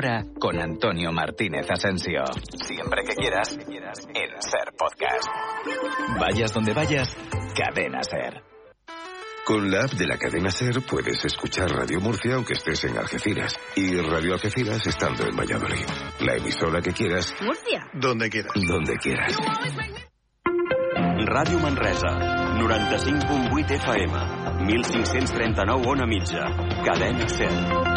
hora con Antonio Martínez Asensio. Siempre que quieras, en Ser Podcast. Vayas donde vayas, Cadena Ser. Con la app de la cadena Ser puedes escuchar Radio Murcia aunque estés en Algeciras y Radio Algeciras estando en Valladolid. La emisora que quieras. Murcia. Donde quieras. Donde quieras. Ràdio Manresa, 95.8 FM, 1539 on a mitja, cadena 100.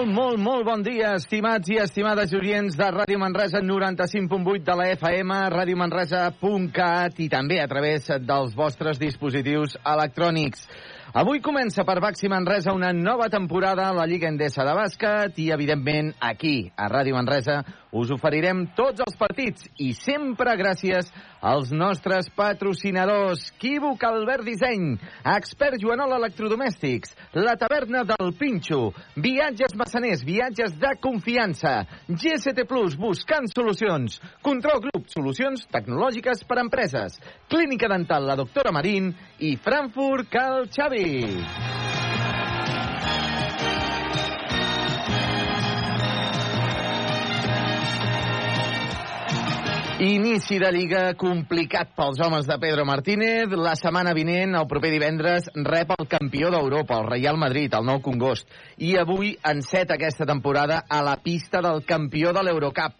Molt, molt, molt bon dia, estimats i estimades oients de Ràdio Manresa 95.8 de la FM, radiomanresa.cat i també a través dels vostres dispositius electrònics. Avui comença per Baxi Manresa una nova temporada a la Lliga Endesa de Bàsquet i, evidentment, aquí, a Ràdio Manresa, us oferirem tots els partits i sempre gràcies als nostres patrocinadors. Quívoc Albert Disseny, Expert Joanola Electrodomèstics, La Taverna del Pinxo, Viatges Massaners, viatges de confiança, GST Plus, buscant solucions, Control Group, solucions tecnològiques per a empreses, Clínica Dental La Doctora Marín i Frankfurt Cal Xavi. Inici de Lliga complicat pels homes de Pedro Martínez. La setmana vinent, el proper divendres, rep el campió d'Europa, el Real Madrid, el nou Congost. I avui enceta aquesta temporada a la pista del campió de l'Eurocup,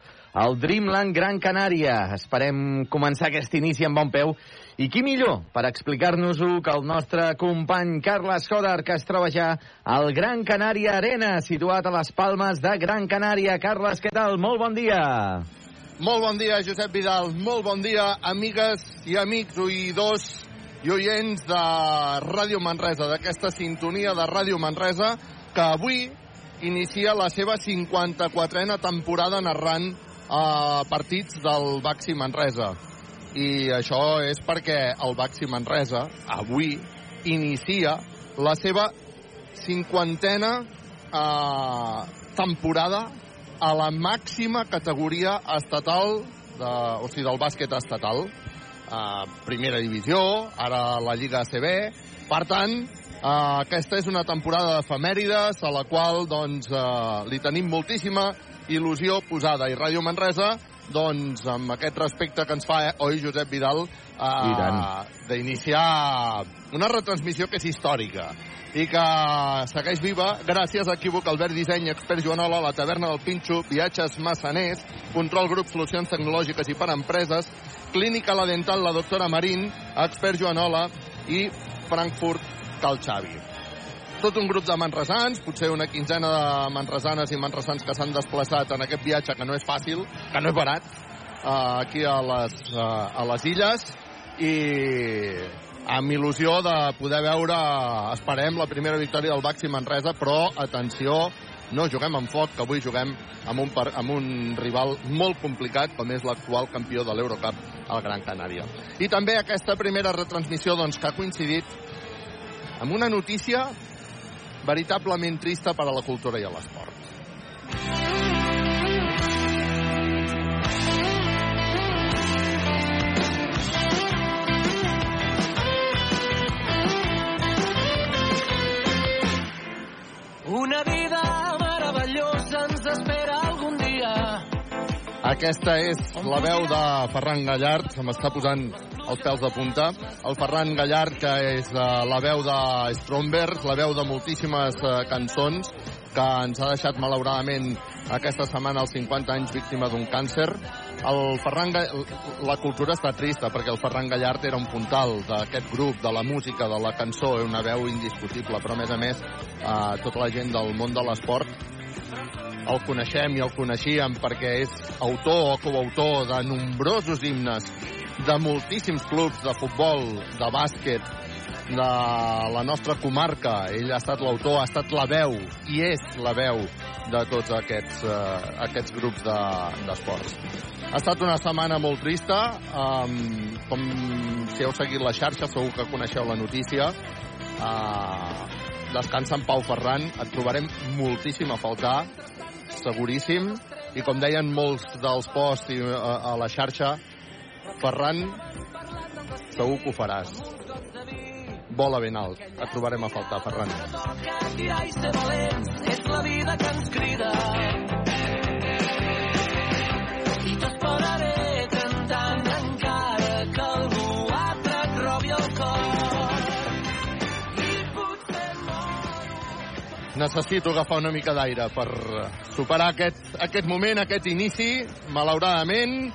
el Dreamland Gran Canària. Esperem començar aquest inici amb bon peu. I qui millor per explicar-nos-ho que el nostre company Carles Joder, que es troba ja al Gran Canària Arena, situat a les Palmes de Gran Canària. Carles, què tal? Molt bon dia. Molt bon dia, Josep Vidal. Molt bon dia, amigues i amics, oïdors i oients de Ràdio Manresa, d'aquesta sintonia de Ràdio Manresa, que avui inicia la seva 54a temporada narrant eh, partits del Baxi Manresa. I això és perquè el Baxi Manresa avui inicia la seva cinquantena eh, temporada a la màxima categoria estatal, de, o sigui, del bàsquet estatal. Uh, primera divisió, ara la Lliga ACB. Per tant, uh, aquesta és una temporada d'efemèrides a la qual doncs, uh, li tenim moltíssima il·lusió posada. I Ràdio Manresa, doncs, amb aquest respecte que ens fa, eh, oi, Josep Vidal, uh, d'iniciar una retransmissió que és històrica i que segueix viva gràcies a Equívoc, Albert Disseny, Expert Joanola, la Taverna del Pinxo, Viatges Massaners, Control Grup Solucions Tecnològiques i per Empreses, Clínica La Dental, la doctora Marín, Expert Joanola i Frankfurt Cal Xavi. Tot un grup de manresans, potser una quinzena de manresanes i manresans que s'han desplaçat en aquest viatge que no és fàcil, que no és barat, eh, aquí a les, eh, a les illes, i amb il·lusió de poder veure, esperem, la primera victòria del Baxi Manresa, però, atenció, no juguem amb foc, que avui juguem amb un, amb un rival molt complicat, com és l'actual campió de l'Eurocup, el Gran Canària. I també aquesta primera retransmissió doncs, que ha coincidit amb una notícia veritablement trista per a la cultura i a l'esport. Una vida meravellosa ens espera algun dia. Aquesta és la veu de Ferran Gallard, se m'està posant els pèls de punta. El Ferran Gallard, que és uh, la veu de Stromberg, la veu de moltíssimes uh, cançons, que ens ha deixat malauradament aquesta setmana als 50 anys víctima d'un càncer. El Ferran. La cultura està trista perquè el Ferran Gallard era un puntal d'aquest grup, de la música, de la cançó, una veu indiscutible, però a més a més eh, tota la gent del món de l'esport el coneixem i el coneixíem perquè és autor o coautor de nombrosos himnes de moltíssims clubs de futbol, de bàsquet, de la nostra comarca. Ell ha estat l'autor, ha estat la veu i és la veu de tots aquests, uh, aquests grups d'esports. De, ha estat una setmana molt trista, um, com si heu seguit la xarxa segur que coneixeu la notícia. Uh, descansa en Pau Ferran, et trobarem moltíssim a faltar, seguríssim, i com deien molts dels posts i, a, a la xarxa, Ferran, segur que ho faràs. Vola ben alt, et trobarem a faltar, Ferran. Tirar i ser valents és la vida que ens crida. I t'esperaré cantant encara que algú altre et robi el cor. I potser Necessito agafar una mica d'aire per superar aquest, aquest moment, aquest inici, malauradament,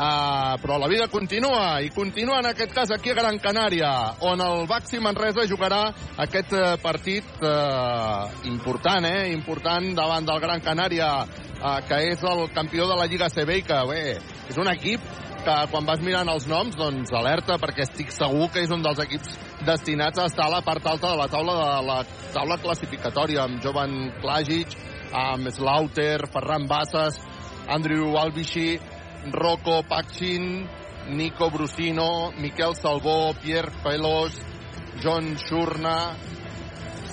Uh, però la vida continua, i continua en aquest cas aquí a Gran Canària, on el Baxi Manresa jugarà aquest uh, partit uh, important, eh? important davant del Gran Canària, uh, que és el campió de la Lliga CB i que, bé, és un equip que quan vas mirant els noms, doncs alerta, perquè estic segur que és un dels equips destinats a estar a la part alta de la taula de la taula classificatòria, amb Jovan Klajic, amb Slaughter, Ferran Bassas, Andrew Albici, Rocco Pachin, Nico Brusino, Miquel Salvó, Pierre Pelos, John Shurna,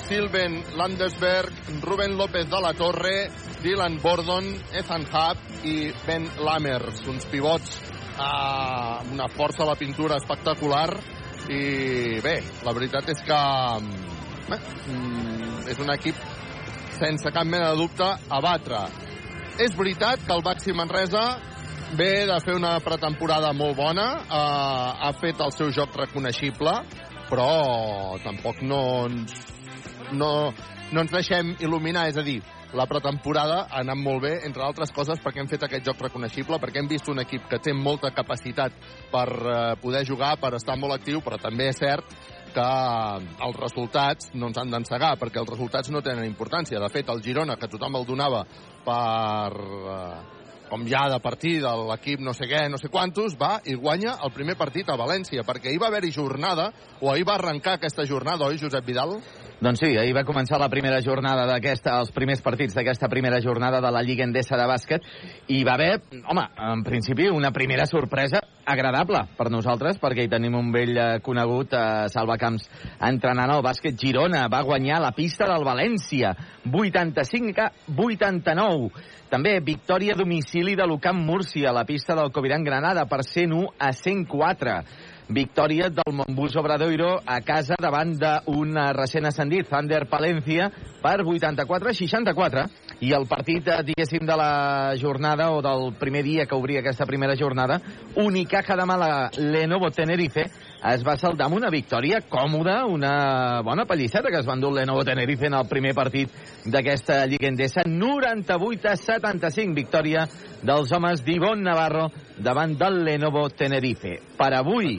Silven Landesberg, Ruben López de la Torre, Dylan Bordon, Ethan Hub i Ben Lammers, uns pivots a una força a la pintura espectacular i bé, la veritat és que bé, mm, és un equip sense cap mena de dubte a batre. És veritat que el Baxi Manresa ve de fer una pretemporada molt bona, eh, ha fet el seu joc reconeixible, però tampoc no ens, no, no ens deixem il·luminar, és a dir, la pretemporada ha anat molt bé, entre altres coses perquè hem fet aquest joc reconeixible, perquè hem vist un equip que té molta capacitat per eh, poder jugar, per estar molt actiu, però també és cert que els resultats no ens han d'encegar, perquè els resultats no tenen importància. De fet, el Girona, que tothom el donava per... Eh, com ja de partir de l'equip no sé què, no sé quantos, va i guanya el primer partit a València, perquè ahir va haver-hi jornada, o ahir va arrencar aquesta jornada, oi, Josep Vidal? Doncs sí, ahir va començar la primera jornada d'aquesta, els primers partits d'aquesta primera jornada de la Lliga Endesa de bàsquet i va haver, home, en principi una primera sorpresa agradable per nosaltres perquè hi tenim un vell eh, conegut eh, Salvacamps entrenant el bàsquet Girona. Va guanyar la pista del València 85 a 89. També victòria a domicili de l'Ucamp Múrcia la pista del Coviran Granada per 101 a 104 victòria del Montbus Obradoiro a casa davant d'un recent ascendit, Thunder Palencia, per 84 a 64. I el partit, eh, diguéssim, de la jornada o del primer dia que obria aquesta primera jornada, Unicaja de Mala Lenovo Tenerife, es va saldar amb una victòria còmoda, una bona pallisseta que es va endur Lenovo Tenerife en el primer partit d'aquesta Lliga Endesa. 98 a 75, victòria dels homes d'Ivon Navarro davant del Lenovo Tenerife. Per avui...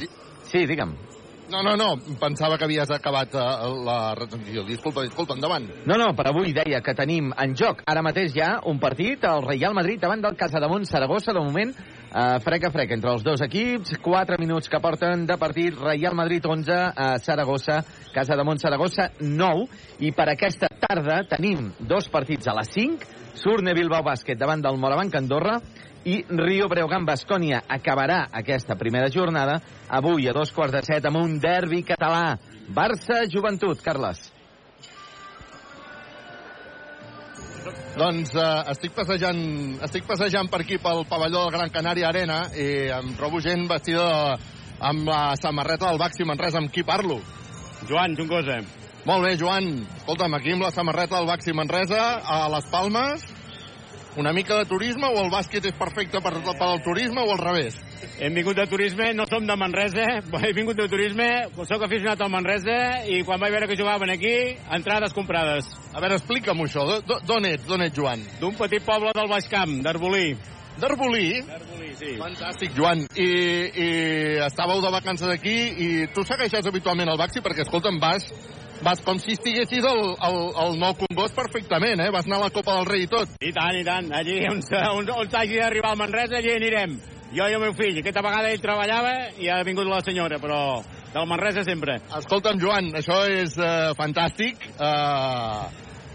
Sí, digue'm. No, no, no, pensava que havies acabat uh, la retransmissió. Disculpa, disculpa, endavant. No, no, per avui deia que tenim en joc ara mateix ja un partit, el Real Madrid davant del Casademont Saragossa, de moment uh, frec a frec entre els dos equips, 4 minuts que porten de partit, Real Madrid 11, uh, Saragossa, Casademont Saragossa 9, i per aquesta tarda tenim dos partits a les 5, Surne Bilbao Bàsquet davant del Morabanc Andorra, i Rio Breogán Bascònia acabarà aquesta primera jornada avui a dos quarts de set amb un derbi català. Barça-Joventut, Carles. Doncs eh, estic, passejant, estic passejant per aquí pel pavelló del Gran Canària Arena i em trobo gent vestida de, amb la samarreta del Baxi Manresa. Amb qui parlo? Joan, Juncosa. Molt bé, Joan. Escolta'm, aquí amb la samarreta del Baxi Manresa, a les Palmes, una mica de turisme o el bàsquet és perfecte per, per al turisme o al revés? Hem vingut de turisme, no som de Manresa, he vingut de turisme, sóc aficionat al Manresa i quan vaig veure que jugaven aquí, entrades comprades. A veure, explica'm això. D'on ets, d'on ets, Joan? D'un petit poble del Baix Camp, d'Arbolí. D'Arbolí? D'Arbolí, sí. Fantàstic, Joan. I, I estàveu de vacances aquí i tu segueixes habitualment el Baxi perquè, escolta'm, vas vas com si estiguessis al, al, al nou Congost perfectament, eh? Vas anar a la Copa del Rei i tot. I tant, i tant. Allí on, on, on s'hagi d'arribar al Manresa, allí anirem. Jo i el meu fill. Aquesta vegada ell treballava i ha vingut la senyora, però del Manresa sempre. Escolta'm, Joan, això és uh, fantàstic. Uh,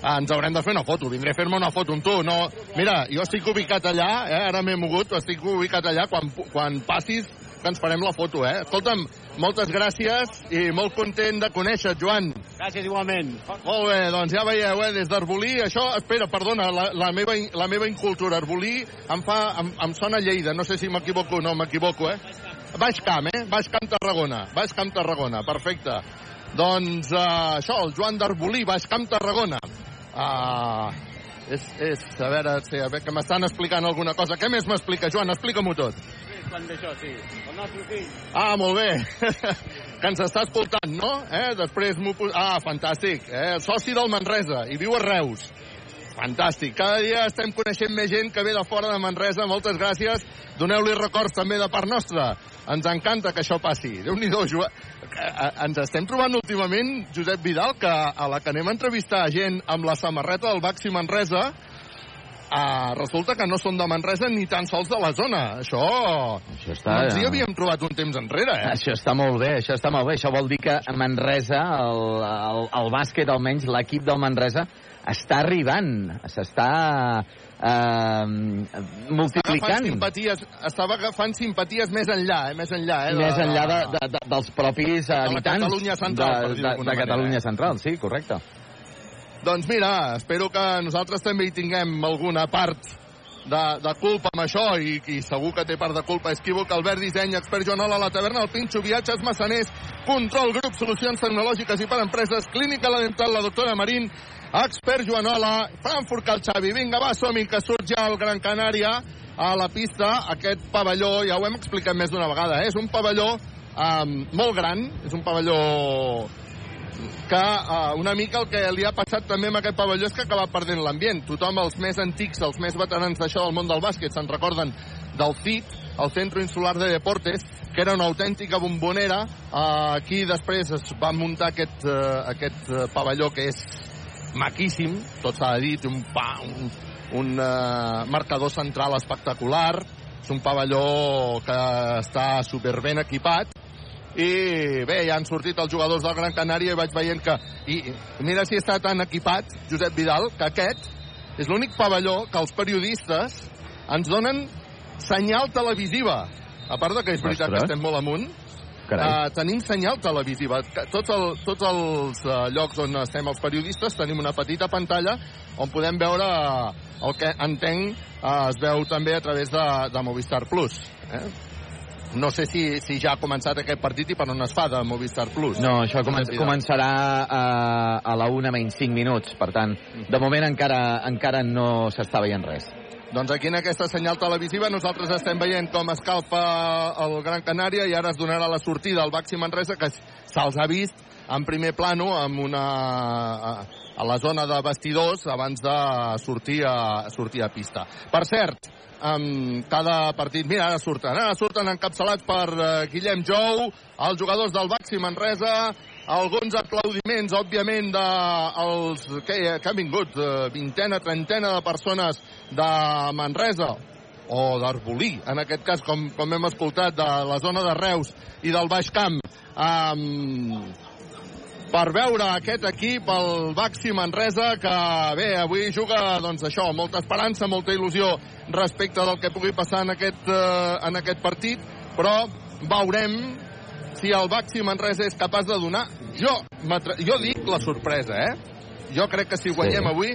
ens haurem de fer una foto. Vindré a fer-me una foto amb tu. No, mira, jo estic ubicat allà, eh? ara m'he mogut, estic ubicat allà. Quan, quan passis que ens farem la foto, eh? Escolta'm, moltes gràcies i molt content de conèixer Joan. Gràcies, igualment. Molt bé, doncs ja veieu, eh, des d'Arbolí, això, espera, perdona, la, la, meva, la meva incultura, Arbolí em fa, em, em sona Lleida, no sé si m'equivoco o no, m'equivoco, eh? Baix Camp, eh? Baix Camp Tarragona, Baix Camp Tarragona, perfecte. Doncs uh, això, el Joan d'Arbolí, Baix Camp Tarragona. Uh, és, és, a veure, sí, a veure, que m'estan explicant alguna cosa. Què més m'explica, Joan? Explica-m'ho tot. Quan d'això, sí. El nostre fill. Ah, molt bé. que ens està escoltant, no? Eh? Després m'ho... Ah, fantàstic. Eh? Soci del Manresa i viu a Reus. Fantàstic. Cada dia estem coneixent més gent que ve de fora de Manresa. Moltes gràcies. Doneu-li records també de part nostra. Ens encanta que això passi. Déu-n'hi-do, Joan. Eh, eh, Ens estem trobant últimament, Josep Vidal, que a la que anem a entrevistar gent amb la samarreta del Baxi Manresa, Uh, resulta que no són de Manresa ni tan sols de la zona. Això... Això està... No ens hi havíem trobat un temps enrere, eh? Això està molt bé, això està molt bé. Això vol dir que a Manresa, el, el, el bàsquet, almenys l'equip del Manresa, està arribant, s'està eh, multiplicant. Agafant simpaties, estava agafant simpaties més enllà, eh? Més enllà, eh? més enllà de, de, de, dels propis habitants Catalunya central, de, de, de manera, Catalunya eh? Central, sí, correcte. Doncs mira, espero que nosaltres també hi tinguem alguna part de, de culpa amb això i, i segur que té part de culpa Esquívoc, Albert Disseny, Expert Joanola, La Taverna, El Pinxo, Viatges, Massaners, Control Grup, Solucions Tecnològiques i per Empreses, Clínica La Dental, la doctora Marín, Expert Joanola, Frankfurt Cal Xavi. Vinga, va, som que surt ja el Gran Canària a la pista. Aquest pavelló, ja ho hem explicat més d'una vegada, eh? és un pavelló um, molt gran, és un pavelló que uh, una mica el que li ha passat també amb aquest pavelló és que ha acabat perdent l'ambient. Tothom, els més antics, els més veterans d'això del món del bàsquet, se'n recorden del CIT, el Centro Insular de Deportes, que era una autèntica bombonera. Uh, aquí després es va muntar aquest, uh, aquest uh, pavelló que és maquíssim, tot s'ha té un, pa, un, un uh, marcador central espectacular, és un pavelló que està superben equipat, i bé, ja han sortit els jugadors del Gran Canària i vaig veient que... I, mira si està tan equipat, Josep Vidal, que aquest és l'únic pavelló que els periodistes ens donen senyal televisiva. A part de que és veritat Ostres. que estem molt amunt, Carai. Uh, tenim senyal televisiva. Tots, el, tots els uh, llocs on estem els periodistes tenim una petita pantalla on podem veure uh, el que entenc uh, es veu també a través de, de Movistar Plus. Eh? No sé si, si ja ha començat aquest partit i per on es fa de Movistar Plus. No, això comen començarà a, a la una menys 5 minuts, per tant, de moment encara encara no s'està veient res. Doncs aquí en aquesta senyal televisiva nosaltres estem veient com escalfa el Gran Canària i ara es donarà la sortida al Baxi Manresa que se'ls ha vist en primer plano amb una, a, a la zona de vestidors abans de sortir a, sortir a pista. Per cert, amb cada partit... Mira, ara surten, ara surten encapçalats per uh, Guillem Jou, els jugadors del Baxi Manresa, alguns aplaudiments, òbviament, de els que, que han vingut, uh, vintena, trentena de persones de Manresa, o d'Arbolí, en aquest cas, com, com hem escoltat, de la zona de Reus i del Baix Camp, um, per veure aquest equip, el Baxi Manresa, que bé, avui juga, doncs això, molta esperança, molta il·lusió respecte del que pugui passar en aquest, eh, en aquest partit, però veurem si el Baxi Manresa és capaç de donar... Jo, jo dic la sorpresa, eh? Jo crec que si guanyem Sí. avui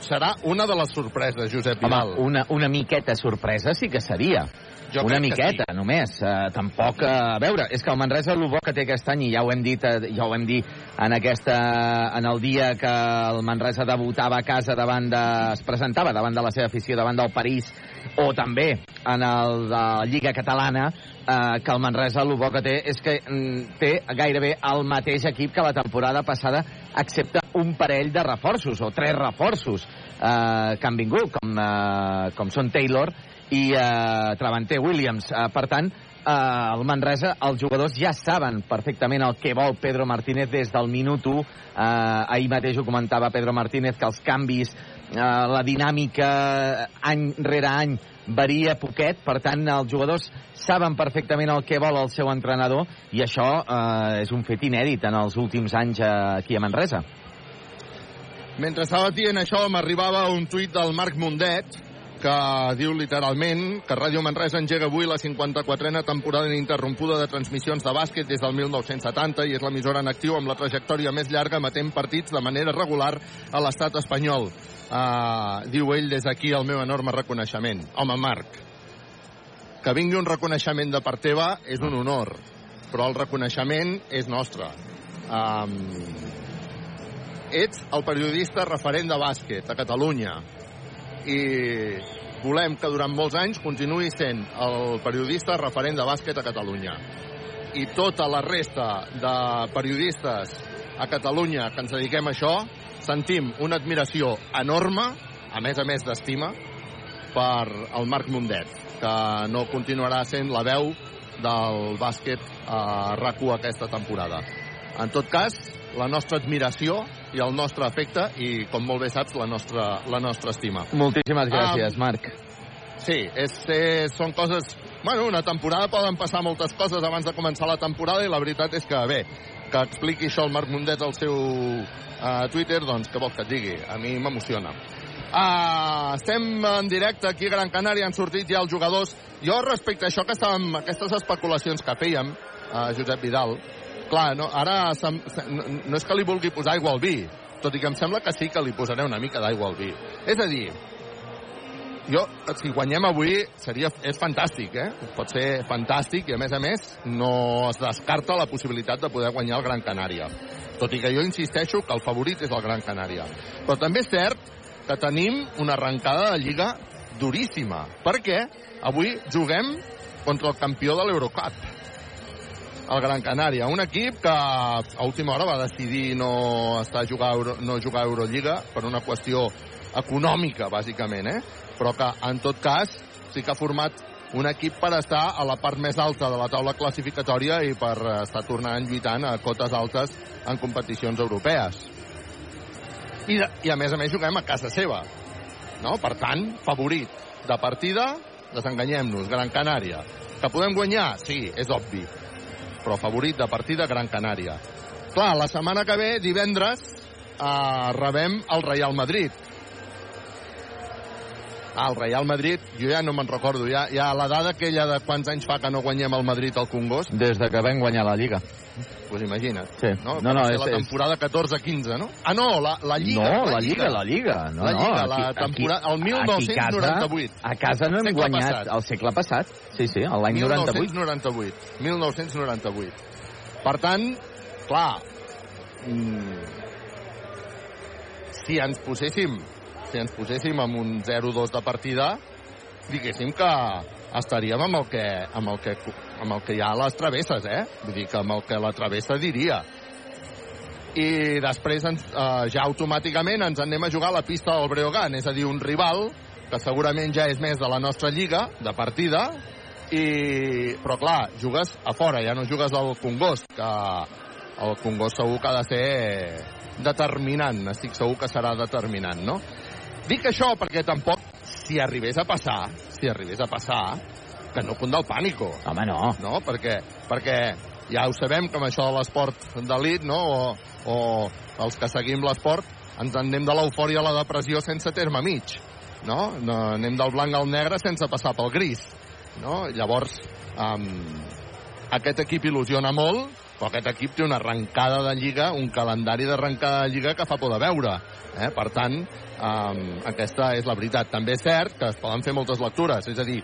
serà una de les sorpreses, Josep Vidal. Home, una, una miqueta sorpresa sí que seria. Jo una miqueta, només. Uh, tampoc... Uh, a veure, és que el Manresa el bo que té aquest any, i ja ho hem dit, uh, ja ho hem dit en, aquesta, en el dia que el Manresa debutava a casa davant de... es presentava davant de la seva afició, davant del París, o també en el de la Lliga Catalana, eh, que el Manresa el bo que té és que mm, té gairebé el mateix equip que la temporada passada, excepte un parell de reforços, o tres reforços eh, que han vingut, com, eh, com són Taylor i eh, Travante Williams. Eh, per tant, eh, el Manresa, els jugadors ja saben perfectament el que vol Pedro Martínez des del minut 1. Eh, ahir mateix ho comentava Pedro Martínez, que els canvis, eh, la dinàmica any rere any varia poquet, per tant els jugadors saben perfectament el que vol el seu entrenador i això eh, és un fet inèdit en els últims anys eh, aquí a Manresa. Mentre estava dient això, m'arribava un tuit del Marc Mundet, que diu literalment que Ràdio Manresa engega avui la 54a temporada ininterrompuda de transmissions de bàsquet des del 1970 i és l'emissora en actiu amb la trajectòria més llarga emetent partits de manera regular a l'estat espanyol. Uh, diu ell des d'aquí el meu enorme reconeixement. Home, Marc, que vingui un reconeixement de part teva és un honor, però el reconeixement és nostre. Um, ets el periodista referent de bàsquet a Catalunya i volem que durant molts anys continuï sent el periodista referent de bàsquet a Catalunya. I tota la resta de periodistes a Catalunya que ens dediquem a això, sentim una admiració enorme, a més a més d'estima, per el Marc Mundet, que no continuarà sent la veu del bàsquet a rac aquesta temporada. En tot cas, la nostra admiració i el nostre afecte i, com molt bé saps, la nostra, la nostra estima. Moltíssimes gràcies, um, Marc. Sí, és, és, són coses... Bueno, una temporada poden passar moltes coses abans de començar la temporada i la veritat és que, bé, que expliqui això el Marc Mundet al seu uh, Twitter, doncs què vols que et digui? A mi m'emociona. Uh, estem en directe aquí a Gran Canària, han sortit ja els jugadors. Jo, respecte a això que estàvem, aquestes especulacions que fèiem, uh, Josep Vidal, clar, no, ara sem, no, és que li vulgui posar aigua al vi, tot i que em sembla que sí que li posaré una mica d'aigua al vi. És a dir, jo, si guanyem avui, seria, és fantàstic, eh? Pot ser fantàstic i, a més a més, no es descarta la possibilitat de poder guanyar el Gran Canària. Tot i que jo insisteixo que el favorit és el Gran Canària. Però també és cert que tenim una arrencada de Lliga duríssima, perquè avui juguem contra el campió de l'Eurocup, el Gran Canària, un equip que a última hora va decidir no estar a jugar Euro, no jugar a Eurolliga per una qüestió econòmica, bàsicament, eh? però que, en tot cas, sí que ha format un equip per estar a la part més alta de la taula classificatòria i per estar tornant lluitant a cotes altes en competicions europees. I, de, i a més a més juguem a casa seva. No? Per tant, favorit de partida, desenganyem-nos, Gran Canària. Que podem guanyar? Sí, és obvi. Però favorit de partida, Gran Canària. Clar, la setmana que ve, divendres, eh, rebem el Real Madrid. El Real Madrid, jo ja no me'n recordo, ja, ja la dada aquella de quants anys fa que no guanyem el Madrid al Congost. Des de que vam guanyar la Lliga. Pues imagina't. Sí. No, no, no és, la temporada 14-15, no? Ah, no, la, la Lliga. No, la Lliga, la Lliga. No, la Lliga, no, la temporada... El 1998. A casa no hem guanyat passat. el segle passat. Sí, sí, l'any 98. 1998. 1998. Per tant, clar, mm, si ens poséssim si ens poséssim amb un 0-2 de partida, diguéssim que estaríem amb el que, amb el que, amb el que hi ha a les travesses, eh? Vull dir que amb el que la travessa diria. I després ens, eh, ja automàticament ens anem a jugar a la pista del Breogán, és a dir, un rival que segurament ja és més de la nostra lliga, de partida, i... però clar, jugues a fora, ja no jugues al Congost, que el Congost segur que ha de ser determinant, estic segur que serà determinant, no? Dic això perquè tampoc, si arribés a passar, si arribés a passar, que no punt del pànico. Home, no. No? Perquè, perquè ja ho sabem, com això de l'esport d'elit, no? O, o els que seguim l'esport, ens en anem de l'eufòria a la depressió sense terme mig. No? no? Anem del blanc al negre sense passar pel gris. No? Llavors, um, aquest equip il·lusiona molt, però aquest equip té una arrencada de Lliga, un calendari d'arrencada de Lliga que fa por de veure. Eh? Per tant, um, aquesta és la veritat. També és cert que es poden fer moltes lectures, és a dir,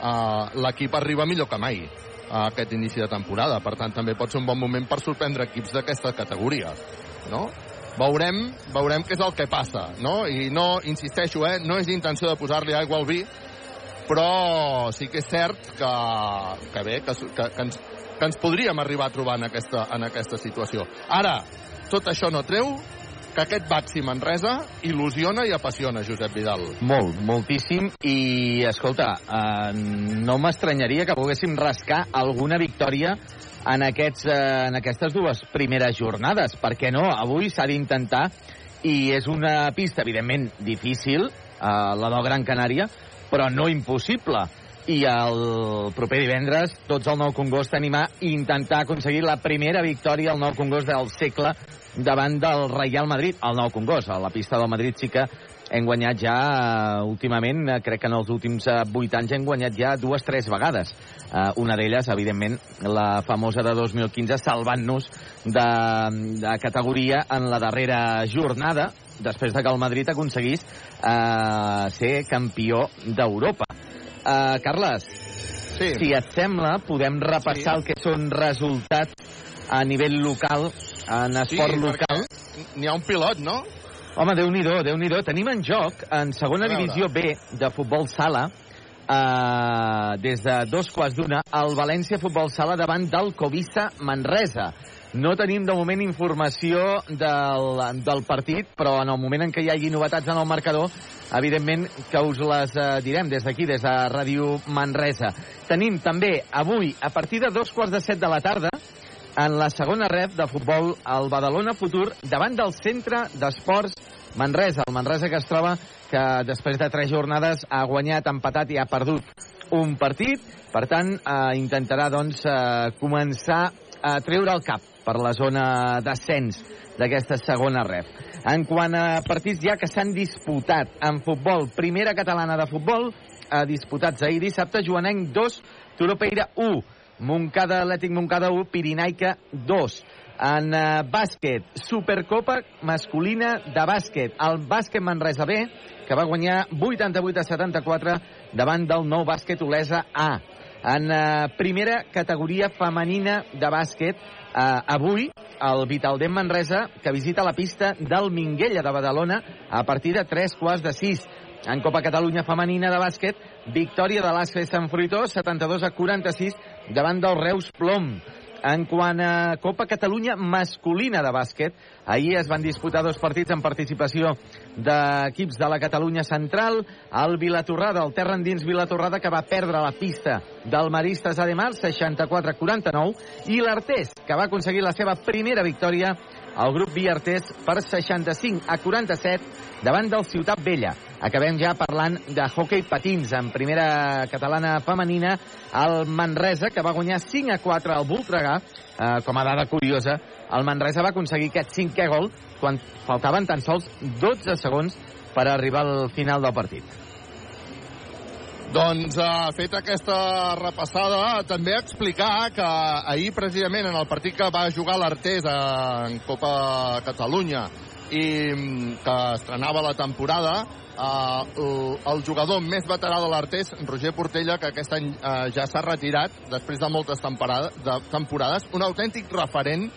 uh, l'equip arriba millor que mai a aquest inici de temporada. Per tant, també pot ser un bon moment per sorprendre equips d'aquesta categoria. No? Veurem, veurem què és el que passa, no? I no, insisteixo, eh, no és intenció de posar-li aigua al vi, però sí que és cert que, que bé, que, que, que, ens, que ens podríem arribar a trobar en aquesta, en aquesta situació. Ara, tot això no treu que aquest Baxi Manresa il·lusiona i apassiona Josep Vidal. Molt, moltíssim. I, escolta, eh, no m'estranyaria que poguéssim rascar alguna victòria en, aquests, eh, en aquestes dues primeres jornades. Per què no? Avui s'ha d'intentar i és una pista, evidentment, difícil, eh, la del Gran Canària, però no impossible. I el proper divendres tots al Nou Congost animar i intentar aconseguir la primera victòria al Nou Congost del segle davant del Real Madrid, al Nou Congost. A la pista del Madrid sí que hem guanyat ja, eh, últimament, eh, crec que en els últims eh, 8 anys hem guanyat ja dues, tres vegades. Una d'elles, evidentment, la famosa de 2015, salvant-nos de, de categoria en la darrera jornada, després de que el Madrid aconseguís eh, ser campió d'Europa. Eh, Carles, Sí. si et sembla, podem repassar Sí. el que són resultats a nivell local, en esport local. perquè N'hi ha un pilot, no? Home, déu nhi déu Tenim en joc, en segona divisió B de futbol sala, eh, des de dos quarts d'una, el València Futbol Sala davant del Covisa Manresa. No tenim de moment informació del, del partit, però en el moment en què hi hagi novetats en el marcador, evidentment que us les eh, direm des d'aquí, des de Ràdio Manresa. Tenim també avui, a partir de dos quarts de set de la tarda, en la segona rep de futbol el Badalona Futur davant del centre d'esports Manresa. El Manresa que es troba que després de tres jornades ha guanyat, empatat i ha perdut un partit. Per tant, eh, intentarà doncs, eh, començar a treure el cap per la zona d'ascens d'aquesta segona rep. En quant a partits ja que s'han disputat en futbol, primera catalana de futbol, eh, disputats ahir dissabte, Joanenc 2, Turopeira 1, Montcada Atlètic Montcada 1, Pirinaica 2. En eh, bàsquet, Supercopa masculina de bàsquet. El bàsquet Manresa B, que va guanyar 88 a 74 davant del nou bàsquet Olesa A. En eh, primera categoria femenina de bàsquet, eh, avui el Vitaldem Manresa, que visita la pista del Minguella de Badalona a partir de 3 quarts de 6. En Copa Catalunya Femenina de bàsquet, victòria de l'Asfe Sant Fruitós, 72 a 46, davant del Reus Plom. En quant a Copa Catalunya masculina de bàsquet, ahir es van disputar dos partits en participació d'equips de la Catalunya Central, el Vilatorrada, el Terra Endins Vilatorrada, que va perdre la pista del Maristes Ademar, 64-49, i l'Artés, que va aconseguir la seva primera victòria al grup Viartés per 65 a 47 davant del Ciutat Vella. Acabem ja parlant de hockey patins en primera catalana femenina. El Manresa, que va guanyar 5 a 4 al Voltregà, eh, com a dada curiosa, el Manresa va aconseguir aquest cinquè gol quan faltaven tan sols 12 segons per arribar al final del partit. Doncs, uh, fet aquesta repassada, també explicar que ahir, precisament, en el partit que va jugar l'Artés en Copa Catalunya i mm, que estrenava la temporada, uh, el, jugador més veterà de l'Artés, Roger Portella, que aquest any uh, ja s'ha retirat després de moltes de temporades, un autèntic referent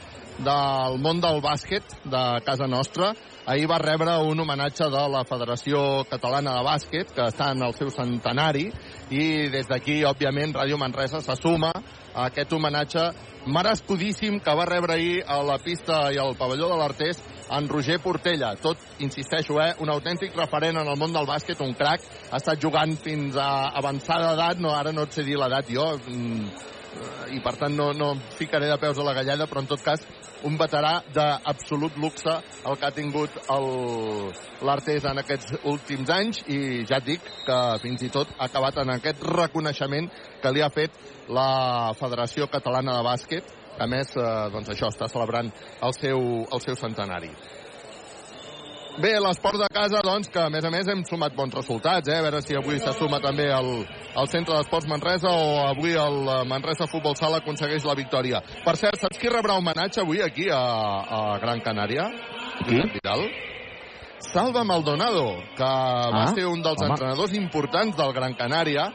del món del bàsquet de casa nostra. Ahir va rebre un homenatge de la Federació Catalana de Bàsquet, que està en el seu centenari, i des d'aquí, òbviament, Ràdio Manresa se suma a aquest homenatge merescudíssim que va rebre ahir a la pista i al pavelló de l'Artés en Roger Portella. Tot, insisteixo, eh, un autèntic referent en el món del bàsquet, un crac, ha estat jugant fins a avançada edat, no, ara no et sé dir l'edat jo, mm, i per tant no, no ficaré de peus a la galleda, però en tot cas un veterà d'absolut luxe el que ha tingut l'Artés en aquests últims anys i ja et dic que fins i tot ha acabat en aquest reconeixement que li ha fet la Federació Catalana de Bàsquet, que a més, eh, doncs això, està celebrant el seu, el seu centenari. Bé, l'esport de casa, doncs, que a més a més hem sumat bons resultats, eh? A veure si avui se suma també el, el Centre d'Esports Manresa o avui el eh, Manresa Futbol Sala aconsegueix la victòria. Per cert, saps qui rebrà homenatge avui aquí a, a Gran Canària? Qui? Vidal? Salva Maldonado, que va Ah, ser un dels home. entrenadors importants del Gran Canària.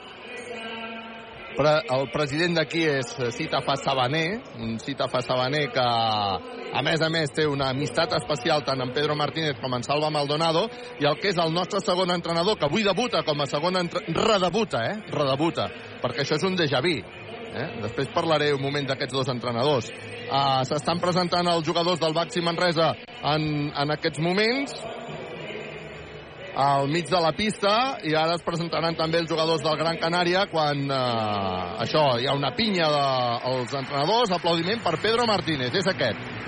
Pre el president d'aquí és Cita Fa Sabaner, un Cita Fa Sabaner que, a més a més, té una amistat especial tant amb Pedro Martínez com en Salva Maldonado, i el que és el nostre segon entrenador, que avui debuta com a segon entre... redebuta, eh? Redebuta, perquè això és un déjà vu. Eh? Després parlaré un moment d'aquests dos entrenadors. Uh, S'estan presentant els jugadors del Baxi Manresa en, en aquests moments al mig de la pista i ara es presentaran també els jugadors del Gran Canària quan eh, això, hi ha una pinya dels entrenadors, aplaudiment per Pedro Martínez, és aquest.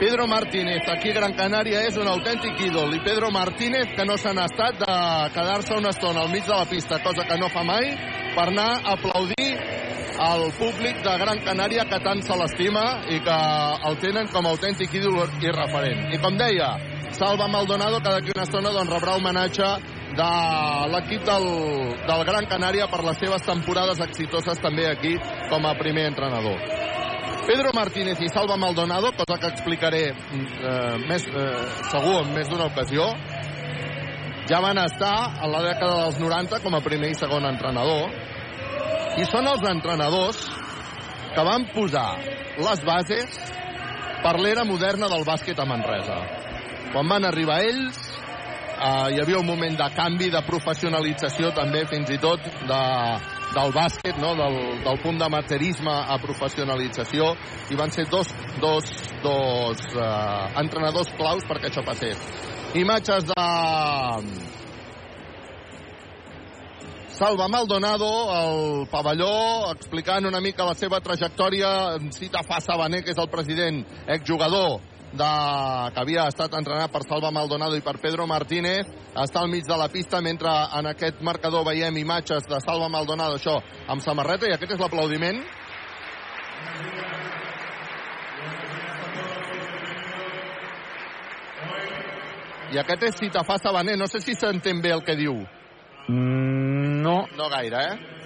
Pedro Martínez, aquí Gran Canària, és un autèntic ídol. I Pedro Martínez, que no se n'ha estat de quedar-se una estona al mig de la pista, cosa que no fa mai, per anar a aplaudir al públic de Gran Canària que tant se l'estima i que el tenen com a autèntic ídol i referent. I com deia, Salva Maldonado, que d'aquí una estona doncs, rebrà homenatge de l'equip del, del Gran Canària per les seves temporades exitoses també aquí com a primer entrenador. Pedro Martínez i Salva Maldonado, cosa que explicaré eh, més, eh, segur en més d'una ocasió, ja van estar a la dècada dels 90 com a primer i segon entrenador i són els entrenadors que van posar les bases per l'era moderna del bàsquet a Manresa. Quan van arribar ells, eh, hi havia un moment de canvi, de professionalització també, fins i tot, de, del bàsquet, no? del, del punt d'amateurisme a professionalització, i van ser dos, dos, dos eh, entrenadors claus perquè això passés. Imatges de Salva Maldonado, el pavelló, explicant una mica la seva trajectòria. Cita fa Sabaner, que és el president, exjugador de, que havia estat entrenat per Salva Maldonado i per Pedro Martínez, està al mig de la pista mentre en aquest marcador veiem imatges de Salva Maldonado, això, amb samarreta, i aquest és l'aplaudiment. I aquest és Citafà Sabaner, no sé si s'entén bé el que diu. Mm, no. No gaire, eh?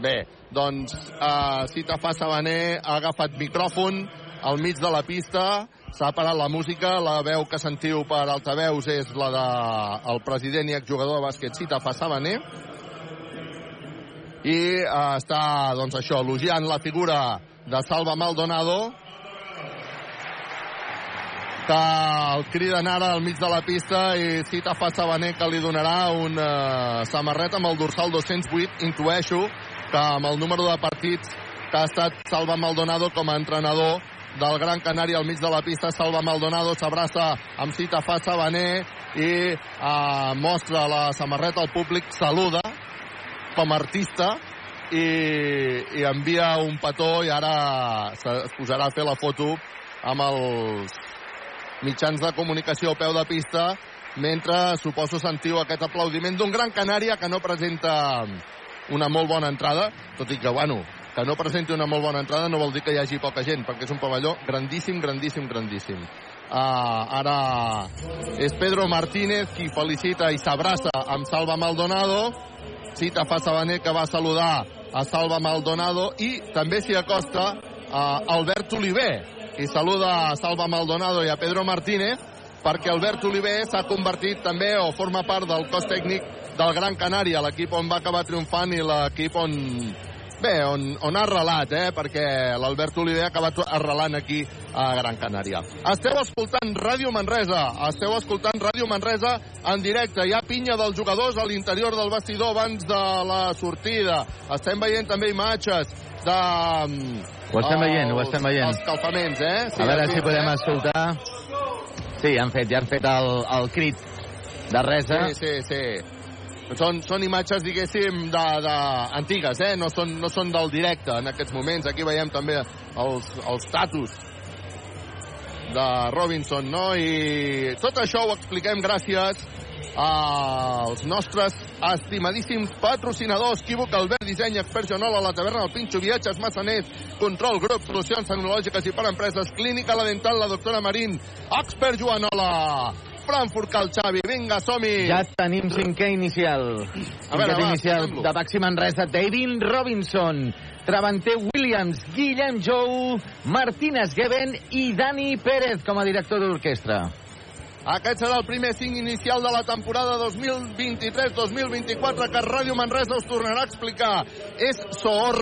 Bé, doncs uh, Citafà Sabaner ha agafat micròfon al mig de la pista, s'ha parat la música, la veu que sentiu per altaveus és la del de, president i exjugador de bàsquet Citafà Sabaner, i uh, està, doncs això, elogiant la figura de Salva Maldonado, que el criden ara al mig de la pista i cita fa Sabaner que li donarà una samarreta amb el dorsal 208. Intueixo que amb el número de partits que ha estat Salva Maldonado com a entrenador del Gran Canària al mig de la pista. Salva Maldonado s'abraça amb cita fa Sabaner i eh, mostra la samarreta al públic, saluda com a artista i, i envia un petó i ara es posarà a fer la foto amb els mitjans de comunicació a peu de pista, mentre suposo sentiu aquest aplaudiment d'un Gran Canària que no presenta una molt bona entrada, tot i que, bueno, que no presenti una molt bona entrada no vol dir que hi hagi poca gent, perquè és un pavelló grandíssim, grandíssim, grandíssim. Uh, ara és Pedro Martínez qui felicita i s'abraça amb Salva Maldonado. Cita fa Sabaner que va saludar a Salva Maldonado i també s'hi acosta uh, Albert Oliver, i saluda a Salva Maldonado i a Pedro Martínez perquè Albert Oliver s'ha convertit també o forma part del cos tècnic del Gran Canària, l'equip on va acabar triomfant i l'equip on bé, on, on ha arrelat, eh? perquè l'Albert Oliver ha acabat arrelant aquí a Gran Canària. Esteu escoltant Ràdio Manresa, esteu escoltant Ràdio Manresa en directe. Hi ha pinya dels jugadors a l'interior del vestidor abans de la sortida. Estem veient també imatges de... Ho estem veient, ho estem veient. Els calfaments, eh? Sí, a veure si podem eh? escoltar. Sí, han fet, ja han fet el, el crit de resa. Sí, sí, sí. Són, són imatges, diguéssim, de, de, antigues, eh? No són, no són del directe en aquests moments. Aquí veiem també els, els tatus de Robinson, no? I tot això ho expliquem gràcies als nostres estimadíssims patrocinadors. Equívoc, Albert Disseny, Expert Joanola, La Taverna, El Pinxo, Viatges, Massaners, Control Grup, Solucions Tecnològiques i per Empreses, Clínica La Dental, La Doctora Marín, Expert Joanola, Frankfurt Cal Xavi, vinga, som-hi! Ja tenim cinquè inicial. A veure, va, inicial de Baxi Manresa, David Robinson, Travanter Williams, Guillem Jou, Martínez Geben i Dani Pérez com a director d'orquestra. Aquest serà el primer cinc inicial de la temporada 2023-2024 que Ràdio Manresa us tornarà a explicar. És Soor,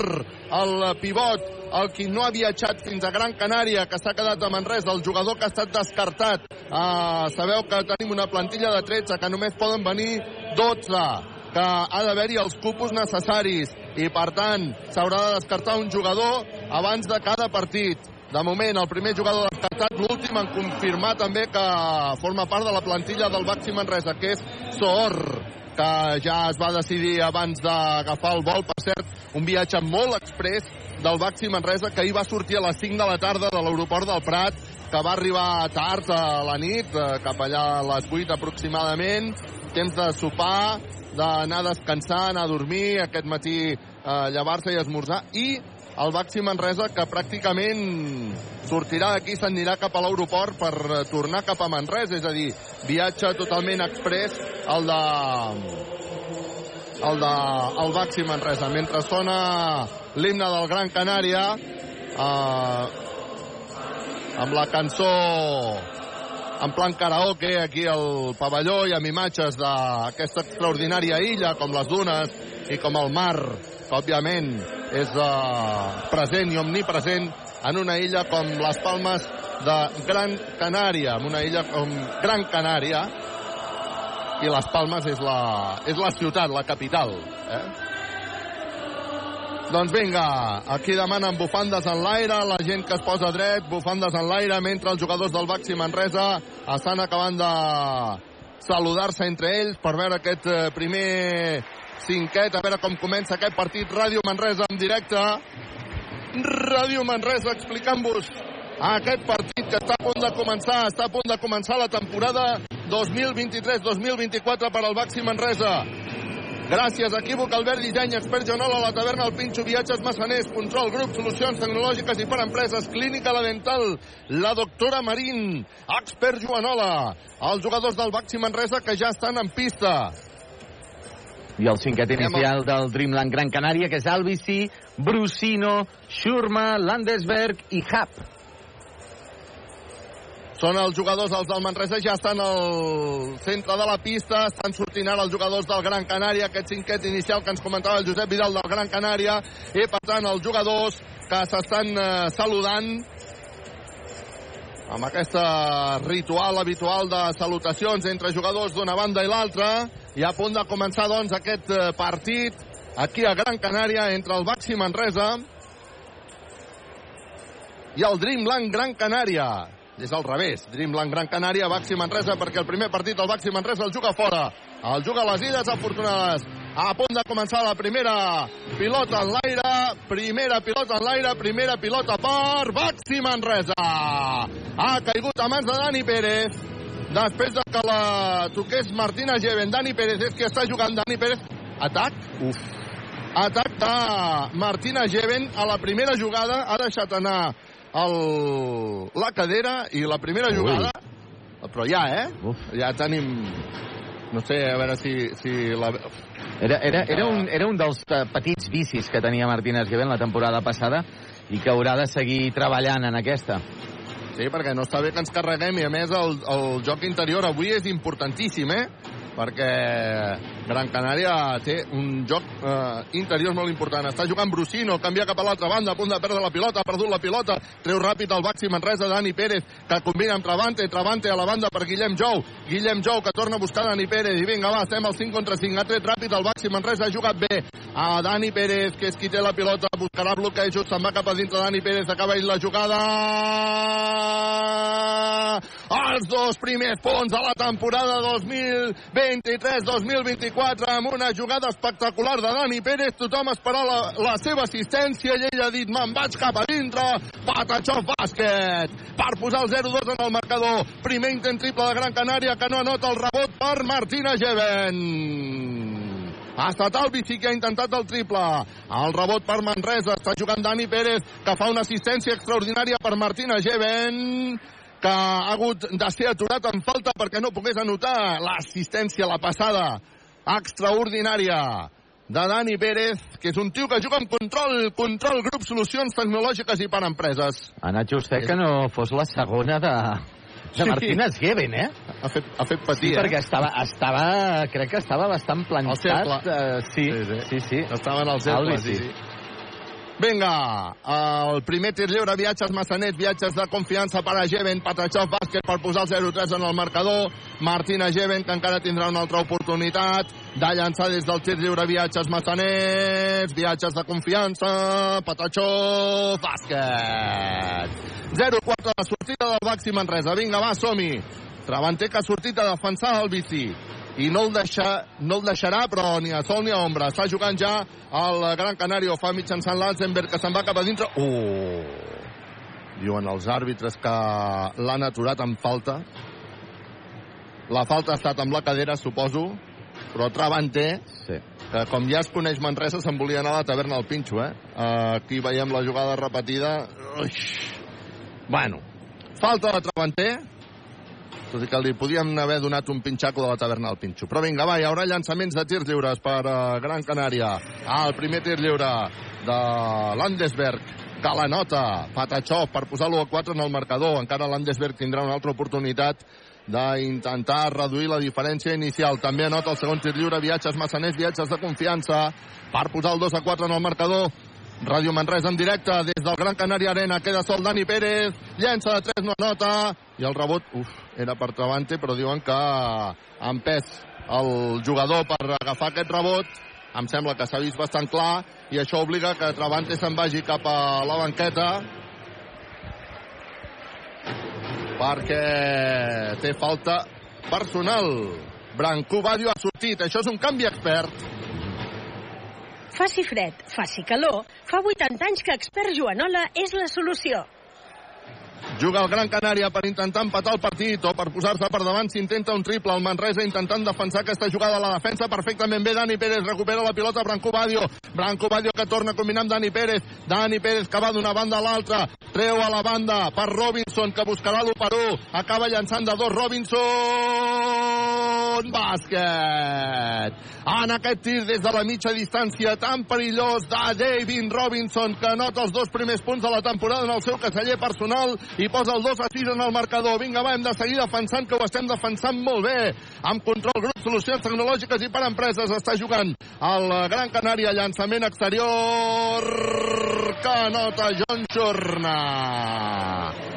el pivot, el qui no ha viatjat fins a Gran Canària, que s'ha quedat a Manresa, el jugador que ha estat descartat. Uh, sabeu que tenim una plantilla de 13, que només poden venir 12 que ha d'haver-hi els cupos necessaris i, per tant, s'haurà de descartar un jugador abans de cada partit. De moment, el primer jugador descartat, l'últim en confirmar també que forma part de la plantilla del Baxi Manresa, que és Soor, que ja es va decidir abans d'agafar el vol. Per cert, un viatge molt express del Baxi Manresa, que ahir va sortir a les 5 de la tarda de l'aeroport del Prat, que va arribar tard a la nit, eh, cap allà a les 8 aproximadament, temps de sopar, d'anar a descansar, anar a dormir, aquest matí eh, llevar-se i esmorzar, i el Baxi Manresa, que pràcticament sortirà d'aquí s'anirà cap a l'aeroport per tornar cap a Manresa, és a dir, viatge totalment express el de el de el Baxi Manresa. Mentre sona l'himne del Gran Canària, eh, amb la cançó en plan karaoke aquí al pavelló i amb imatges d'aquesta extraordinària illa com les dunes i com el mar que òbviament és uh, present i omnipresent en una illa com les Palmes de Gran Canària, en una illa com Gran Canària i les Palmes és la, és la ciutat, la capital. Eh? Doncs vinga, aquí demanen bufandes en l'aire, la gent que es posa dret, bufandes en l'aire, mentre els jugadors del Baxi Manresa estan acabant de saludar-se entre ells per veure aquest eh, primer cinquet, a veure com comença aquest partit. Ràdio Manresa en directe. Ràdio Manresa explicant-vos aquest partit que està a punt de començar, està a punt de començar la temporada 2023-2024 per al Baxi Manresa. Gràcies, equívoc, Albert Disseny, expert Joanola, la taverna, el Pinxo, viatges massaners, control, grup, solucions tecnològiques i per empreses, clínica la dental, la doctora Marín, expert Joanola, els jugadors del Baxi Manresa que ja estan en pista. I el cinquet inicial del Dreamland Gran Canària, que és Albici, Brusino, Schurma, Landesberg i Hap. Són els jugadors, els del Manresa, ja estan al centre de la pista, estan sortint ara els jugadors del Gran Canària, aquest cinquet inicial que ens comentava el Josep Vidal del Gran Canària, i per tant els jugadors que s'estan eh, saludant amb aquesta ritual habitual de salutacions entre jugadors d'una banda i l'altra, i a punt de començar doncs aquest eh, partit aquí a Gran Canària entre el Baxi Manresa i el Dreamland Gran Canària és al revés. Dreamland Gran Canària, Baxi Manresa, perquè el primer partit el Baxi Manresa el juga fora. El juga a les ides afortunades. A punt de començar la primera pilota en l'aire. Primera pilota en l'aire, primera pilota per Baxi Manresa. Ha caigut a mans de Dani Pérez. Després de que la toqués Martina Geven. Dani Pérez és que està jugant Dani Pérez. Atac. Uf. Atac de Martina Geven a la primera jugada. Ha deixat anar el, la cadera i la primera Ui. jugada però ja, eh? Uf. Ja tenim... No sé, a veure si... si la... Era, era, era, un, era un dels eh, petits vicis que tenia Martínez Guevén la temporada passada i que haurà de seguir treballant en aquesta. Sí, perquè no està bé que ens carreguem i a més el, el joc interior avui és importantíssim, eh? Perquè Gran Canària té un joc eh, interior molt important. Està jugant Brusino, canvia cap a l'altra banda, a punt de perdre la pilota, ha perdut la pilota, treu ràpid el Baxi Manresa, Dani Pérez, que combina amb Travante, Travante a la banda per Guillem Jou, Guillem Jou que torna a buscar Dani Pérez, i vinga, va, estem al 5 contra 5, ha tret ràpid el Baxi Manresa, ha jugat bé. A Dani Pérez, que és qui té la pilota, buscarà bloquejos, se'n va cap a dintre Dani Pérez, acaba ell la jugada... Els dos primers punts de la temporada 2023-2024 amb una jugada espectacular de Dani Pérez. Tothom esperava la, la seva assistència i ell ha dit me'n vaig cap a dintre. Patachó bàsquet per posar el 0-2 en el marcador. Primer intent triple de Gran Canària que no anota el rebot per Martina Geven. Ha estat el bici que ha intentat el triple. El rebot per Manresa. Està jugant Dani Pérez, que fa una assistència extraordinària per Martina Geven que ha hagut de ser aturat en falta perquè no pogués anotar l'assistència, la passada extraordinària de Dani Pérez, que és un tio que juga amb control, control, grup, solucions tecnològiques i per empreses. Ha anat justet que no fos la segona de, de Sí. Martínez Geven, eh? Ha fet, ha fet Sí, patir, perquè eh? estava, estava, crec que estava bastant Al cercle. plantat. Uh, sí, Sí, sí. sí, sí. Estaven al cercle, Albi, sí, sí. sí. Vinga, el primer tir lliure, viatges massanets, viatges de confiança per a Geven, Patachov bàsquet per posar el 0-3 en el marcador, Martina Geven, que encara tindrà una altra oportunitat de llançar des del tir lliure, viatges massanets, viatges de confiança, Patachov bàsquet. 0-4 la sortida del Baxi Manresa. Vinga, va, som-hi. Travanter que ha sortit a defensar el bici i no el, deixa, no el deixarà, però ni a sol ni a ombra. Està jugant ja el Gran Canari, ho fa mitjançant l'Alzenberg, que se'n va cap a dintre. Oh! Diuen els àrbitres que l'han aturat amb falta. La falta ha estat amb la cadera, suposo, però Travante sí. que com ja es coneix Manresa, se'n volia anar a la taverna del Pinxo, eh? Uh, aquí veiem la jugada repetida. Ui. Bueno, falta de Travanter, tot i que li podíem haver donat un pinxaco de la taverna del Pinxo. Però vinga, va, hi haurà llançaments de tirs lliures per uh, Gran Canària. Ah, el primer tir lliure de Landesberg, que la nota Patachov per posar l'1 a 4 en el marcador. Encara Landesberg tindrà una altra oportunitat d'intentar reduir la diferència inicial. També anota el segon tir lliure, viatges massaners, viatges de confiança per posar el 2 a 4 en el marcador. Ràdio Manresa en directe des del Gran Canària Arena. Queda sol Dani Pérez. Llença de 3, no anota. I el rebot, uf, era per Travante, però diuen que ha empès el jugador per agafar aquest rebot. Em sembla que s'ha vist bastant clar i això obliga que Travante se'n vagi cap a la banqueta perquè té falta personal. Branco Badio ha sortit. Això és un canvi expert. Faci fred, faci calor, fa 80 anys que Expert Joanola és la solució. Juga el Gran Canària per intentar empatar el partit o per posar-se per davant s'intenta un triple. El Manresa intentant defensar aquesta jugada a la defensa perfectament bé. Dani Pérez recupera la pilota Branco Badio. Branco Badio que torna a combinar amb Dani Pérez. Dani Pérez que va d'una banda a l'altra. Treu a la banda per Robinson que buscarà l'1 per 1. Acaba llançant de dos Robinson. Bàsquet. En aquest tir des de la mitja distància tan perillós de David Robinson que anota els dos primers punts de la temporada en el seu caseller personal i posa el 2 a 6 en el marcador. Vinga, va, hem de seguir defensant, que ho estem defensant molt bé. Amb control grup, solucions tecnològiques i per empreses està jugant el Gran Canària, llançament exterior que anota John Jorna.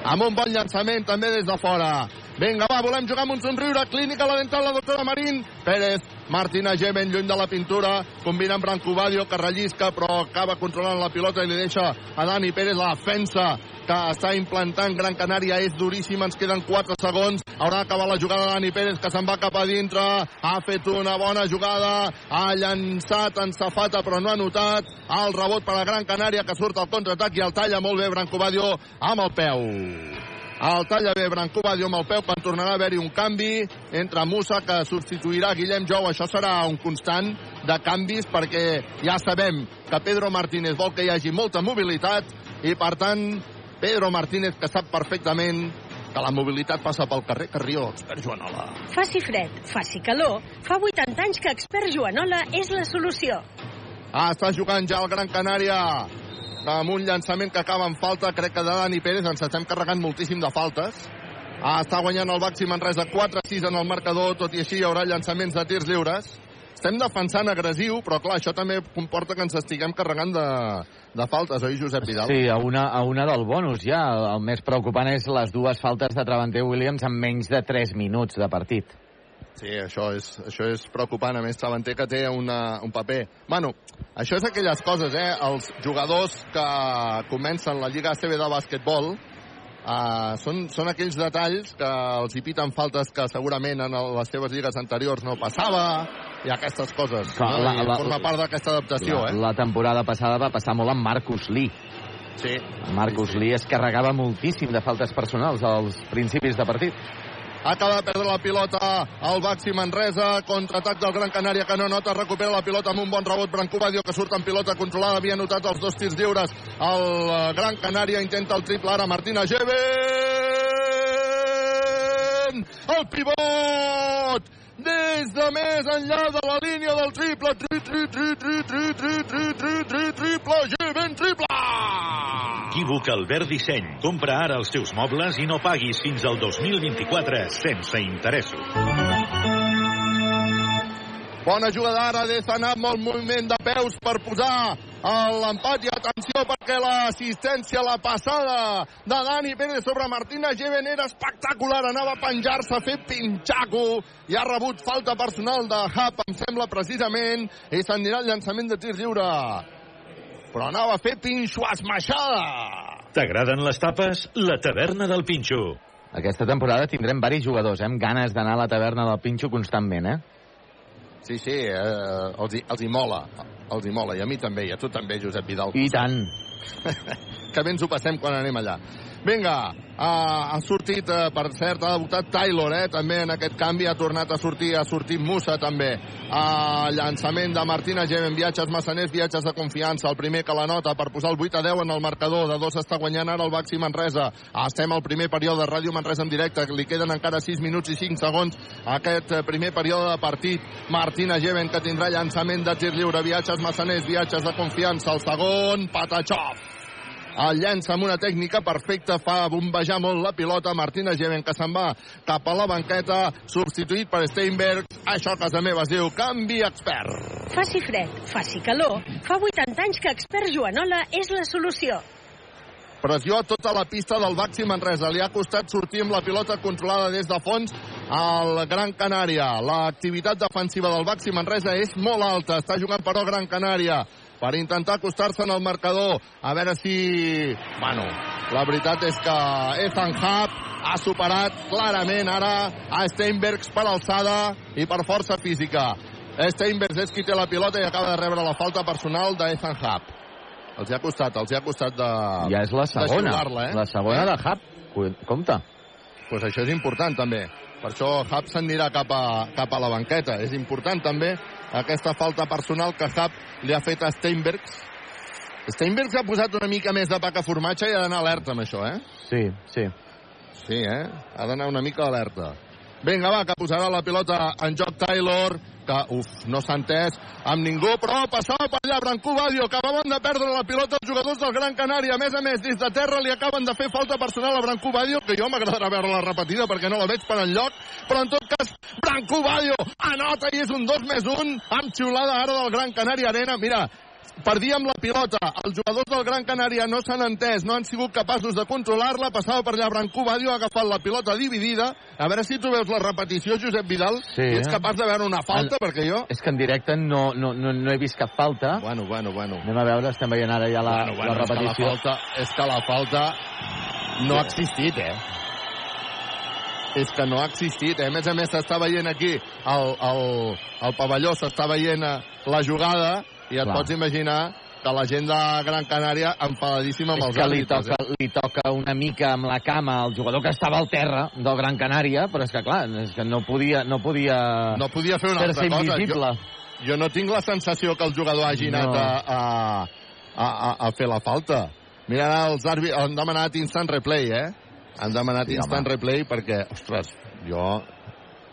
Amb un bon llançament també des de fora. Vinga, va, volem jugar amb un somriure. Clínica la dental, la doctora Marín. Pérez, Martina G, ben lluny de la pintura. Combina amb Brancobadio, que rellisca, però acaba controlant la pilota i li deixa a Dani Pérez la defensa que està implantant Gran Canària. És duríssim, ens queden 4 segons. Haurà d'acabar la jugada Dani Pérez que se'n va cap a dintre, ha fet una bona jugada, ha llançat en safata però no ha notat el rebot per a Gran Canària que surt al contraatac i el talla. Molt bé Brancobadio amb el peu el talla bé Brancobadio amb el peu quan tornarà a haver-hi un canvi entre Musa que substituirà Guillem Jou això serà un constant de canvis perquè ja sabem que Pedro Martínez vol que hi hagi molta mobilitat i per tant Pedro Martínez, que sap perfectament que la mobilitat passa pel carrer Carrió, expert Joanola. Faci fred, faci calor, fa 80 anys que Expert Joanola és la solució. Ah, està jugant ja el Gran Canària amb un llançament que acaba en falta, crec que de Dani Pérez, ens estem carregant moltíssim de faltes. Ah, està guanyant el Baxi Manresa 4-6 en el marcador, tot i així hi haurà llançaments de tirs lliures. Estem defensant agressiu, però clar, això també comporta que ens estiguem carregant de, de faltes, oi, Josep Vidal? Sí, a una, a una del bonus ja. El més preocupant és les dues faltes de Travanter Williams en menys de 3 minuts de partit. Sí, això és, això és preocupant. A més, Travanter que té una, un paper... Bueno, això és aquelles coses, eh? Els jugadors que comencen la Lliga ACB de bàsquetbol uh, són, són aquells detalls que els hi piten faltes que segurament en les seves lligues anteriors no passava i aquestes coses. Clar, no? la- I la- forma part d'aquesta adaptació, la, eh? la temporada passada va passar molt amb Marcus Lee. Sí. Marcus Lee es carregava moltíssim de faltes personals als principis de partit. Acaba de perdre la pilota el Baxi Manresa, contraatac del Gran Canària que no nota, recupera la pilota amb un bon rebot. Brancobadio que surt en pilota controlada, havia notat els dos tirs lliures. El eh, Gran Canària intenta el triple ara. Martina Geven el pivot! Des de més enllà de la línia del triple. Tri, tri, tri, tri, tri, tri, tri, tri, tri, triple Geven, triple Equívoc Albert Disseny. Compra ara els teus mobles i no paguis fins al 2024 sense interessos. Bona jugada ara de Zanat, molt moviment de peus per posar l'empat i atenció perquè l'assistència, la passada de Dani Pérez sobre Martina Geven era espectacular, anava a penjar-se, a fer pinxaco i ha rebut falta personal de Hap, em sembla precisament, i s'anirà el llançament de tir lliure. Però anava a fer pinxo esmaixada. T'agraden les tapes? La taverna del Pinxo. Aquesta temporada tindrem varis jugadors, eh, amb ganes d'anar a la taverna del Pinxo constantment, eh? Sí, sí, eh, els, hi, els hi mola, els hi mola, i a mi també, i a tu també, Josep Vidal. I tant. que bé ens ho passem quan anem allà. Vinga, ha, ha sortit, eh, per cert, ha debutat Taylor, eh, també en aquest canvi, ha tornat a sortir, ha sortit Musa també. Uh, llançament de Martina Gemen, viatges massaners, viatges de confiança, el primer que la nota per posar el 8 a 10 en el marcador, de dos està guanyant ara el Baxi Manresa. Estem al primer període de Ràdio Manresa en directe, li queden encara 6 minuts i 5 segons a aquest eh, primer període de partit. Martina Gemen, que tindrà llançament de tir lliure, viatges massaners, viatges de confiança, el segon, Patachov el llença amb una tècnica perfecta, fa bombejar molt la pilota, Martina Gemen que se'n va cap a la banqueta, substituït per Steinberg, això a casa meva es diu canvi expert. Faci fred, faci calor, fa 80 anys que expert Joanola és la solució. Pressió a tota la pista del Baxi Manresa. Li ha costat sortir amb la pilota controlada des de fons al Gran Canària. L'activitat defensiva del Baxi Manresa és molt alta. Està jugant però Gran Canària per intentar acostar-se en el marcador. A veure si... Bueno, la veritat és que Ethan Hub ha superat clarament ara a Steinbergs per alçada i per força física. Steinbergs és qui té la pilota i acaba de rebre la falta personal d'Ethan Hub. Els ha costat, els ha costat de... Ja és la segona. eh? La segona de Hub. Compte. Doncs pues això és important també. Per això Hub s'anirà cap, a, cap a la banqueta. És important també aquesta falta personal que Hub li ha fet a Steinbergs. Steinbergs ha posat una mica més de paca formatge i ha d'anar alerta amb això, eh? Sí, sí. Sí, eh? Ha d'anar una mica alerta. Vinga, va, que posarà la pilota en joc Taylor, que, uf, no s'ha entès amb ningú, però passava per allà Brancú Badio, acabaven de perdre la pilota els jugadors del Gran Canària. A més a més, des de terra li acaben de fer falta personal a Brancú Badio, que jo m'agradarà veure la repetida perquè no la veig per enlloc, però en tot cas, Brancú Badio anota i és un 2 més 1 amb xiulada ara del Gran Canària Arena. Mira, perdíem la pilota. Els jugadors del Gran Canària no s'han entès, no han sigut capaços de controlar-la. Passava per allà Brancú Badio, ha agafat la pilota dividida. A veure si tu veus la repetició, Josep Vidal, Sí, i ets capaç de veure una falta, El- perquè jo... És que en directe no, no, no, no he vist cap falta. Bueno, bueno, bueno. Anem a veure, estem veient ara ja la, bueno, bueno, la és que repetició. la falta, és que la falta no ha existit, eh? És que no ha existit, eh? A més a més, s'està veient aquí, el, el, el pavelló s'està veient eh, la jugada, i et Clar. pots imaginar que la gent de Gran Canària enfadadíssima amb És els que li àrbitres. toca, li toca una mica amb la cama al jugador que estava al terra del Gran Canària, però és que clar, és que no podia, no podia, Eh? No podia fer una altra cosa. invisible. Jo, jo no tinc la sensació que el jugador hagi No. anat a, a, a, a, fer la falta. Mira, els àrbitres han demanat instant replay, eh? Han demanat Sí, instant home. replay perquè, ostres, jo...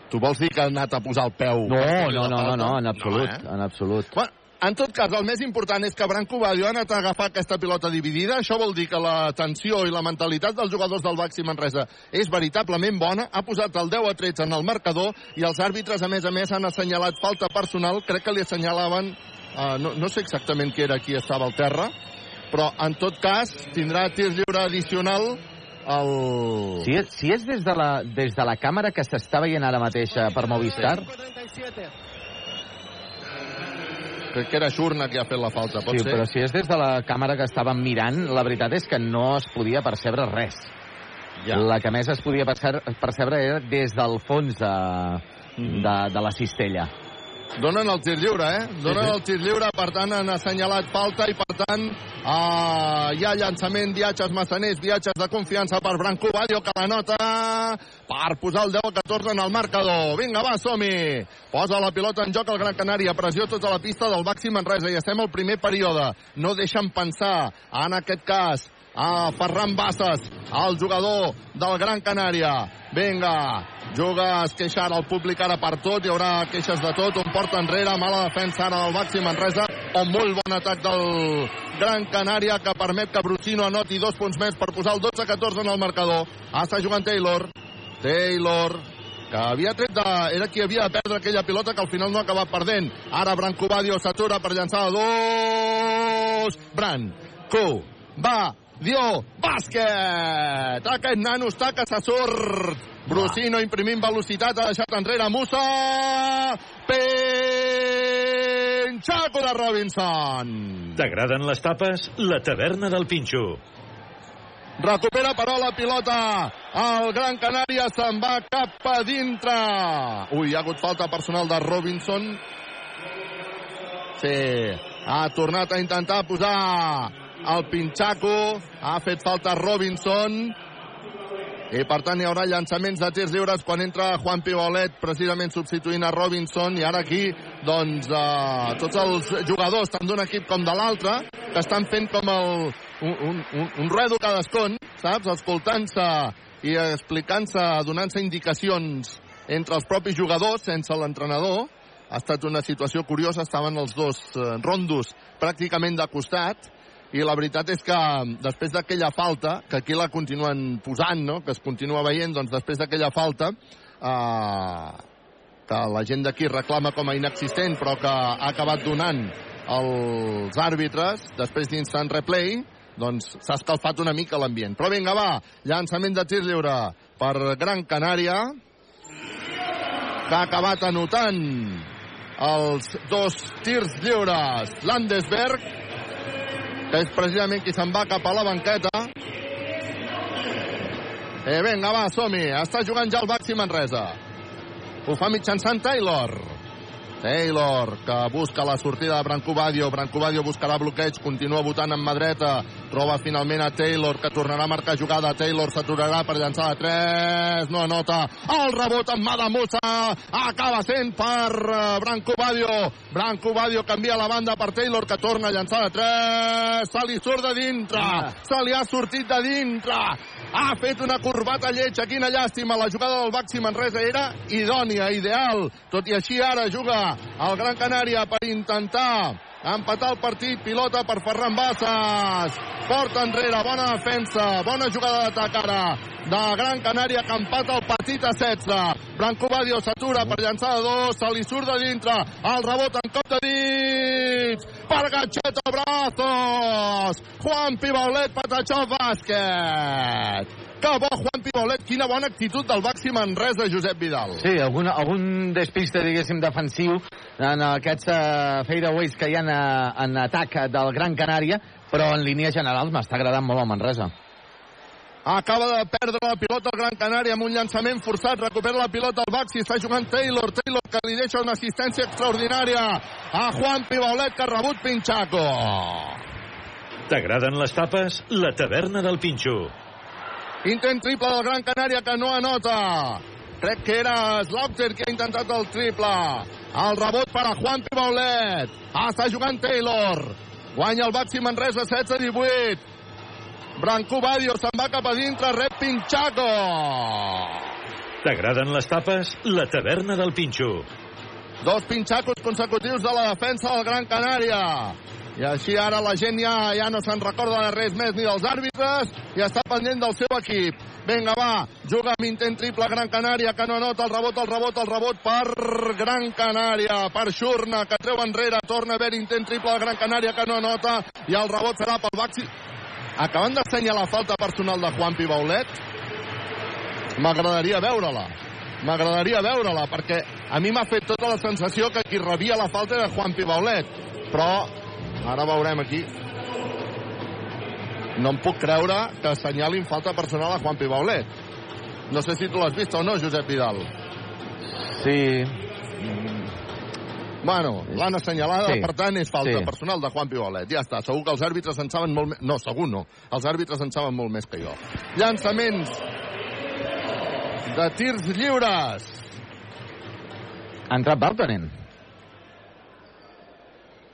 Tu vols dir que ha anat a posar el peu? No, no, no, no, no, en absolut, No, eh? en absolut. Bueno, en tot cas, el més important és que Branco Badio ha anat a agafar aquesta pilota dividida. Això vol dir que la tensió i la mentalitat dels jugadors del Baxi Manresa és veritablement bona. Ha posat el 10 a 13 en el marcador i els àrbitres, a més a més, han assenyalat falta personal. Crec que li assenyalaven... Uh, no, no sé exactament qui era qui estava al terra, però en tot cas tindrà tir lliure addicional el... Si és, si és des, de la, des de la càmera que s'està veient ara mateix per Movistar, Crec que era Xurna qui ha fet la falta, pot sí, ser? però si és des de la càmera que estàvem mirant, la veritat és que no es podia percebre res. Ja. La que més es podia percebre, percebre era des del fons de, de, de la cistella. Donen el tir lliure, eh? Donen sí. el tir lliure, per tant han assenyalat falta i per tant uh, hi ha llançament, viatges massaners, viatges de confiança per Branco Badio, que la nota per posar el 10 a 14 en el marcador. Vinga, va, som-hi! Posa la pilota en joc al Gran Canària, pressió tota la pista del Baxi Manresa i estem al primer període. No deixen pensar, en aquest cas, a Ferran Bassas, el jugador del Gran Canària. Vinga, juga, es queixa ara el públic ara per tot, hi haurà queixes de tot, un porta enrere, mala defensa ara del Baxi Manresa, un molt bon atac del Gran Canària que permet que Brusino anoti dos punts més per posar el 12-14 en el marcador. Està jugant Taylor. Taylor, que havia tret de... Era qui havia de perdre aquella pilota que al final no ha acabat perdent. Ara Branco Badio s'atura per llançar a dos... Branco va Dio, bàsquet! Aquest nano està que se surt. Brusino imprimint velocitat, ha deixat enrere Musa. Pinxaco de Robinson. T'agraden les tapes? La taverna del Pinxo. Recupera però la pilota. El Gran Canària se'n va cap a dintre. Ui, hi ha hagut falta personal de Robinson. Sí, ha tornat a intentar posar el Pinchaco, ha fet falta Robinson, i per tant hi haurà llançaments de tirs lliures quan entra Juan Pibolet precisament substituint a Robinson. I ara aquí doncs eh, tots els jugadors tant d'un equip com de l'altre que estan fent com el, un, un, un, un redo cadascun saps? escoltant-se i explicant-se donant-se indicacions entre els propis jugadors sense l'entrenador. Ha estat una situació curiosa. Estaven els dos eh, rondos pràcticament de costat i la veritat és que després d'aquella falta, que aquí la continuen posant, no? que es continua veient, doncs després d'aquella falta, eh, que la gent d'aquí reclama com a inexistent, però que ha acabat donant els àrbitres, després d'instant replay, doncs s'ha escalfat una mica l'ambient. Però vinga, va, llançament de tir lliure per Gran Canària, que ha acabat anotant els dos tirs lliures. Landesberg, que és precisament qui se'n va cap a la banqueta. Eh, vinga, va, som-hi. Està jugant ja el Baxi Manresa. Ho fa mitjançant Taylor. Taylor, que busca la sortida de Branco Badio. Branco Badio buscarà bloqueig, continua votant amb mà dreta. Troba finalment a Taylor, que tornarà a marcar jugada. Taylor s'aturarà per llançar de 3. No anota. El rebot amb mà de Musa. Acaba sent per eh, Branco Badio. Branco Badio canvia la banda per Taylor, que torna a llançar de 3. Se li surt de dintre. Se li ha sortit de dintre. Ha fet una corbata lletja. Quina llàstima. La jugada del Baxi Manresa era idònia, ideal. Tot i així ara juga el Gran Canària per intentar empatar el partit, pilota per Ferran Bassas, porta enrere, bona defensa, bona jugada d'atac ara de Gran Canària que empata el partit a 16. Branco Badio s'atura per llançar de dos, se li surt de dintre, el rebot en cop de dits, per Gacheta Brazos, Juan Pibaulet, Patachó Bàsquet. Que bo, Juan Pibaulet, quina bona actitud del Baxi Manresa, Josep Vidal. Sí, algun, algun despiste, diguéssim, defensiu en aquests uh, fadeaways que hi ha en, en atac del Gran Canària, però en línia general m'està agradant molt el Manresa. Acaba de perdre la pilota el Gran Canària amb un llançament forçat. Recupera la pilota el Baxi. Està jugant Taylor. Taylor que li deixa una assistència extraordinària a Juan Pibaulet que ha rebut Pinchaco. T'agraden les tapes? La taverna del Pinxo. Intent triple del Gran Canària que no anota. Crec que era Slaughter que ha intentat el triple. El rebot per a Juan Pibaulet. Ah, està jugant Taylor. Guanya el Baxi Manresa 16-18. Branco Badio se'n va cap a dintre, rep Pinchaco. T'agraden les tapes? La taverna del Pinxo. Dos pinxacos consecutius de la defensa del Gran Canària. I així ara la gent ja, ja no se'n recorda de res més ni dels àrbitres i està pendent del seu equip. Vinga, va, juga amb intent triple Gran Canària, que no anota el rebot, el rebot, el rebot per Gran Canària, per Xurna, que treu enrere, torna a haver intent triple Gran Canària, que no anota, i el rebot serà pel Baxi. Acaben d'assenyalar la falta personal de Juan Pibaulet. M'agradaria veure-la. M'agradaria veure-la, perquè a mi m'ha fet tota la sensació que qui rebia la falta era Juan Pibaulet. Però ara veurem aquí. No em puc creure que assenyalin falta personal a Juan Pibaulet. No sé si tu l'has vist o no, Josep Vidal. Sí. Bueno, l'han assenyalada, Sí. per tant, és falta Sí. personal de Juan Pibaulet. Ja està, segur que els àrbitres en saben molt més... No, segur no. Els àrbitres en saben molt més que jo. Llançaments de tirs lliures. Ha entrat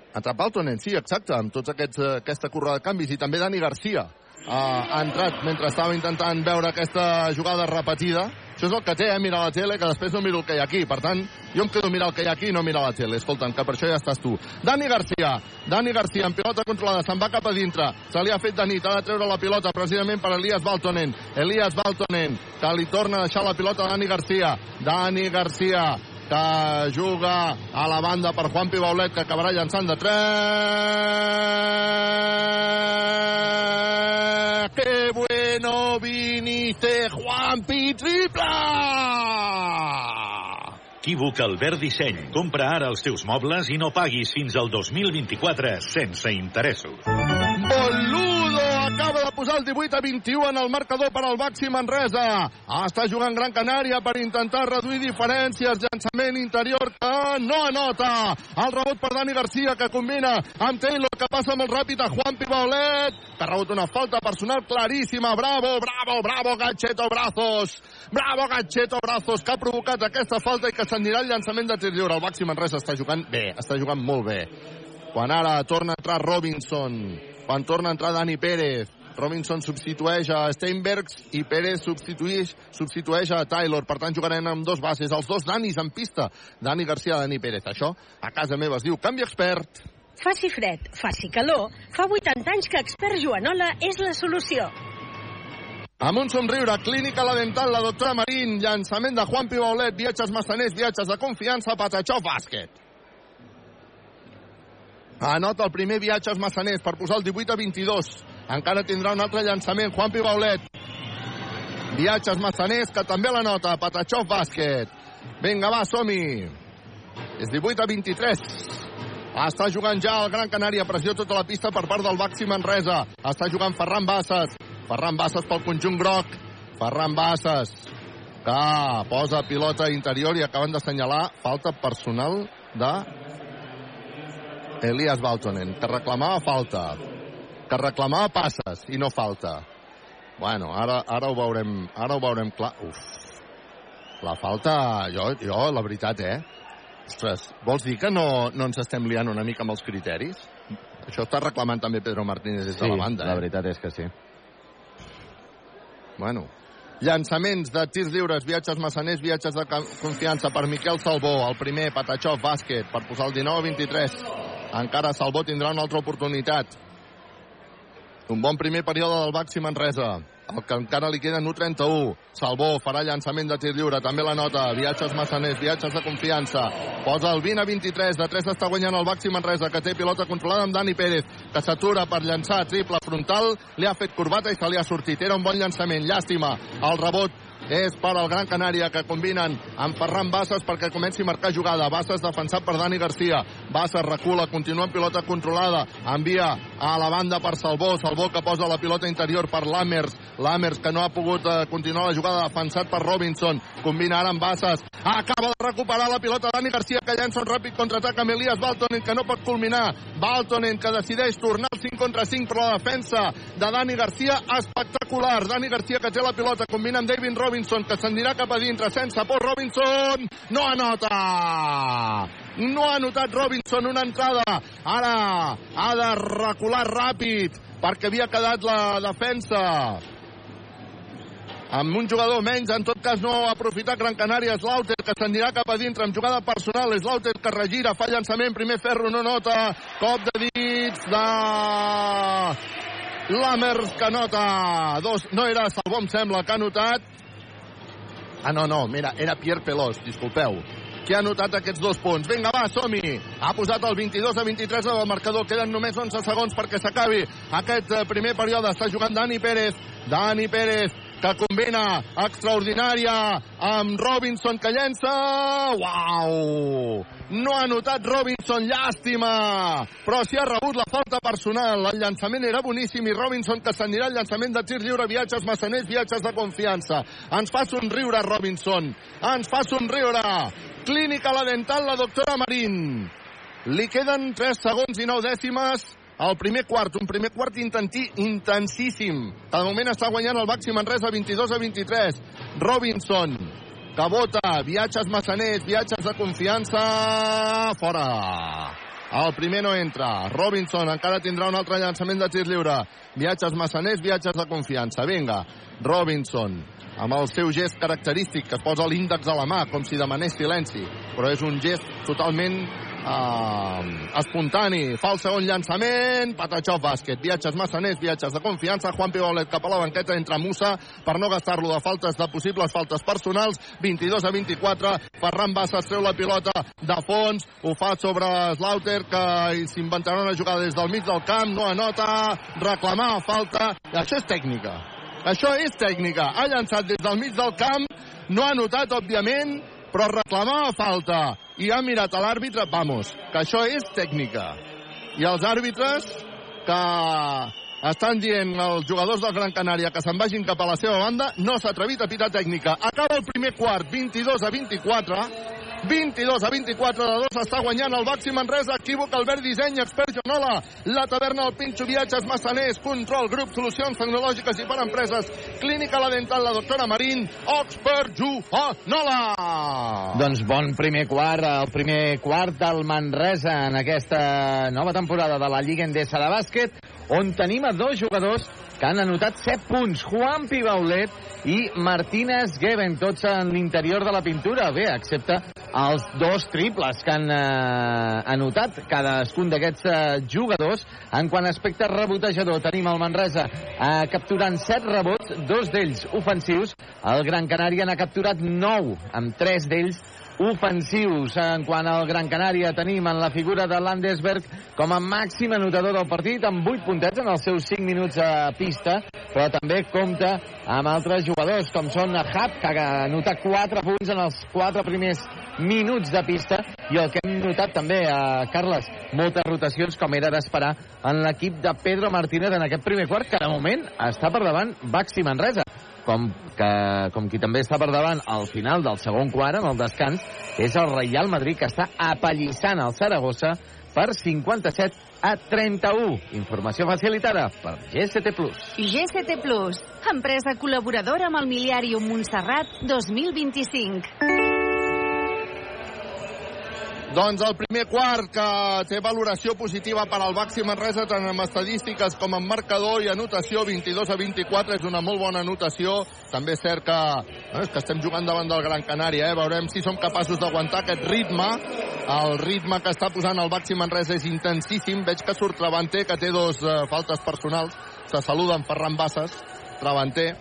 Baltonen. Entrat Baltonen, sí, exacte, amb tots aquests, eh, aquesta curra de canvis. I també Dani Garcia uh, ha entrat mentre estava intentant veure aquesta jugada repetida. Això és el que té, eh, mirar la tele, que després no miro el que hi ha aquí. Per tant, jo em quedo mirar el que hi ha aquí i no mirar la tele. Escolta'm, que per això ja estàs tu. Dani Garcia. Dani Garcia, en pilota controlada, se'n va cap a dintre. Se li ha fet de nit, ha de treure la pilota precisament per Elias Baltonen. Elias Baltonen, que li torna a deixar la pilota a Dani Garcia. Dani Garcia, que juga a la banda per Juan Pibaulet, que acabarà llançant de 3. ¡Qué bueno viniste, Juanpi! ¡Triple! Equívoc Albert Disseny. Compra ara els teus mobles i no paguis fins al 2024 sense interessos. Boludo acaba de posar el 18 a 21 en el marcador per al Baxi Manresa. Està jugant Gran Canària per intentar reduir diferències. Llançament interior que no anota. El rebot per Dani Garcia que combina amb Taylor que passa molt ràpid a Juan Pibaulet que ha rebut una falta personal claríssima. Bravo, bravo, bravo, Gatcheto Brazos. Bravo, Gatcheto Brazos, que ha provocat aquesta falta i que s'anirà el llançament de tir lliure. El Baxi Manresa està jugant bé, està jugant molt bé. Quan ara torna a entrar Robinson, quan torna a entrar Dani Pérez, Robinson substitueix a Steinbergs i Pérez substitueix, substitueix a Taylor. Per tant, jugarem amb dos bases. Els dos Danis en pista. Dani Garcia, Dani Pérez. Això a casa meva es diu canvi expert. Faci fred, faci calor, fa 80 anys que Expert Joanola és la solució. Amb un somriure, clínica la dental, la doctora Marín, llançament de Juan Pibaulet, viatges massaners, viatges de confiança, Patachó Bàsquet. Anota el primer viatges massaners per posar el 18 a 22. Encara tindrà un altre llançament, Juan Pibaulet. Viatges massaners, que també la nota, Patachó Bàsquet. Vinga, va, som-hi. És 18 a 23. Està jugant ja el Gran Canària, pressió tota la pista per part del Baxi Manresa. Està jugant Ferran Bassas. Ferran Bassas pel conjunt groc. Ferran Bassas, que posa pilota interior i acaben d'assenyalar falta personal de Elias Baltonen, que reclamava falta, que reclamava passes i no falta. Bueno, ara, ara ho veurem, ara ho veurem clar. Uf, la falta, jo, jo la veritat, eh? Ostres, vols dir que no, no ens estem liant una mica amb els criteris? Això està reclamant també Pedro Martínez des de Sí, la banda, la eh? veritat és que sí. Bueno, llançaments de tirs lliures, viatges massaners, viatges de confiança per Miquel Salvó, el primer, Patachó, bàsquet, per posar el 19-23. Encara Salvó tindrà una altra oportunitat. Un bon primer període del Baxi Manresa. El que encara li queda 1-31. Salvó farà llançament de tir lliure, també la nota. Viatges massaners, viatges de confiança. Posa el 20 a 23. De 3 està guanyant el Baxi Manresa, que té pilota controlada amb Dani Pérez, que s'atura per llançar triple frontal. Li ha fet corbata i se li ha sortit. Era un bon llançament. Llàstima. El rebot és per al Gran Canària, que combinen amb Ferran Bassas perquè comenci a marcar jugada. Bassas defensat per Dani Garcia. Bassas recula, continua amb pilota controlada. Envia a la banda per Salvó. Salvó que posa la pilota interior per Lammers. Lammers que no ha pogut eh, continuar la jugada defensat per Robinson. Combina ara amb Bassas. Acaba de recuperar la pilota Dani Garcia que llença un ràpid contraatac amb Elias Baltonen que no pot culminar. Baltonen que decideix tornar al 5 contra 5 però la defensa de Dani Garcia espectacular. Dani Garcia que té la pilota combina amb David Robinson que s'anirà cap a dintre sense por Robinson. No anota! No ha anotat Robinson una entrada. Ara ha de recular ràpid perquè havia quedat la defensa. Amb un jugador menys, en tot cas no ha aprofitat Gran Canària, Slaughter, que s'anirà cap a dintre amb jugada personal, Slaughter que regira, fa llançament, primer ferro no nota, cop de dits de Lammers que nota, dos, no era Salvó em sembla que ha notat, ah no, no, mira, era Pierre Pelós, disculpeu, que ha anotat aquests dos punts. Vinga, va, som-hi! Ha posat el 22 a 23 del marcador. Queden només 11 segons perquè s'acabi aquest eh, primer període. Està jugant Dani Pérez. Dani Pérez que combina extraordinària amb Robinson que llença uau no ha notat Robinson, llàstima. Però si ha rebut la falta personal. El llançament era boníssim i Robinson que s'anirà al llançament de tir lliure. Viatges massaners, viatges de confiança. Ens fa somriure Robinson. Ens fa somriure. Clínica la dental la doctora Marín. Li queden 3 segons i 9 dècimes al primer quart, un primer quart intentí, intensíssim. De moment està guanyant el Baxi Manresa 22 a 23. Robinson, que vota, viatges massaners, viatges de confiança, fora. El primer no entra. Robinson encara tindrà un altre llançament de tir lliure. Viatges massaners, viatges de confiança. Vinga, Robinson, amb el seu gest característic, que posa l'índex a la mà, com si demanés silenci. Però és un gest totalment uh, espontani. Fa el segon llançament, Patachó bàsquet. Viatges massaners, viatges de confiança. Juan Pibolet cap a la banqueta, entra Musa per no gastar-lo de faltes, de possibles faltes personals. 22 a 24. Ferran Bassas treu la pilota de fons. Ho fa sobre Slaughter, que s'inventarà una jugada des del mig del camp. No anota. Reclamar falta. Això és tècnica. Això és tècnica. Ha llançat des del mig del camp. No ha notat, òbviament, però reclamava falta i ha mirat a l'àrbitre, vamos, que això és tècnica. I els àrbitres que estan dient els jugadors del Gran Canària que se'n vagin cap a la seva banda. No s'ha atrevit a pitar tècnica. Acaba el primer quart, 22 a 24. 22 a 24 de 2 està guanyant el Baxi Manresa, equívoc Albert Disseny, expert Jonola, la taverna del Pinxo Viatges Massaners, control, grup, solucions tecnològiques i per empreses, clínica la dental, la doctora Marín, expert Jonola. Doncs bon primer quart, el primer quart del Manresa en aquesta nova temporada de la Lliga Endesa de bàsquet, on tenim a dos jugadors que han anotat 7 punts, Juan Pibaulet i Martínez Geben, tots en l'interior de la pintura, bé, excepte els dos triples que han eh, anotat cadascun d'aquests eh, jugadors. En quant a aspecte rebotejador, tenim el Manresa eh, capturant 7 rebots, dos d'ells ofensius. El Gran Canària n'ha capturat 9, amb 3 d'ells ofensius. En quant al Gran Canària, tenim en la figura de Landesberg com a màxim anotador del partit, amb 8 puntets en els seus 5 minuts a pista, però també compta amb altres jugadors, com són Hap, que ha anotat 4 punts en els 4 primers minuts de pista, i el que hem notat també, a Carles, moltes rotacions, com era d'esperar, en l'equip de Pedro Martínez en aquest primer quart, que de moment està per davant Baxi Manresa com, que, com qui també està per davant al final del segon quart, en el descans, és el Real Madrid, que està apallissant el Saragossa per 57 a 31. Informació facilitada per. GST Plus, empresa col·laboradora amb el Miliàrium Montserrat 2025. Doncs el primer quart que té valoració positiva per al Baxi Manresa tant amb estadístiques com amb marcador i anotació 22 a 24 és una molt bona anotació. També és cert que, eh, que estem jugant davant del Gran Canària eh? veurem si som capaços d'aguantar aquest ritme. El ritme que està posant el Baxi Manresa és intensíssim. Veig que surt Travanter que té dos eh, faltes personals. Se saluden Ferran Bassas Travanter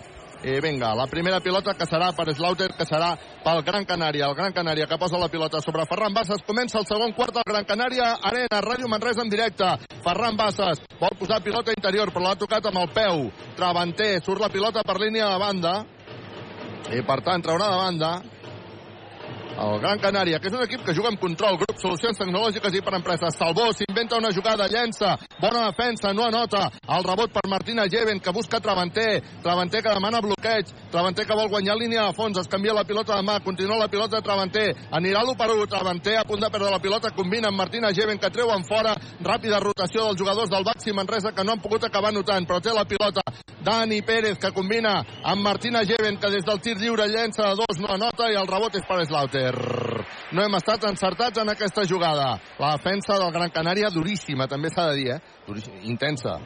i vinga, la primera pilota que serà per Slaughter, que serà pel Gran Canària. El Gran Canària que posa la pilota sobre Ferran Bassas. Comença el segon quart del Gran Canària. Arena, Ràdio Manresa en directe. Ferran Bassas vol posar pilota interior, però l'ha tocat amb el peu. Travanter, surt la pilota per línia de banda. I per tant, traurà de banda el Gran Canària, que és un equip que juga amb control, grup, solucions tecnològiques i per empreses. Salvó s'inventa una jugada, llença, bona defensa, no anota. El rebot per Martina Jeven, que busca Travanter. Travanter que demana bloqueig. Travanter que vol guanyar línia de fons. Es canvia la pilota de mà. Continua la pilota de Travanter. Anirà l'1 per 1. Travanter a punt de perdre la pilota. Combina amb Martina Jeven, que treuen fora. Ràpida rotació dels jugadors del Baxi Manresa, que no han pogut acabar notant, però té la pilota. Dani Pérez, que combina amb Martina Jeven, que des del tir lliure llença de dos, no anota, i el rebot és per Slaughter. No hem estat encertats en aquesta jugada. La defensa del Gran Canària duríssima, també s'ha de dir, eh? Duríssima, intensa,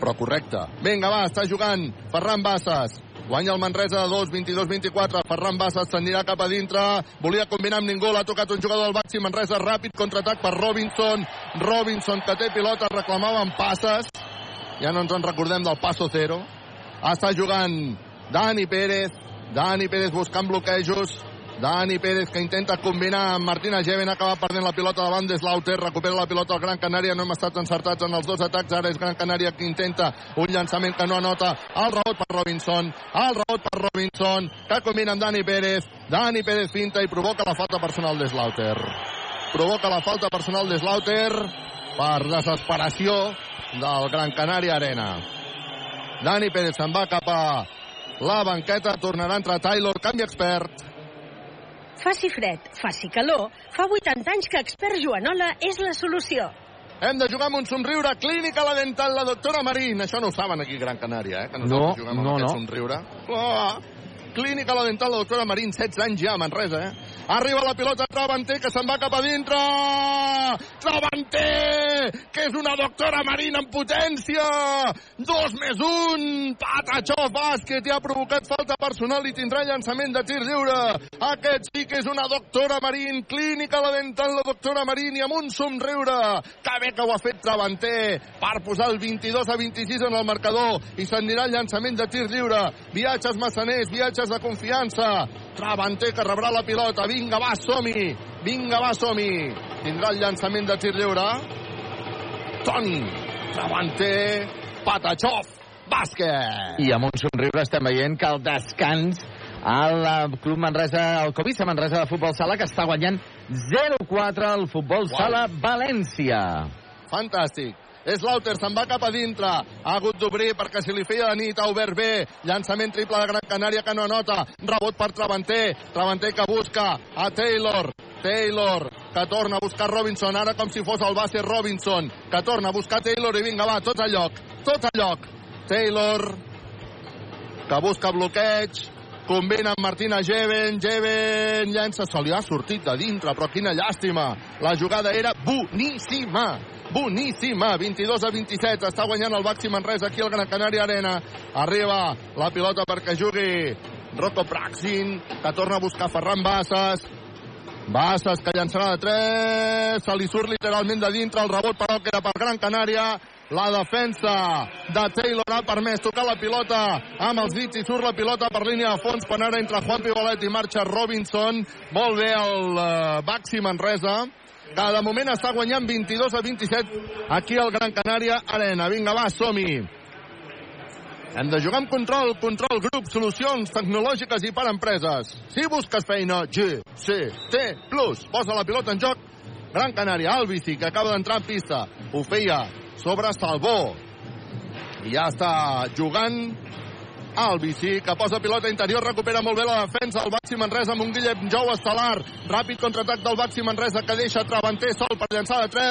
però correcta. Vinga, va, està jugant Ferran Bassas. Guanya el Manresa de 2, 22-24. Ferran Bassas s'anirà cap a dintre. Volia combinar amb ningú. L'ha tocat un jugador del Baxi Manresa. Ràpid contraatac per Robinson. Robinson que té pilota. Reclamaven passes. Ja no ens en recordem del passo zero. Està jugant Dani Pérez. Dani Pérez buscant bloquejos. Dani Pérez que intenta combinar amb Martina Geven, acaba perdent la pilota davant de Slaughter, recupera la pilota al Gran Canària, no hem estat encertats en els dos atacs, ara és Gran Canària que intenta un llançament que no anota, el rebot per Robinson, el rebot per Robinson, que combina amb Dani Pérez, Dani Pérez finta i provoca la falta personal de Slaughter. Provoca la falta personal de Slaughter per desesperació del Gran Canària Arena. Dani Pérez se'n va cap a la banqueta, tornarà a entrar Taylor, canvi expert. Faci fred, faci calor, fa 80 anys que expert Joanola és la solució. Hem de jugar amb un somriure. Clínica la dental, la doctora Marín. Això no ho saben aquí a Gran Canària, eh? Que No, juguem amb no, aquest no. somriure. Oh, Clínica la dental, la doctora Marín, 16 anys ja a Manresa, eh? Arriba la pilota Travanter, que se'n va cap a dintre! Travanter, que és una doctora Marín en potència! Dos més un! Patachó bàsquet i ha provocat falta personal i tindrà llançament de tir lliure. Aquest sí que és una doctora Marín, clínica la dental, la doctora Marín i amb un somriure. Que bé que ho ha fet Travanter per posar el 22 a 26 en el marcador i s'anirà el llançament de tir lliure. Viatges massaners, viatges de confiança. Travanter que rebrà la pilota. Vinga, va, som-hi! Vinga, va, som-hi! Tindrà el llançament de tir lliure. Toni, Travanter, Patachov, bàsquet! I amb un somriure estem veient que el descans al eh, Club Manresa, el Covisa Manresa de Futbol Sala, que està guanyant 0-4 al Futbol Uau. Sala València. Fantàstic. Slaughter se'n va cap a dintre. Ha hagut d'obrir perquè si li feia de nit. Ha obert bé. Llançament triple de Gran Canària que no anota. Rebot per Travanter. Travanter que busca a Taylor. Taylor, que torna a buscar Robinson, ara com si fos el base Robinson, que torna a buscar Taylor i vinga, va, tot a lloc, tot a lloc. Taylor, que busca bloqueig, combina amb Martina Jeven, Jeven llença, se li ha sortit de dintre, però quina llàstima. La jugada era boníssima, boníssima. 22 a 27, està guanyant el Baxi Manresa aquí al Gran Canària Arena. Arriba la pilota perquè jugui Rocco Praxin, que torna a buscar Ferran Bassas, Bassas que llançarà de 3, se li surt literalment de dintre, el rebot però que era per Gran Canària, la defensa de Taylor ha permès tocar la pilota amb els dits i surt la pilota per línia de fons quan ara entra Juan Pigolet i marxa Robinson. Molt bé el uh, Baxi Manresa que de moment està guanyant 22 a 27 aquí al Gran Canària Arena. Vinga, va, som-hi. Hem de jugar amb control, control grup, solucions tecnològiques i per empreses. Si busques feina, GCT Plus. Posa la pilota en joc. Gran Canària, Albici, que acaba d'entrar en pista. Ho feia sobre Salvó. I ja està jugant Albici, que posa pilota interior, recupera molt bé la defensa, el Baxi Manresa amb un Guillem Jou estel·lar, ràpid contraatac del Baxi Manresa que deixa Travanter sol per llançar de 3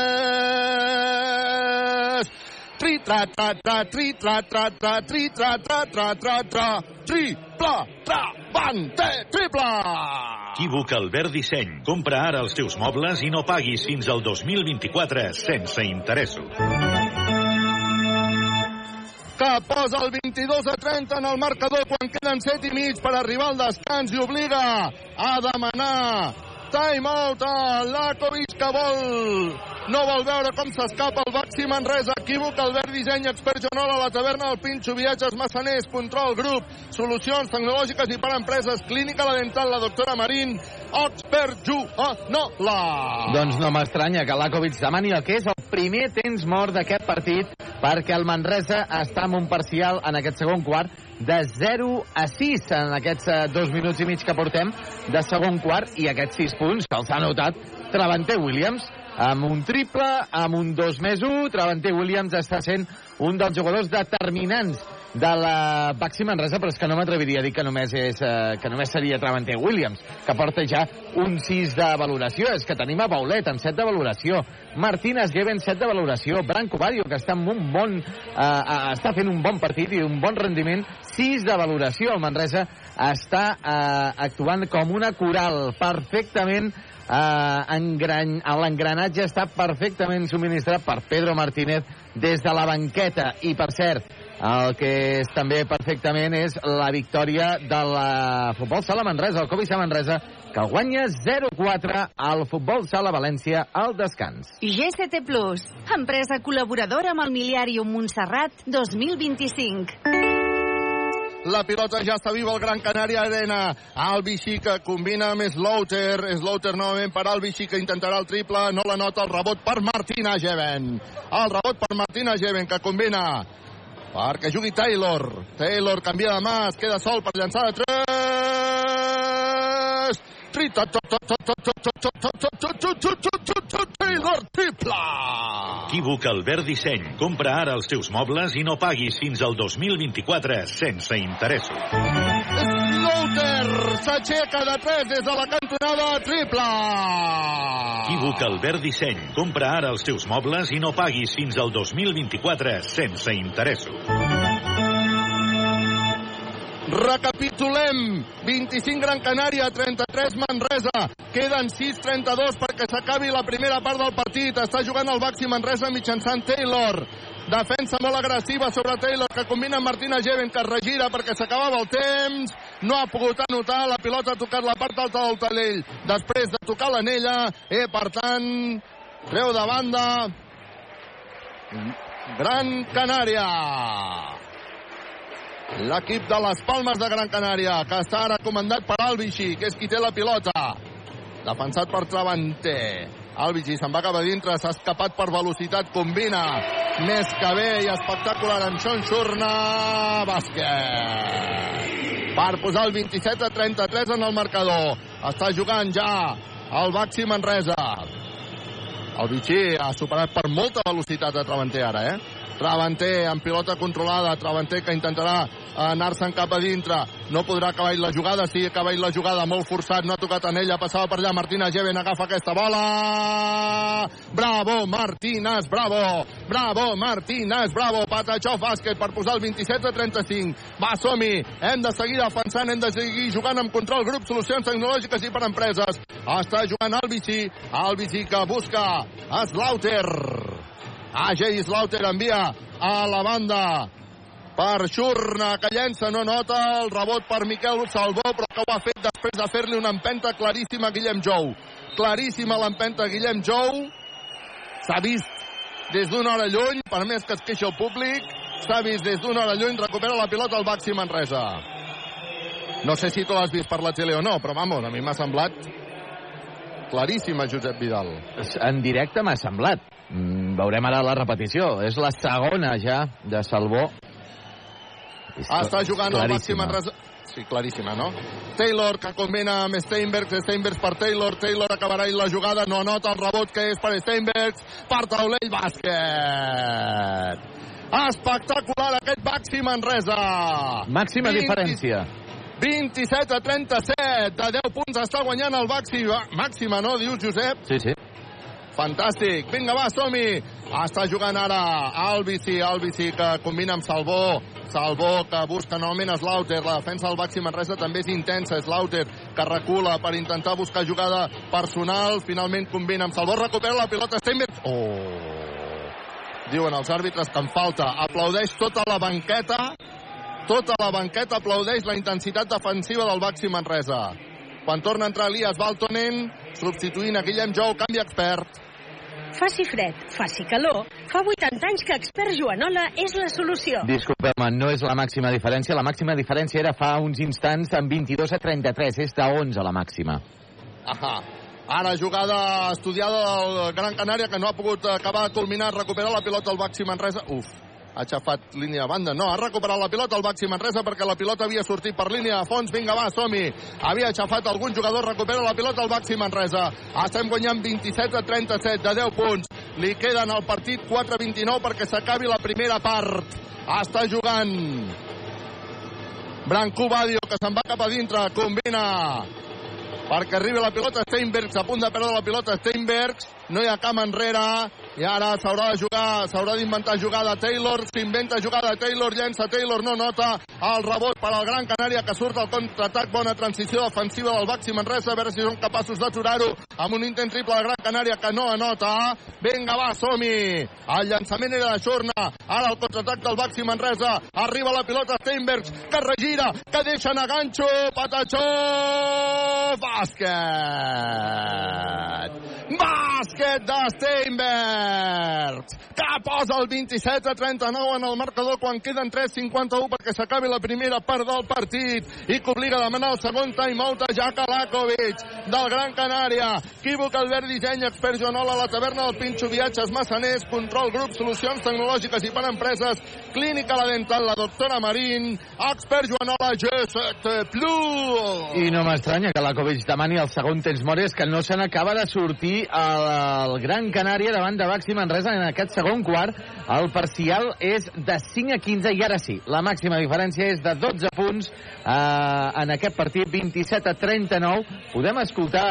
tri tra tra tra tri tra tra tra tri tra tra tra tra tra triple Travante triple Equívoc Albert Disseny. Compra ara els teus mobles i no paguis fins al 2024 sense interessos. Que posa el 22 a 30 en el marcador quan queden 7 i mig per arribar al descans i obliga a demanar time out a Lakovic que vol no vol veure com s'escapa el Baxi Manresa. Equívoc, Albert Disseny, expert Jonola, la taverna del Pinxo, viatges massaners, control, grup, solucions tecnològiques i per empreses, clínica la dental, la doctora Marín, expert Joanola. Doncs no m'estranya que l'Akovic demani el que és el primer temps mort d'aquest partit perquè el Manresa està amb un parcial en aquest segon quart de 0 a 6 en aquests eh, dos minuts i mig que portem de segon quart i aquests 6 punts que els ha notat Travanter Williams amb un triple, amb un 2 més 1. Travanter Williams està sent un dels jugadors determinants de la Baxi Manresa, però és que no m'atreviria a dir que només, és, eh, que només seria Travanter Williams, que porta ja un 6 de valoració. És que tenim a Baulet amb 7 de valoració, Martínez Geven 7 de valoració, Branco Bario, que està, un bon, eh, eh, està fent un bon partit i un bon rendiment, 6 de valoració. El Manresa està eh, actuant com una coral perfectament eh, engran... l'engranatge està perfectament subministrat per Pedro Martínez des de la banqueta. I, per cert, el que és també perfectament és la victòria de la Futbol Sala Manresa, el Covi Manresa, que guanya 0-4 al Futbol Sala València al descans. GCT Plus, empresa col·laboradora amb el Miliàrium Montserrat 2025. La pilota ja està viva al Gran Canària Arena. Albici que combina amb Slaughter. Slaughter novament per Albici que intentarà el triple. No la nota el rebot per Martina Geven. El rebot per Martina Geven que combina perquè jugui Taylor. Taylor canvia de mà, es queda sol per llançar de 3. Taylor triple! Equívoc Albert Disseny. Compra ara els teus mobles i no paguis fins al 2024 sense interessos. Slaughter s'aixeca de 3 des de la cantonada triple! Equívoc Albert Disseny. Compra ara els teus mobles i no paguis fins al 2024 sense interessos. Recapitulem. 25 Gran Canària, 33 Manresa. Queden 6-32 perquè s'acabi la primera part del partit. Està jugant el Baxi Manresa mitjançant Taylor. Defensa molt agressiva sobre Taylor, que combina amb Martina Geven, que es regira perquè s'acabava el temps. No ha pogut anotar, la pilota ha tocat la part alta del talell. Després de tocar l'anella, eh, per tant, treu de banda. Gran Canària. L'equip de les Palmes de Gran Canària, que està ara comandat per Albici, que és qui té la pilota. Defensat per Travante. Albici se'n va cap a dintre, s'ha escapat per velocitat, combina més que bé i espectacular amb Sean Shurna. Bàsquet. Per posar el 27 a 33 en el marcador. Està jugant ja el Baxi Manresa. El Vichy ha superat per molta velocitat a Travanter ara, eh? Travanter amb pilota controlada, Travanter que intentarà anar-se'n cap a dintre, no podrà acabar la jugada, sí, acaba la jugada, molt forçat, no ha tocat en ella, passava per allà, Martínez Geven agafa aquesta bola, bravo Martínez, bravo, bravo Martínez, bravo, Patachó bàsquet per posar el 27 a 35, va, som -hi. hem de seguir defensant, hem de seguir jugant amb control, grup, solucions tecnològiques i per empreses, està jugant el Vichy que busca Slaughter, AJ Slaughter envia a la banda per Xurna, que llença, no nota el rebot per Miquel Salvó, però que ho ha fet després de fer-li una empenta claríssima a Guillem Jou. Claríssima l'empenta a Guillem Jou. S'ha vist des d'una hora lluny, per més que es queixi el públic, s'ha vist des d'una hora lluny, recupera la pilota el Baxi Manresa. No sé si tu l'has vist per la tele o no, però vamos, a mi m'ha semblat claríssima, Josep Vidal. En directe m'ha semblat. Mm, veurem ara la repetició. És la segona ja de Salvó. És Està jugant el Baxi claríssima. Manresa. Sí, claríssima, no? Taylor, que combina amb Steinbergs, Steinbergs per Taylor, Taylor acabarà la jugada, no anota el rebot que és per Steinbergs, per taulell, bàsquet! Espectacular aquest Baxi Manresa! Màxima 20 diferència. 27 a 37, de 10 punts està guanyant el Baxi. Màxima, no, dius, Josep? Sí, sí. Fantàstic. Vinga, va, som-hi. Està jugant ara Albici, Albici que combina amb Salvó. Salvó que busca novament Slaughter. La defensa del Baxi Manresa també és intensa. Slaughter que recula per intentar buscar jugada personal. Finalment combina amb Salvó. Recupera la pilota Steinberg. Oh! Diuen els àrbitres que en falta. Aplaudeix tota la banqueta. Tota la banqueta aplaudeix la intensitat defensiva del Baxi Manresa. Quan torna a entrar Elias Baltonen, substituint a Guillem Jou, canvi expert. Faci fred, faci calor, fa 80 anys que Expert Joanola és la solució. Disculpeu-me, no és la màxima diferència. La màxima diferència era fa uns instants amb 22 a 33. És de 11 la màxima. Ahà. Ara jugada estudiada del Gran Canària que no ha pogut acabar de culminar, recuperar la pilota al Baxi Manresa. Uf, ha aixafat línia de banda. No, ha recuperat la pilota al Baxi Manresa perquè la pilota havia sortit per línia de fons. Vinga, va, som-hi. Havia aixafat algun jugador, recupera la pilota al Baxi Manresa. Estem guanyant 27 a 37 de 10 punts. Li queden al partit 4-29 perquè s'acabi la primera part. Està jugant Branco Badio, que se'n va cap a dintre, combina perquè arribi la pilota Steinbergs, a punt de perdre la pilota Steinbergs, no hi ha camp enrere, i ara s'haurà de jugar, s'haurà d'inventar jugada Taylor, s'inventa jugada Taylor, llença Taylor, no nota el rebot per al Gran Canària que surt al contraatac, bona transició defensiva del Baxi Manresa, a veure si són capaços d'aturar-ho amb un intent triple del Gran Canària que no anota, vinga va, som-hi, el llançament era de Xorna, ara el contraatac del Baxi Manresa, arriba la pilota Steinbergs, que regira, que deixa anar ganxo, Patachó, bàsquet! Bàsquet de Steinbergs, que posa el 27 a 39 en el marcador quan queden 3.51 perquè s'acabi la primera part del partit i que obliga a demanar el segon timeout a Jaka Lakovic del Gran Canària. Equívoc Albert Disseny, expert Joanola, la taverna del Pinxo, viatges massaners, control grup, solucions tecnològiques i per empreses, clínica la dental, la doctora Marín, expert Joanola, G7 Plus. I no m'estranya que Lakovic demani el segon temps mort, és que no se n'acaba de sortir el Gran Canària davant de Baxi Manresa en aquest segon quart. El parcial és de 5 a 15 i ara sí, la màxima diferència és de 12 punts eh, en aquest partit, 27 a 39. Podem escoltar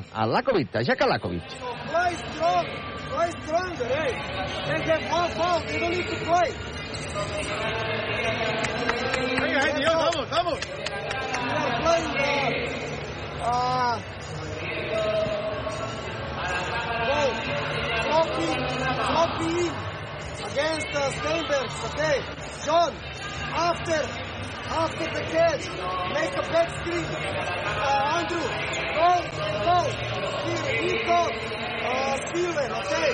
a Lakovic, a Jaka Lakovic. Vamos, vamos. Uh, uh, well, floppy, floppy against uh, Steinbergs, okay? John, after, after the catch, make a back screen. Uh, Andrew, go, go. Here, he go. Uh, Steven, okay?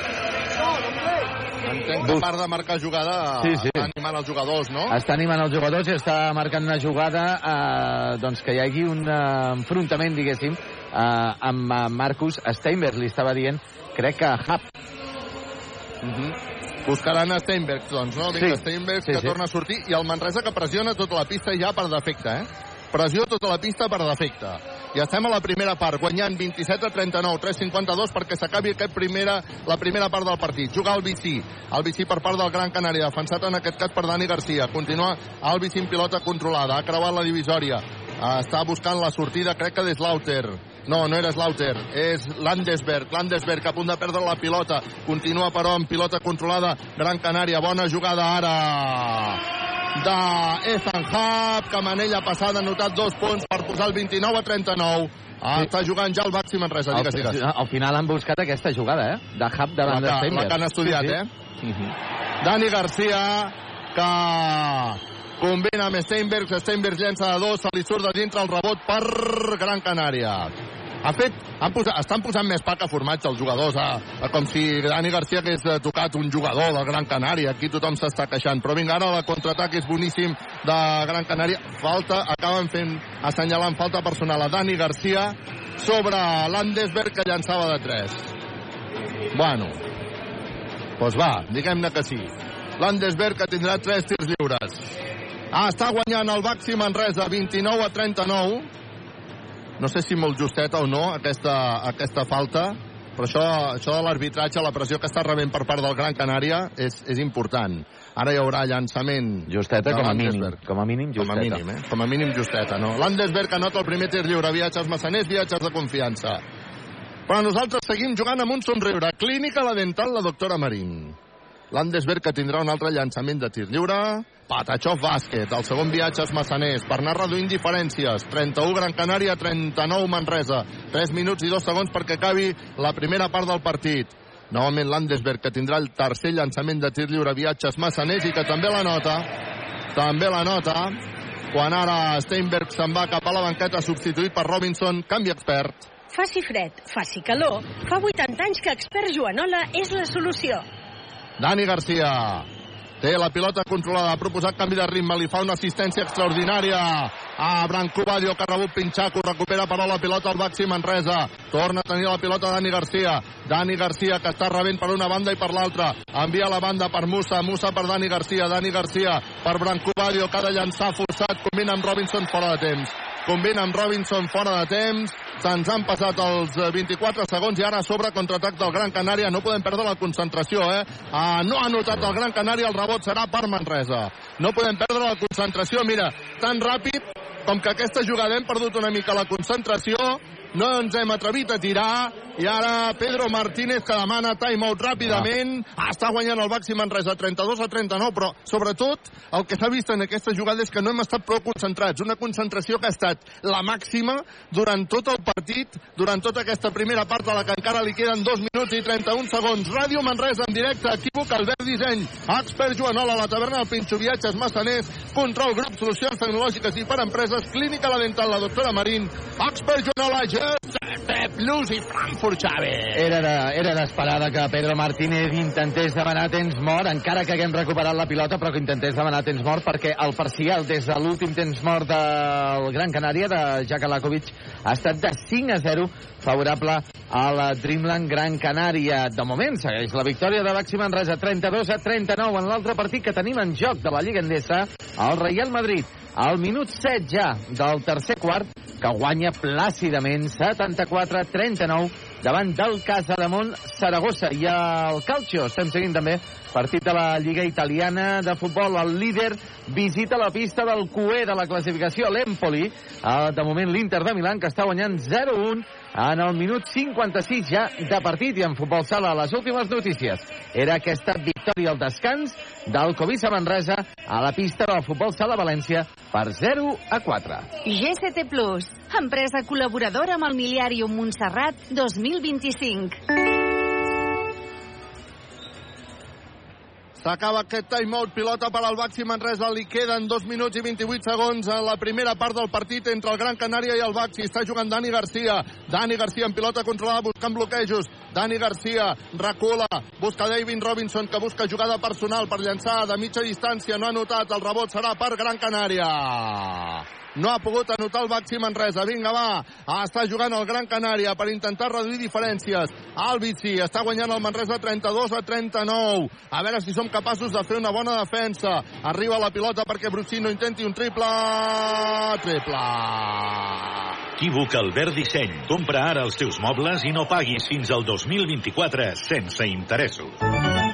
John, okay? Entenc que a part de marcar jugada Sí, sí. està animant els jugadors, no? Està animant els jugadors i està marcant una jugada eh, doncs que hi hagi un eh, enfrontament, diguéssim, eh, amb eh, Marcus Steinberg. Li estava dient, crec que Hub. Uh -huh. Buscaran a Steinbergs, doncs, no? Vinga, Sí. Steinbergs Sí, que sí. torna a sortir i el Manresa que pressiona tota la pista ja per defecte, eh? Pressió tota la pista per defecte. i estem a la primera part, guanyant 27 a 39, 3-52 perquè s'acabi aquest primera, la primera part del partit. Juga el bici, el bici per part del Gran Canària, defensat en aquest cas per Dani Garcia. Continua el bici en pilota controlada, ha creuat la divisòria, està buscant la sortida, crec que des l'Auter. No, no era Slaughter, és Landesberg. Landesberg a punt de perdre la pilota. Continua, però, amb pilota controlada. Gran Canària, bona jugada ara de Ethan Hub, que Manella passada ha notat dos punts per posar el 29 a 39. Ah, Sí. Està jugant ja el Baxi Manresa, digues, al, digues. al final han buscat aquesta jugada, eh? De Hub davant La de que- la que han estudiat, eh? Dani Garcia, que combina amb Steinberg, Steinberg llença de dos, se li surt de dintre el rebot per Gran Canària. Ha fet, han posat, estan posant més pa que formatge els jugadors, a, a com si Dani Garcia hagués eh, tocat un jugador del Gran Canària. Aquí tothom s'està queixant. Però vinga, ara el contraatac és boníssim de Gran Canària. Falta, acaben fent, assenyalant falta personal a Dani Garcia sobre Landesberg, que llançava de 3. Bueno, doncs pues va, diguem-ne que sí. Landesberg que tindrà 3 tirs lliures. Ah, està guanyant el Baxi Manresa 29 a 39. No sé si molt justeta o no aquesta, aquesta falta, però això, això de l'arbitratge, la pressió que està rebent per part del Gran Canària és, és important. Ara hi haurà llançament. Justeta, com a mínim. Com a mínim, Com a justeta. mínim, eh? Com a mínim justeta, no? Landesberg anota el primer tir lliure. Viatges massaners, viatges de confiança. Però nosaltres seguim jugant amb un somriure. Clínica la dental, la doctora Marín. Landesberg que tindrà un altre llançament de tir lliure. Patachov bàsquet, el segon viatge és Massaners, per anar reduint diferències. 31 Gran Canària, 39 Manresa. 3 minuts i 2 segons perquè acabi la primera part del partit. Novament Landesberg, que tindrà el tercer llançament de tir lliure viatges Massaners i que també la nota. També la nota. Quan ara Steinberg se'n va cap a la banqueta substituït per Robinson, canvi expert. Faci fred, faci calor, fa 80 anys que Expert Joanola és la solució. Dani Garcia té la pilota controlada, ha proposat canvi de ritme, li fa una assistència extraordinària a Branco Badio, que ha rebut Pinxaco, recupera però la pilota al Baxi Manresa, torna a tenir la pilota Dani Garcia, Dani Garcia que està rebent per una banda i per l'altra, envia la banda per Musa, Musa per Dani Garcia, Dani Garcia per Branco Badio, que ha de llançar forçat, combina amb Robinson fora de temps, combina amb Robinson fora de temps, se'ns han passat els eh, 24 segons i ara sobre contraatac del Gran Canària, no podem perdre la concentració, eh? Ah, no ha notat el Gran Canària, el rebot serà per Manresa. No podem perdre la concentració, mira, tan ràpid com que aquesta jugada hem perdut una mica la concentració, no ens hem atrevit a tirar i ara Pedro Martínez que demana timeout ràpidament. Ah. està guanyant el Baxi Manresa 32 a 39 però sobretot el que s'ha vist en aquesta jugada és que no hem estat prou concentrats. Una concentració que ha estat la màxima durant tot el partit durant tota aquesta primera part a la que encara li queden 2 minuts i 31 segons. Ràdio Manresa en directe, equívoc Albert Disseny Expert Joanola, la taverna del Pinxo Viatges Massaners, Control Grup Solucions Tecnològiques i per Empreses Clínica La Dental, la doctora Marín Expert Joanola, Pep Luz i Frankfurt Chávez Era era d'esperar que Pedro Martínez intentés demanar temps mort, encara que haguem recuperat la pilota, però que intentés demanar temps mort, perquè el parcial des de l'últim temps mort del Gran Canària, de Jaka Lakovic, ha estat de 5 a 0, favorable a la Dreamland Gran Canària. De moment segueix la victòria de Baxi Manresa, 32 a 39 en l'altre partit que tenim en joc de la Lliga Endesa, el Real Madrid. Al minut 7 ja del tercer quart, que guanya plàcidament 74-39 davant del Casademont Saragossa. I al Calcio estem seguint també partit de la Lliga Italiana de Futbol. El líder visita la pista del QE de la classificació, l'Empoli. Eh, De moment l'Inter de Milán, que està guanyant 0-1 en el minut 56 ja de partit. I en Futbol Sala, les últimes notícies. Era aquesta victòria al descans del Covisa Manresa a la pista del Futbol Sala València per 0 a 4. GCT Plus, empresa col·laboradora amb el Miliàrium Montserrat 2025. S'acaba aquest timeout, pilota per al Baxi Manresa, li queden 2 minuts i 28 segons en la primera part del partit entre el Gran Canària i el Baxi. Està jugant Dani Garcia. Dani Garcia en pilota controlada buscant bloquejos. Dani Garcia recula, busca David Robinson que busca jugada personal per llançar de mitja distància. No ha notat, el rebot serà per Gran Canària. No ha pogut anotar el Baxi Manresa. Vinga, va. Està jugant el Gran Canària per intentar reduir diferències. El Bici està guanyant el Manresa 32 a 39. A veure si som capaços de fer una bona defensa. Arriba la pilota perquè Brusino intenti un triple. Triple. Equívoc Albert Disseny. Compra ara els teus mobles i no paguis fins al 2024 sense interessos.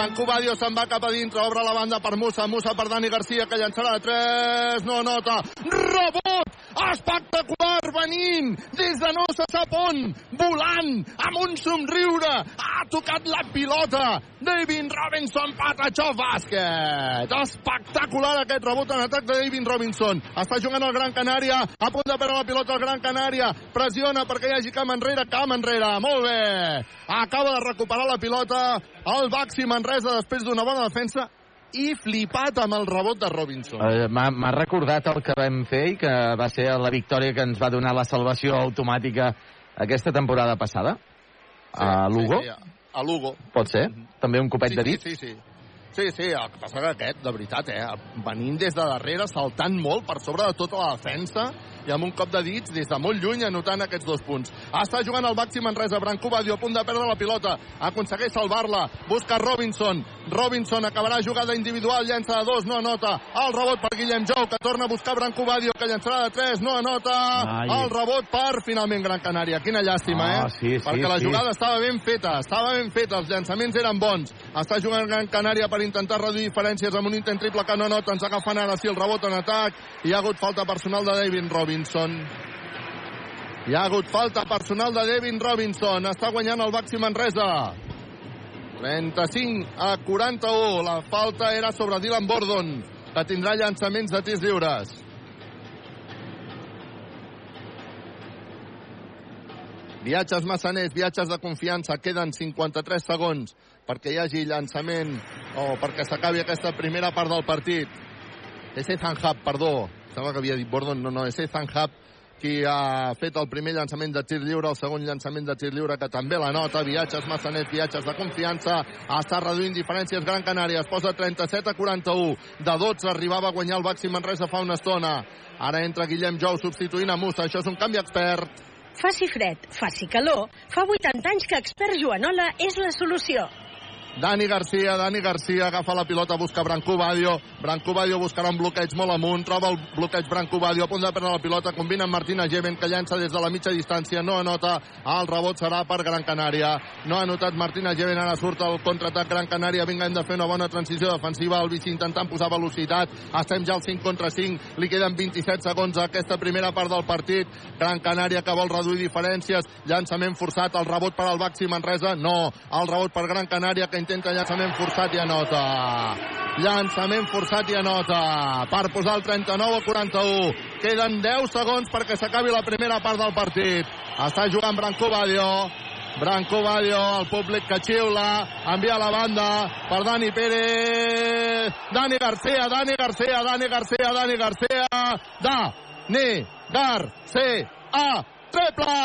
Franco Badio se'n va cap a dintre, obre la banda per Musa, Musa per Dani Garcia, que llançarà de 3, no nota, rebot, espectacular, venint, des de no se sap on, volant, amb un somriure, ha tocat la pilota, David Robinson, Patachó bàsquet, espectacular aquest rebot en atac de David Robinson, està jugant el Gran Canària, a punt de perdre la pilota el Gran Canària, pressiona perquè hi hagi camp enrere, camp enrere, molt bé, acaba de recuperar la pilota, el Baxi Manresa després d'una bona defensa i flipat amb el rebot de Robinson. Uh, M'ha recordat el que vam fer i que va ser la victòria que ens va donar la salvació automàtica aquesta temporada passada. Sí, a Lugo. Sí, sí, a Lugo. Pot ser? També un copet sí, de dit? Sí, sí, sí. Sí, sí, el que passa que aquest, de veritat, eh, venint des de darrere, saltant molt per sobre de tota la defensa, i amb un cop de dits des de molt lluny anotant aquests dos punts. Està jugant el Baxi Manresa, Branco Badio a punt de perdre la pilota, aconsegueix salvar-la, busca Robinson, Robinson acabarà jugada individual, llença de dos, no anota, el rebot per Guillem Jou, que torna a buscar Branco Badio, que llençarà de tres, no anota, Ai. el rebot per finalment Gran Canària. Quina llàstima, Ah, eh? sí, sí, Perquè la sí. jugada estava ben feta, estava ben feta, els llançaments eren bons. Està jugant Gran Canària per intentar reduir diferències amb un intent triple que no nota, ens agafen ara sí el rebot en atac, hi ha hagut falta personal de David Robinson. Hi ha hagut falta personal de Devin Robinson. Està guanyant el Baxi Manresa. 35 a 41. La falta era sobre Dylan Bordon, que tindrà llançaments de tirs lliures. Viatges massaners, viatges de confiança. Queden 53 segons perquè hi hagi llançament o perquè s'acabi aquesta primera part del partit. És Hub, perdó. Sembla que havia dit Bordon. No, no, és Ethan Hub qui ha fet el primer llançament de tir lliure, el segon llançament de tir lliure que també la nota, viatges massaners, viatges de confiança, està reduint diferències Gran Canària, es posa 37 a 41, de 12 arribava a guanyar el Baxi Manresa fa una estona, ara entra Guillem Jou substituint a Musa, això és un canvi expert. Faci fred, faci calor, fa 80 anys que Expert Joanola és la solució. Dani Garcia, Dani Garcia agafa la pilota, busca Branco Badio. Branco Badio buscarà un bloqueig molt amunt, troba el bloqueig Branco Badio, a punt de perdre la pilota, combina amb Martina Geven, que llança des de la mitja distància, no anota, el rebot serà per Gran Canària. No ha anotat Martina Geven, ara surt el contraatac Gran Canària, vinga, hem de fer una bona transició defensiva, el Vici intentant posar velocitat, estem ja al 5 contra 5, li queden 27 segons a aquesta primera part del partit, Gran Canària que vol reduir diferències, llançament forçat, el rebot per al Baxi Manresa, no, el rebot per Gran Canària que intenta llançament forçat i anota. Llançament forçat i anota per posar el 39 a 41. Queden 10 segons perquè s'acabi la primera part del partit. Està jugant Branco Badio. Branco Badio, el públic que xiula, envia a la banda per Dani Pérez. Dani Garcia, Dani Garcia, Dani Garcia, Dani Garcia. Dani Garcia. Triple!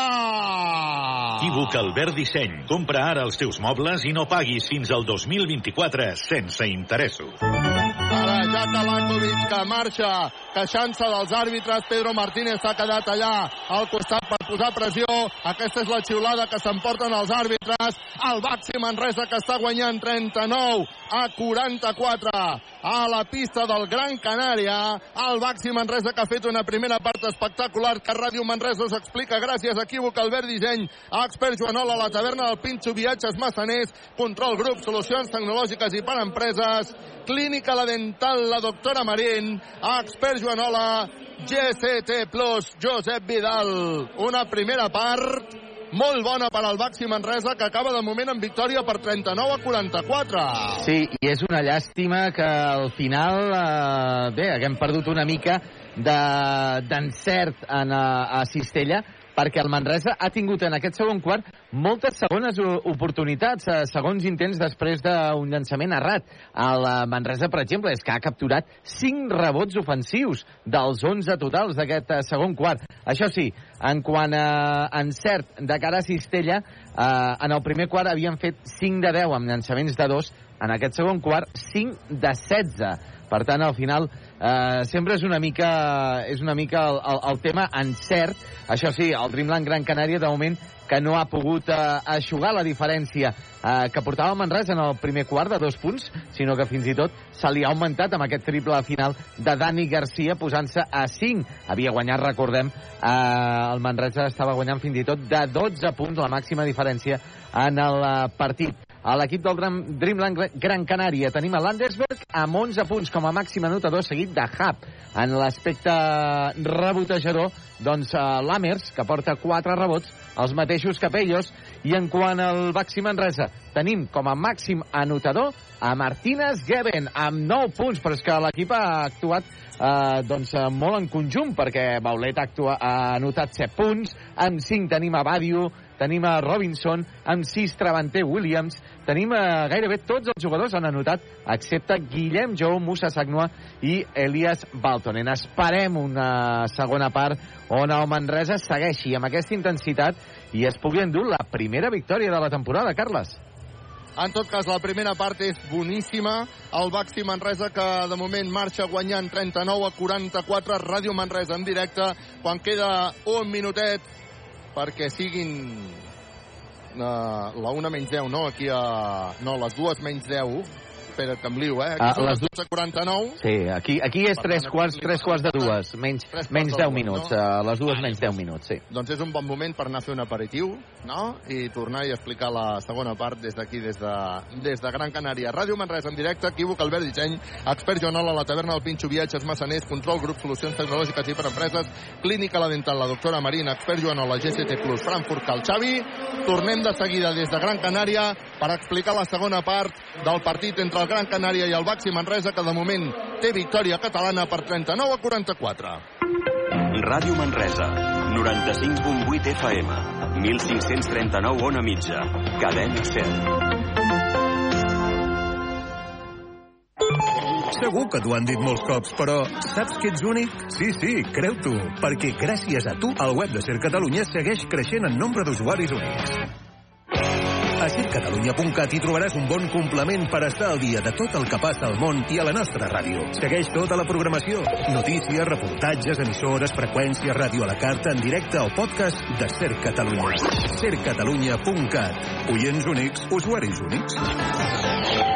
Equívoc Albert Disseny. Compra ara els teus mobles i no paguis fins al 2024 sense interessos. Ara ja Talankovic que marxa queixant-se dels àrbitres. Pedro Martínez s'ha quedat allà al costat per posar pressió. Aquesta és la xiulada que s'emporten els àrbitres. El Baxi Manresa que està guanyant 39 a 44 a la pista del Gran Canària. El Baxi Manresa que ha fet una primera part espectacular que Ràdio Manresa us explica gràcies a Equívoc Albert Disseny, a Expert Joanola, a la taverna del Pinxo, viatges massaners, control grup, solucions tecnològiques i per empreses, clínica la dental, la doctora Marín, Expert Joanola, GCT Plus, Josep Vidal. Una primera part molt bona per al Baxi Manresa, que acaba de moment en victòria per 39 a 44. Sí, i és una llàstima que al final, eh, bé, haguem perdut una mica de- d'encert en, a, a Cistella, perquè el Manresa ha tingut en aquest segon quart moltes segones oportunitats, eh, segons intents després d'un llançament errat. El eh, Manresa, per exemple, és que ha capturat 5 rebots ofensius dels 11 totals d'aquest eh, segon quart. Això sí, en quant a encert de cara a Cistella, en el primer quart havien fet 5 de 10 amb llançaments de 2, en aquest segon quart, 5 de 16. Per tant, al final, eh, sempre és una mica, és una mica el, el, el tema encert. Això sí, el Dreamland Gran Canària, de moment, que no ha pogut eh, aixugar la diferència eh, que portava Manresa en el primer quart de dos punts, sinó que fins i tot se li ha augmentat amb aquest triple final de Dani Garcia posant-se a 5. Havia guanyat, recordem, eh, el Manresa estava guanyant fins i tot de 12 punts, la màxima diferència en el eh, partit. A l'equip del Dreamland Gran Canària tenim a Landersberg amb 11 punts com a màxim anotador, seguit de Hub. En l'aspecte rebotejador, doncs uh, Lammers, que porta 4 rebots, els mateixos Capellos, i en quant al Baxi Manresa, tenim com a màxim anotador a Martínez Geben, amb 9 punts, però és que l'equip ha actuat eh, doncs, molt en conjunt, perquè Baulet ha, actua, ha anotat 7 punts, amb 5 tenim a Badio, tenim a Robinson, amb 6 Travanter Williams, tenim a gairebé tots els jugadors han anotat, excepte Guillem Jou, Musa Sagnoa i Elias Baltonen. Esperem una segona part on el Manresa segueixi amb aquesta intensitat i es pugui endur la primera victòria de la temporada, Carles. En tot cas, la primera part és boníssima. El Baxi Manresa, que de moment marxa guanyant 39 a 44. Ràdio Manresa en directe. Quan queda un minutet perquè siguin uh, la una menys 10, no? Aquí a... No, les dues menys 10. Espera't, que em lio, eh? Aquí Ah, són les les 12 49. Sí, aquí, aquí és tres quarts, tres quarts de dues, menys, menys de 10 dues, minuts, no? a les dues menys 10 minuts, sí. Doncs és un bon moment per anar a fer un aperitiu, no? I tornar i explicar la segona part des d'aquí, des, de, des de Gran Canària. Ràdio Manresa en directe, equívoc Albert Disseny, expert Joanola, la taverna del Pinxo, viatges, massaners, control, grup, solucions tecnològiques i per empreses, clínica la dental, la doctora Marina, expert Joanola, GCT Plus, Frankfurt, Cal Xavi. Tornem de seguida des de Gran Canària per explicar la segona part del partit entre el Gran Canària i el Baxi Manresa, que de moment té victòria catalana per 39 a 44. Ràdio Manresa, 95.8 FM, 1539 on a mitja, cadena 100. Segur que t'ho han dit molts cops, però saps que ets únic? Sí, sí, creu-t'ho, perquè gràcies a tu el web de Ser Catalunya segueix creixent en nombre d'usuaris únics. A sercatalunya.cat hi trobaràs un bon complement per estar al dia de tot el que passa al món i a la nostra ràdio. Segueix tota la programació, notícies, reportatges, emissores, freqüències, ràdio a la carta, en directe o podcast de Ser Catalunya. sercatalunya.cat. Oients únics, usuaris únics.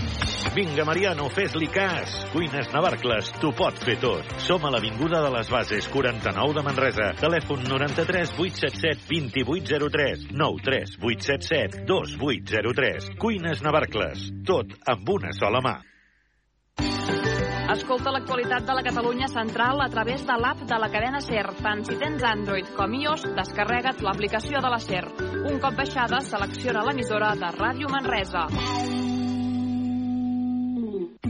Vinga, Mariano, fes-li cas. Cuines Navarcles, t'ho pot fer tot. Som a l'Avinguda de les Bases, 49 de Manresa. Telèfon 93 877 2803 93 877 2803. Cuines Navarcles, tot amb una sola mà. Escolta l'actualitat de la Catalunya Central a través de l'app de la cadena SER. Tant si tens Android com iOS, descarrega't l'aplicació de la SER. Un cop baixada, selecciona l'emissora de Ràdio Manresa.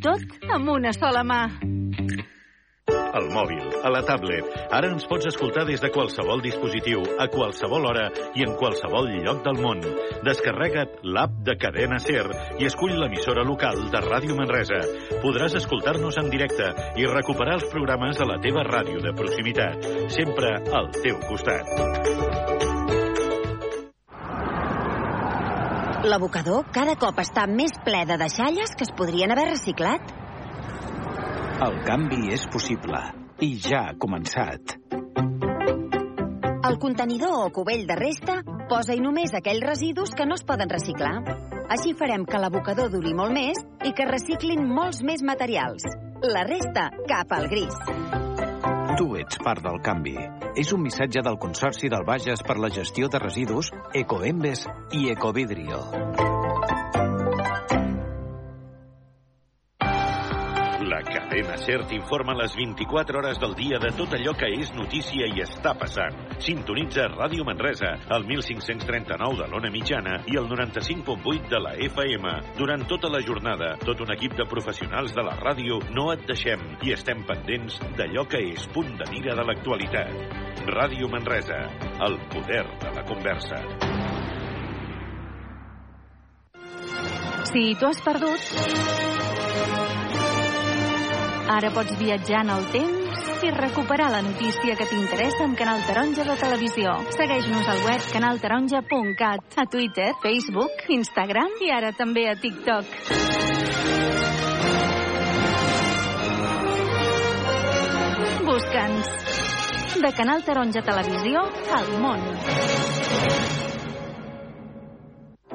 Tot amb una sola mà. Al mòbil, a la tablet. Ara ens pots escoltar des de qualsevol dispositiu, a qualsevol hora i en qualsevol lloc del món. Descarrega't l'app de Cadena Ser i escull l'emissora local de Ràdio Manresa. Podràs escoltar-nos en directe i recuperar els programes de la teva ràdio de proximitat. Sempre al teu costat. L'abocador cada cop està més ple de deixalles que es podrien haver reciclat. El canvi és possible i ja ha començat. El contenidor o cubell de resta posa-hi només aquells residus que no es poden reciclar. Així farem que l'abocador duri molt més i que reciclin molts més materials. La resta cap al gris. Tu ets part del canvi. És un missatge del Consorci del Bages per la gestió de residus, Ecoembes i Ecovidrio. La cadena SER t'informa les 24 hores del dia de tot allò que és notícia i està passant. Sintonitza Ràdio Manresa, al 1539 de l'Ona Mitjana i el 95.8 de la FM. Durant tota la jornada, tot un equip de professionals de la ràdio no et deixem i estem pendents d'allò que és punt de mira de l'actualitat. Ràdio Manresa, el poder de la conversa. Si tu has perdut, ara pots viatjar en el temps i recuperar la notícia que t'interessa amb Canal Taronja de Televisió. Segueix-nos al web canaltaronja.cat, a Twitter, Facebook, Instagram i ara també a TikTok. Busca'ns. De Canal Taronja Televisió al món.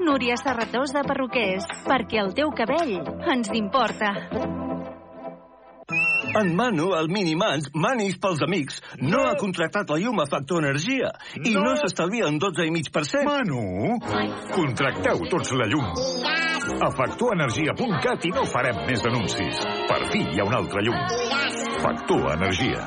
Núria Serratós de Perruquers, perquè el teu cabell ens importa. En Manu, el Minimans, Manis pels amics, no ha contractat la llum a Factor Energia i no, s'estalvia un 12,5%. Manu, contracteu tots la llum. A factorenergia.cat i no farem més anuncis. Per fi hi ha una altra llum. Factor Energia.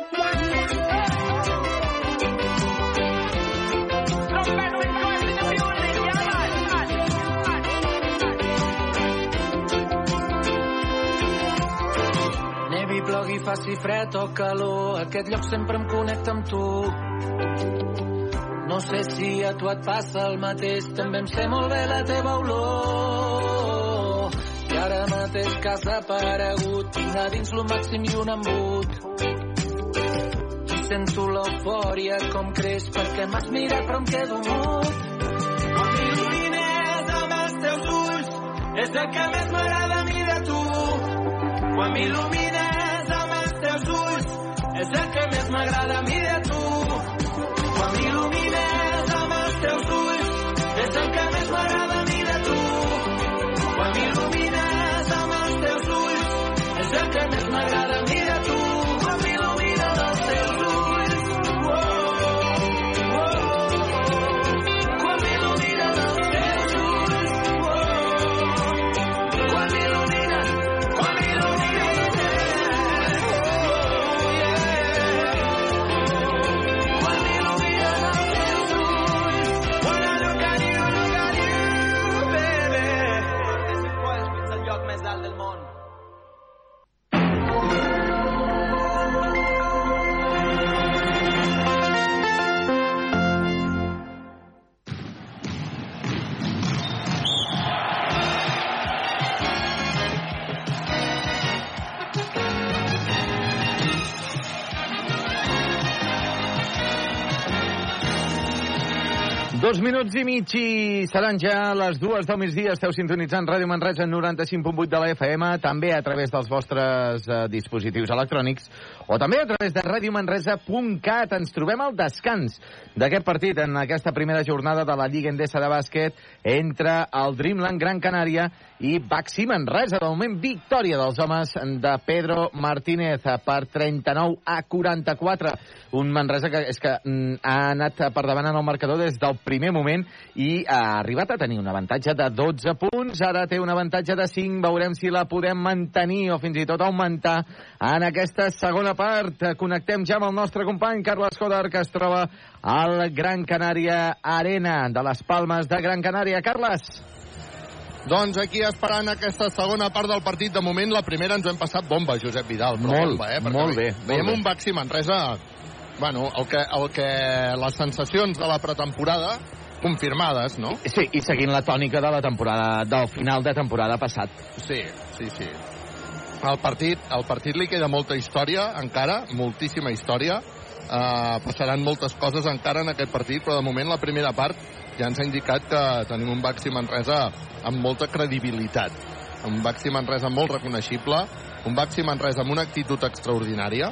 plogui, faci fred o calor, aquest lloc sempre em connecta amb tu. No sé si a tu et passa el mateix, també em sé molt bé la teva olor. I ara mateix que has aparegut, tinc a dins lo màxim i un embut. I sento l'eufòria com creix perquè m'has mirat però em quedo mut. Quan m'il·lumines amb els teus ulls, és el que més m'agrada a mi de tu. Quan m'il·lumines els ulls, és el que més m'agrada a mi de tu. Dos minuts i mig i seran ja les dues del migdia. Esteu sintonitzant Ràdio Manresa 95.8 de la FM, també a través dels vostres eh, dispositius electrònics o també a través de radiomanresa.cat. Ens trobem al descans d'aquest partit en aquesta primera jornada de la Lliga Endesa de bàsquet entre el Dreamland Gran Canària i Baxi Manresa. De moment, victòria dels homes de Pedro Martínez per 39 a 44. Un Manresa que és que mm, ha anat per davant en el marcador des del primer moment i ha arribat a tenir un avantatge de 12 punts. Ara té un avantatge de 5. Veurem si la podem mantenir o fins i tot augmentar en aquesta segona part. Connectem ja amb el nostre company Carles Coder, que es troba al Gran Canària Arena de les Palmes de Gran Canària. Carles. Doncs aquí esperant aquesta segona part del partit. De moment, la primera ens hem passat bomba, Josep Vidal. Però Molt, bomba, eh? Perquè molt bé, Veiem molt bé. un Baxi Manresa... Bueno, el que, el que les sensacions de la pretemporada confirmades, no? Sí, i seguint la tònica de la temporada, del final de temporada passat. Sí, sí, sí. El partit, el partit li queda molta història, encara, moltíssima història. Uh, passaran moltes coses encara en aquest partit, però de moment la primera part ja ens ha indicat que tenim un Baxi Manresa amb molta credibilitat. Un Baxi Manresa molt reconeixible, un Baxi Manresa amb una actitud extraordinària,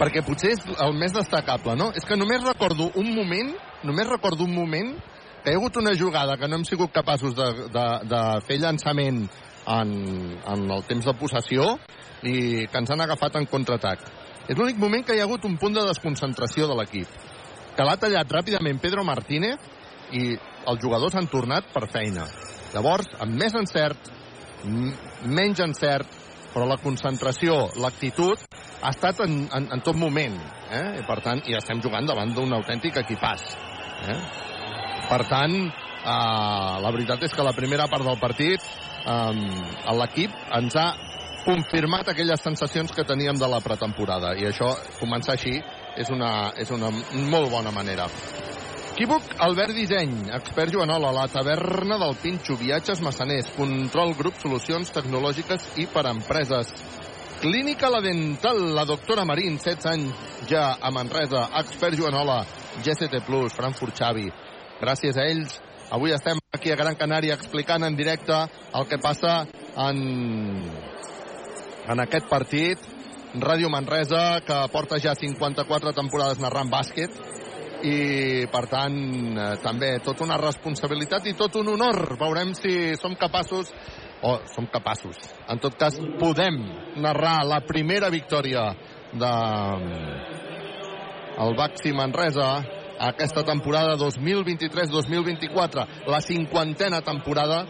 perquè potser és el més destacable, no? És que només recordo un moment, només recordo un moment que hi ha hagut una jugada que no hem sigut capaços de, de, de fer llançament en, en el temps de possessió i que ens han agafat en contraatac. És l'únic moment que hi ha hagut un punt de desconcentració de l'equip. Que l'ha tallat ràpidament Pedro Martínez i els jugadors han tornat per feina. Llavors, amb més encert, menys encert, però la concentració, l'actitud, ha estat en, en, en tot moment. Eh? I per tant, i estem jugant davant d'un autèntic equipàs. Eh? Per tant, eh, la veritat és que la primera part del partit eh, l'equip ens ha confirmat aquelles sensacions que teníem de la pretemporada i això, començar així, és una, és una molt bona manera. Equívoc, Albert Disseny, expert Joanola, la taverna del Pinxo, viatges massaners, control grup, solucions tecnològiques i per empreses. Clínica La Dental, la doctora Marín, 16 anys ja a Manresa, expert Joanola, GCT Plus, Frankfurt Xavi. Gràcies a ells, avui estem aquí a Gran Canària explicant en directe el que passa en, en aquest partit. Ràdio Manresa, que porta ja 54 temporades narrant bàsquet, i per tant eh, també tot una responsabilitat i tot un honor. Veurem si som capaços o som capaços en tot cas podem narrar la primera victòria de el Baxi Manresa aquesta temporada 2023-2024 la cinquantena temporada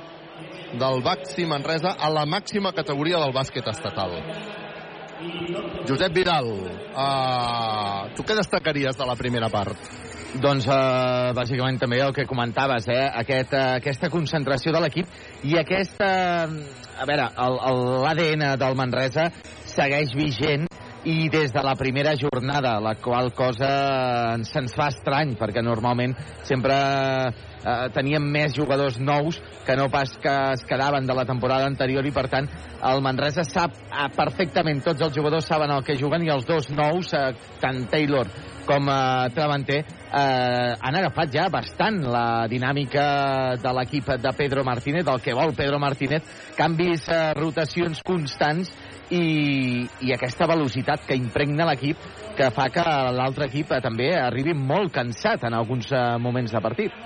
del Baxi Manresa a la màxima categoria del bàsquet estatal Josep Vidal, uh, tu què destacaries de la primera part? Doncs, eh, bàsicament, també el que comentaves, eh? Aquest, eh, aquesta concentració de l'equip i aquesta... A veure, l'ADN del Manresa segueix vigent i des de la primera jornada, la qual cosa ens- se'ns fa estrany, perquè normalment sempre eh, teníem més jugadors nous que no pas que es quedaven de la temporada anterior i, per tant, el Manresa sap eh, perfectament, tots els jugadors saben el que juguen i els dos nous, eh, tant Taylor com eh, Travanter, eh, han agafat ja bastant la dinàmica de l'equip de Pedro Martínez, del que vol Pedro Martínez, canvis, eh, rotacions constants i, i aquesta velocitat que impregna l'equip que fa que l'altre equip eh, també arribi molt cansat en alguns eh, moments de partit.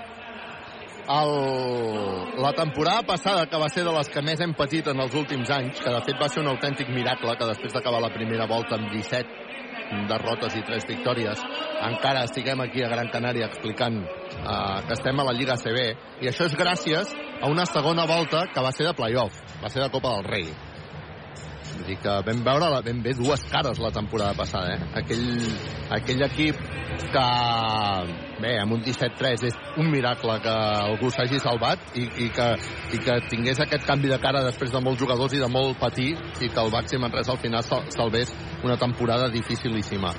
El... La temporada passada, que va ser de les que més hem patit en els últims anys, que de fet va ser un autèntic miracle, que després d'acabar la primera volta amb 17 derrotes i 3 victòries, encara estiguem aquí a Gran Canària explicant uh, que estem a la Lliga CB, i això és gràcies a una segona volta que va ser de playoff, va ser de Copa del Rei. Vull dir que vam veure la, ben bé dues cares la temporada passada, eh? Aquell, aquell equip que, bé, amb un 17-3 és un miracle que algú s'hagi salvat i, i, que, i que tingués aquest canvi de cara després de molts jugadors i de molt patir i que el Baxi Manresa al final sal, salvés una temporada dificilíssima.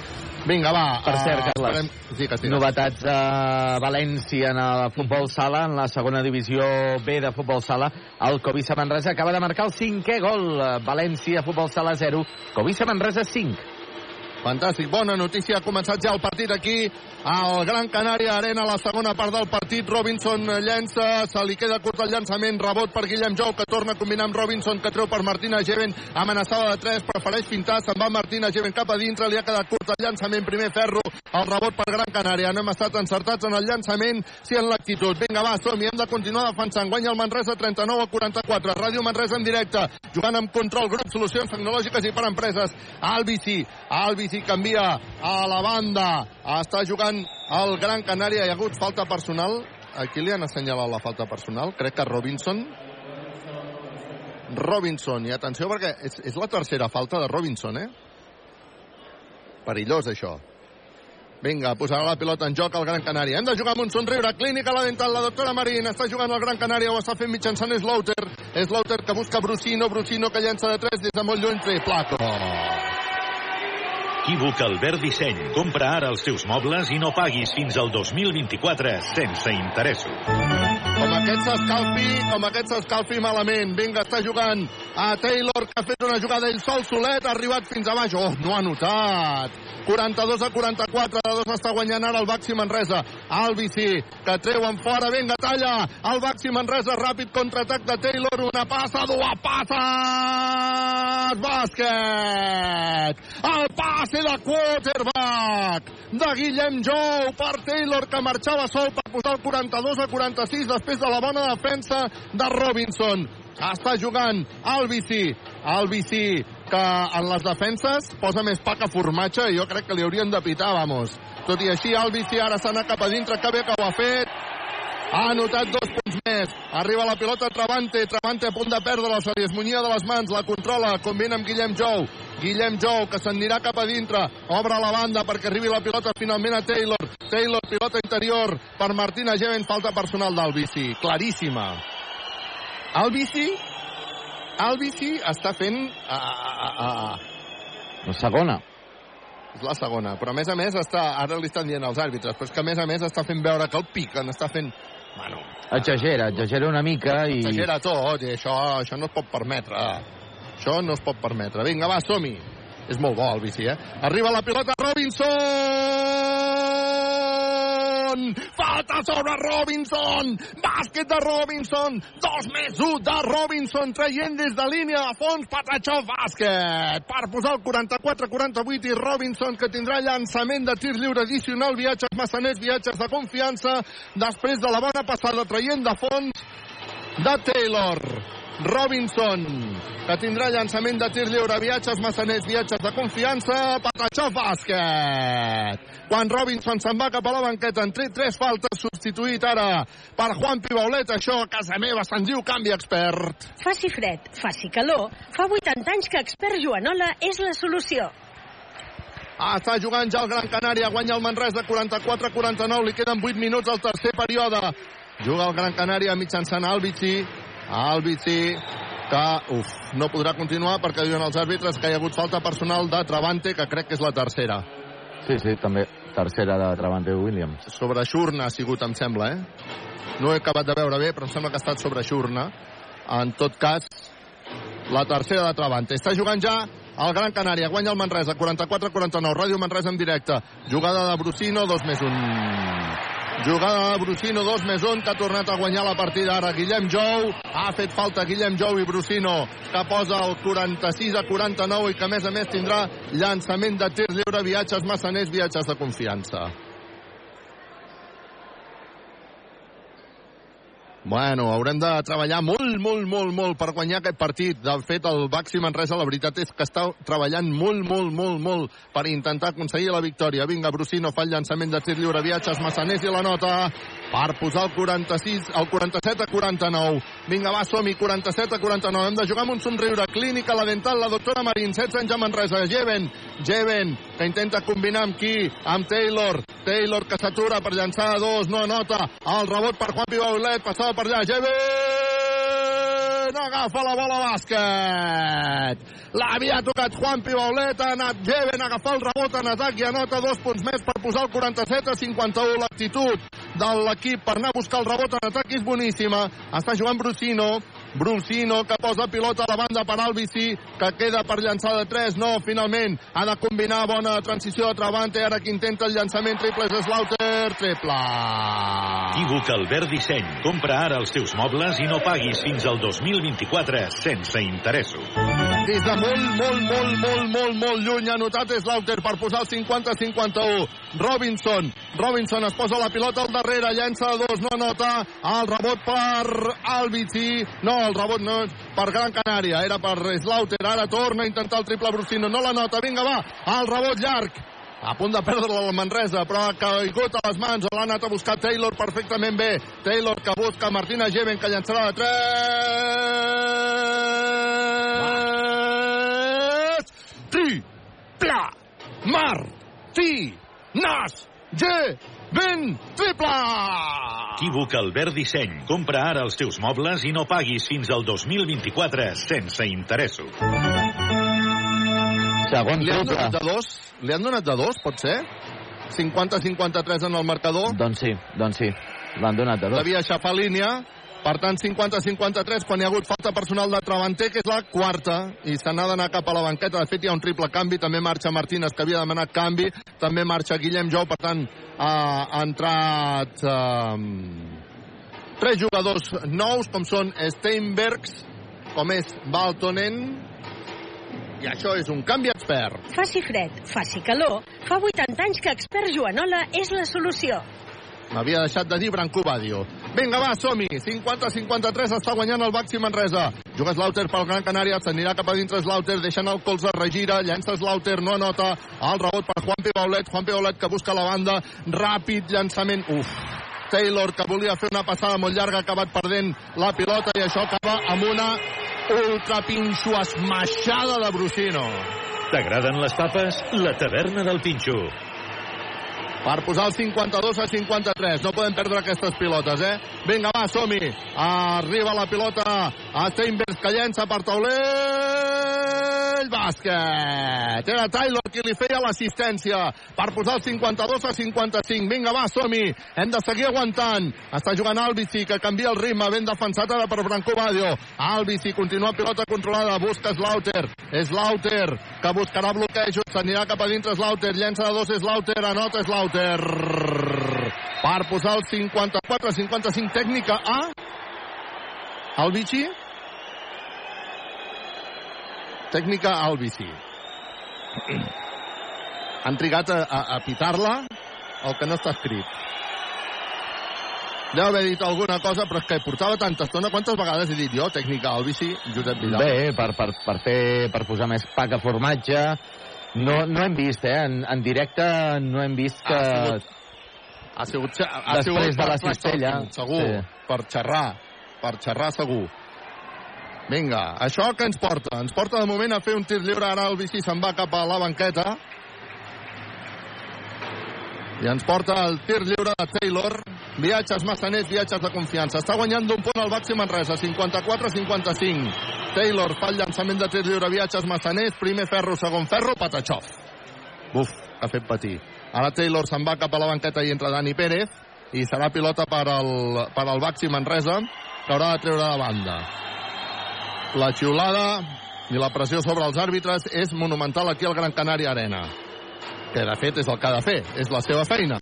Vinga, va. Per cert, eh, Carles, esperem- Sí, que sí, novetats a València en el futbol sala, en la segona divisió B de futbol sala. El Covisa Manresa acaba de marcar el cinquè gol. València, futbol sala 0, Covisa Manresa 5. Fantàstic, bona notícia. Ha començat ja el partit aquí al Gran Canària Arena, la segona part del partit. Robinson llença, se li queda curt el llançament, rebot per Guillem Jou, que torna a combinar amb Robinson, que treu per Martina Geven, amenaçada de 3, prefereix fintar, se'n va Martina Geven cap a dintre, li ha quedat curt el llançament, primer ferro, el rebot per Gran Canària. No hem estat encertats en el llançament, sí en l'actitud. Vinga, va, som hem de continuar defensant. Guanya el Manresa 39 a 44. Ràdio Manresa en directe, jugant amb control, grup, solucions tecnològiques i per empreses. Albici, Albici Albici canvia a la banda. Està jugant el Gran Canària. Hi ha hagut falta personal. Aquí li han assenyalat la falta personal. Crec que Robinson. Robinson. I atenció perquè és, és la tercera falta de Robinson, eh? Perillós, això. Vinga, posarà la pilota en joc al Gran Canària. Hem de jugar amb un somriure. Clínica la dental, la doctora Marín. Està jugant al Gran Canària, ho està fent mitjançant Slaughter. Slaughter que busca Brusino, Brusino que llença de 3 des de molt lluny, Placo. Equívoc Albert Disseny. Compra ara els teus mobles i no paguis fins al 2024 sense interessos. Aquest s'escalfi, com aquest s'escalfi malament. Vinga, està jugant a Taylor, que ha fet una jugada ell sol, solet, ha arribat fins a baix. Oh, no ha notat. 42 a 44, de dos està guanyant ara el Baxi Manresa. Albici, que treuen fora, vinga, talla. El Baxi Manresa, ràpid contraatac de Taylor, una passa, dues passes, bàsquet. El passe de quarterback de Guillem Jou per Taylor, que marxava sol per posar el 42 a 46 després de la bona defensa de Robinson. Està jugant Albici. Albici, que en les defenses posa més pa que formatge i jo crec que li haurien de pitar, vamos. Tot i així, Albici ara s'ha anat cap a dintre, que bé que ho ha fet. Ha anotat dos punts més. Arriba la pilota Travante. Travante a punt de perdre-la. Se li esmunyia de les mans. La controla. Combina amb Guillem Jou. Guillem Jou, que s'anirà cap a dintre. Obre la banda perquè arribi la pilota finalment a Taylor. Taylor, pilota interior per Martina Geven. Falta personal d'Albici. Claríssima. Albici Albici està fent... A, a, a, La segona. és la segona, però a més a més està, ara li estan dient als àrbitres, però és que a més a més està fent veure que el piquen, està fent... Bueno, Exagera, exagera una mica i... exagera tot, i això, això no es pot permetre. Això no es pot permetre. Vinga, va, som-hi. És molt bo el bici, eh? Arriba la pilota Robinson! Falta sobre Robinson! Bàsquet de Robinson! Dos més un de Robinson traient des de línia de fons Patachó bàsquet! Per posar el 44-48 i Robinson que tindrà llançament de tir lliure addicional, viatges massaners, viatges de confiança després de la bona passada traient de fons de Taylor. Robinson, que tindrà llançament de tir lliure, viatges massaners, viatges de confiança, Patachó bàsquet. Quan Robinson se'n va cap a la banqueta, en tret tres faltes, substituït ara per Juan Pibaulet, això a casa meva se'n diu canvi expert. Faci fred, faci calor, fa 80 anys que expert Joanola és la solució. Ah, està jugant ja el Gran Canària, guanya el Manresa 44-49, li queden 8 minuts al tercer període. Juga el Gran Canària mitjançant Albici, Albici, que uf, no podrà continuar perquè diuen els àrbitres que hi ha hagut falta personal de Travante, que crec que és la tercera. Sí, sí, també. Tercera de Travante Williams. Sobre Xurna ha sigut, em sembla, eh? No he acabat de veure bé, però em sembla que ha estat sobre Xurna. En tot cas, la tercera de Travante. Està jugant ja el Gran Canària. Guanya el Manresa, 44-49. Ràdio Manresa en directe. Jugada de Brusino, 2 més 1. Jugada Brusino, 2 més 1, que ha tornat a guanyar la partida ara. Guillem Jou, ha fet falta Guillem Jou i Brusino, que posa el 46 a 49 i que a més a més tindrà llançament de tir lliure, viatges massaners, viatges de confiança. Bueno, haurem de treballar molt, molt, molt, molt per guanyar aquest partit. De fet, el Baxi Manresa, la veritat és que està treballant molt, molt, molt, molt per intentar aconseguir la victòria. Vinga, Brusino fa el llançament de tir lliure, viatges massaners i la nota per posar el 46, el 47 a 49. Vinga, va, som-hi, 47 a 49. Hem de jugar amb un somriure. Clínica, la dental, la doctora Marín, 16 anys a Manresa. Jeven, Jeven, que intenta combinar amb qui? Amb Taylor. Taylor que s'atura per llançar a dos, no anota. El rebot per Juan Pibaulet, passava per allà. Jeven agafa la bola bàsquet. L'havia tocat Juan Pibaulet, ha anat Jeven a agafar el rebot en atac i anota dos punts més per posar el 47 a 51. L'actitud de l'equip per anar a buscar el rebot en atac és boníssima. Està jugant Brusino, Brusino que posa pilota a la banda per Albici, que queda per llançar de 3, no, finalment ha de combinar bona transició de Travante, ara que intenta el llançament triple és Slaughter, triple. Equívoc Albert Disseny. Compra ara els teus mobles i no paguis fins al 2024 sense interessos. Des de molt, molt, molt, molt, molt, molt lluny ha notat Slaughter per posar el 50-51. Robinson, Robinson es posa la pilota al darrere, llença dos, no anota, el rebot per Albici, no, el rebot no, per Gran Canària. Era per Slaughter, ara torna a intentar el triple Brusino. No la nota, vinga, va, el rebot llarg. A punt de perdre el Manresa, però ha caigut a les mans. L'ha anat a buscar Taylor perfectament bé. Taylor que busca Martina Geven, que llançarà de 3. Triple! Martí! Nas! G! Ben! Triple! Equívoc Albert Disseny. Compra ara els teus mobles i no paguis fins al 2024 sense interessos. Segon Li han triple. donat de dos? Li han donat de dos, pot ser? 50-53 en el marcador. Doncs sí, doncs sí. L'han donat de dos. Devia aixafar línia. Per tant, 50-53, quan hi ha hagut falta personal de Travanter, que és la quarta, i se n'ha d'anar cap a la banqueta. De fet, hi ha un triple canvi. També marxa Martínez, que havia demanat canvi. També marxa Guillem Jou. Per tant, ha, ha entrat eh, tres jugadors nous, com són Steinbergs, com és Baltonen, i això és un canvi expert. Faci fred, faci calor. Fa 80 anys que expert Joanola és la solució. M'havia deixat de dir Branco Badio. Vinga, va, som-hi. 50-53 està guanyant el Baxi Manresa. Juga Slaughter pel Gran Canària, s'anirà cap a dintre Slaughter, deixant el colze, regira, llença Slaughter, no anota. El rebot per Juanpi Baulet, Juanpi Baulet que busca la banda, ràpid llançament. Uf, Taylor, que volia fer una passada molt llarga, ha acabat perdent la pilota i això acaba amb una ultrapinxo esmaixada de Brusino. T'agraden les tapes? La taverna del Pinxo. Per posar el 52 a 53. No podem perdre aquestes pilotes, eh? Vinga, va, som-hi. Arriba la pilota a Steinbergs, que llença per taulell. Bàsquet. Era Taylor qui li feia l'assistència per posar el 52 a 55. Vinga, va, som-hi. Hem de seguir aguantant. Està jugant Albici, que canvia el ritme. Ben defensat ara per Branco Badio. Albici continua pilota controlada. Busca Slaughter. Slaughter, que buscarà bloquejos. S'anirà cap a dintre Slaughter. Llença de dos Slaughter. Anota Slaughter. Per posar el 54-55 tècnica a... Albici? Tècnica Albici. Han trigat a, a, a pitar-la el que no està escrit. Deu haver dit alguna cosa, però és que portava tanta estona. Quantes vegades he dit jo, tècnica Albici, Josep Vidal? Bé, per, per, per, fer, per posar més pa que formatge. No, no hem vist, eh? En, en directe no hem vist que... Ha sigut, ha, ha Després sigut de per la cistella, segur, sí. per xerrar, per xerrar segur. Vinga, això que ens porta? Ens porta de moment a fer un tir lliure, ara el bici se'n va cap a la banqueta. I ens porta el tir lliure de Taylor. Viatges massaners, viatges de confiança. Està guanyant d'un punt el Baxi Manresa, 54-55. Taylor fa el llançament de tir lliure, viatges massaners, primer ferro, segon ferro, Patachov. Buf, ha fet patir. Ara Taylor se'n va cap a la banqueta i entra Dani Pérez i serà pilota per al, per al Baxi Manresa que haurà de treure de banda. La xiulada i la pressió sobre els àrbitres és monumental aquí al Gran Canària Arena que de fet és el que ha de fer, és la seva feina.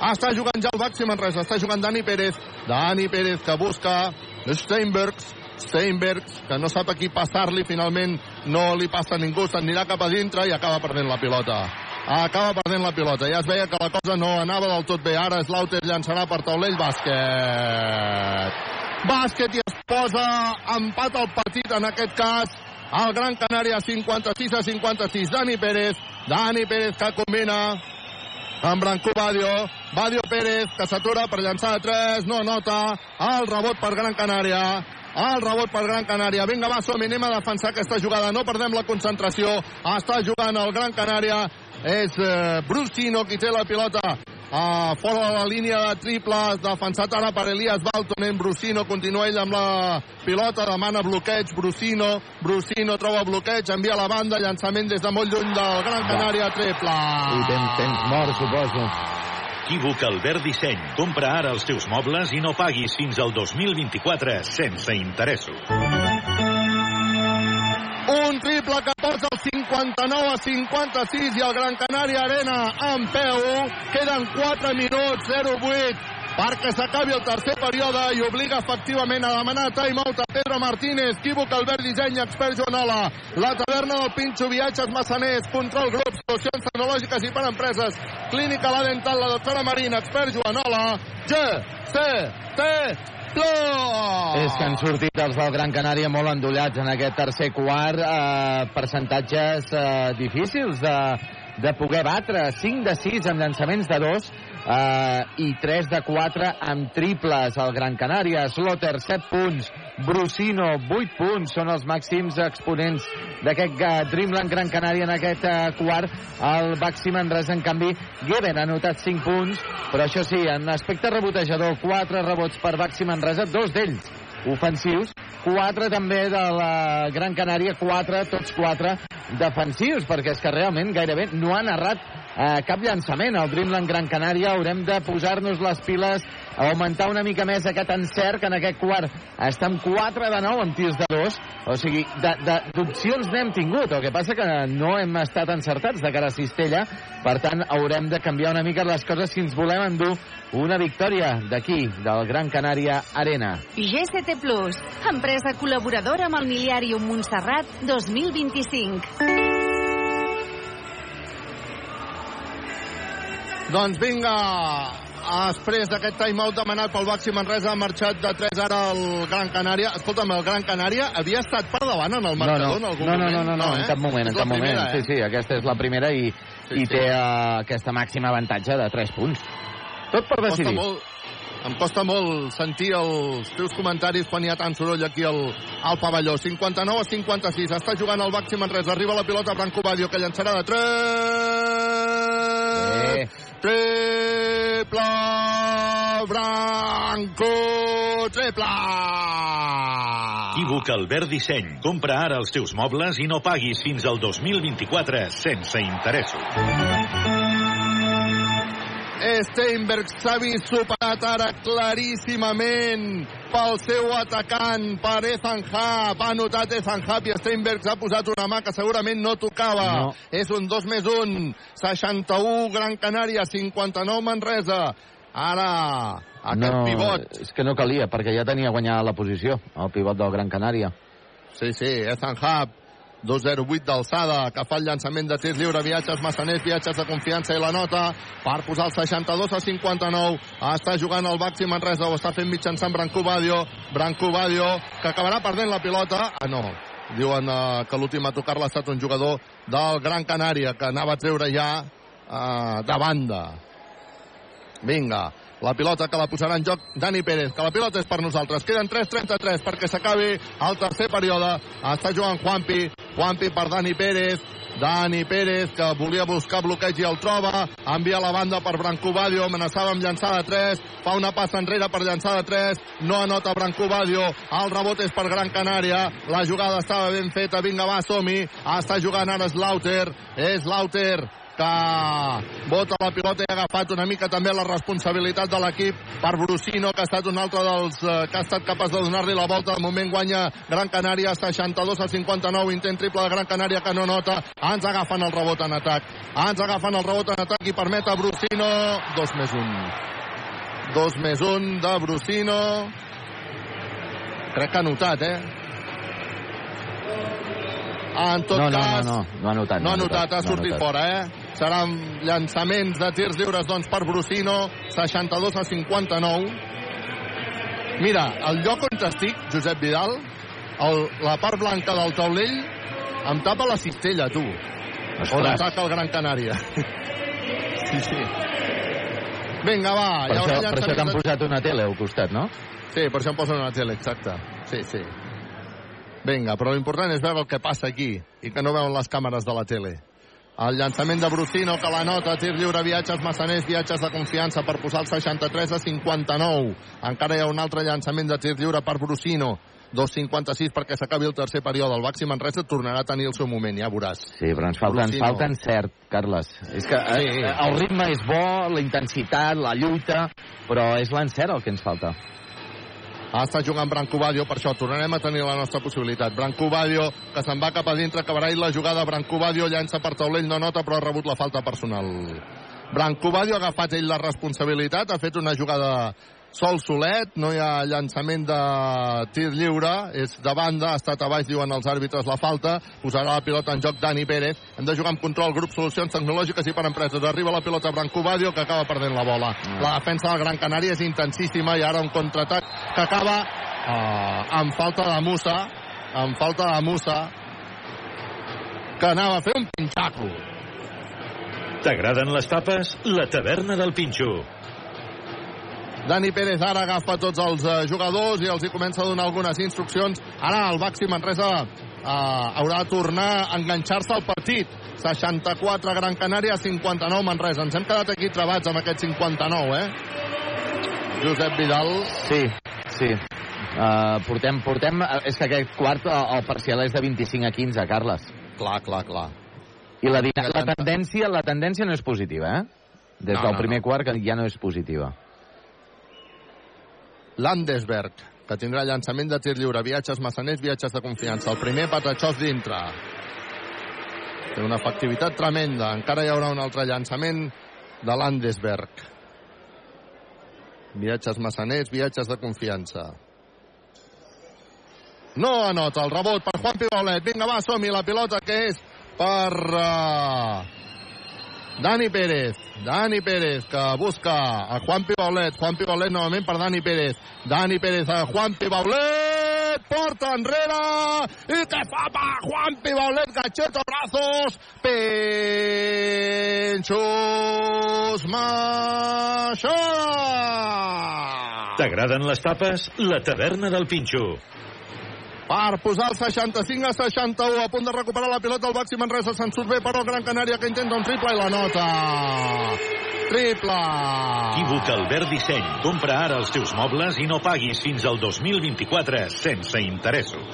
Ah, està jugant ja el Baxi Manresa, està jugant Dani Pérez, Dani Pérez que busca Steinbergs, Steinbergs, que no sap a qui passar-li, finalment no li passa a ningú, s'anirà cap a dintre i acaba perdent la pilota. Acaba perdent la pilota. Ja es veia que la cosa no anava del tot bé. Ara Slaughter llançarà per taulell bàsquet. Bàsquet i es posa empat al partit en aquest cas el Gran Canària 56 a 56. Dani Pérez, Dani Pérez que combina amb Branco Badio. Badio Pérez, que s'atura per llançar de 3, no nota. El rebot per Gran Canària. El rebot per Gran Canària. Vinga, va, som anem a defensar aquesta jugada. No perdem la concentració. Està jugant el Gran Canària. És eh, Brusino qui té la pilota a fora de la línia de triples, defensat ara per Elias Baltonen, Brusino continua ell amb la pilota, demana bloqueig, Brusino, Brusino troba bloqueig, envia a la banda, llançament des de molt lluny del Gran Canària, triple. I temps, temps mort, suposo. Equívoc Albert Disseny. Compra ara els teus mobles i no paguis fins al 2024 sense interessos. Un triple que posa el 59 a 56 i el Gran Canària Arena en peu. Queden 4 minuts, 0-8 perquè s'acabi el tercer període i obliga efectivament a demanar time-out a Pedro Martínez, Quívoc, Albert Disseny, expert Joanola, la taverna del Pinxo, viatges massaners, control grup, solucions tecnològiques i per empreses, clínica la dental, la doctora Marina, expert Joanola, G, C, T, Plor! És que han sortit els del Gran Canària molt endollats en aquest tercer quart, eh, percentatges eh, difícils de, de poder batre, 5 de 6 amb llançaments de 2 eh, i 3 de 4 amb triples. El Gran Canària, Slotter, 7 punts, Brusino, 8 punts, són els màxims exponents d'aquest uh, Dreamland Gran Canària en aquest uh, quart. El Baxi Manresa, en canvi, Geben ha anotat 5 punts, però això sí, en aspecte rebotejador, 4 rebots per Baxi Manresa, dos d'ells ofensius, 4 també de la Gran Canària, 4, tots 4 defensius, perquè és que realment gairebé no han errat eh, cap llançament. El Dreamland Gran Canària haurem de posar-nos les piles augmentar una mica més aquest encert, que en aquest quart està amb 4 de 9 amb tirs de 2. O sigui, d'opcions n'hem tingut. El que passa que no hem estat encertats de cara a Cistella. Per tant, haurem de canviar una mica les coses si ens volem endur una victòria d'aquí, del Gran Canària Arena. GCT Plus, empresa col·laboradora amb el Miliàrium Montserrat 2025. Doncs vinga, després d'aquest timeout demanat pel Baxi Manresa ha marxat de 3 ara al Gran Canària. Escolta'm, el Gran Canària havia estat per davant en el marcador no, no. en algun no, no, moment? no, no, no, eh? en cap moment, en cap moment. primera, Sí, eh? sí, aquesta és la primera i, Sí, i sí. té uh, aquesta màxima avantatge de 3 punts. Tot per Em costa decidir. molt, em costa molt sentir els teus comentaris quan hi ha tant soroll aquí al, al pavelló. 59 a 56. Està jugant el Baxi Manresa. Arriba la pilota Branco Badio, que llançarà de 3. Eh. Triple Branco. Triple. Equívoc Albert Disseny. Compra ara els teus mobles i no paguis fins al 2024 sense interessos. Steinberg s'ha vist superat ara claríssimament pel seu atacant, per Hub. Ha notat Hub i Steinberg s'ha posat una mà que segurament no tocava. No. És un 2 més 1. 61 Gran Canària, 59 Manresa. Ara, aquest no, pivot. És que no calia, perquè ja tenia guanyada la posició, el pivot del Gran Canària. Sí, sí, Hub. 2-0-8 d'alçada, que fa el llançament de tir lliure, viatges massaners, viatges de confiança i la nota per posar el 62 a 59. Està jugant el Baxi Manresa, ho està fent mitjançant Branco Badio. Branco Badio, que acabarà perdent la pilota. Ah, no. Diuen uh, que l'últim a tocar-la estat un jugador del Gran Canària, que anava a treure ja uh, de banda. Vinga, la pilota que la posarà en joc Dani Pérez, que la pilota és per nosaltres. Queden 3.33 perquè s'acabi el tercer període. Està jugant Juanpi, Juanpi per Dani Pérez, Dani Pérez, que volia buscar bloqueig i el troba, envia la banda per Branco Badio, amenaçava amb llançar de 3, fa una passa enrere per llançar de 3, no anota Branco Badio, el rebot és per Gran Canària, la jugada estava ben feta, vinga va, som-hi, està jugant ara Slaughter, és Slaughter, que bota la pilota i ha agafat una mica també la responsabilitat de l'equip per Brusino, que ha estat un altre dels eh, que ha estat capaç de donar-li la volta. De moment guanya Gran Canària, 62 a 59, intent triple de Gran Canària que no nota. Ens agafen el rebot en atac. Ens agafen el rebot en atac i permet a Brusino 2 més 1. 2 més 1 de Brusino. Crec que ha notat, eh? En tot no, no, cas... no, no, no ha notat. No ha notat, ha no sortit notat. fora, eh? Seran llançaments de tirs lliures, doncs, per Brusino, 62 a 59. Mira, el lloc on estic, Josep Vidal, el, la part blanca del taulell, em tapa la cistella, tu. Ostres. On ataca el Gran Canària. sí, sí. Vinga, va. Per això, per això llançaments de- posat una tele al costat, no? Sí, per això em posen una tele, exacte. Sí, sí. Vinga, però l'important és veure el que passa aquí i que no veuen les càmeres de la tele. El llançament de Brusino, que la nota, tir lliure, viatges massaners, viatges de confiança per posar el 63 a 59. Encara hi ha un altre llançament de tir lliure per Brusino. 2.56 perquè s'acabi el tercer període. El Baxi Manresa tornarà a tenir el seu moment, ja veuràs. Sí, però ens falta, ens falta encert, Carles. És que eh, Sí. el ritme és bo, la intensitat, la lluita, però és l'encert el que ens falta. Està jugant Branco Badio, per això tornarem a tenir la nostra possibilitat. Branco Badio, que se'n va cap a dintre, acabarà la jugada. Branco Badio llança per taulell, no nota, però ha rebut la falta personal. Brancobadio ha agafat ell la responsabilitat, ha fet una jugada sol solet, no hi ha llançament de tir lliure, és de banda, ha estat a baix, diuen els àrbitres, la falta, posarà la pilota en joc Dani Pérez, hem de jugar amb control, grup Solucions Tecnològiques i per empreses, arriba la pilota Branco Badio, que acaba perdent la bola. La defensa del Gran Canària és intensíssima i ara un contraatac que acaba uh, amb falta de Musa, amb falta de Musa, que anava a fer un pinxaco. T'agraden les tapes? La taverna del Pinxo. Dani Pérez ara agafa tots els uh, jugadors i els hi comença a donar algunes instruccions. Ara el Baxi Manresa uh, haurà de tornar a enganxar-se al partit. 64 Gran Canària, 59 Manresa. Ens hem quedat aquí trebats amb aquest 59, eh? Josep Vidal. Sí, sí. Uh, portem, portem... És que aquest quart, el, el parcial és de 25 a 15, Carles. Clar, clar, clar. I la, la, tendència, la tendència no és positiva, eh? Des No, del no, primer no. quart que ja no és positiva. Landesberg, que tindrà llançament de tir lliure, viatges massaners, viatges de confiança. El primer Patachós dintre. Té una efectivitat tremenda. Encara hi haurà un altre llançament de Landesberg. Viatges massaners, viatges de confiança. No anota el rebot per Juan Pibaulet. Vinga, va, som-hi. La pilota que és per uh, Dani Pérez. Dani Pérez que busca a Juan Pibaulet. Juan Pibaulet novament per Dani Pérez. Dani Pérez a Juan Pibaulet. Porta enrere. I què fa pa Juan Pibaulet? Gacheta brazos. Penxos Maixó. T'agraden les tapes? La taverna del Pinxo. Per posar el 65 a 61 a punt de recuperar la pilota el Baxi Manresa se'n surt bé però el Gran Canària que intenta un triple i la nota triple Equívoc Albert Disseny. Compra ara els teus mobles i no paguis fins al 2024 sense interessos.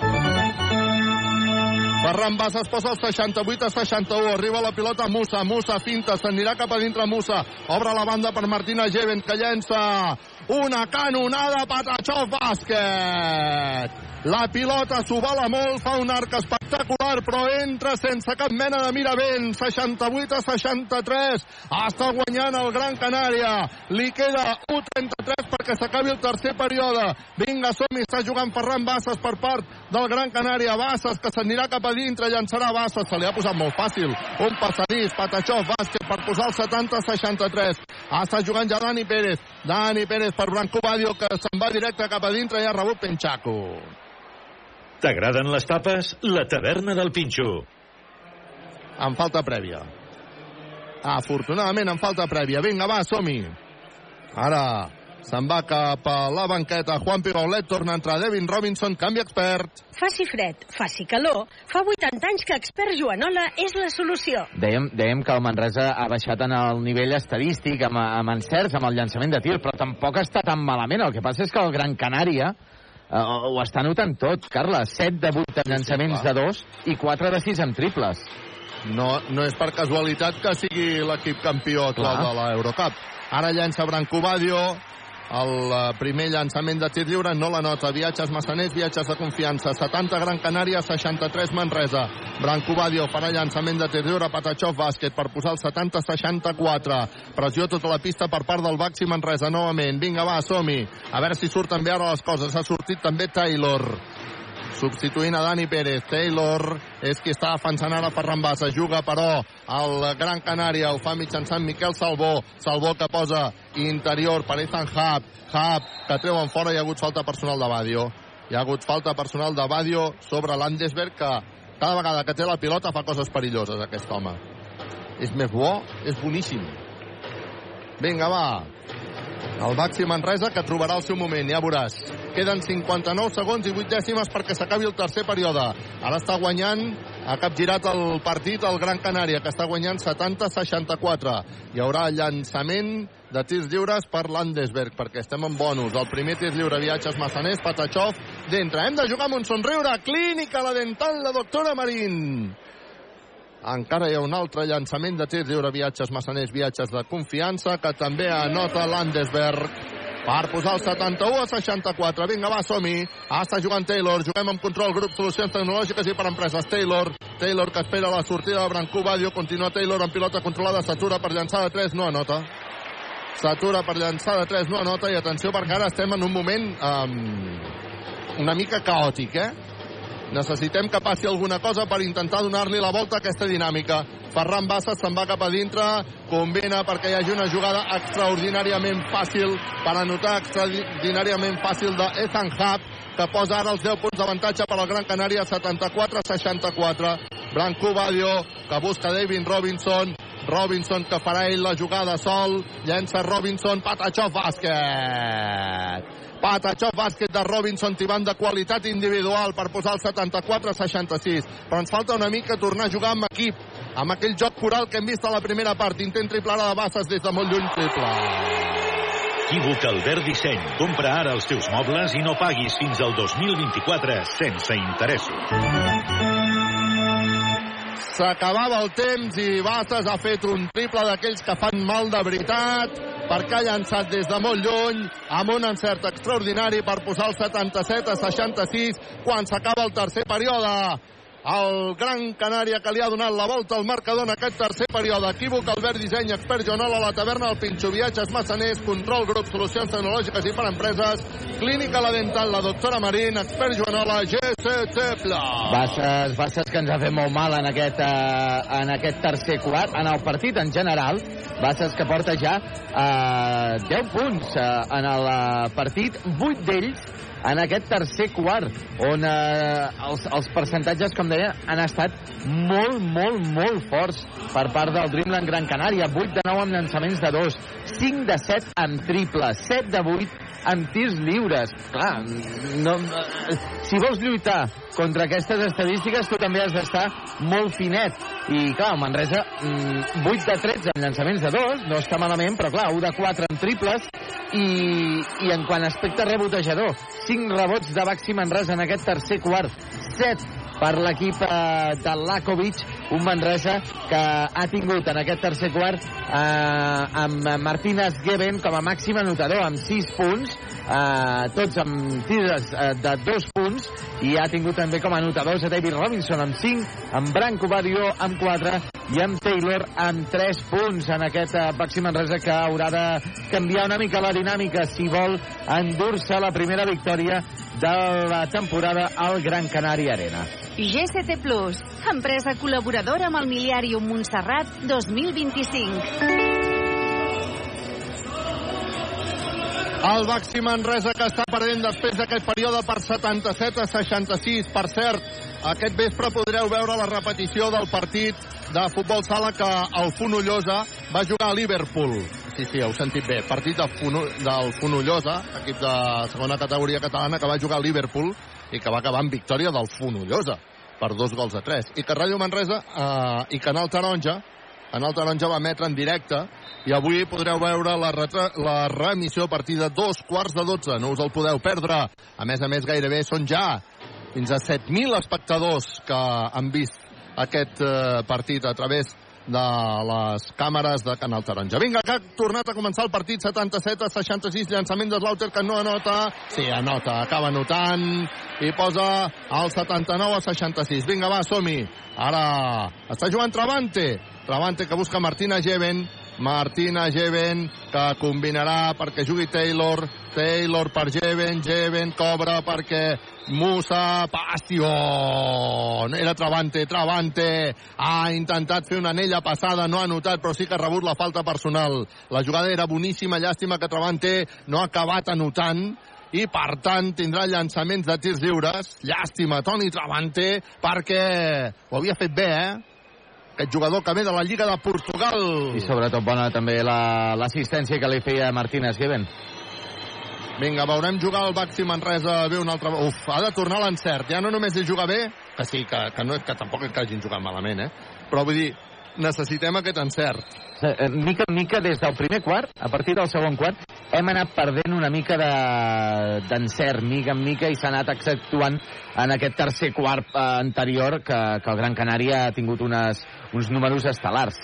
Ferran Bassa es posa el 68 a 61. Arriba la pilota Musa. Musa finta. S'anirà cap a dintre Musa. Obre la banda per Martina Geven que llença una canonada Patachov bàsquet. La pilota s'ho vala molt, fa un arc espectacular, però entra sense cap mena de miravent. 68 a 63. Està guanyant el Gran Canària. Li queda 1'33 perquè s'acabi el tercer període. Vinga, som-hi, està jugant Ferran Bassas per part del Gran Canària. Bassas, que s'anirà cap a dintre, llançarà Bassas. Se li ha posat molt fàcil. Un passadís, Patachov, bàsquet per posar el 70 a 63. Està jugant ja Dani Pérez. Dani Pérez per Branco Badio, que se'n va directe cap a dintre i ha rebut Penchaco. T'agraden les tapes? La taverna del Pinxo. En falta prèvia. Afortunadament en falta prèvia. Vinga, va, som-hi. Ara se'n va cap a la banqueta. Juan Pibaulet torna a entrar. Devin Robinson, canvi expert. Faci fred, faci calor. Fa 80 anys que expert Joanola és la solució. Dèiem, dèiem que el Manresa ha baixat en el nivell estadístic, amb, amb encerts, amb el llançament de tir, però tampoc està tan malament. El que passa és que el Gran Canària ho està notant tot, Carles. 7 de 8 en llançaments de 2 i 4 de 6 en triples. No, no és per casualitat que sigui l'equip campió actual Clar. de l'Eurocup. Ara llença Branco Badio, el eh, primer llançament de tir lliure no la nota. Viatges massaners, viatges de confiança. 70 Gran Canària, 63 Manresa. Branco Badio farà llançament de tir lliure, Patachov bàsquet per posar el 70-64. Pressió tota la pista per part del Baxi Manresa novament. Vinga, va, som-hi. A veure si surten bé ara les coses. Ha sortit també Taylor substituint a Dani Pérez. Taylor és qui està defensant ara Ferran Bassa. Juga, però, el Gran Canària. Ho fa mitjançant Miquel Salvó. Salvó que posa interior per Ethan Hub. Hub que treuen fora. Hi ha hagut falta personal de Badio. Hi ha hagut falta personal de Badio sobre Landesberg que cada vegada que té la pilota fa coses perilloses aquest home. És més bo, és boníssim. Vinga, va. El Baxi Manresa que trobarà el seu moment, ja veuràs. Queden 59 segons i 8 dècimes perquè s'acabi el tercer període. Ara està guanyant, ha capgirat el partit el Gran Canària, que està guanyant 70-64. Hi haurà llançament de tirs lliures per Landesberg, perquè estem en bonus. El primer tir lliure, viatges massaners, Patachov, d'entre. Hem de jugar amb un somriure. Clínica, la dental, la doctora Marín. Encara hi ha un altre llançament de tir lliure, viatges massaners, viatges de confiança, que també anota Landesberg per posar el 71 a 64. Vinga, va, som-hi. Està jugant Taylor. Juguem amb control, grup, solucions tecnològiques i per empreses. Taylor. Taylor que espera la sortida de Brancú Badio. Continua Taylor amb pilota controlada. S'atura per llançar de 3, no anota. S'atura per llançar de 3, no anota. I atenció perquè ara estem en un moment um, una mica caòtic, eh? Necessitem que passi alguna cosa per intentar donar-li la volta a aquesta dinàmica. Ferran Bassas se'n va cap a dintre, combina perquè hi hagi una jugada extraordinàriament fàcil per anotar extraordinàriament fàcil de Ethan Hub, que posa ara els 10 punts d'avantatge per al Gran Canària, 74-64. Branco Badio, que busca David Robinson, Robinson que farà ell la jugada sol, llença Robinson, Patachov bàsquet. Patachov bàsquet de Robinson tibant de qualitat individual per posar el 74-66. Però ens falta una mica tornar a jugar amb equip, amb aquell joc coral que hem vist a la primera part. Intent triple ara de Bassas des de molt lluny triple. Equívoc Albert Disseny. Compra ara els teus mobles i no paguis fins al 2024 sense interessos. S'acabava el temps i Bassas ha fet un triple d'aquells que fan mal de veritat perquè ha llançat des de molt lluny amb un encert extraordinari per posar el 77 a 66 quan s'acaba el tercer període el Gran Canària que li ha donat la volta al marcador en aquest tercer període. Equívoc, Albert Disseny, expert Joanola, la taverna, el Pinxo Viatges, Massaners, Control Grup, Solucions Tecnològiques i per Empreses, Clínica La Dental, la doctora Marín, expert Joanola, GCT Plus. Bassas, Bassas que ens ha fet molt mal en aquest, uh, en aquest tercer quart, en el partit en general. Bassas que porta ja uh, 10 punts uh, en el uh, partit, 8 d'ells en aquest tercer quart, on eh, els, els percentatges, com deia, han estat molt, molt, molt forts per part del Dreamland Gran Canària. 8 de 9 amb llançaments de 2, 5 de 7 amb triple, 7 de 8 amb tirs lliures. Clar, no, si vols lluitar contra aquestes estadístiques, tu també has d'estar molt finet. I, clar, Manresa, 8 de 13 amb llançaments de 2, no està malament, però, clar, 1 de 4 en triples, i, i en quant a aspecte rebotejador, 5 rebots de Baxi Manresa en aquest tercer quart, 7 per l'equip eh, de Lakovic, un Manresa que ha tingut en aquest tercer quart eh, amb Martínez Geben com a màxim anotador amb 6 punts, eh, tots amb tirs eh, de 2 punts, i ha tingut també com a anotadors a David Robinson amb 5, amb Branco Badio amb 4 i amb Taylor amb 3 punts en aquest eh, Baxi Manresa que haurà de canviar una mica la dinàmica si vol endur-se la primera victòria de la temporada al Gran Canària Arena. GCT Plus, empresa col·laboradora amb el Miliàrium Montserrat 2025. El Baxi Manresa que està perdent després d'aquest període per 77 a 66. Per cert, aquest vespre podreu veure la repetició del partit de futbol sala que el Fonollosa va jugar a Liverpool. Sí, sí, heu sentit bé. Partit de Fono, del Fonollosa, equip de segona categoria catalana, que va jugar a Liverpool i que va acabar amb victòria del Fonollosa per dos gols a tres. I que Ràdio Manresa eh, i Canal Taronja Canal Taronja va emetre en directe i avui podreu veure la, la remissió a partir de dos quarts de dotze. No us el podeu perdre. A més a més, gairebé són ja fins a 7.000 espectadors que han vist aquest eh, partit a través de les càmeres de Canal Taronja. Vinga, que ha tornat a començar el partit 77 a 66, llançament de Slaughter que no anota. Sí, anota, acaba anotant i posa el 79 a 66. Vinga, va, som-hi. Ara està jugant Travante. Travante que busca Martina Geven. Martina Geven que combinarà perquè jugui Taylor. Taylor per Geven. Geven cobra perquè Musa Passion. Era Travante, Travante. Ha intentat fer una anella passada, no ha notat, però sí que ha rebut la falta personal. La jugada era boníssima, llàstima que Travante no ha acabat anotant i per tant tindrà llançaments de tirs lliures. Llàstima, Toni Travante, perquè ho havia fet bé, eh? Aquest jugador que ve de la Lliga de Portugal. I sobretot bona també l'assistència la, que li feia Martínez Geben. Vinga, veurem jugar el Baxi Manresa bé un altre... Uf, ha de tornar l'encert. Ja no només és jugar bé, que sí, que, que, no, que tampoc és que hagin jugat malament, eh? Però vull dir, necessitem aquest encert. Eh, mica en mica, des del primer quart, a partir del segon quart, hem anat perdent una mica d'encert, de, mica en mica, i s'ha anat accentuant en aquest tercer quart eh, anterior que, que el Gran Canària ha tingut unes, uns números estel·lars.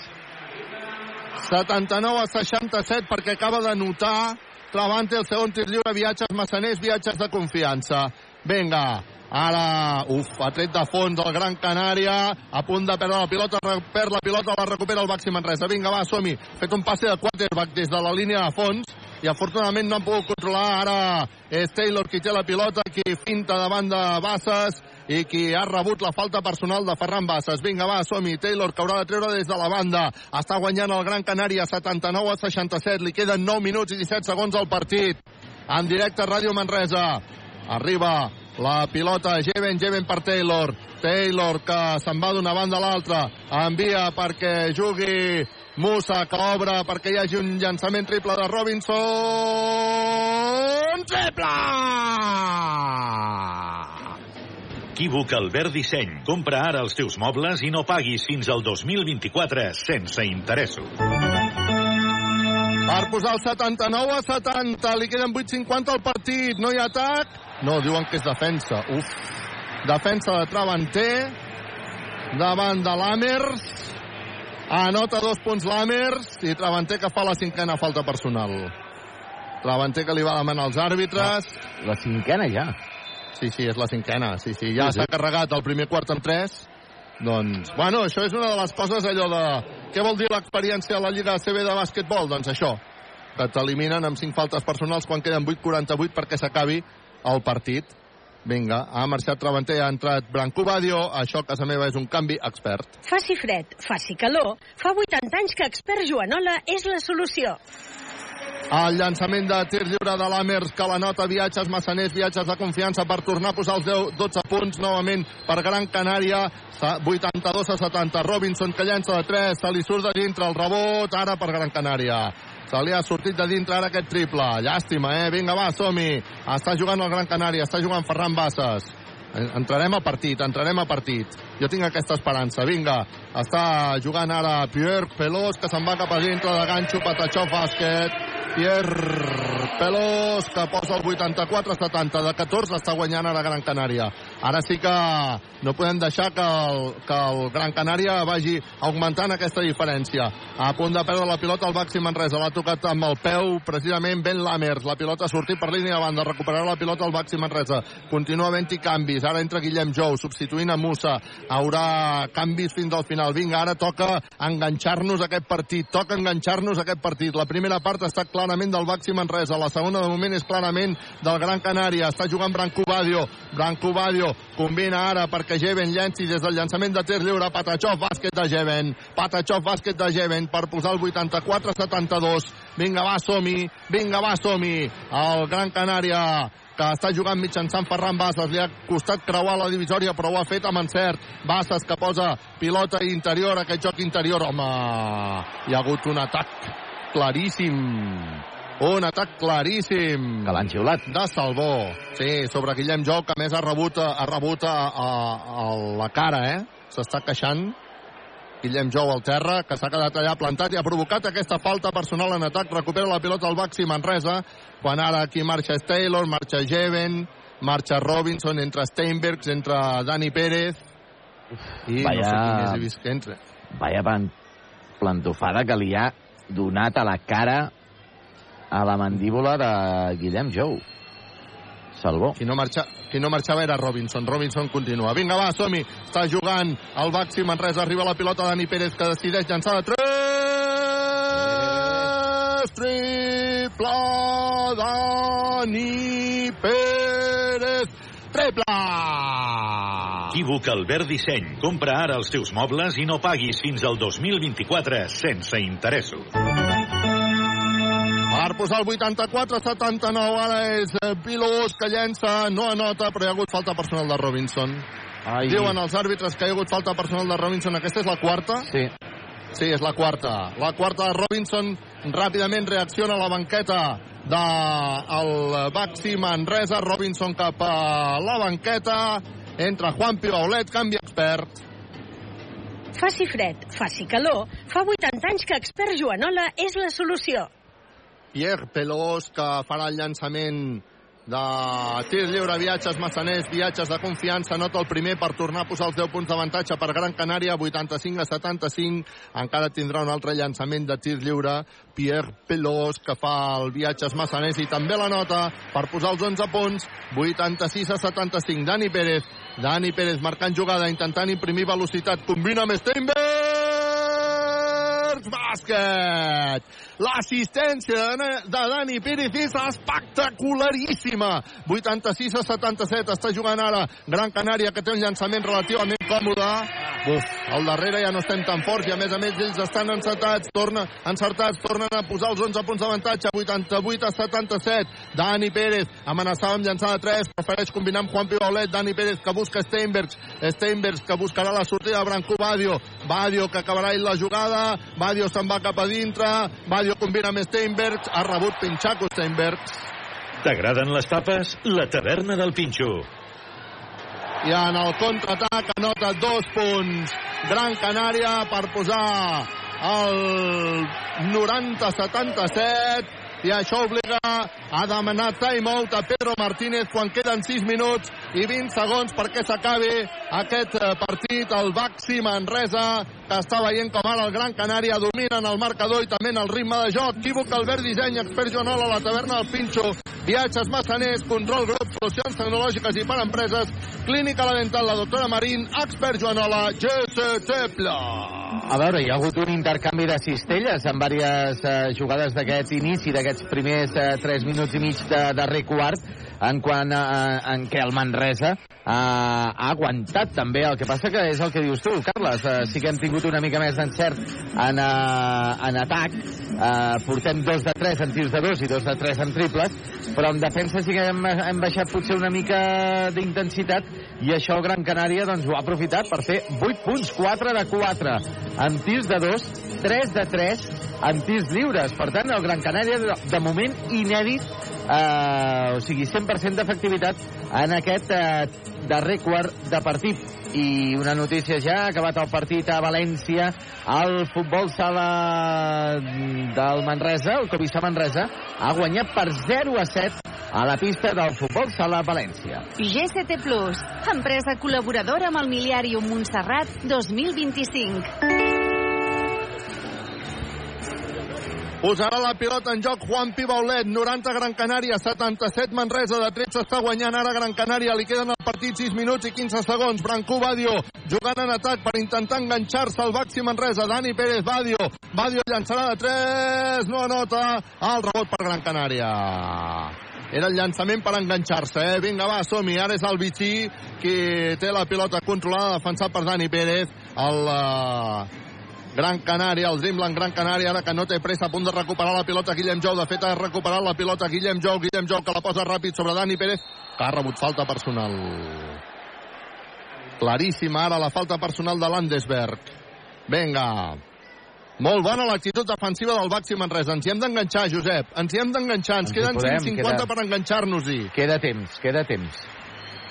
79 a 67 perquè acaba de notar Travante el segon tir lliure, viatges massaners, viatges de confiança. Vinga, Ara, uf, ha tret de fons el Gran Canària, a punt de perdre la pilota, perd la pilota, la recupera el Baxi Manresa. Vinga, va, som-hi. Fet un passe de quarterback des de la línia de fons i afortunadament no han pogut controlar. Ara és Taylor qui té la pilota, qui finta davant de Bassas i qui ha rebut la falta personal de Ferran Bassas. Vinga, va, som-hi. Taylor que haurà de treure des de la banda. Està guanyant el Gran Canària 79 a 67. Li queden 9 minuts i 17 segons al partit. En directe a Ràdio Manresa. Arriba la pilota, Jeven, Jeven per Taylor. Taylor que se'n va d'una banda a l'altra. Envia perquè jugui Musa, que obre perquè hi hagi un llançament triple de Robinson. Triple! Equívoc Albert Disseny. Compra ara els teus mobles i no paguis fins al 2024 sense interessos. Per posar el 79 a 70. Li queden 8.50 al partit. No hi ha atac. No, diuen que és defensa. Uf. Defensa de Travanter. Davant de l'Amers. Anota dos punts l'Amers. I Travanter que fa la cinquena falta personal. Travanter que li va demanar als àrbitres. La cinquena ja. Sí, sí, és la cinquena. Sí, sí, ja Sí, sí. s'ha carregat el primer quart en tres. Doncs, bueno, això és una de les coses allò de... Què vol dir l'experiència a la Lliga CB de bàsquetbol? Doncs això, que t'eliminen amb 5 faltes personals quan queden 8-48 perquè s'acabi el partit. Vinga, ha marxat Travanter, ha entrat Branco Badio, això a casa meva és un canvi expert. Faci fred, faci calor, fa 80 anys que expert Joanola és la solució. El llançament de tir lliure de l'Amers, que la nota viatges massaners, viatges de confiança per tornar a posar els 10, 12 punts novament per Gran Canària. Sa- 82 a 70. Robinson que llença de 3, se li surt de dintre el rebot, ara per Gran Canària. Se li ha sortit de dintre ara aquest triple. Llàstima, eh? Vinga, va, som-hi. Està jugant el Gran Canària, està jugant Ferran Bassas. En- Entrarem a partit, entrarem a partit. Jo tinc aquesta esperança. Vinga, està jugant ara Pierre Pelós, que se'n va cap a dintre de ganxo, Patachó, bàsquet. Pierre Pelós, que posa el 84-70. De 14 està guanyant ara Gran Canària. Ara sí que no podem deixar que el, que el Gran Canària vagi augmentant aquesta diferència. A punt de perdre la pilota el Baxi Manresa. L'ha tocat amb el peu precisament Ben Lamers. La pilota ha sortit per línia de banda. Recuperarà la pilota el Baxi Manresa. Continua havent-hi canvis. Ara entra Guillem Jou substituint a Musa. Haurà canvis fins al final. Vinga, ara toca enganxar-nos aquest partit. Toca enganxar-nos aquest partit. La primera part està clarament del Baxi Manresa. La segona, de moment, és clarament del Gran Canària. Està jugant Branco Badio. Branco Badio combina ara perquè Jeven llenci des del llançament de tir lliure. Patachov, bàsquet de Jeven. Patachov, bàsquet de Jeven per posar el 84-72. Vinga, va, som-hi. Vinga, va, som-hi. El Gran Canària que està jugant mitjançant Ferran Bassas. Li ha costat creuar la divisòria, però ho ha fet amb encert. Bassas que posa pilota interior, aquest joc interior. Home, hi ha hagut un atac claríssim. Un atac claríssim. Que l'han xiulat. De Salvó. Sí, sobre Guillem Jou, que a més ha rebut, ha rebut a, a, a la cara, eh? S'està queixant. Guillem Jou al terra, que s'ha quedat allà plantat i ha provocat aquesta falta personal en atac. Recupera la pilota al Baxi Manresa, quan ara aquí marxa Taylor, marxa Jeven, marxa Robinson, entre Steinbergs, entre Dani Pérez, i no sé Vaya- qui més he vist que entra. Vaya pan, plantofada que li ha donat a la cara a la mandíbula de Guillem Jou. Salvó. Qui no, marxa, qui no marxava era Robinson. Robinson continua. Vinga, va, som-hi. Està jugant el Baxi Manresa. Arriba la pilota Dani Pérez, que decideix llançar de 3. Triple Dani Pérez. Triple! Equívoc Albert Disseny. Compra ara els teus mobles i no paguis fins al 2024 sense interessos. Per posar el 84-79, ara és eh, Pilós que llença, no anota, però hi ha hagut falta personal de Robinson. Ai. Diuen els àrbitres que hi ha hagut falta personal de Robinson. Aquesta és la quarta? Sí. Sí, és la quarta. La quarta de Robinson ràpidament reacciona a la banqueta del Baxi Manresa. Robinson cap a la banqueta. Entra Juan Pibaulet, canvi expert. Faci fred, faci calor, fa 80 anys que expert Joanola és la solució. Pierre Pelós, que farà el llançament de tir lliure, viatges massaners, viatges de confiança, nota el primer per tornar a posar els 10 punts d'avantatge per Gran Canària, 85 a 75, encara tindrà un altre llançament de tir lliure, Pierre Pelós, que fa el viatges massaners, i també la nota per posar els 11 punts, 86 a 75, Dani Pérez, Dani Pérez marcant jugada, intentant imprimir velocitat, combina amb Steinbergs, bàsquet! L'assistència de, de Dani Pérez és espectacularíssima. 86 a 77. Està jugant ara Gran Canària, que té un llançament relativament còmode. Uf, al darrere ja no estem tan forts i a més a més ells estan encertats, torna, encertats, tornen a posar els 11 punts d'avantatge, 88 a 77. Dani Pérez amenaçava amb llançar de 3, prefereix combinar amb Juan Pibaulet, Dani Pérez que busca Steinbergs, Steinbergs que buscarà la sortida de Branco Badio, Badio que acabarà la jugada, Badio se'n va cap a dintre, Badio combina amb Steinbergs, ha rebut Pinxaco Steinbergs. T'agraden les tapes? La taverna del Pinxo. I en el contraatac anota dos punts. Gran Canària per posar el 90-77 i això obliga a demanar timeout a Pedro Martínez quan queden 6 minuts i 20 segons perquè s'acabi aquest eh, partit. El Baxi Manresa, que està veient com ara el Gran Canària domina en el marcador i també en el ritme de joc. Equívoc, Albert Disseny, expert Joanola, la taverna del Pinxo, viatges massaners, control grup, solucions tecnològiques i per empreses, clínica la dental, la doctora Marín, expert Joanola, GC Pla. A veure, hi ha hagut un intercanvi de cistelles en diverses eh, jugades d'aquest inici, d'aquests primers eh, 3 minuts i mig de darrer quart, en, quan, eh, en què el Manresa eh, ha aguantat també. El que passa que és el que dius tu, Carles. Eh, sí que hem tingut una mica més d'encert en, eh, en atac. Eh, portem dos de tres en tirs de dos i dos de tres en triples, però en defensa sí que hem, hem baixat potser una mica d'intensitat i això el Gran Canària doncs, ho ha aprofitat per fer 8 punts, 4 de 4 en tirs de 2, 3 de 3 en tirs lliures. Per tant, el Gran Canària, de, moment, inèdit, eh, o sigui, 100% d'efectivitat en aquest eh, darrer quart de partit. I una notícia ja, ha acabat el partit a València, el futbol sala del Manresa, el Covisa Manresa, ha guanyat per 0 a 7 a la pista del futbol sala València. GCT Plus, empresa col·laboradora amb el Miliàrium Montserrat 2025. Posarà la pilota en joc Juan Pibaulet, 90 Gran Canària, 77 Manresa, de 13 està guanyant ara Gran Canària, li queden al partit 6 minuts i 15 segons, Brancú Badio jugant en atac per intentar enganxar-se al Baxi Manresa, Dani Pérez Badio, Badio llançarà de 3, no anota, el rebot per Gran Canària. Era el llançament per enganxar-se, eh? Vinga, va, som-hi. Ara és el Vichy qui té la pilota controlada, defensat per Dani Pérez. El uh, Gran Canària, el Dreamland Gran Canària, ara que no té pressa, a punt de recuperar la pilota Guillem Jou, de fet ha recuperat la pilota Guillem Jou, Guillem Jou que la posa ràpid sobre Dani Pérez, que ha rebut falta personal. Claríssima ara la falta personal de Landesberg. Vinga. Molt bona l'actitud defensiva del Baxi Manresa. Ens hi hem d'enganxar, Josep. Ens hi hem d'enganxar. Ens, Ens queden podem, 150 queda- per enganxar-nos-hi. Queda temps, queda temps.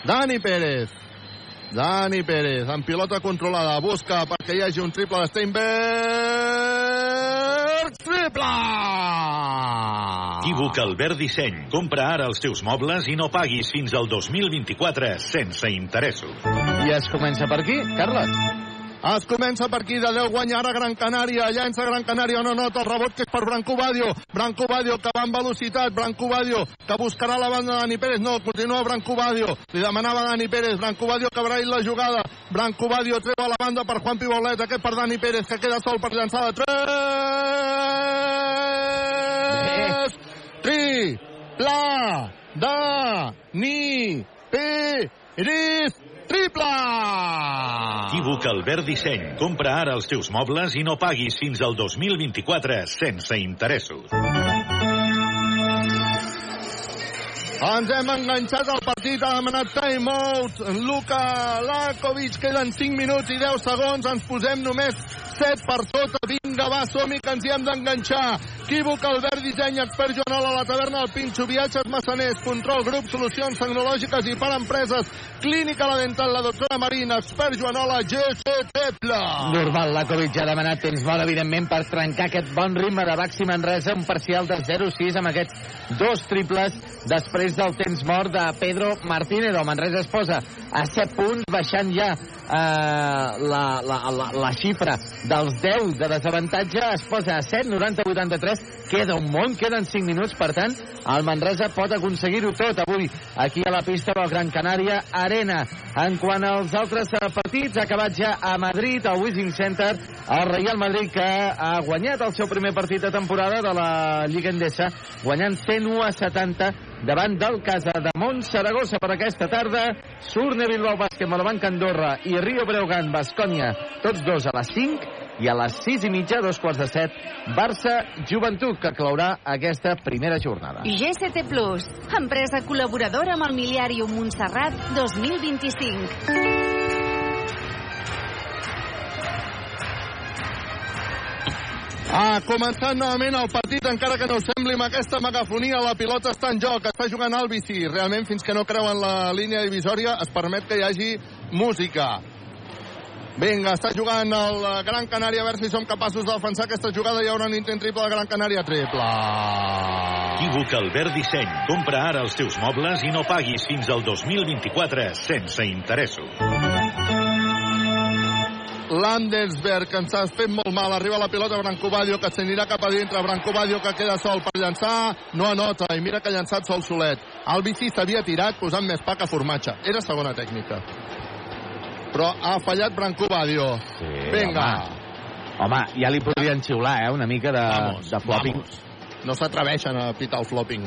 Dani Pérez. Dani Pérez, amb pilota controlada, busca perquè hi hagi un triple de Steinberg. Triple! Equívoc Albert Disseny. Compra ara els teus mobles i no paguis fins al 2024 sense interessos. I es comença per aquí, Carles. Es comença per aquí, de 10 guanya ara Gran Canària, llença Gran Canària, no nota el rebot que és per Branco Badio, Branco Badio que va amb velocitat, Branco Badio que buscarà la banda de Dani Pérez, no, continua Branco Badio, li demanava Dani Pérez, Branco Badio que ell la jugada, Branco Badio treu a la banda per Juan Pibolet, aquest per Dani Pérez que queda sol per llançar de 3! Tri, pla, da, ni, Pérez, triple! Equívoc Albert Disseny. Compra ara els teus mobles i no paguis fins al 2024 sense interessos. Ens hem enganxat al partit, ha demanat timeout. Luka Lakovic, queden 5 minuts i 10 segons, ens posem només 7 per sota. Vinga, va, som que ens hi hem d'enganxar. Equívoc, Albert Disseny, expert Joanola, la taverna del Pinxo, viatges massaners, control grup, solucions tecnològiques i per empreses, clínica la dental, la doctora Marina, expert Joanola, GCT Pla. Normal, la Covid ja ha demanat temps mort, evidentment, per trencar aquest bon ritme de Baxi Manresa, un parcial de 0-6 amb aquests dos triples després del temps mort de Pedro Martínez. El Manresa es posa a 7 punts, baixant ja eh, la, la, la, la xifra dels 10 de desavantatge, es posa a 7, 90-83, queda un món, queden 5 minuts, per tant, el Manresa pot aconseguir-ho tot avui aquí a la pista del Gran Canària Arena. En quant als altres eh, partits, acabat ja a Madrid, al Wishing Center, el Real Madrid que ha guanyat el seu primer partit de temporada de la Lliga Endesa, guanyant 101 a 70 davant del Casa de Mont Saragossa per aquesta tarda. Surne Bilbao Bàsquet, Malabanca Andorra i Rio Breugan Bascònia, tots dos a les 5 i a les 6 i mitja, dos quarts de 7, Barça Joventut, que clourà aquesta primera jornada. GCT Plus, empresa col·laboradora amb el Miliàrium Montserrat 2025. Ha començat novament el partit, encara que no sembli amb aquesta megafonia. La pilota està en joc, està jugant el bici. Realment, fins que no creuen la línia divisòria, es permet que hi hagi música. Vinga, està jugant el Gran Canària, a veure si som capaços de defensar aquesta jugada. Hi haurà un intent triple de Gran Canària, triple. Equívoc Albert Disseny. Compra ara els teus mobles i no paguis fins al 2024 sense interessos. Landesberg, que ens ha fet molt mal. Arriba la pilota Branco Badio, que s'anirà cap a dintre. Branco Badio, que queda sol per llançar. No anota, i mira que ha llançat sol solet. El bici s'havia tirat posant més pa que formatge. Era segona tècnica. Però ha fallat Branco Badio. Sí, Vinga. Home. home, ja li podrien xiular, eh? Una mica de, Vamos, de flopping. Vamos. No s'atreveixen a pitar el flopping.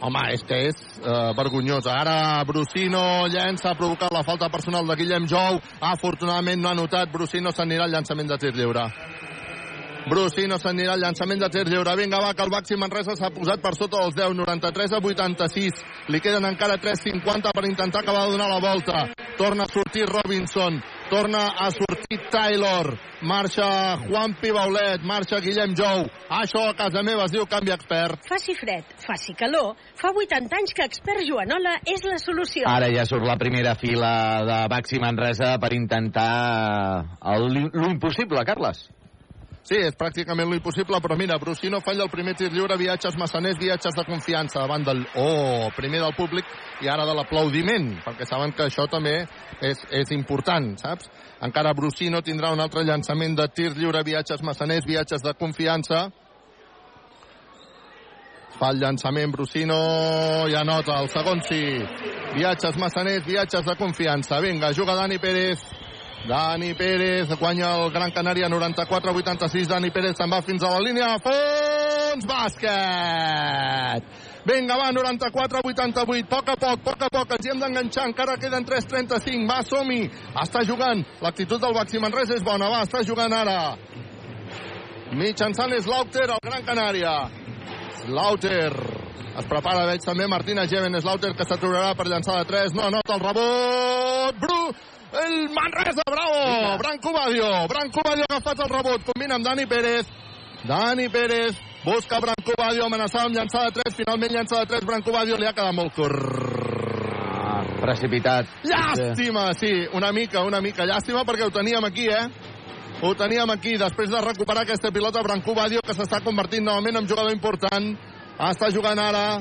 Home, és que és uh, vergonyosa. Ara Brusino llença, ha provocat la falta personal de Guillem Jou. Afortunadament no ha notat. Brusino s'anirà al llançament de tir lliure. Brusino s'anirà al llançament de tir lliure. Vinga, va, que el Baxi Manresa s'ha posat per sota dels 10, 93 a 86. Li queden encara 3.50 per intentar acabar de donar la volta. Torna a sortir Robinson. Torna a sortir Taylor. Marxa Juan Pibaulet. Marxa Guillem Jou. Això a casa meva es diu canvi expert. Faci fred, faci calor. Fa 80 anys que Expert Joanola és la solució. Ara ja surt la primera fila de Baxi Manresa per intentar el- lo impossible, Carles. Sí, és pràcticament l'impossible, però mira, Brusino falla el primer tir lliure, viatges massaners, viatges de confiança davant del... Oh, primer del públic i ara de l'aplaudiment, perquè saben que això també és, és important, saps? Encara Brusino tindrà un altre llançament de tir lliure, viatges massaners, viatges de confiança. Fa el llançament Brusino i anota el segon sí. Viatges massaners, viatges de confiança. Vinga, juga Dani Pérez. Dani Pérez guanya el Gran Canària 94-86. Dani Pérez se'n va fins a la línia fons. Bàsquet! Vinga, va, 94-88. Poc a poc, poc a poc. Ens hi hem d'enganxar. Encara queden 3-35. Va, som-hi. Està jugant. L'actitud del Baxi Manresa és bona. Va, està jugant ara. Mitjançant Slaughter, el Gran Canària. Slaughter. Es prepara, veig també Martina Geven. Slaughter que s'aturarà per llançar de 3. No anota el rebot. Bru. El Manresa, bravo! Branco Badio. Branco Badio ha agafat el rebot. Combina amb Dani Pérez. Dani Pérez busca Branco Badio, amenaçava amb llançar de 3. Finalment llança de 3. Branco Badio li ha quedat molt curt. Precipitat. Llàstima, sí, una mica, una mica. Llàstima perquè ho teníem aquí, eh? Ho teníem aquí, després de recuperar aquesta pilota Branco Badio, que s'està convertint novament en jugador important. Està jugant ara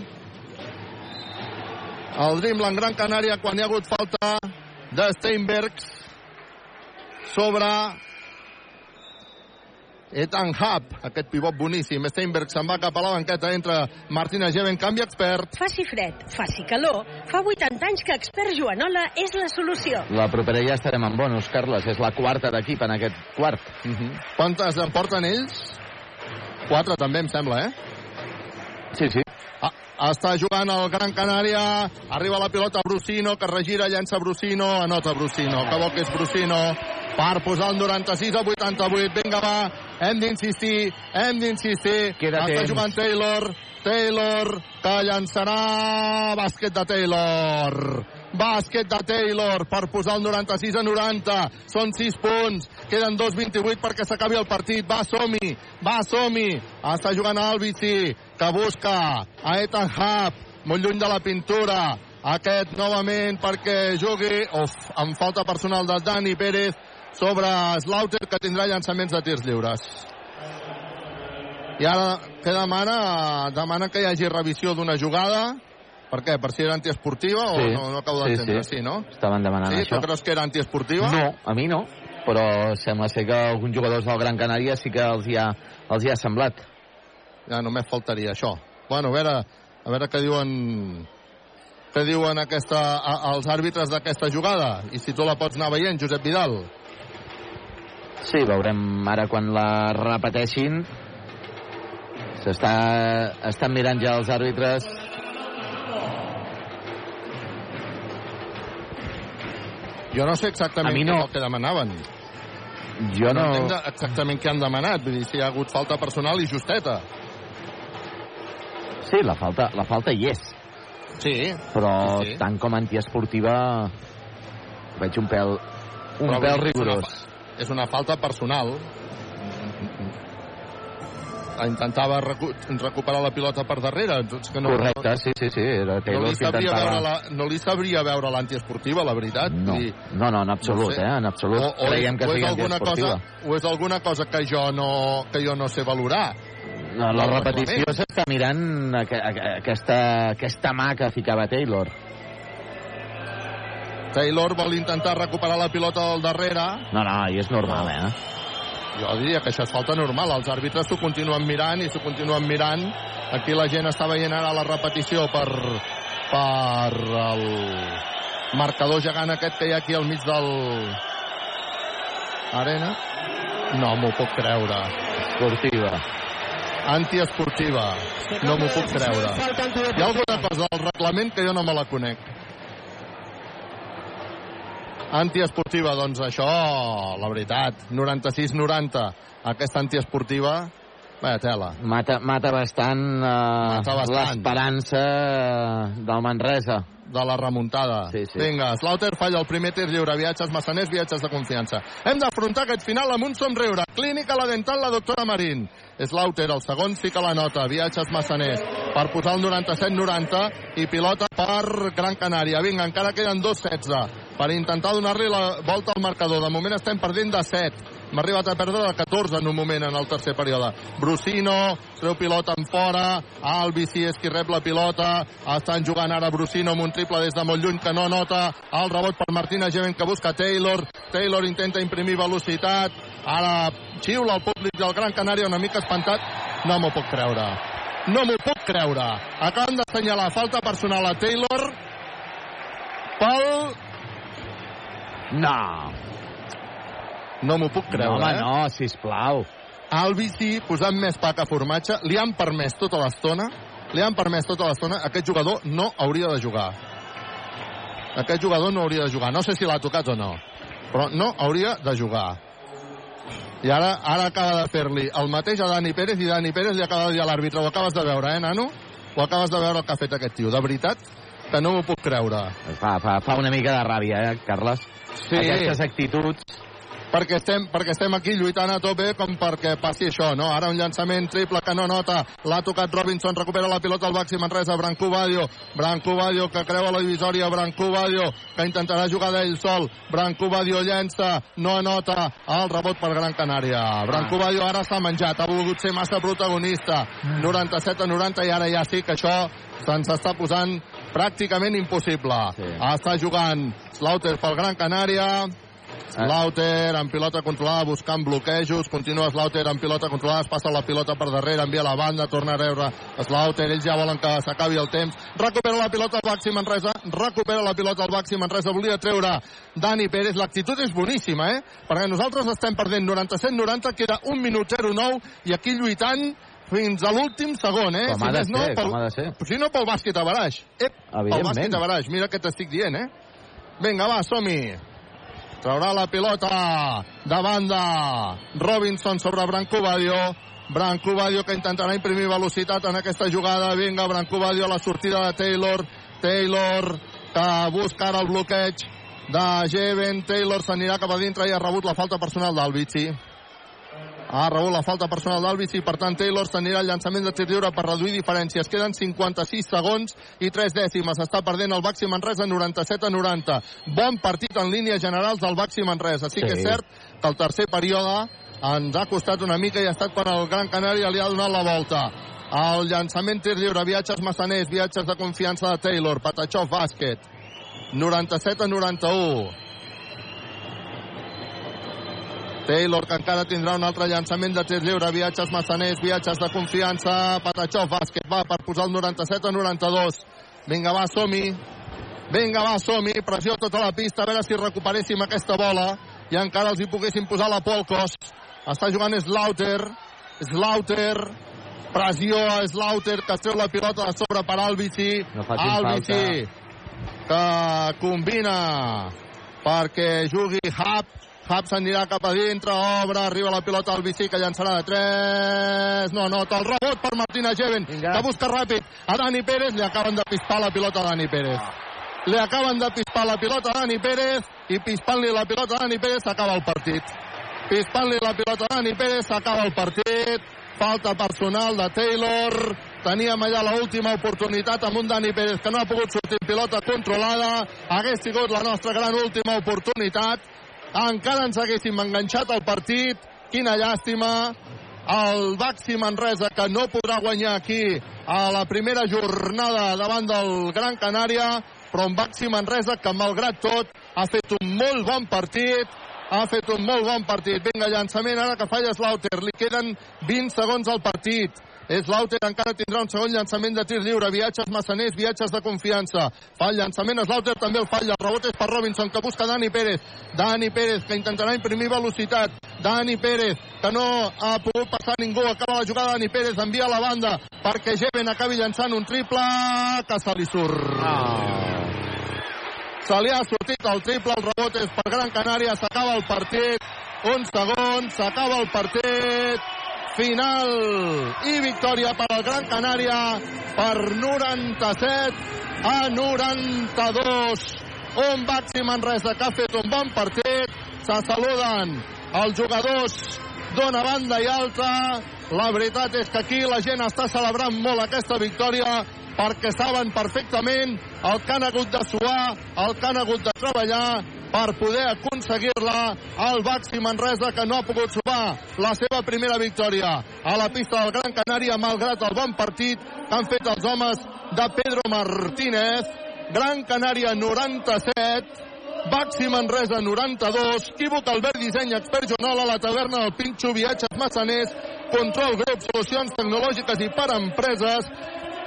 el Dreamland Gran Canària quan hi ha hagut falta de Steinbergs sobre Ethan Hub, aquest pivot boníssim. Steinberg se'n va cap a la banqueta, entra Martina Geven, canvi expert. Faci fred, faci calor. Fa 80 anys que Expert Joanola és la solució. La propera ja estarem en bonus, Carles. És la quarta d'equip en aquest quart. Uh -huh. Quantes en porten ells? Quatre també, em sembla, eh? Sí, sí. Està jugant el Gran Canària, arriba la pilota Brusino, que regira, llença Brusino, anota Brusino, que bo que és Brusino, per posar el 96 a 88, vinga va, hem d'insistir, hem d'insistir, Queda està temps. jugant Taylor, Taylor, que llançarà bàsquet de Taylor. Bàsquet de Taylor per posar el 96 a 90. Són 6 punts. Queden 2.28 perquè s'acabi el partit. Va, som-hi. Va, som-hi. Està jugant Albici, que busca a Ethan Hub, molt lluny de la pintura. Aquest novament perquè jugui, uf, amb falta personal de Dani Pérez sobre Slaughter, que tindrà llançaments de tirs lliures. I ara què demana? Demana que hi hagi revisió d'una jugada. Per què? Per si era antiesportiva o Sí. no, no acabo Sí, d'entendre? sí. Sí, no? Estaven demanant Sí, això. tu creus que era antiesportiva? No, a mi no, però sembla ser que alguns jugadors del Gran Canària sí que els hi ha, els hi ha semblat. Ja només faltaria això. Bueno, a veure, a veure què diuen què diuen aquesta, a, els àrbitres d'aquesta jugada i si tu la pots anar veient, Josep Vidal. Sí, veurem ara quan la repeteixin. S'està estan mirant ja els àrbitres. Jo no sé exactament què no. és el que demanaven. Jo no... entenc de- exactament què han demanat. Vull dir, si hi ha hagut falta personal i justeta. Sí, la falta, la falta hi és. Sí. Però Sí, sí. tant com antiesportiva veig un pèl un Però pèl dir, és una rigorós. És una falta personal. Intentava recu recuperar la pilota per darrere. És que no, Correcte, sí, sí, sí. Era No Taylor li, que sabria intentava... veure la, no li sabria veure l'antiesportiva, la veritat. No, dir, no, no, en absolut, no sé. eh? En absolut. o, o, Creiem que o és sigui alguna antiesportiva. cosa, o és alguna cosa que jo no, que jo no sé valorar. No, la repetició s'està mirant aqu aqu- aquesta, aquesta mà que ficava Taylor. Taylor vol intentar recuperar la pilota del darrere. No, no, i és normal, eh? Jo diria que això és falta normal. Els àrbitres s'ho continuen mirant i s'ho continuen mirant. Aquí la gent està veient ara la repetició per, per el marcador gegant aquest que hi ha aquí al mig del arena. No m'ho puc creure. Esportiva. Antiesportiva. No m'ho puc creure. Hi ha alguna cosa al reglament que jo no me la conec. Antiesportiva, doncs això, la veritat, 96-90. Aquesta antiesportiva, vaya tela. Mata, mata bastant, uh, bastant. l'esperança del Manresa. De la remuntada. Sí, sí. Vinga, Slaughter falla el primer tir lliure. Viatges massaners, viatges de confiança. Hem d'afrontar aquest final amb un somriure. Clínica La Dental, la doctora Marín. Slaughter, el segon, sí que la nota. Viatges massaners per posar el 97-90 i pilota per Gran Canària. Vinga, encara queden 2-16 per intentar donar-li la volta al marcador. De moment estem perdent de 7. Hem arribat a perdre de 14 en un moment en el tercer període. Brusino, treu pilota en fora, Albici és qui rep la pilota, estan jugant ara Brusino amb un triple des de molt lluny que no nota, el rebot per Martina Gemen que busca Taylor, Taylor intenta imprimir velocitat, ara xiula el públic del Gran Canària una mica espantat, no m'ho puc creure. No m'ho puc creure. Acaben d'assenyalar falta personal a Taylor pel... No. No m'ho puc creure, no, home, eh? no, sisplau. Albici posant més pa que formatge, li han permès tota l'estona, li han permès tota l'estona, aquest jugador no hauria de jugar. Aquest jugador no hauria de jugar. No sé si l'ha tocat o no, però no hauria de jugar. I ara ara acaba de fer-li el mateix a Dani Pérez i Dani Pérez li acaba de dir a l'àrbitre ho acabes de veure, eh, nano? Ho acabes de veure el que ha fet aquest tio. De veritat que no m'ho puc creure. Fa, fa, fa una mica de ràbia, eh, Carles? Sí. Aquestes actituds... perquè estem, perquè estem aquí lluitant a tope com perquè passi això, no? Ara un llançament triple que no nota, l'ha tocat Robinson, recupera la pilota al Baxi Manresa, Branco Badio, Branco Badio que creua la divisòria, Branco Badio que intentarà jugar d'ell sol, Branco Badio llença, no anota, el rebot per Gran Canària. Branco Badio ara s'ha menjat, ha volgut ser massa protagonista, 97 a 90 i ara ja sí que això se'ns està posant pràcticament impossible. Sí. Està jugant Slaughter pel Gran Canària, Slaughter amb pilota controlada buscant bloquejos, continua Slaughter amb pilota controlada, es passa la pilota per darrere, envia la banda, torna a rebre Slaughter, ells ja volen que s'acabi el temps, recupera la pilota al Baxi Manresa, recupera la pilota al Baxi Manresa, volia treure Dani Pérez, l'actitud és boníssima, eh? Perquè nosaltres estem perdent 97-90, queda 1 minut 09 i aquí lluitant fins a l'últim segon, eh? Com ha de més no, ser, pel, com ha de ser. Si no, pel bàsquet a baraix. Ep, pel bàsquet a baraix. Mira què t'estic dient, eh? Vinga, va, som-hi. Traurà la pilota de banda Robinson sobre Branco Badio. Branco Badio que intentarà imprimir velocitat en aquesta jugada. Vinga, Branco Badio a la sortida de Taylor. Taylor que busca ara el bloqueig de Jeven. Taylor s'anirà cap a dintre i ha rebut la falta personal d'Albici. Ha rebut la falta personal d'Albici, per tant Taylor s'anirà al llançament de tir lliure per reduir diferències. Queden 56 segons i 3 dècimes. Està perdent el Baxi Manresa 97 a 90. Bon partit en línies generals del Baxi Manresa. Sí, Sí. que és cert que el tercer període ens ha costat una mica i ha estat quan el Gran Canària li ha donat la volta. El llançament tir lliure, viatges massaners, viatges de confiança de Taylor, Patachov, bàsquet. 97 a 91. Taylor, que encara tindrà un altre llançament de tir lliure, viatges massaners, viatges de confiança, Patachov, bàsquet, va per posar el 97 a 92. Vinga, va, som-hi. Vinga, va, som-hi. Pressió a tota la pista, a veure si recuperéssim aquesta bola i encara els hi poguéssim posar la Polcos. Està jugant Slaughter. Slaughter. Pressió a Slaughter, que treu la pilota de sobre per Albici. No Albici, que combina perquè jugui Hub. Hub s'anirà cap a dintre, obre, arriba la pilota al bici que llançarà de 3. No, no, el rebot per Martina Jeven, que busca ràpid a Dani Pérez, li acaben de pispar la pilota a Dani Pérez. Li acaben de pispar la pilota a Dani Pérez i pispant-li la pilota a Dani Pérez s'acaba el partit. Pispant-li la pilota a Dani Pérez s'acaba el partit. Falta personal de Taylor. Teníem allà l'última oportunitat amb un Dani Pérez que no ha pogut sortir pilota controlada. Hagués sigut la nostra gran última oportunitat. Encara ens haguéssim enganxat al partit. Quina llàstima. El Baxi Manresa que no podrà guanyar aquí a la primera jornada davant del Gran Canària, però un Baxi Manresa que malgrat tot ha fet un molt bon partit, ha fet un molt bon partit. Vinga, llançament ara que falla Slaughter. Li queden 20 segons al partit. Slaughter encara tindrà un segon llançament de tir lliure. Viatges massaners, viatges de confiança. Fa el llançament, Slaughter també el falla. El rebot és per Robinson, que busca Dani Pérez. Dani Pérez, que intentarà imprimir velocitat. Dani Pérez, que no ha pogut passar ningú. Acaba la jugada Dani Pérez, envia a la banda perquè Jeven acabi llançant un triple que se li surt. Se li ha sortit el triple, el rebot és per Gran Canària, s'acaba el partit. Un segon, s'acaba el partit. Final i victòria per al Gran Canària per 97 a 92. Un Baxi Manresa que ha fet un bon partit. Se saluden els jugadors d'una banda i altra. La veritat és que aquí la gent està celebrant molt aquesta victòria perquè saben perfectament el que han hagut de suar, el que han hagut de treballar per poder aconseguir-la al Baxi Manresa que no ha pogut sumar la seva primera victòria a la pista del Gran Canària malgrat el bon partit que han fet els homes de Pedro Martínez. Gran Canària 97 Baxi Manresa 92, Quívoc Albert Disseny, Expert Joanola, La Taverna del Pinxo, Viatges Massaners, Control Grup, Solucions Tecnològiques i per Empreses,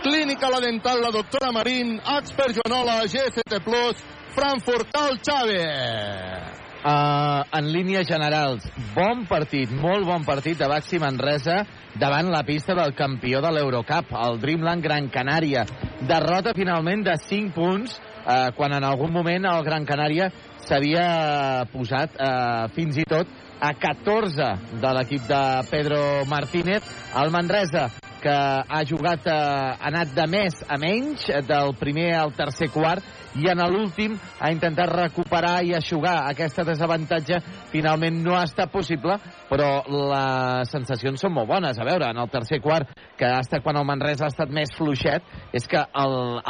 Clínica La Dental, la doctora Marín, Expert Joanola, GST Plus, Frankfurt, Cal Xave. Uh, en línies generals, bon partit, molt bon partit de Baxi Manresa davant la pista del campió de l'Eurocup, el Dreamland Gran Canària. Derrota finalment de 5 punts, uh, quan en algun moment el Gran Canària s'havia posat uh, fins i tot a 14 de l'equip de Pedro Martínez. El Manresa, que ha jugat, eh, ha anat de més a menys, eh, del primer al tercer quart, i en l'últim ha intentat recuperar i aixugar aquesta desavantatge. Finalment no ha estat possible, però les sensacions són molt bones. A veure, en el tercer quart, que ha estat quan el Manresa ha estat més fluixet, és que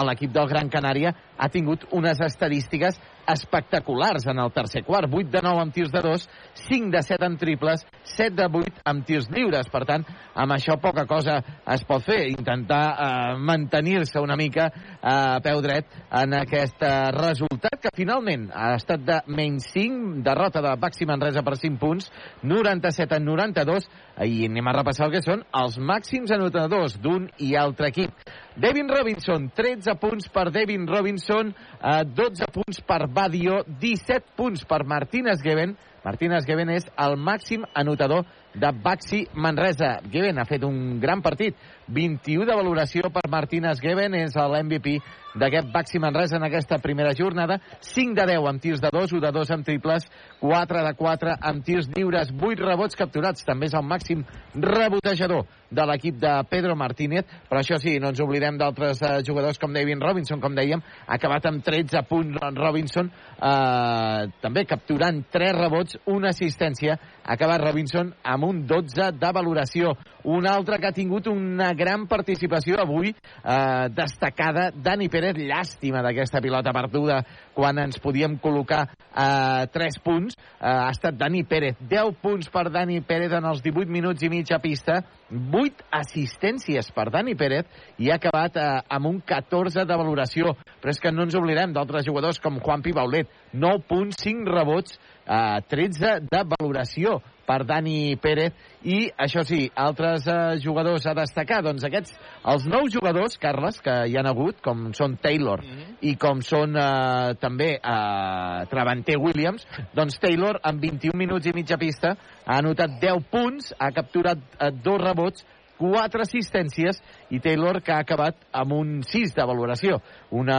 l'equip del Gran Canària ha tingut unes estadístiques espectaculars en el tercer quart. 8 de 9 amb tirs de 2, 5 de 7 amb triples, 7 de 8 amb tirs lliures. Per tant, amb això poca cosa es pot fer. Intentar eh, mantenir-se una mica eh, a peu dret en aquest eh, resultat, que finalment ha estat de menys 5, derrota de Baxi Manresa per 5 punts, 97 a 92, i anem a repassar el que són els màxims anotadors d'un i altre equip. Devin Robinson, 13 punts per Devin Robinson, eh, 12 punts per Badio, 17 punts per Martínez Geben, Martínez Geben és el màxim anotador de Baxi Manresa. Geben ha fet un gran partit. 21 de valoració per Martínez Geben, és l'MVP d'aquest Baxi Manresa en aquesta primera jornada. 5 de 10 amb tirs de 2, 1 de 2 amb triples, 4 de 4 amb tirs lliures, 8 rebots capturats. També és el màxim rebotejador de l'equip de Pedro Martínez, però això sí, no ens oblidem d'altres eh, jugadors com David Robinson, com dèiem, ha acabat amb 13 punts Robinson, eh, també capturant 3 rebots, una assistència, ha acabat Robinson amb un 12 de valoració. Un altre que ha tingut una gran participació avui, eh, destacada, Dani Pérez, llàstima d'aquesta pilota perduda quan ens podíem col·locar eh, 3 punts, eh, ha estat Dani Pérez. 10 punts per Dani Pérez en els 18 minuts i mig a pista, 8 assistències per Dani Pérez i ha acabat eh, amb un 14 de valoració. Però és que no ens oblidem d'altres jugadors com Juan Pibaulet, 9 punts, 5 rebots, eh, 13 de valoració per Dani Pérez i, això sí, altres eh, jugadors a destacar, doncs aquests, els nous jugadors, Carles, que hi han hagut, com són Taylor mm -hmm. i com són eh, també eh, Travanter Williams, doncs Taylor amb 21 minuts i mitja pista ha anotat 10 punts, ha capturat eh, dos rebots, quatre assistències i Taylor que ha acabat amb un 6 de valoració. Una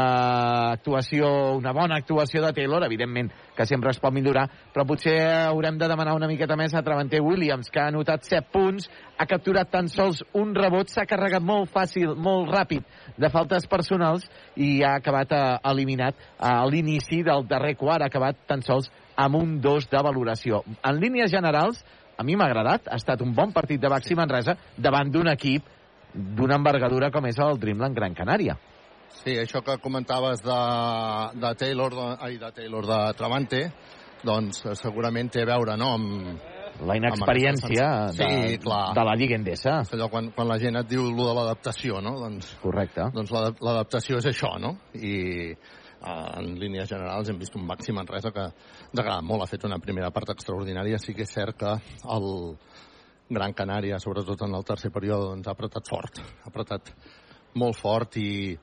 actuació, una bona actuació de Taylor, evidentment que sempre es pot millorar, però potser haurem de demanar una miqueta més a Travanter Williams, que ha anotat 7 punts, ha capturat tan sols un rebot, s'ha carregat molt fàcil, molt ràpid de faltes personals i ha acabat eh, eliminat a l'inici del darrer quart, ha acabat tan sols amb un 2 de valoració. En línies generals, a mi m'ha agradat, ha estat un bon partit de Baxi Manresa davant d'un equip d'una envergadura com és el Dreamland Gran Canària. Sí, això que comentaves de, de Taylor, de, ai, de Taylor, de Travante, doncs eh, segurament té a veure, no?, amb, la inexperiència sí, de, clar. de la Lliga Endesa. És allò quan, quan la gent et diu lo de l'adaptació, no? Doncs, Correcte. doncs l'adap- l'adaptació és això, no? I eh, en línies generals hem vist un màxim Manresa que de molt ha fet una primera part extraordinària. Sí que és cert que el Gran Canària, sobretot en el tercer període, doncs, ha apretat fort. Ha apretat molt fort i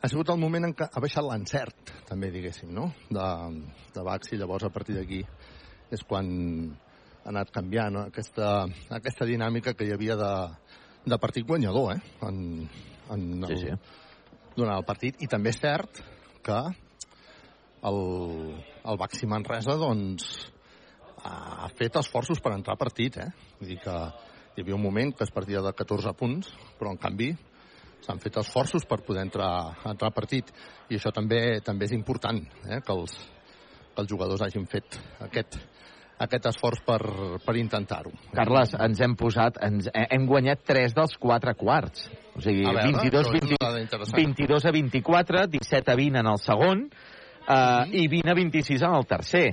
ha sigut el moment en què ha baixat l'encert, també diguéssim, no? De, de Baxi, llavors a partir d'aquí és quan ha anat canviant no? aquesta, aquesta dinàmica que hi havia de, de partit guanyador, eh? En, en el, Sí, sí. durant el partit. I també és cert que el, el Baxi Manresa, doncs, ha fet esforços per entrar a partit, eh? Vull dir que hi havia un moment que es partia de 14 punts, però en canvi s'han fet esforços per poder entrar, entrar a partit. I això també també és important, eh? que, els, que els jugadors hagin fet aquest, aquest esforç per, per intentar-ho. Carles, ens hem posat, ens, eh, hem guanyat 3 dels 4 quarts. O sigui, A veure, 22, això és 20, una dada interessant. 22 a 24, 17 a 20 en el segon, eh, i 20 a 26 en el tercer.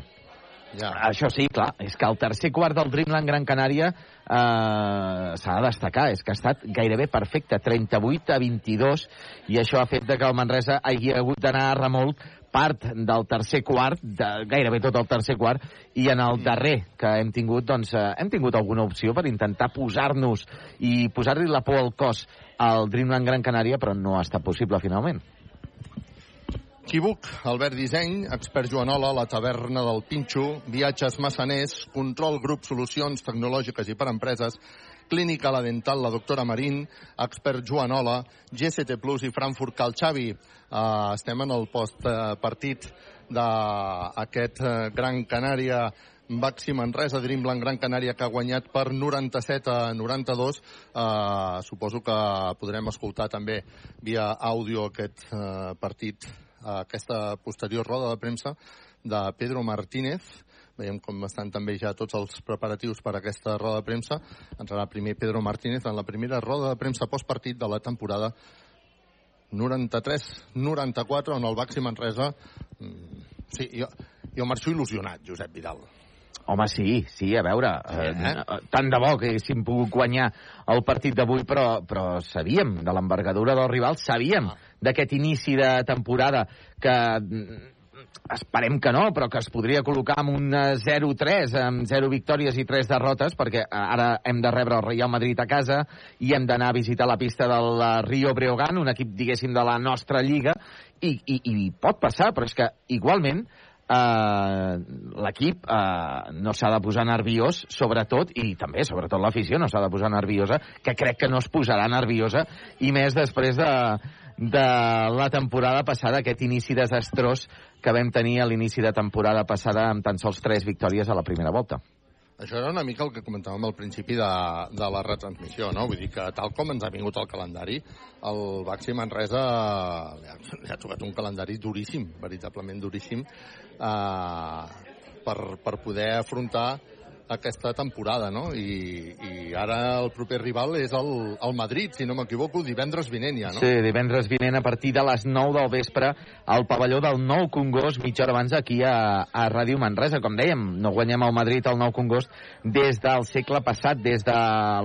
Ja. Això sí, clar, és que el tercer quart del Dreamland Gran Canària eh, s'ha de destacar, és que ha estat gairebé perfecte, 38 a 22, i això ha fet de que el Manresa hagi hagut d'anar a remolc part del tercer quart, de, gairebé tot el tercer quart, i en el darrer que hem tingut, doncs, eh, hem tingut alguna opció per intentar posar-nos i posar-li la por al cos al Dreamland Gran Canària, però no ha estat possible finalment. Equívoc, Albert Disseny, expert Joanola, la taverna del Pinxo, viatges massaners, control grup solucions tecnològiques i per empreses, clínica la dental, la doctora Marín, expert Joanola, GST Plus i Frankfurt Cal Xavi. Uh, estem en el post-partit d'aquest uh, Gran Canària Baxi Manresa, Dreamland Gran Canària, que ha guanyat per 97 a 92. Uh, suposo que podrem escoltar també via àudio aquest uh, partit, uh, aquesta posterior roda de premsa de Pedro Martínez. Veiem com estan també ja tots els preparatius per a aquesta roda de premsa. Entrarà primer Pedro Martínez en la primera roda de premsa postpartit de la temporada 93-94, on el Baxi Manresa... mm, Sí, jo, jo marxo il·lusionat, Josep Vidal. Home, sí, sí, a veure, eh, eh? tant de bo que haguéssim pogut guanyar el partit d'avui, però, però sabíem de l'envergadura del rival, sabíem d'aquest inici de temporada que mm, esperem que no, però que es podria col·locar amb un eh, 0-3, amb 0 victòries i 3 derrotes, perquè eh, ara hem de rebre el Real Madrid a casa i hem d'anar a visitar la pista del eh, Rio Breogán, un equip, diguéssim, de la nostra lliga, i, i, i pot passar, però és que igualment eh, l'equip eh, no s'ha de posar nerviós, sobretot, i també, sobretot l'afició, no s'ha de posar nerviosa, que crec que no es posarà nerviosa, i més després de, de la temporada passada, aquest inici desastrós que vam tenir a l'inici de temporada passada amb tan sols tres victòries a la primera volta. Això era una mica el que comentàvem al principi de, de la retransmissió, no? Vull dir que tal com ens ha vingut el calendari, el Baxi Manresa li ha, li ha tocat un calendari duríssim, veritablement duríssim, eh, per, per poder afrontar aquesta temporada, no? I, i ara el proper rival és el, el Madrid, si no m'equivoco, divendres vinent ja, no? Sí, divendres vinent a partir de les 9 del vespre al pavelló del Nou Congost, mitja hora abans aquí a, a Ràdio Manresa. Com dèiem, no guanyem el Madrid al Nou Congost des del segle passat, des de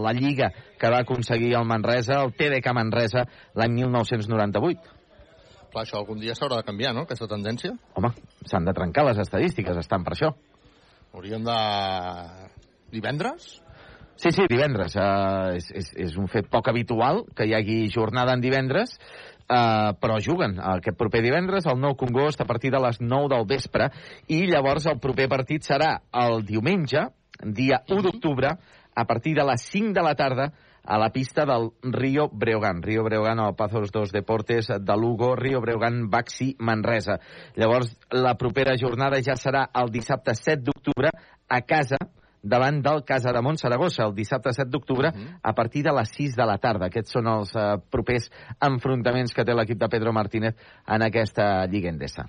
la Lliga que va aconseguir el Manresa, el TDK Manresa, l'any 1998. Clar, això algun dia s'haurà de canviar, no?, aquesta tendència. Home, s'han de trencar les estadístiques, estan per això. Hauríem de... Divendres? Sí, sí, divendres. Uh, és, és, és un fet poc habitual que hi hagi jornada en divendres, uh, però juguen aquest proper divendres al Nou Congost a partir de les 9 del vespre i llavors el proper partit serà el diumenge, dia 1 d'octubre, a partir de les 5 de la tarda, a la pista del Río Breogán. Río Breogán al Pazos dos Deportes de Lugo, Río Breogán, Baxi, Manresa. Llavors, la propera jornada ja serà el dissabte 7 d'octubre a casa, davant del Casa de Montsaragossa, el dissabte 7 d'octubre, uh -huh. a partir de les 6 de la tarda. Aquests són els uh, propers enfrontaments que té l'equip de Pedro Martínez en aquesta Lliga Endesa.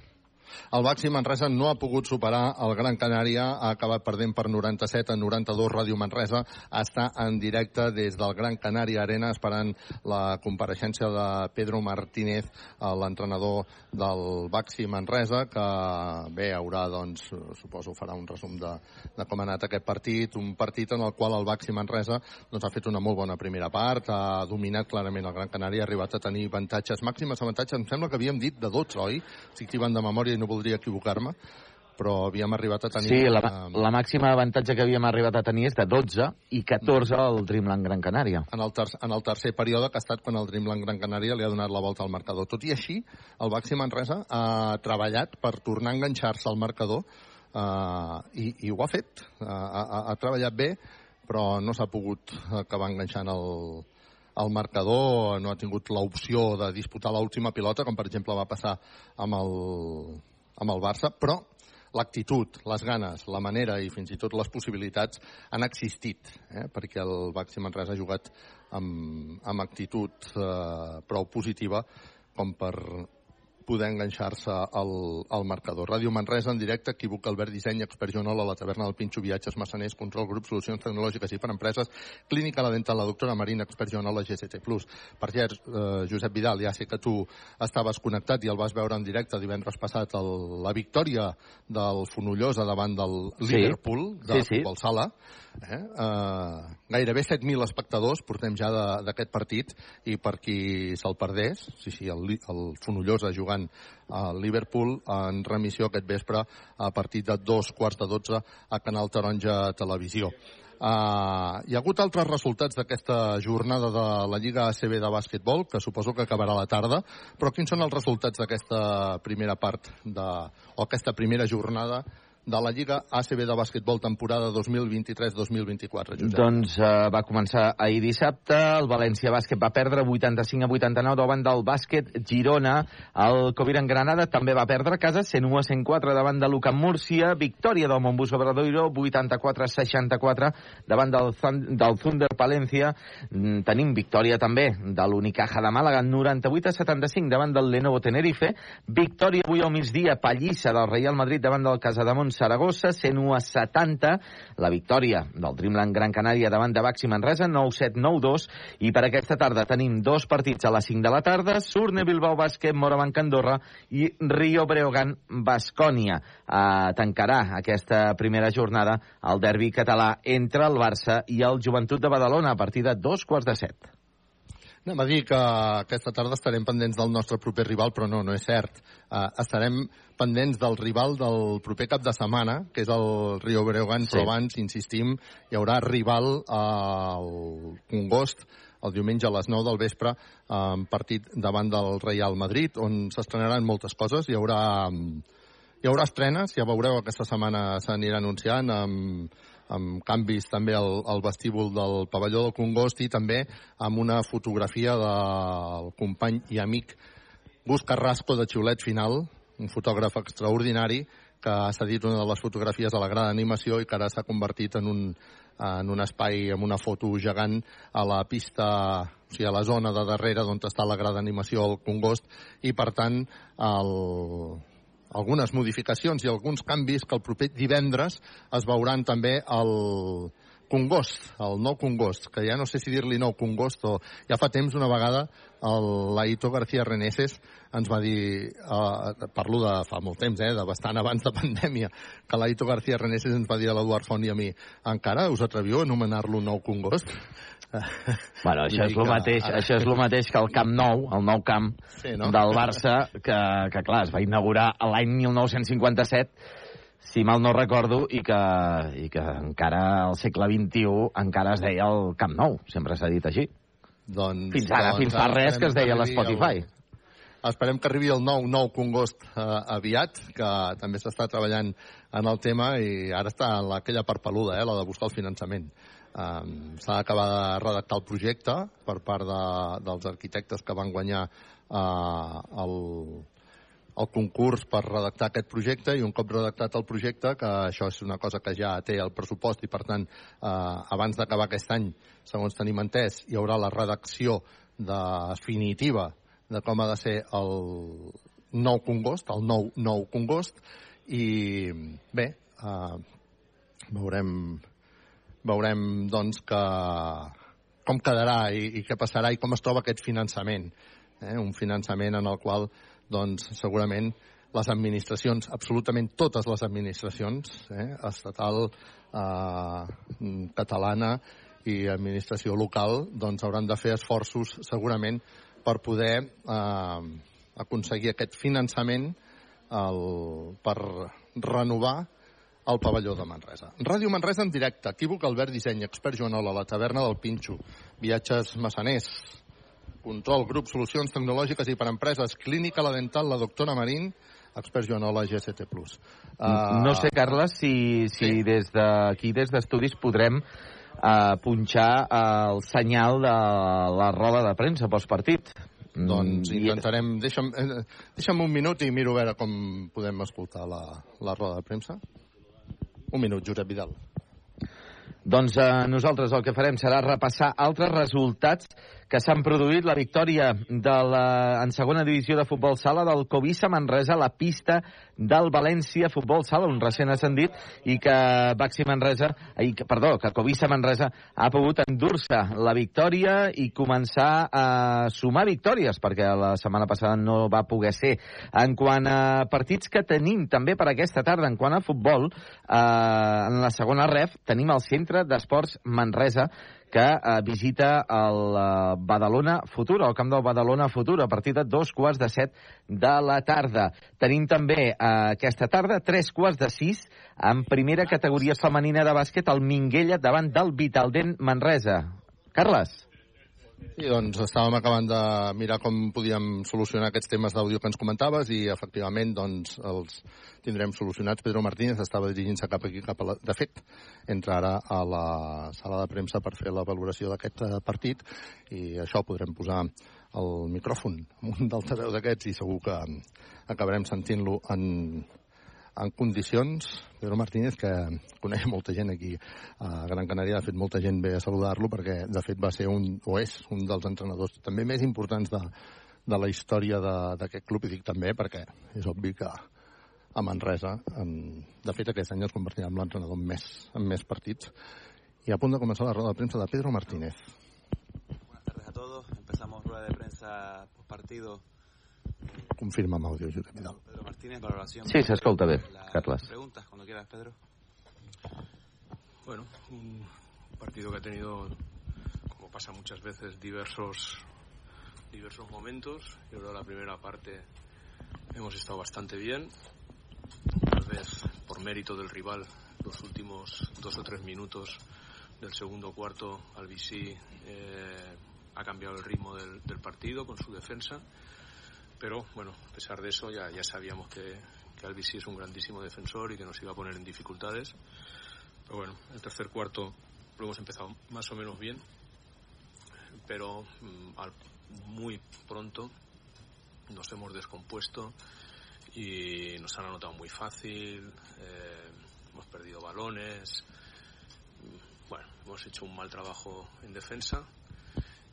El Baxi Manresa no ha pogut superar el Gran Canària, ha acabat perdent per 97 a 92. Ràdio Manresa està en directe des del Gran Canària Arena esperant la compareixença de Pedro Martínez, l'entrenador del Baxi Manresa, que bé, haurà, doncs, suposo, farà un resum de, de com ha anat aquest partit, un partit en el qual el Baxi Manresa doncs, ha fet una molt bona primera part, ha dominat clarament el Gran Canària, ha arribat a tenir avantatges, màximes avantatges, em sembla que havíem dit de 12, oi? Si van de memòria i no voldria equivocar-me, però havíem arribat a tenir... Sí, la, la màxima avantatge que havíem arribat a tenir és de 12 i 14 al Dreamland Gran Canària. En el, ter en el tercer període que ha estat quan el Dreamland Gran Canària li ha donat la volta al marcador. Tot i així, el Baxi Manresa ha treballat per tornar a enganxar-se al marcador uh, i, i ho ha fet. Uh, ha, ha treballat bé, però no s'ha pogut acabar enganxant el, el marcador no ha tingut l'opció de disputar l'última pilota, com per exemple va passar amb el, amb el Barça, però l'actitud, les ganes, la manera i fins i tot les possibilitats han existit, eh? perquè el Baxi Manresa ha jugat amb, amb actitud eh, prou positiva com per poder enganxar-se al, al marcador. Ràdio Manresa en directe, equívoc Albert Disseny, expert Jonol, a la taverna del Pinxo, viatges, massaners, control, grup, solucions tecnològiques i per empreses, clínica la dental, la doctora Marina, expert Jonol, la GCT+. Per cert, eh, Josep Vidal, ja sé que tu estaves connectat i el vas veure en directe divendres passat, el, la victòria del Fonollosa davant del Sí. Liverpool, de Sí, sí. futbol sala. Eh? Uh, gairebé 7.000 espectadors portem ja d'aquest partit i per qui se'l perdés, sí, sí, el, el Fonollosa jugant al Liverpool en remissió aquest vespre a partir de dos quarts de 12 a Canal Taronja Televisió. Uh, hi ha hagut altres resultats d'aquesta jornada de la Lliga ACB de bàsquetbol, que suposo que acabarà a la tarda, però quins són els resultats d'aquesta primera part, de, o aquesta primera jornada de la Lliga ACB de bàsquetbol temporada 2023-2024, Josep? Doncs uh, va començar ahir dissabte, el València Bàsquet va perdre 85 a 89 davant del bàsquet Girona, el Coviran Granada també va perdre a casa 101 a 104 davant de Lucan Múrcia, victòria del Montbus Obradoiro 84 a 64 davant del, del Thunder Palencia, Mm, tenim victòria també de l'Unicaja de Màlaga 98 a 75 davant del Lenovo Tenerife, victòria avui al migdia pallissa del Real Madrid davant del Casademont Saragossa, 101 a 70, la victòria del Dreamland Gran Canària davant de Baxi Manresa, 9-7, 9-2, i per aquesta tarda tenim dos partits a les 5 de la tarda, Surne Bilbao Bàsquet, Morabanc Andorra i Rio Breogán Bascònia. Eh, tancarà aquesta primera jornada el derbi català entre el Barça i el Joventut de Badalona a partir de dos quarts de set. Anem a dir que aquesta tarda estarem pendents del nostre proper rival, però no, no és cert. Uh, estarem pendents del rival del proper cap de setmana, que és el Rio Breogán, Sí. però abans, insistim, hi haurà rival al Congost el diumenge a les 9 del vespre en partit davant del Real Madrid, on s'estrenaran moltes coses. Hi haurà, mm, Hi haurà estrenes, ja veureu, aquesta setmana s'anirà anunciant amb, amb canvis també al, al vestíbul del pavelló del Congost i també amb una fotografia del company i amic Gus Carrasco de Xiulet Final, un fotògraf extraordinari que ha cedit una de les fotografies a la gran animació i que ara s'ha convertit en un, en un espai amb una foto gegant a la pista, o sigui, a la zona de darrere d'on està la gran animació al Congost i, per tant, el, algunes modificacions i alguns canvis que el proper divendres es veuran també al Congost, el nou Congost, que ja no sé si dir-li nou Congost o ja fa temps una vegada Laito García Reneses ens va dir, eh, parlo de fa molt temps, eh, de bastant abans de pandèmia, que l'Aito García Reneses ens va dir a l'Eduard Font i a mi, encara us atreviu a anomenar-lo nou Congost? Bueno, això és, el mateix, ara... això és el mateix que el Camp Nou, el nou camp sí, no? del Barça, que, que clar, es va inaugurar l'any 1957, si mal no recordo, i que, i que encara al segle XXI encara es deia el Camp Nou, sempre s'ha dit així. Doncs, fins ara, doncs, fins fa res que es deia l'Spotify. El... Esperem que arribi el nou nou Congost eh, aviat, que també s'està treballant en el tema i ara està en aquella part peluda, eh, la de buscar el finançament. Um, S'ha d'acabar de redactar el projecte per part de, dels arquitectes que van guanyar uh, el, el concurs per redactar aquest projecte i un cop redactat el projecte, que això és una cosa que ja té el pressupost i per tant eh, abans d'acabar aquest any, segons tenim entès, hi haurà la redacció definitiva de com ha de ser el nou Congost, el nou nou Congost, i bé, eh, veurem, veurem doncs que com quedarà i, i què passarà i com es troba aquest finançament. Eh? Un finançament en el qual doncs, segurament les administracions, absolutament totes les administracions, eh, estatal, eh, catalana i administració local, doncs hauran de fer esforços segurament per poder eh, aconseguir aquest finançament el, per renovar el pavelló de Manresa. Ràdio Manresa en directe, equívoc Albert Disseny, expert Joanola, la taverna del Pinxo, viatges massaners, control, grup, solucions tecnològiques i per empreses, clínica, la dental, la doctora Marín, expert Joanola, GST+. Uh, no sé, Carles, si, si sí? des d'aquí, des d'estudis, podrem uh, punxar el senyal de la roda de premsa postpartit. Doncs mm, intentarem... Deixa'm, eh, deixa'm un minut i miro a veure com podem escoltar la, la roda de premsa. Un minut, Josep Vidal. Doncs eh, nosaltres el que farem serà repassar altres resultats que s'han produït la victòria de la, en segona divisió de futbol sala del Covisa Manresa a la pista del València Futbol Sala, un recent ascendit, i que Baxi Manresa, ai, perdó, que Covisa Manresa ha pogut endur-se la victòria i començar a sumar victòries, perquè la setmana passada no va poder ser. En quant a partits que tenim també per aquesta tarda, en quant a futbol, eh, en la segona ref tenim el Centre d'Esports Manresa, que eh, visita el eh, Badalona Futur, el camp del Badalona Futur, a partir de dos quarts de set de la tarda. Tenim també eh, aquesta tarda tres quarts de sis en primera categoria femenina de bàsquet el Minguella davant del Vitaldent Manresa. Carles. Sí, doncs estàvem acabant de mirar com podíem solucionar aquests temes d'àudio que ens comentaves i efectivament doncs els tindrem solucionats. Pedro Martínez estava dirigint-se cap aquí, cap a la... de fet, entra ara a la sala de premsa per fer la valoració d'aquest eh, partit i això podrem posar el micròfon amb un d'altaveu d'aquests i segur que acabarem sentint-lo en, en condicions. Pedro Martínez, que coneix molta gent aquí a Gran Canària, de fet molta gent ve a saludar-lo perquè de fet va ser un, o és un dels entrenadors també més importants de, de la història d'aquest club, i dic també perquè és obvi que a Manresa, en, de fet aquest any es convertirà en l'entrenador més, amb més partits. I a punt de començar la roda de premsa de Pedro Martínez. Buenas tardes a todos. Empezamos rueda de prensa post partido Confirma amb àudio, Vidal. Pedro Martínez, valoración. Sí, s'escolta bé, Carles. Preguntas, cuando quieras, Pedro. Bueno, un partido que ha tenido, como pasa muchas veces, diversos, diversos momentos. Yo creo que la primera parte hemos estado bastante bien. Tal vez por mérito del rival, los últimos dos o tres minutos del segundo cuarto, Albisi eh, ha cambiado el ritmo del, del partido con su defensa pero bueno, a pesar de eso ya, ya sabíamos que, que Albi sí es un grandísimo defensor y que nos iba a poner en dificultades. Pero bueno, el tercer cuarto lo hemos empezado más o menos bien, pero mm, al- muy pronto nos hemos descompuesto y nos han anotado muy fácil, eh, hemos perdido balones, mm, bueno, hemos hecho un mal trabajo en defensa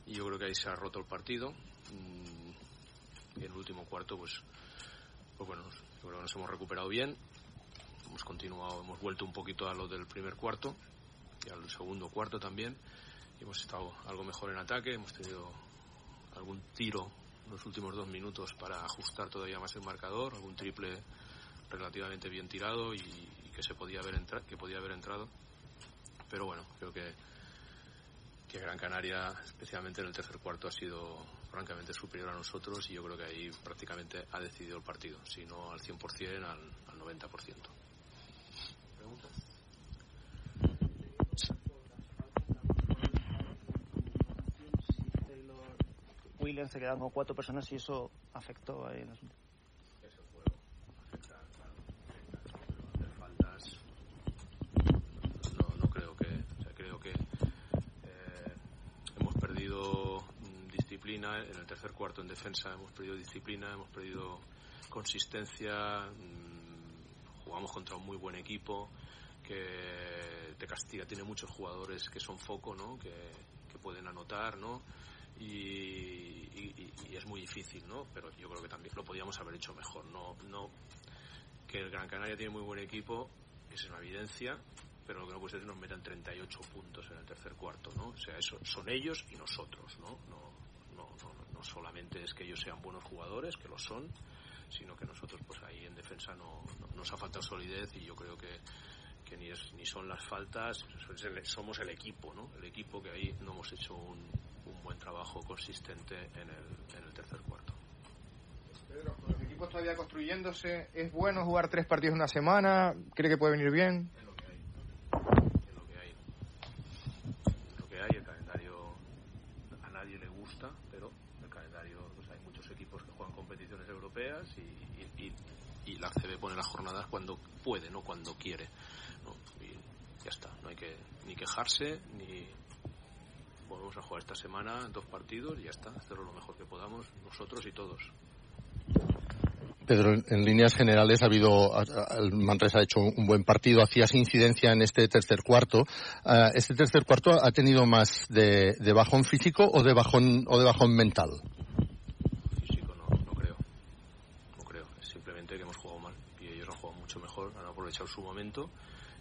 y yo creo que ahí se ha roto el partido. Y en el último cuarto, pues, pues bueno, yo creo que nos hemos recuperado bien, hemos continuado, hemos vuelto un poquito a lo del primer cuarto y al segundo cuarto también. Y hemos estado algo mejor en ataque, hemos tenido algún tiro en los últimos dos minutos para ajustar todavía más el marcador, algún triple relativamente bien tirado y, y que se podía haber que podía haber entrado. Pero bueno, creo que que Gran Canaria, especialmente en el tercer cuarto, ha sido francamente superior a nosotros y yo creo que ahí prácticamente ha decidido el partido, si no al 100%, al, al 90%. ¿Preguntas? Williams se quedaron con cuatro personas y eso afectó ahí en el asunto. faltas no, no creo que o sea, creo que eh, hemos perdido mm, disciplina en el tercer cuarto en defensa hemos perdido disciplina hemos perdido consistencia mm, jugamos contra un muy buen equipo que te castiga tiene muchos jugadores que son foco no que, que pueden anotar no y, y- y- es muy difícil no pero yo creo que también lo podíamos haber hecho mejor no no que el Gran Canaria tiene muy buen equipo, es una evidencia, pero lo que no puede ser es que nos metan 38 puntos en el tercer cuarto, ¿no? O sea, eso son ellos y nosotros, ¿no? No, no, no, no solamente es que ellos sean buenos jugadores, que lo son, sino que nosotros, pues ahí en defensa no, no- nos ha faltado solidez y yo creo que, que ni, es, ni son las faltas, es el- somos el equipo, ¿no? El equipo que ahí no hemos hecho un, un buen trabajo consistente en el, en el tercer cuarto. Pedro, con los equipos todavía construyéndose, ¿es bueno jugar tres partidos en una semana? ¿Cree que puede venir bien que hay. Lo que hay, el calendario a nadie le gusta, pero el calendario, pues hay muchos equipos que juegan competiciones europeas y, y- y- la CB pone las jornadas cuando puede, no cuando quiere. Y ya está, no hay que ni quejarse ni volvemos a jugar esta semana dos partidos y ya está, hacerlo lo mejor que podamos nosotros y todos. Pedro, en líneas generales ha habido, ha- ha- el Manresa ha hecho un buen partido, hacías incidencia en este tercer cuarto. Ah, ¿Este tercer cuarto ha tenido más de, de bajón físico o de bajón, o de bajón mental? no creo. No creo. Es simplemente que hemos jugado mal. Y ellos han jugado mucho mejor, han aprovechado su momento,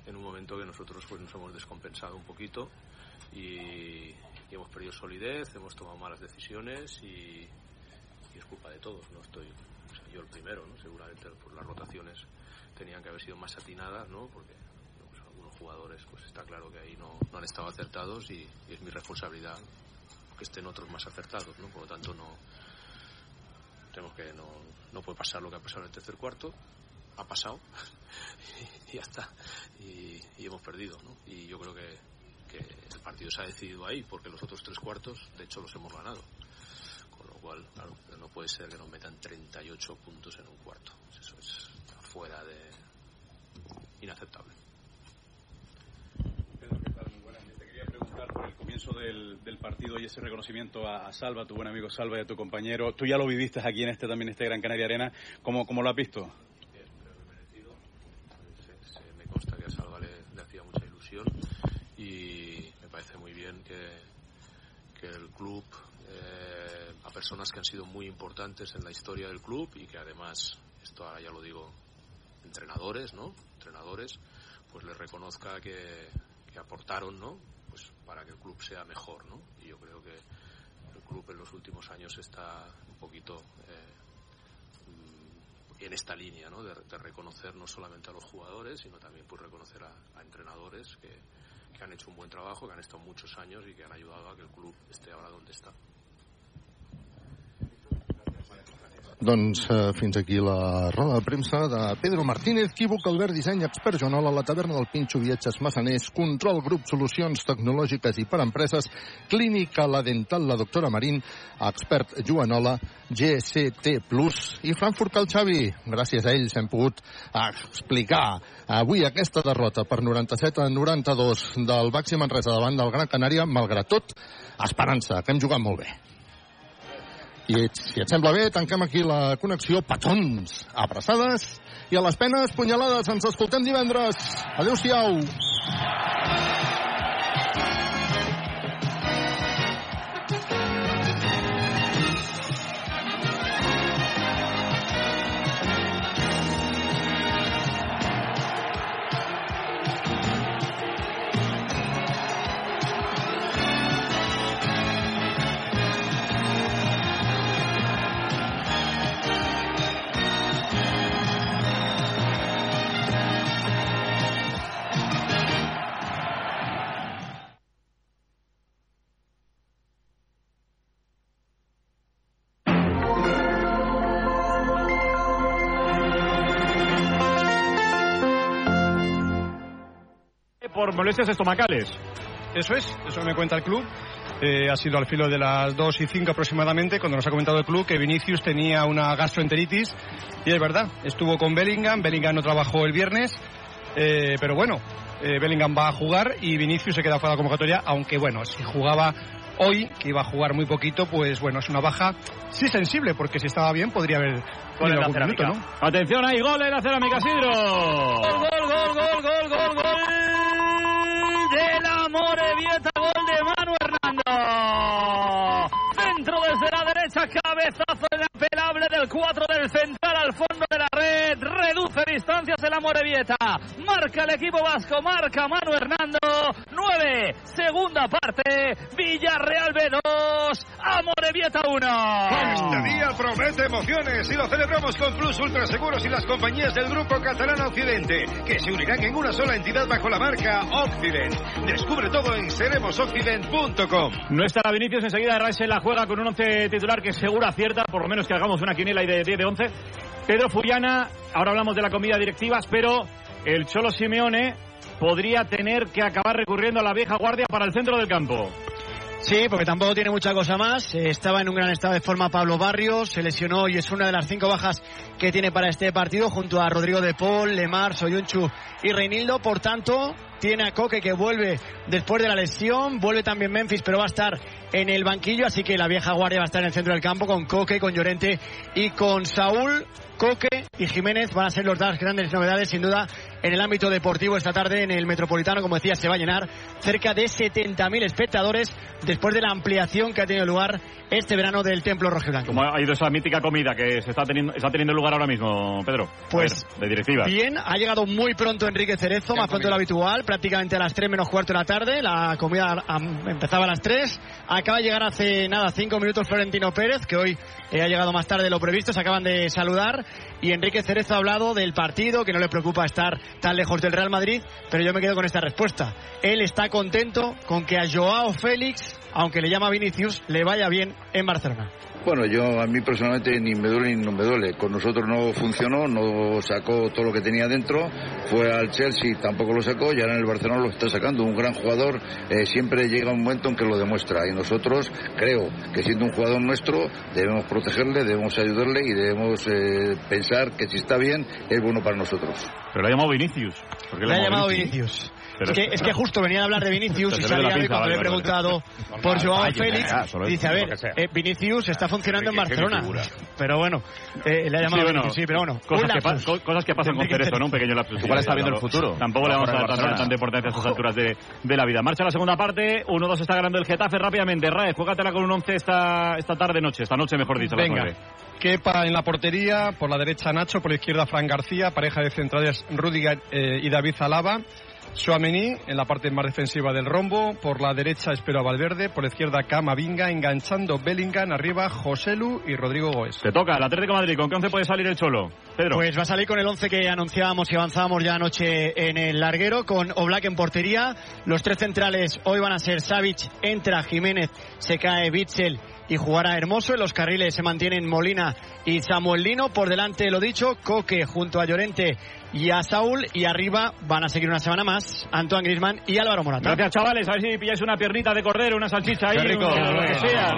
en un momento que nosotros pues nos hemos descompensado un poquito y, y hemos perdido solidez, hemos tomado malas decisiones y, y es culpa de todos. No estoy, o sea, yo el primero, ¿no? Seguramente por las rotaciones tenían que haber sido más atinadas, ¿no? Porque pues, algunos jugadores, pues está claro que ahí no, no han estado acertados y, y es mi responsabilidad que estén otros más acertados, ¿no? Por lo tanto, no, tenemos que no, no puede pasar lo que ha pasado en el tercer cuarto ha pasado y ya está y, hemos perdido ¿no? y yo creo que, que el partido se ha decidido ahí porque los otros tres cuartos de hecho los hemos ganado con lo cual claro no puede ser que nos metan 38 puntos en un cuarto eso es fuera de inaceptable quería preguntar por el comienzo del, partido y ese reconocimiento a, a Salva, tu buen amigo Salva y a tu compañero. Tú ya lo viviste aquí en este también, este Gran Canaria Arena. ¿Cómo, cómo lo has visto? Se- se- me consta que a Salva le, le hacía mucha ilusión y me parece muy bien que, que el club, eh, a personas que han sido muy importantes en la historia del club y que además, esto ahora ya lo digo, entrenadores, ¿no? Entrenadores, pues les reconozca que, que aportaron, ¿no? Pues para que el club sea mejor, ¿no? Y yo creo que el club en los últimos años está un poquito eh, en esta línea, ¿no? De, de reconocer no solamente a los jugadores, sino también pues reconocer a, a entrenadores que, que han hecho un buen trabajo, que han estado muchos años y que han ayudado a que el club esté ahora donde está. Doncs eh, fins aquí la roda de premsa de Pedro Martínez, Quívoc, Albert Disseny, Expert Joanola, la taverna del Pinxo, Viatges Massaners, Control Grup, Solucions Tecnològiques i per Empreses, Clínica La Dental, la doctora Marín, Expert Joanola, GCT Plus i Frankfurt Cal Xavi. Gràcies a ells hem pogut explicar avui aquesta derrota per 97 a 92 del Baxi Manresa davant del Gran Canària, malgrat tot, esperança, que hem jugat molt bé. I si et sembla bé, tanquem aquí la connexió. Petons, abraçades i a les penes, punyalades. Ens escoltem divendres. Adéu-siau. Por molestias estomacales. Eso es, eso me cuenta el club. Eh, ha sido al filo de las 2 y 5 aproximadamente cuando nos ha comentado el club que Vinicius tenía una gastroenteritis y es verdad, estuvo con Bellingham, Bellingham no trabajó el viernes, eh, pero bueno, eh, Bellingham va a jugar y Vinicius se queda fuera de la convocatoria, aunque bueno, si jugaba hoy, que iba a jugar muy poquito, pues bueno, es una baja sí sensible, porque si estaba bien podría haber Gol en la minuto. ¿no? Atención, hay gol en la cerámica, Sidro. Gol, gol, gol, gol, gol, gol, gol de la Morevieta, gol de Manu Hernando. Centro desde la derecha, cabezazo inapelable del 4 del central al fondo de la red. Reduce distancias en la Morevieta. Marca el equipo vasco, marca Manu Hernando. 9, segunda parte. Villarreal B2, Amorebieta 1. Este día promete emociones y lo celebramos con Plus Ultra Seguros y las compañías del Grupo Catalán Occidente, que se unirán en una sola entidad bajo la marca Occident. Descubre todo en seremosoccident.com. No estará Vinicius, enseguida Rice la juega con un 11 titular que seguro acierta, por lo menos que hagamos una quiniela y de 10 de 11. Pedro Furiana, ahora hablamos de la comida directivas, pero el Cholo Simeone podría tener que acabar recurriendo a la vieja guardia para el centro del campo. Sí, porque tampoco tiene mucha cosa más. Eh, Estaba en un gran estado de forma Pablo Barrios, se lesionó y es una de las cinco bajas que tiene para este partido junto a Rodrigo de Paul, Lemar, Soyunchu y Reinildo. Por tanto, tiene a Coque que vuelve después de la lesión, vuelve también Memphis, pero va a estar en el banquillo, así que la vieja guardia va a estar en el centro del campo con Coque, con Llorente y con Saúl. Coque y Jiménez van a ser los dos grandes novedades, sin duda, en el ámbito deportivo esta tarde en el Metropolitano. Como decía, se va a llenar cerca de 70.000 espectadores después de la ampliación que ha tenido lugar este verano del Templo Rojiblanco. Como ha ido esa mítica comida que se está teniendo, está teniendo lugar ahora mismo, Pedro. Pues, ver, de directivas. Bien, ha llegado muy pronto Enrique Cerezo, más pronto de lo habitual, prácticamente a las 3 menos cuarto de la tarde. La comida empezaba a las 3. Acaba de llegar hace nada, 5 minutos Florentino Pérez, que hoy eh, ha llegado más tarde de lo previsto. Se acaban de saludar. Y Enrique Cerezo ha hablado del partido, que no le preocupa estar tan lejos del Real Madrid, pero yo me quedo con esta respuesta. Él está contento con que a Joao Félix, aunque le llama Vinicius, le vaya bien en Barcelona. Bueno, yo a mí personalmente ni me duele ni no me duele. Con nosotros no funcionó, no sacó todo lo que tenía dentro. Fue al Chelsea, tampoco lo sacó y ahora en el Barcelona lo está sacando. Un gran jugador eh, siempre llega un momento en que lo demuestra y nosotros creo que siendo un jugador nuestro debemos protegerle, debemos ayudarle y debemos eh, pensar que si está bien es bueno para nosotros. Pero le ha llamado Vinicius. ¿Por qué Le ha llamado llamado Vinicius. Pero es, que, es- que justo venía a hablar de Vinicius y salía pinza, cuando vale, le he preguntado por Joao Félix. Dice, a ver, eh, Vinicius está funcionando en Barcelona. Pero bueno, eh, le ha llamado Sí, bueno, Vinicius, sí, pero bueno. Cosas que, pa- cosas que pasan con Cerezo, ¿no? Un pequeño lapsus. Igual está viendo el Tampoco- futuro. Tampoco le vamos a dar tanta, importancia a estas alturas de, de la vida. Marcha la segunda parte, 1-2 está ganando el Getafe rápidamente. Rae, juégatela con un 11 esta, esta tarde-noche, esta noche mejor dicho, Venga. Kepa en la portería, por la derecha Nacho, por la izquierda Fran García, pareja de centrales Rudiger eh, y David Alaba. Suamení en la parte más defensiva del rombo. Por la derecha espero a Valverde. Por la izquierda Camavinga. Enganchando Bellingham. Arriba Joselu y Rodrigo Goes. Te toca el Atlético de Madrid. ¿Con qué once puede salir el Cholo? Pedro. Pues va a salir con el 11 que anunciábamos y avanzábamos ya anoche en el larguero, con Oblak en portería. Los tres centrales hoy van a ser Savic, entra Jiménez, se cae Bitzel y jugará Hermoso. En los carriles se mantienen Molina y Samuel Lino. Por delante, lo dicho, Coque junto a Llorente y a Saúl. Y arriba van a seguir una semana más Antoine Grisman y Álvaro Morata. Gracias, chavales. A ver si pilláis una piernita de cordero, una salchicha ahí, Qué rico. un- lo que sea.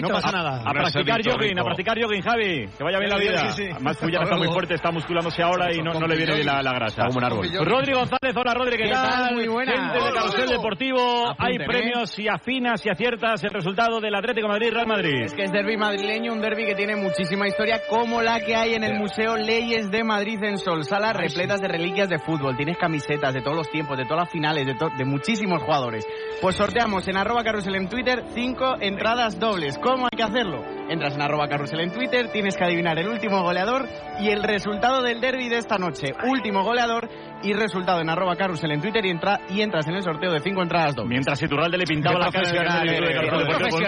No pasa nada. A practicar jogging, a practicar jogging, Javi. Que vaya bien la vida. Además, Puyana está muy fuerte, está musculándose ahora y no, no le viene bien la, la grasa. Como un árbol. Rodri González, hola Rodri, ¿qué, ¿Qué tal? Muy buenas. Gente de Rodrigo. Deportivo, hay Apunten, ¿eh? premios si afinas y aciertas el resultado del Atlético Madrid-Real Madrid. Es que es derby madrileño, un derby que tiene muchísima historia, como la que hay en el Museo Leyes de Madrid en Sol. Salas repletas de reliquias de fútbol. Tienes camisetas de todos los tiempos, de todas las finales, de, muchísimos jugadores. Pues sorteamos en arroba carrusel en Twitter cinco entradas dobles. ¿Cómo hay que hacerlo? Entras en arroba carrusel en Twitter, tienes que adivinar el último goleador y el resultado del derby de esta noche. Último goleador y resultado en arroba carrusel en Twitter y, entra, y entras en el sorteo de cinco entradas dobles. Mientras Iturralde le pintaba la cara de Deportivo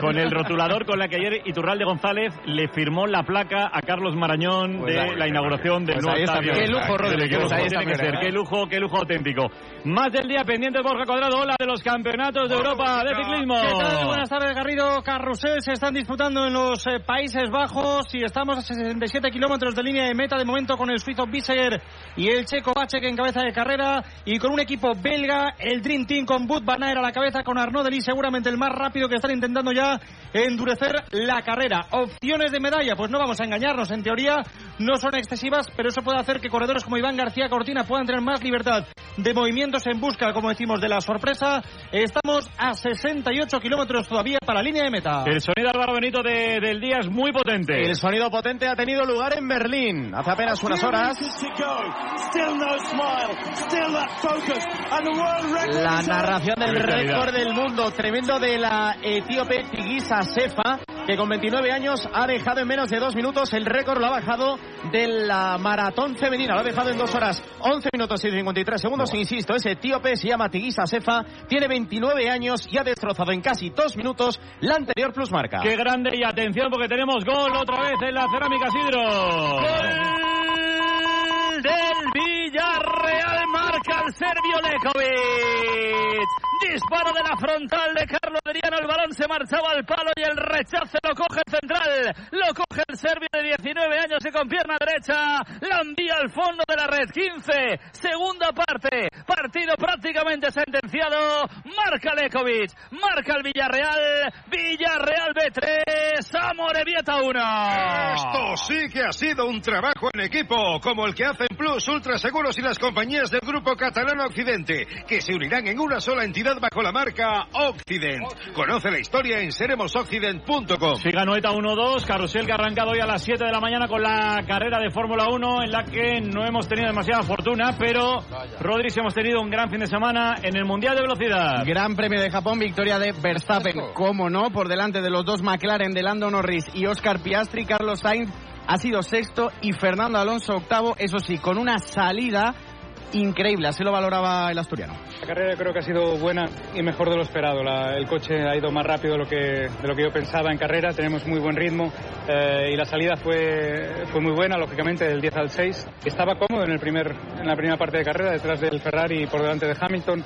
con- el rotulador con la que ayer Iturralde González le firmó la placa a Carlos Marañón Pues de ahí- la inauguración del pues nuevo estadio. Qué lujo, Rodri, Qué lujo qué lujo, auténtico. Más del día pendiente Borja Cuadrado, hola de los campeonatos de Europa de ciclismo. ¿Qué tal? Buenas tardes, Garrido. Carrusel se están disputando en los eh, Países Bajos y estamos a 67 kilómetros de línea de meta de momento con el suizo Biseguer y el checo Bachek en cabeza de carrera y con un equipo belga, el Dream Team con Bud Van a la cabeza con Arnaud Delis seguramente el más rápido que están intentando ya endurecer la carrera. Opciones de medalla, pues no vamos a engañarnos, en teoría no son excesivas, pero eso puede hacer que corredores como Iván García Cortina puedan tener más libertad de movimientos en busca, como decimos, de la sorpresa. Estamos a 68 kilómetros todavía para la línea de meta. El sonido Álvaro Benito de- del día es muy potente. El sonido potente ha tenido lugar en Berlín hace apenas unas horas. La narración del récord del mundo tremendo de la etíope Tigisa Sefa, que con 29 años ha dejado en menos de dos minutos el récord, lo ha bajado de la maratón femenina, lo ha dejado en dos horas 11 minutos y 53 segundos. Insisto, ese etíope se llama Tigisa Sefa, tiene 29 años y ha destrozado en casi dos minutos la anterior plusmarca. Qué grande y atención porque tenemos gol otra vez en la Cerámica Sidro. Gol del Villarreal marca el serbio Lekovic. Disparo de la frontal de Carlos Adriano. El balón se marchaba al palo y el rechace lo coge el central. Lo coge el serbio de 19 años y con pierna derecha la envía al fondo de la red. 15. Segunda parte. Partido prácticamente sentenciado. Marca Lekovic. Marca el Villarreal. Villarreal B3. Amorebieta 1. Esto sí que ha sido un trabajo en equipo, como el que hacen Plus Ultra Seguros y las compañías del Grupo Catalán Occidente, que se unirán en una sola entidad bajo la marca Occident. Conoce la historia en seremosoccident.com. Siga Noeta 1-2, Carusel que ha arrancado hoy a las 7 de la mañana con la carrera de Fórmula 1 en la que no hemos tenido demasiada fortuna, pero Rodri sí hemos tenido un gran fin de semana en el Mundial de Velocidad. Gran premio de Japón, victoria de Verstappen, cómo no, por delante de los dos McLaren de Lando Norris y Oscar Piastri, Carlos Sainz ha sido sexto y Fernando Alonso octavo, eso sí, con una salida increíble, así lo valoraba el asturiano. La carrera creo que ha sido buena y mejor de lo esperado. La- el coche ha ido más rápido de lo que, de lo que yo pensaba en carrera. Tenemos muy buen ritmo eh, y la salida fue, fue muy buena, lógicamente, del 10 al 6. Estaba cómodo en, el primer, en la primera parte de carrera, detrás del Ferrari y por delante de Hamilton.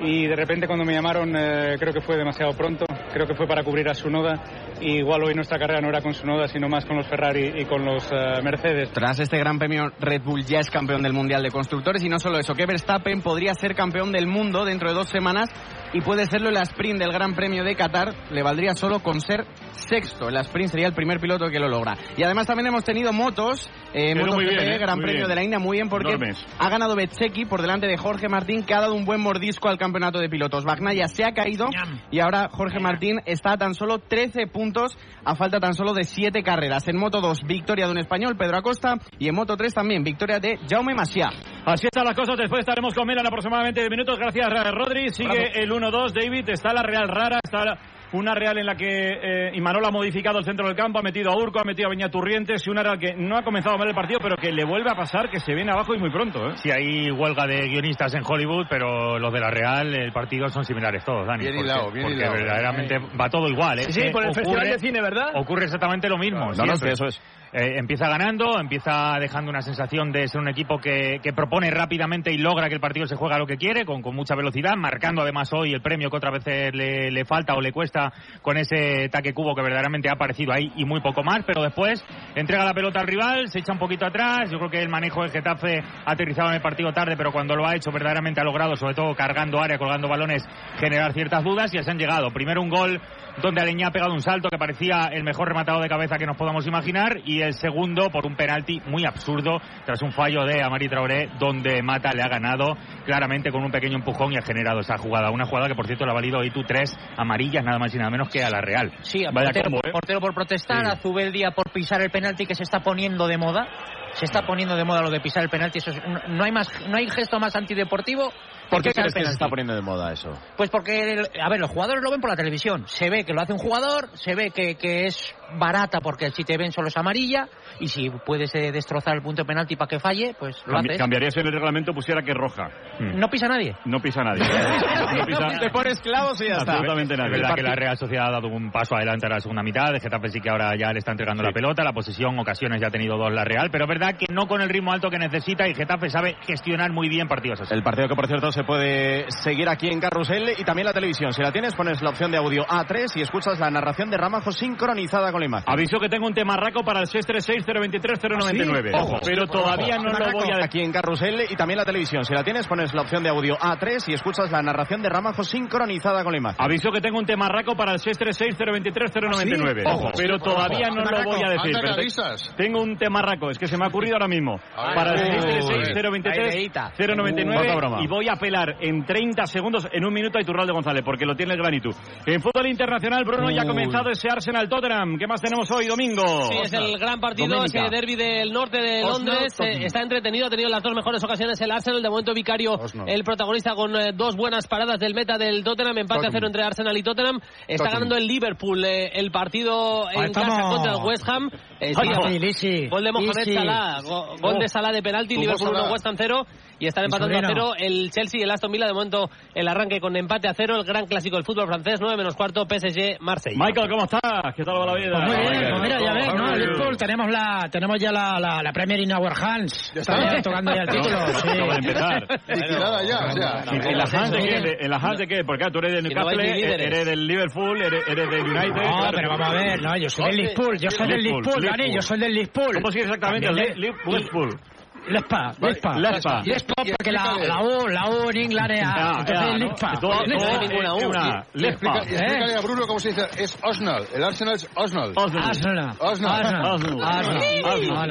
Y de repente cuando me llamaron eh, creo que fue demasiado pronto, creo que fue para cubrir a Sunoda. Y igual hoy nuestra carrera no era con Sunoda sino más con los Ferrari y con los eh, Mercedes. Tras este gran premio, Red Bull ya es campeón del Mundial de Constructores. Y no solo eso, que Verstappen podría ser campeón del mundo dentro de dos semanas y puede serlo en la sprint del Gran Premio de Qatar, le valdría solo con ser sexto. En la sprint sería el primer piloto que lo logra. Y además también hemos tenido motos, eh, muy bien, ¿eh? Gran Muy Premio bien. de la India, muy bien porque Enormes. ha ganado Bezzecchi por delante de Jorge Martín, que ha dado un buen mordisco al campeonato de pilotos. Bagnaya se ha caído y ahora Jorge Martín está a tan solo 13 puntos a falta tan solo de 7 carreras. En Moto 2, victoria de un español, Pedro Acosta, y en Moto 3 también, victoria de Jaume Masia. Así están las cosas, después estaremos con Mela en aproximadamente 10 minutos. Gracias, Rodri. Sigue Bravo. el 1-2, David. Está la Real Rara, está una Real en la que eh, Imanol ha modificado el centro del campo, ha metido a Urco, ha metido a Beñaturrientes y una Real que no ha comenzado mal el partido, pero que le vuelve a pasar que se viene abajo y muy pronto. ¿eh? Sí, hay huelga de guionistas en Hollywood, pero los de la Real, el partido son similares todos, Dani. Bien porque, hilado, bien porque hilado. verdaderamente va todo igual. ¿eh? Sí, Que por el ocurre- Festival de Cine, ¿verdad? Ocurre exactamente lo mismo. No, no, que eso es. Eh, empieza ganando, empieza dejando una sensación de ser un equipo que, propone rápidamente y logra que el partido se juega lo que quiere, con, con mucha velocidad, marcando además hoy el premio que otras veces le, le falta o le cuesta con ese taque cubo que verdaderamente ha aparecido ahí y muy poco más, pero después entrega la pelota al rival, se echa un poquito atrás, yo creo que el manejo del Getafe ha aterrizado en el partido tarde, pero cuando lo ha hecho verdaderamente ha logrado, sobre todo cargando área, colgando balones, generar ciertas dudas y así han llegado. Primero un gol donde Aleñá ha pegado un salto que parecía el mejor rematado de cabeza que nos podamos imaginar y el segundo por un penalti muy absurdo tras un fallo de Amari Traoré donde Mata le ha ganado claramente con un pequeño empujón y ha generado esa jugada. Una jugada que por cierto le ha valido hoy tú tres amarillas nada más y nada menos que a la Real. Sí, a Vaya portero, combo, ¿eh? portero por protestar, Sí. a Zubeldia por pisar el penalti que se está poniendo de moda. Se está poniendo de moda lo de pisar el penalti. Eso es no hay más, no hay gesto más antideportivo. ¿Por qué el crees que se está poniendo de moda eso? Pues porque, el- a ver, los jugadores lo ven por la televisión. Se ve que lo hace un jugador, se ve que, que es barata porque si te ven solo es amarilla y si puedes eh, destrozar el punto de penalti para que falle, pues lo Cambi- haces. cambiaría si en el reglamento pusiera que es roja. No pisa nadie. No pisa nadie. No pisa Te pones clavos y ya está. absolutamente Es nadie. verdad que la Real Sociedad ha dado un paso adelante a la segunda mitad. De Getafe sí que ahora ya le está entregando la pelota. La posesión, ocasiones ya ha tenido dos la Real. Pero es verdad que no con el ritmo alto que necesita y Getafe sabe gestionar muy bien partidos así. El partido que, por cierto, se puede seguir aquí en Carrusel y también la televisión. Si la tienes, pones la opción de audio A3 y escuchas la narración de Ramajo sincronizada con la imagen. Aviso que tengo un temarraco para el 636-023-099. ¿Ah, Sí, Ojo, pero todavía no lo voy a decir. Aquí en Carrusel y también la televisión. Si la tienes, pones la opción de audio A3 y escuchas la narración de Ramajo sincronizada con la imagen. Aviso que tengo un temarraco para el 636-023-099. ¿Ah, sí? Ojo, pero Ojo, todavía no lo voy a decir. Pero te-. Tengo un temarraco, es que se me ha ocurrido ahora mismo. Ay, para el uy. 636-023-099 Poca broma. y voy a apelar en 30 segundos, en un minuto a Iturralde González, porque lo tiene el granitud. En fútbol internacional, Bruno, ya ha Uy. comenzado ese Arsenal-Tottenham. ¿Qué más tenemos hoy, domingo? Sí, es el gran partido, Doménica. ese derby del norte de Londres. Tottenham. eh, está entretenido, ha tenido las dos mejores ocasiones el Arsenal. De momento, Vicario, el protagonista, con eh, dos buenas paradas del meta del Tottenham. Empate a Tottenham. cero entre Arsenal y Tottenham. Está Tottenham. ganando el Liverpool eh, el partido en Ahí casa estamos. contra el West Ham. Eh, sí, Easy, easy, Gol de Mohamed easy. Salah, go- gol Oh. de Salah de penalti, Liverpool 1, Salah. West Ham 0 y están empatando a cero el Chelsea y el Aston Villa. De momento el arranque con empate a cero, el gran clásico del fútbol francés, 9 menos cuarto, PSG, Marsella. Michael, ¿cómo estás? ¿Qué tal va la vida? Pues muy bien, pues mira, ya ves, ¿no? Liverpool, tenemos, la, tenemos ya la, la, la Premier in our hands. Estamos ya tocando ya el título. No, sí. acaba de empezar. Liquidada ya, o sea. ¿Y en las hands de qué? De- ¿En las hands de qué? Porque tú eres vais Newcastle, líderes. eres del Liverpool, eres, eres del United. No, claro. pero vamos a ver, no, yo soy del Liverpool, yo soy del Liverpool, Dani, yo soy del Liverpool. ¿Cómo sigue exactamente? Liverpool. Lespa, Lespa. Lespa. Lespa, porque la, la U, la U en inglés es A, entonces es ¿no? Lespa. Todo- Lespa. todo es una Y Lespa. explícale a Bruno cómo se dice. Es Osnal. El Arsenal es Osnal. Osnal. Arsenal. Osnal. Arsenal. Arsenal.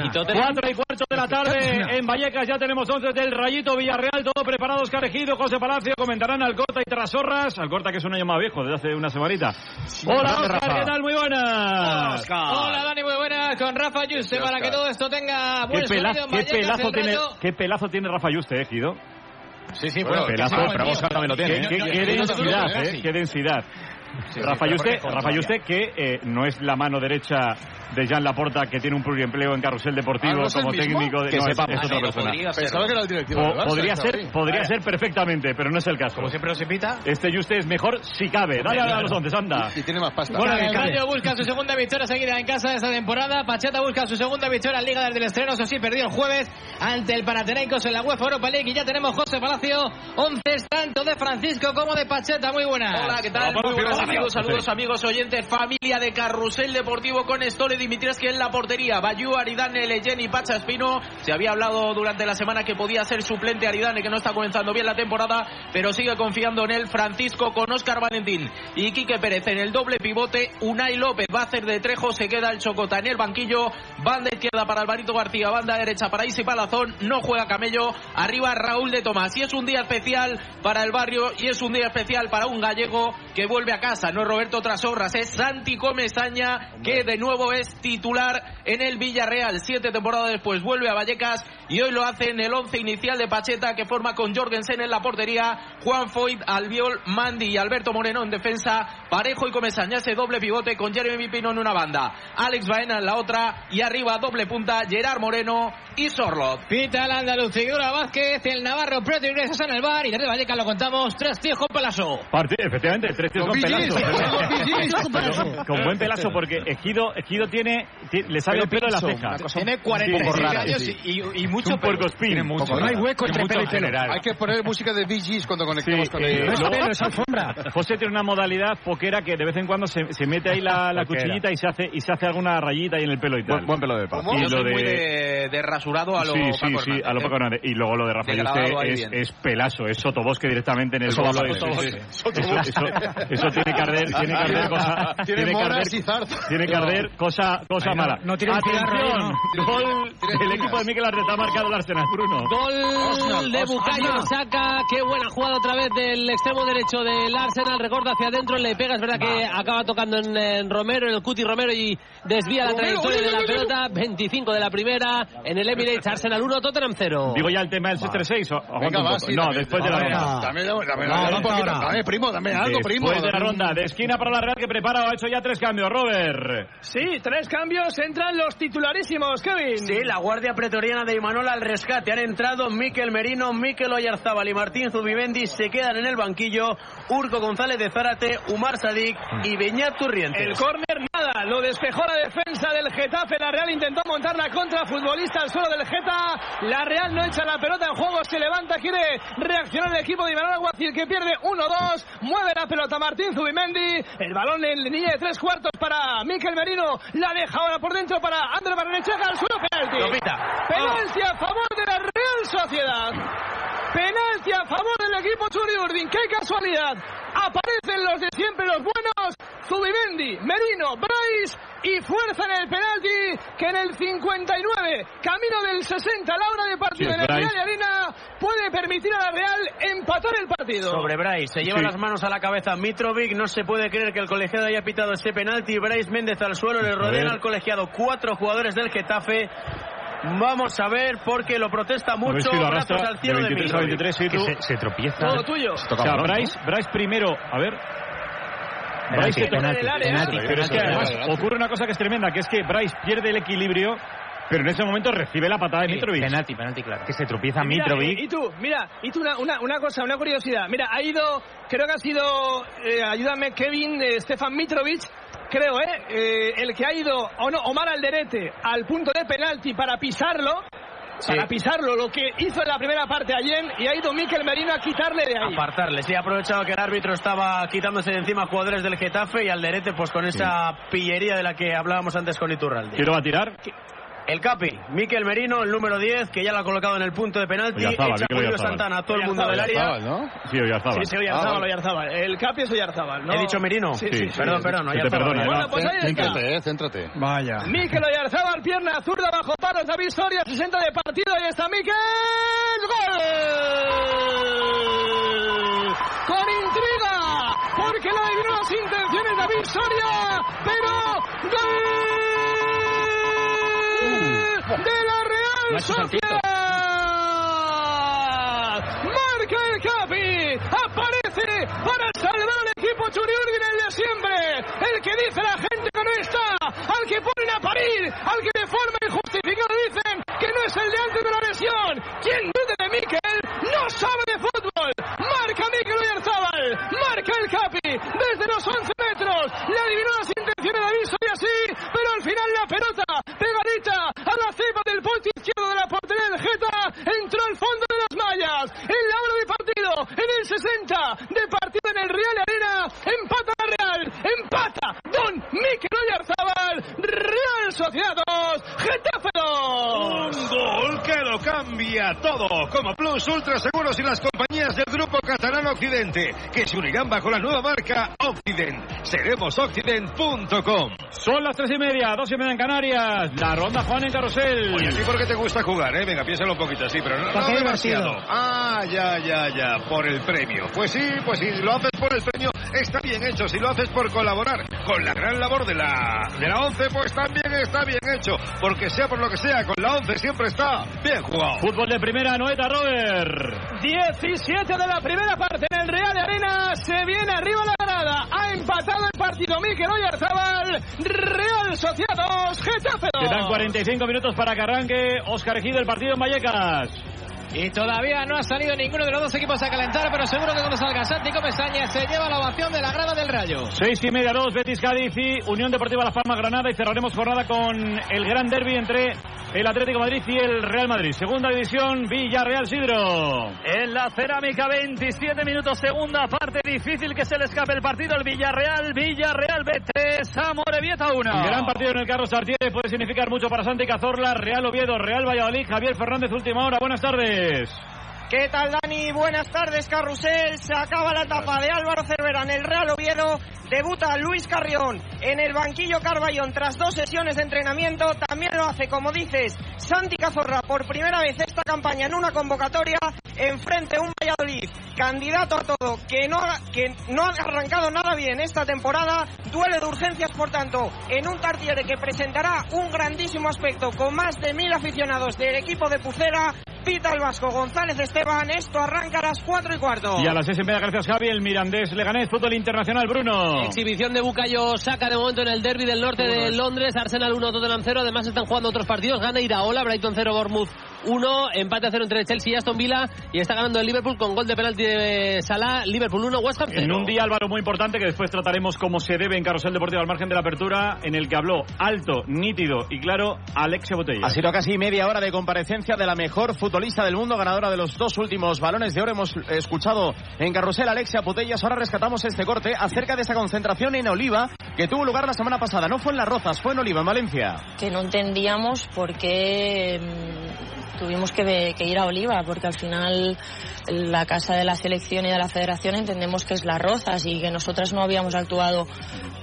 Y Cuatro y cuarto de la tarde en Vallecas ya tenemos 11 del Rayito Villarreal, todo preparados, Carejido, José Palacio, comentarán Alcorta y Trasorras, Alcorta que es un año más viejo, desde hace una semanita. Hola Oscar, Rafa. ¿qué tal? Muy buenas. Hola Dani, muy buenas, con Rafa Yuste para que todo esto tenga ¿Qué, buen sonido en Vallecas, pelazo tiene. ¿Qué pelazo tiene Rafa Yuste, eh, Guido? Sí, sí, Bueno, bueno, pelazo, casi pero como Oscar también lo tiene. Qué, ¿eh? qué- Yo- qué yo- yo- densidad, yo- eh, qué densidad. Rafa Yuste que eh, no es la mano derecha de Jean Laporta que tiene un pluriempleo en carrusel deportivo Ah, ¿no es el como técnico de Que no, es- otra persona. podría ser. Pensaba que era el directivo. Po- del Barça, podría ser, podría ser perfectamente, pero no es el caso. Como siempre nos invita. Este Yuste es mejor si cabe. Dale a los once, anda. Y tiene más pasta. Bueno, el. Rayo busca su segunda victoria seguida en casa de esta temporada. Pacheta busca su segunda victoria en Liga desde el estreno. Eso sí, perdió el jueves ante el Panathinaikos en la UEFA Europa League. Y ya tenemos José Palacio. 11 tanto de Francisco como de Pacheta. Muy buenas. Hola, ¿qué tal? Muy buenos amigos, saludos amigos oyentes, familia de Carrusel Deportivo con Stole Dimitrievski en la portería, Bayú, Aridane, Leyen y Pacha Espino. Se había hablado durante la semana que podía ser suplente Aridane, que no está comenzando bien la temporada, pero sigue confiando en él Francisco con Óscar Valentín y Quique Pérez en el doble pivote. Unai López va a hacer de Trejo, se queda el Chocota en el banquillo, banda izquierda para Alvarito García, banda derecha para Isi Palazón, no juega Camello, arriba Raúl de Tomás. Y es un día especial para el barrio y es un día especial para un gallego que vuelve a casa casa. No es Roberto Trasorras, es Santi Comesaña, que de nuevo es titular en el Villarreal. Siete temporadas después vuelve a Vallecas y hoy lo hace en el once inicial de Pacheta, que forma con Jorgensen en la portería, Juan Foyt, Albiol, Mandi y Alberto Moreno en defensa, Parejo y Comesaña ese doble pivote con Jeremy Pino en una banda, Alex Baena en la otra y arriba doble punta Gerard Moreno y Sorlot. Pita el andaluz, Figueroa Vázquez, el Navarro, Preto ingresas en el bar y desde Vallecas lo contamos, tres tíos con pelazo. Parti- efectivamente, tres tíos con pelazo. Con pelazo. Con buen pelazo, porque Ejido, Ejido tiene, ti- le sale el pelo de la ceja. Tiene 46 años y, y, y mucho. Tiene mucho. No hay hueco entre pelo y en pelo. general. Hay que poner música de Gees cuando conectemos Sí, con eh, ellos. luego- José tiene una modalidad poquera que de vez en cuando se, se mete ahí la, cuchillita y se hace y se hace alguna rayita ahí en el pelo y tal. Buen pelo de pavo. Y lo de, de, rasurado a lo sí, sí, Paco sí, a lo. Paco Hernández. Y luego lo de Rafael ahí es, pelazo, es sotobosque directamente en el Eso bolo. Eso, tiene que arder, tiene que arder cosa, Tiene que arder- y cosa, no- mala. no tiene Atención, ¿no? gol del equipo de Mikel Arteta ha marcado el Arsenal, Bruno. Gol de Osasuna. Saka, qué buena jugada otra vez del extremo derecho del Arsenal, recorta hacia adentro, le pega, es verdad que acaba tocando en, en Romero, en el Cuti Romero y desvía la trayectoria de la pelota, 25 de la primera, en el Emirates Arsenal 1, Tottenham 0. Digo ya el tema del 636 o aguanta Venga, un va, poco? sí, No, después de la ronda. Dame, dame, primo, dame algo, primo. Después de la ronda de esquina para la Real que prepara ha hecho ya tres cambios, Robert. Sí, tres cambios, entran los titularísimos, Kevin. Sí, la guardia pretoriana de Imanol al rescate. Han entrado Miquel Merino, Miquel Oyarzábal y Martín Zubimendi. Se quedan en el banquillo Urco González de Zárate, Umar Sadik y Beñat Turrientes. El córner nada, lo despejó la defensa del Getafe. La Real intentó montar la contra futbolista al suelo del Geta. La Real no echa la pelota en juego, se levanta, quiere reaccionar el equipo de Imanol Alguacil que pierde 1-2. Mueve la pelota Martín Zubimendi. El balón en línea de tres cuartos para Miquel Merino. La deja ahora por dentro para André Barrenechea al suelo penalti. Lo pita. Penalti a favor de la Real Sociedad. Penalti a favor del equipo Churi Urdin. ¡Qué casualidad! Aparecen los de siempre, los buenos. Zubimendi, Merino, Bryce y fuerza en el penalti que en el 59, camino del 60, a la hora de partido Sí, en el Bryce. Real de Arena, puede permitir a la Real empatar el partido. Sobre Bryce, se lleva Sí. las manos a la cabeza Mitrovic, no se puede creer que el colegiado haya pitado ese penalti, Bryce Méndez al suelo, le rodean al colegiado cuatro jugadores del Getafe. Vamos a ver porque lo protesta mucho, si lo brazos arrastra al de cielo de 23 a Mitrovic. 23, sí, tú. Se, se tropieza. Todo tuyo. O sea, Bryce, Bryce primero, a ver. Penalti, que- penalti, en el área. penalti. Pero es que además ocurre una cosa que es tremenda, que es que Bryce pierde el equilibrio, pero en ese momento recibe la patada de Sí, Mitrovic. Penalti, penalti, claro. Que se tropieza Mira, Mitrovic. Y, y tú, mira, y tú una, una, una cosa, una curiosidad. Mira, ha ido, creo que ha sido, eh, ayúdame Kevin, eh, Stefan Mitrovic, creo, ¿eh? Eh, El que ha ido, o no, Omar Alderete, al punto de penalti para pisarlo. Para pisarlo, lo que hizo en la primera parte ayer, y ha ido Miquel Merino a quitarle de ahí. Apartarle, sí, ha aprovechado que el árbitro estaba quitándose de encima jugadores del Getafe y Alderete pues con esa pillería de la que hablábamos antes con Iturralde. ¿Quién lo va a tirar? El Capi, Miquel Merino, el número 10, que ya lo ha colocado en el punto de penalti. Oyarzabal, Echa Julio Oyarzabal. Santana a todo el mundo del área. Oyarzabal, ¿no? Sí, Oyarzabal. Sí, sí, Ah, vale. Oyarzábal. El Capi es Oyarzábal, ¿no? He dicho Merino. Sí, Sí, sí. Perdón, perdón, Se te Oyarzabal. perdona, Bueno, ¿no? pues ahí está. Céntrate, eh, céntrate. Vaya. Mikel Oyarzábal, pierna zurda bajo palos, David Soria, 60 de partido, ahí está Mikel, ¡gol! Con intriga, porque no adivinó las intenciones David Soria, pero ¡gol! De la Real. Sociedad. Marca el Capi, aparece para salvar al equipo Churiurdin, el de siempre, el que dice la gente que no está, al que ponen a parir, al que de forma injustificada dicen que no es el de antes de la lesión. ¿Quién dude de Miquel? No sabe de fútbol. Marca Miquel Oyarzábal, marca el Capi desde los 11 metros. Le adivinó las intenciones de David y así, pero al final la pelota pegadita a la cepa del poste izquierdo de la portería del Geta entró al fondo de las mallas. En la hora de partido, en el 60 de partido en el Real Arena, empata la Real, empata Don Miquel Oyarzábal, Real Sociedad 2, Getafe 2. Un gol que lo cambia todo. Como Plus Ultra Seguros y las compañías del Grupo Catalán Occidente, que se unirán bajo la nueva marca Occident. Seremosoccident.com. Son las tres y media, dos y media en Canarias. La ronda Juan en Carrusel. Oye, ¿a ti por qué te gusta jugar, eh? Venga, piénsalo un poquito así, pero no, Porque no demasiado. Ah, ya, ya, ya, por el premio. Pues sí, pues sí, lo haces por el premio, está bien hecho. Si lo haces por colaborar con la gran labor de la, de la ONCE, pues también está bien hecho. Porque sea por lo que sea, con la ONCE siempre está bien jugado. Fútbol de primera, Noeta Robert. 17 de la primera parte en el Real de Arena. Se viene arriba la grada. Ha empatado el partido Mikel Oyarzabal. Real Sociedad 2, Getafe 2. Quedan 45 minutos para que arranque Oscar Ejido el partido en Vallecas. Y todavía no ha salido ninguno de los dos equipos a calentar, pero seguro que cuando salga Santi Comesaña se lleva la ovación de la grada del Rayo. Seis y media, dos, Betis Cádiz y Unión Deportiva Las Palmas Granada y cerraremos jornada con el gran derby entre el Atlético de Madrid y el Real Madrid. Segunda división, Villarreal Sidro. En la cerámica, 27 minutos, segunda parte. Difícil que se le escape el partido. El Villarreal, Villarreal B3, Amorebieta 1. Gran partido en el Carlos Sartier puede significar mucho para Santi Cazorla, Real Oviedo, Real Valladolid, Javier Fernández, última hora. Buenas tardes. ¿Qué tal, Dani? Buenas tardes, Carrusel. Se acaba la etapa de Álvaro Cervera en el Real Oviedo. Debuta Luis Carrión en el banquillo Carballón tras dos sesiones de entrenamiento. También lo hace, como dices, Santi Cazorra por primera vez esta campaña en una convocatoria. Enfrente un Valladolid candidato a todo, que no, ha, que no ha arrancado nada bien esta temporada. Duele de urgencias, por tanto, en un Tartiere que presentará un grandísimo aspecto con más de mil aficionados del equipo de Pucera. Pita el Vasco González Esteban. Esto arranca a las 4 y cuarto. Y a las seis y media, gracias Javi, el Mirandés Leganés, fútbol internacional, Bruno. Exhibición de Bucayo saca de momento en el derby del norte de Londres. Arsenal 1, Tottenham 0. Además están jugando otros partidos. Gana Iraola, Brighton 0, Bournemouth 1. Empate a 0 entre Chelsea y Aston Villa. Y está ganando el Liverpool con gol de penalti de Salah. Liverpool 1, West Ham 0. En un día, Álvaro, muy importante que después trataremos como se debe en Carrusel Deportivo al margen de la apertura, en el que habló alto, nítido y claro Alexia Botella. Ha sido casi media hora de comparecencia de la mejor futbolista del mundo, ganadora de los dos últimos balones de oro. Hemos escuchado en Carrusel Alexia Botellas. Ahora rescatamos este corte acerca de esa concentración en Oliva que tuvo lugar la semana pasada. No fue en Las Rozas, fue en Oliva, en Valencia. Que no entendíamos por qué tuvimos que, que, ir a Oliva, porque al final la casa de la selección y de la federación entendemos que es Las Rozas y que nosotras no habíamos actuado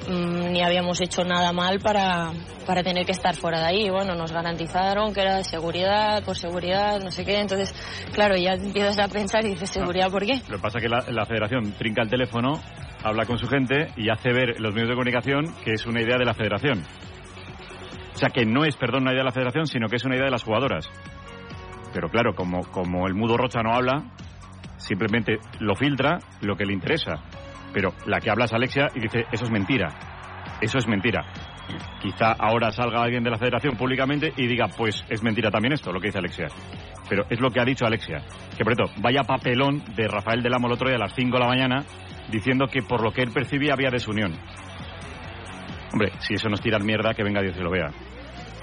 mmm, ni habíamos hecho nada mal para, para tener que estar fuera de ahí. Bueno, nos garantizaron que era de seguridad, por seguridad, no sé qué. Entonces, claro, ya empiezas a pensar y dices, ¿seguridad por qué? Lo que pasa es que la, la federación trinca el teléfono, habla con su gente y hace ver los medios de comunicación que es una idea de la federación. O sea, que no es, perdón, una idea de la federación, sino que es una idea de las jugadoras. Pero claro, como, como el mudo Rocha no habla, simplemente lo filtra lo que le interesa. Pero la que habla es Alexia y dice, eso es mentira. Eso es mentira. Quizá ahora salga alguien de la federación públicamente y diga, pues es mentira también esto, lo que dice Alexia. Pero es lo que ha dicho Alexia. Que por cierto, vaya papelón de Rafael del Amo el otro día a las 5 de la mañana diciendo que por lo que él percibía había desunión. Hombre, si eso nos tira mierda, que venga Dios y lo vea.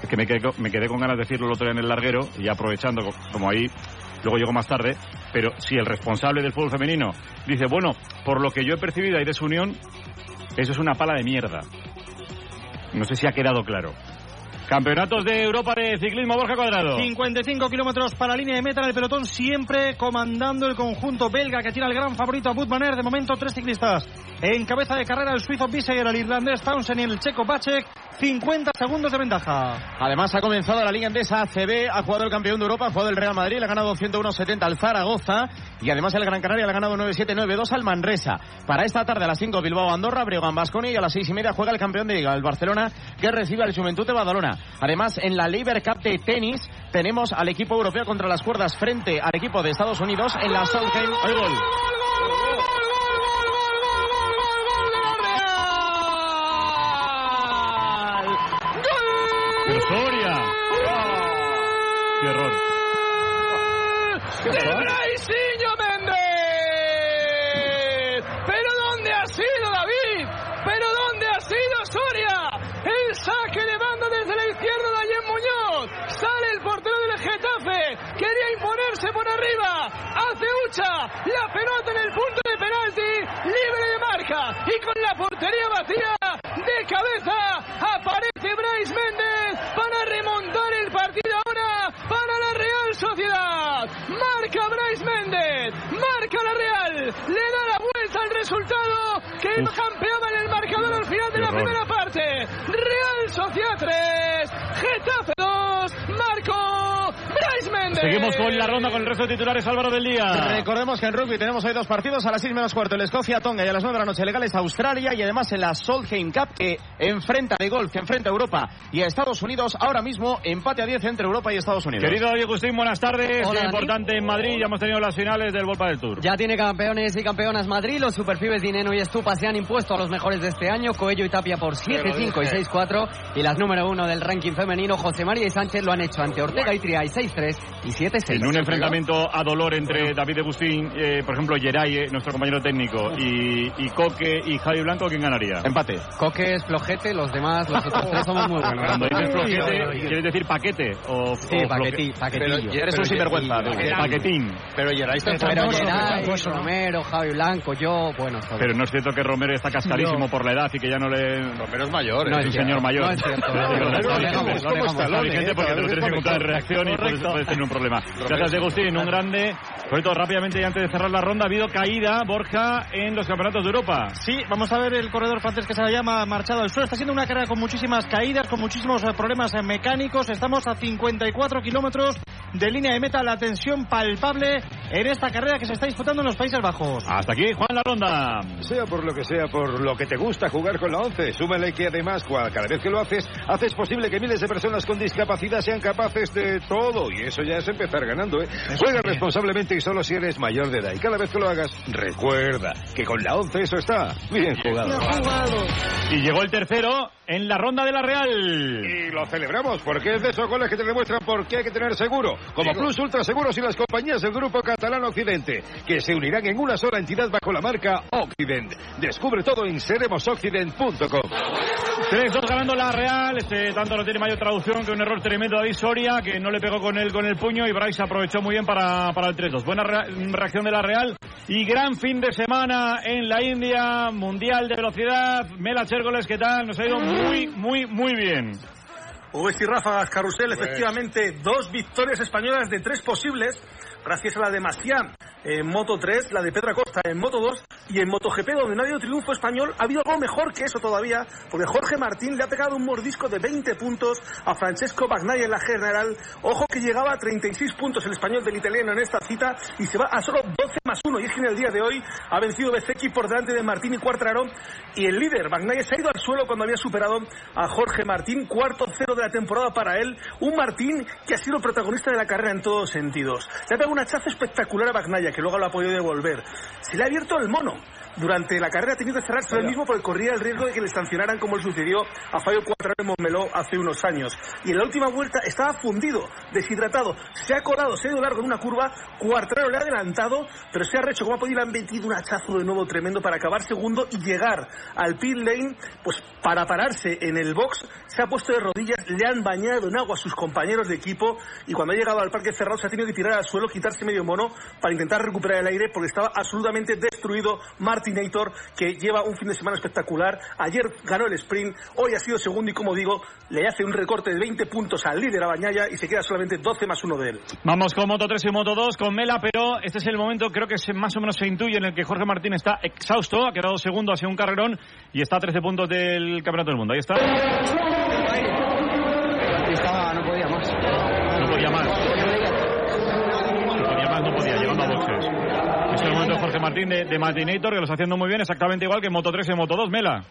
Es que me quedé, con ganas de decirlo el otro día en el larguero y aprovechando, como ahí luego llegó más tarde, pero si el responsable del fútbol femenino dice, bueno, por lo que yo he percibido hay desunión, eso es una pala de mierda. No sé si ha quedado claro. Campeonatos de Europa de ciclismo, Borja Cuadrado. 55 kilómetros para la línea de meta en el pelotón, siempre comandando el conjunto belga que tiene al gran favorito a Budmaner. De momento, tres ciclistas. En cabeza de carrera, el suizo Biseguer, el irlandés Townsend y el checo Bacek. 50 segundos de ventaja. Además, ha comenzado la Liga Endesa ACB. Ha jugado el campeón de Europa, ha jugado el Real Madrid, le ha ganado 101-70 al Zaragoza. Y además, el Gran Canaria le ha ganado 9-7-9-2 al Manresa. Para esta tarde, a las 5, Bilbao Andorra, Breogán Basconi. Y a las 6 y media juega el campeón de Liga, el Barcelona, que recibe al Juventud de Badalona. Además, en la Lever Cup de tenis, tenemos al equipo europeo contra las cuerdas frente al equipo de Estados Unidos en la Southgate. ¡Hay gol! ¡Pero Soria! ¡Qué error! ¡De Braisiño Méndez! ¿Pero dónde ha sido David? ¿Pero dónde ha sido Soria? El saque de banda desde la izquierda de Allen Muñoz. Sale el portero del Getafe. Quería imponerse por arriba. Hace Ucha. La pelota en el punto de penalti. Libre de marca. Y con la portería vacía. De cabeza. Aparece Bryce Méndez. Para remontar el partido ahora. Para la Real Sociedad. Marca Bryce Méndez. Marca la Real. Le da la vuelta al resultado. Que Uf. campeaba en el marcador al final de la primera parte. Real Sociedad 3. Getafe 2. Seguimos con la ronda con el resto de titulares Álvaro del día. Recordemos que en rugby tenemos hoy dos partidos a las 6 menos cuarto el Escocia Tonga y a las 9 de la noche legales Australia y además en la Solheim Cup que enfrenta de golf, que enfrenta a Europa y a Estados Unidos ahora mismo empate a 10 entre Europa y Estados Unidos. Querido David Agustín, buenas tardes. Hola, importante en Madrid. Ya hemos tenido las finales del Volpa del Tour. Ya tiene campeones y campeonas Madrid. Los superpibes Dineno y Estupa se han impuesto a los mejores de este año. Coello y Tapia por 7-5 y 6-4. Y las número uno del ranking femenino, José María y Sánchez, lo han hecho ante Ortega y Triay 6-3 y 7-6. En un enfrentamiento a dolor entre David Agustín, eh, por ejemplo, Geray, eh, nuestro compañero técnico, y, y Coque y Javi Blanco, ¿quién ganaría? Empate. Coque es flojete, los demás, los otros tres somos muy buenos. Cuando dices flojete, ¿quieres decir paquete? O, Sí, o paquetí, floje- paquetillo. Pero eres un sinvergüenza. Paquetín. Pero Geray está Pero Geray, Romero, Javi Blanco, yo, bueno. Pero no es cierto que Romero está cascarísimo por la edad y que ya no le... Romero es mayor, No ¿eh? es un señor mayor. No es cierto. Es verdad, Romero está lo dejamos, ¿eh? porque Cada lo tienes es que contar en reacción y puedes tener un problema. Gracias de Agustín, un grande. Sobre todo rápidamente y antes de cerrar la ronda, ha habido caída, Borja, en los campeonatos de Europa. Sí, vamos a ver el corredor francés que se llama marchado al suelo. Está siendo una carrera con muchísimas caídas, con muchísimos eh, problemas eh, mecánicos. Estamos a 54 kilómetros de línea de meta. La tensión palpable en esta carrera que se está disputando en los Países Bajos. Hasta aquí, Juan, la ronda. Sea por lo que sea, por lo que te gusta jugar con la 11, súmale que además cada vez que lo haces, haces posible que miles de personas con discapacidad sean capaces de todo. Y eso ya es empezar ganando, ¿eh? Juega responsablemente y solo si eres mayor de edad. Y cada vez que lo hagas, recuerda que con la 11 eso está bien jugado. Y llegó el tercero en la ronda de la Real. Y lo celebramos porque es de esos goles que te demuestran por qué hay que tener seguro. Como Plus Ultra Seguros y las compañías del Grupo Catalán Occidente, que se unirán en una sola entidad bajo la marca Occident. Descubre todo en seremosoccident.com. 3-2 ganando la Real. Este tanto no tiene mayor traducción que un error tremendo de Soria, que no le pegó con él con el puño y Bryce aprovechó muy bien para, para el 3-2. Buena rea- reacción de la Real y gran fin de semana en la India, Mundial de Velocidad. Mela Chérgoles, ¿qué tal? Nos ha ido muy, muy, muy bien. Ubes y ráfagas, carrusel, efectivamente, dos victorias españolas de tres posibles, gracias a la de Maciá en Moto 3, la de Pedro Acosta en Moto 2 y en MotoGP, donde no ha habido triunfo español, ha habido algo mejor que eso todavía, porque Jorge Martín le ha pegado un mordisco de 20 puntos a Francesco Bagnaia en la general. Ojo que llegaba a 36 puntos el español del italiano en esta cita y se va a solo 12 más 1. Y es que en el día de hoy ha vencido Bezzecchi por delante de Martín y Cuartararo. Y el líder, Bagnaia, se ha ido al suelo cuando había superado a Jorge Martín, cuarto cero de la temporada para él. Un Martín que ha sido protagonista de la carrera en todos sentidos. Pegado un hachazo espectacular a Bagnaia, que luego lo ha podido devolver. Se le ha abierto el mono. Durante la carrera ha tenido que cerrarse él mismo porque corría el riesgo de que le sancionaran como le sucedió a Fabio Cuatraro en Montmeló hace unos años. Y en la última vuelta estaba fundido, deshidratado, se ha colado, se ha ido largo en una curva, Cuartraro le ha adelantado, pero se ha recho como ha podido, le han metido un hachazo de nuevo tremendo para acabar segundo y llegar al pit lane, pues para pararse en el box, se ha puesto de rodillas, le han bañado en agua a sus compañeros de equipo y cuando ha llegado al parque cerrado se ha tenido que tirar al suelo, quitarse medio mono para intentar recuperar el aire porque estaba absolutamente destruido Martinator, que lleva un fin de semana espectacular. Ayer ganó el sprint, hoy ha sido segundo y como digo, le hace un recorte de 20 puntos al líder a Bañaya y se queda solamente 12 más uno de él. Vamos con Moto 3 y Moto 2 con Mela, pero este es el momento, creo que más o menos se intuye, en el que Jorge Martín está exhausto, ha quedado segundo, ha sido un carrerón y está a 13 puntos del Campeonato del Mundo. Ahí está. Estaba, no podía más. No podía más. No podía más, no podía, llegando a boxes. Es el momento de Jorge Martín de, de Martinator, que lo está haciendo muy bien, exactamente igual que en Moto 3 y Moto 2, Mela.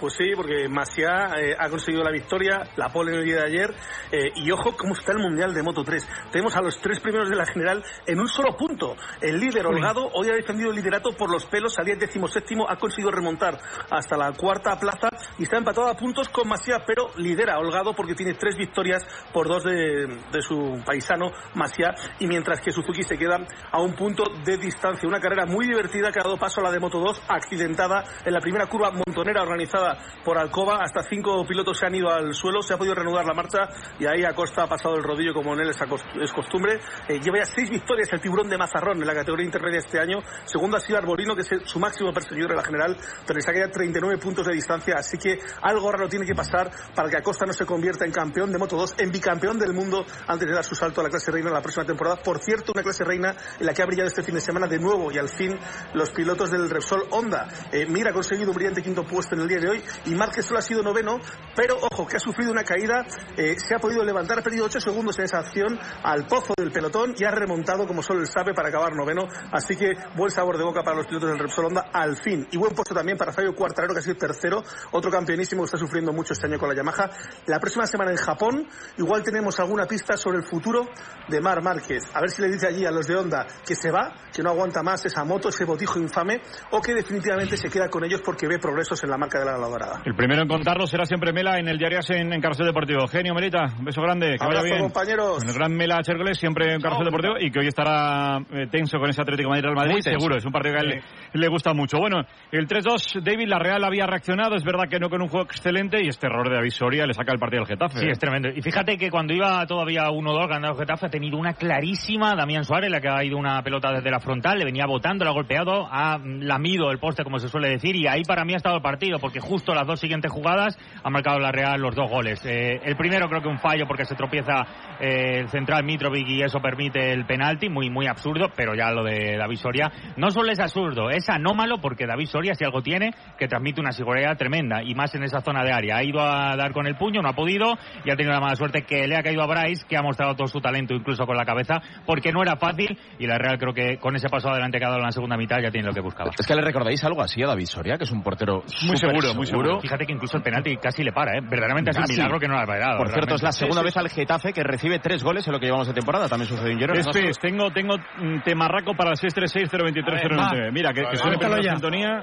Pues sí, porque Masia eh, ha conseguido la victoria, la pole en el día de ayer. eh, y ojo cómo está el Mundial de Moto 3. Tenemos a los tres primeros de la general en un solo punto. El líder Holgado hoy ha defendido el liderato por los pelos, salía el decimoséptimo, ha conseguido remontar hasta la cuarta plaza y está empatado a puntos con Masia, pero lidera Holgado porque tiene tres victorias por dos de, de su paisano Masia. Y mientras que Suzuki se queda a un punto de distancia. Una carrera muy divertida que ha dado paso a la de Moto 2, accidentada en la primera curva montonera organizada por Alcoba. Hasta cinco pilotos se han ido al suelo, se ha podido reanudar la marcha y ahí Acosta ha pasado el rodillo como en él es, costumbre. Eh, lleva ya seis victorias el tiburón de Mazarrón en la categoría intermedia este año. Segundo ha sido Arbolino, que es su máximo perseguidor en la general, pero le saca ya 39 puntos de distancia. Así que algo raro tiene que pasar para que Acosta no se convierta en campeón de Moto 2, en bicampeón del mundo antes de dar su salto a la clase reina la próxima temporada. Por cierto, una clase reina en la que ha brillado este fin de semana de nuevo y al fin los pilotos del Repsol Honda. Eh, Mira ha conseguido un brillante quinto puesto en el día de hoy. Y Márquez solo ha sido noveno, pero ojo, que ha sufrido una caída, eh, se ha podido levantar, ha perdido 8 segundos en esa acción al pozo del pelotón y ha remontado como solo él sabe para acabar noveno, así que buen sabor de boca para los pilotos del Repsol Honda al fin. Y buen puesto también para Fabio Quartararo, que ha sido tercero, otro campeonísimo que está sufriendo mucho este año con la Yamaha. La próxima semana en Japón, igual tenemos alguna pista sobre el futuro de Mar Márquez. A ver si le dice allí a los de Honda que se va, que no aguanta más esa moto, ese botijo infame, o que definitivamente se queda con ellos porque ve progresos en la marca de la El primero en contarlo será siempre Mela en el diario en, en Carrusel Deportivo. Genio, Melita, un beso grande, que Abrazo, vaya bien. compañeros. Con el gran Mela Chércoles, siempre en Carrusel Deportivo, y que hoy estará eh, tenso con ese Atlético de Madrid seguro, es un partido que a él le gusta mucho. Bueno, el 3-2, David, la Real había reaccionado, es verdad que no con un juego excelente, y este error de David le saca el partido al Getafe. Sí, ¿eh? es tremendo. Y fíjate que cuando iba todavía 1-2 ganando el Getafe ha tenido una clarísima Damián Suárez, la que ha ido una pelota desde la frontal, le venía botando, la ha golpeado, ha lamido el poste, como se suele decir, y ahí para mí ha estado el partido, porque justo las dos siguientes jugadas ha marcado la Real los dos goles. Eh, el primero creo que un fallo porque se tropieza eh, el central Mitrovic y eso permite el penalti, muy muy absurdo, pero ya lo de David Soria no solo es absurdo, es anómalo porque David Soria si algo tiene que transmite una seguridad tremenda y más en esa zona de área. Ha ido a dar con el puño, no ha podido y ha tenido la mala suerte que le ha caído a Bryce, que ha mostrado todo su talento incluso con la cabeza, porque no era fácil y la Real creo que con ese paso adelante que ha dado en la segunda mitad ya tiene lo que buscaba. Es que le recordáis algo así a David Soria, que es un portero Muy seguro, muy seguro. Fíjate que incluso el penalti casi le para, ¿eh? Verdaderamente es un Casi. milagro que no lo ha parado. Por cierto, es la realmente. segunda vez al Getafe que recibe tres goles en lo que llevamos de temporada. También sucedió en Girona. Este es, tengo, tengo mm, temarraco para el 636-023-099. Mira, que, que suene la ya. sintonía.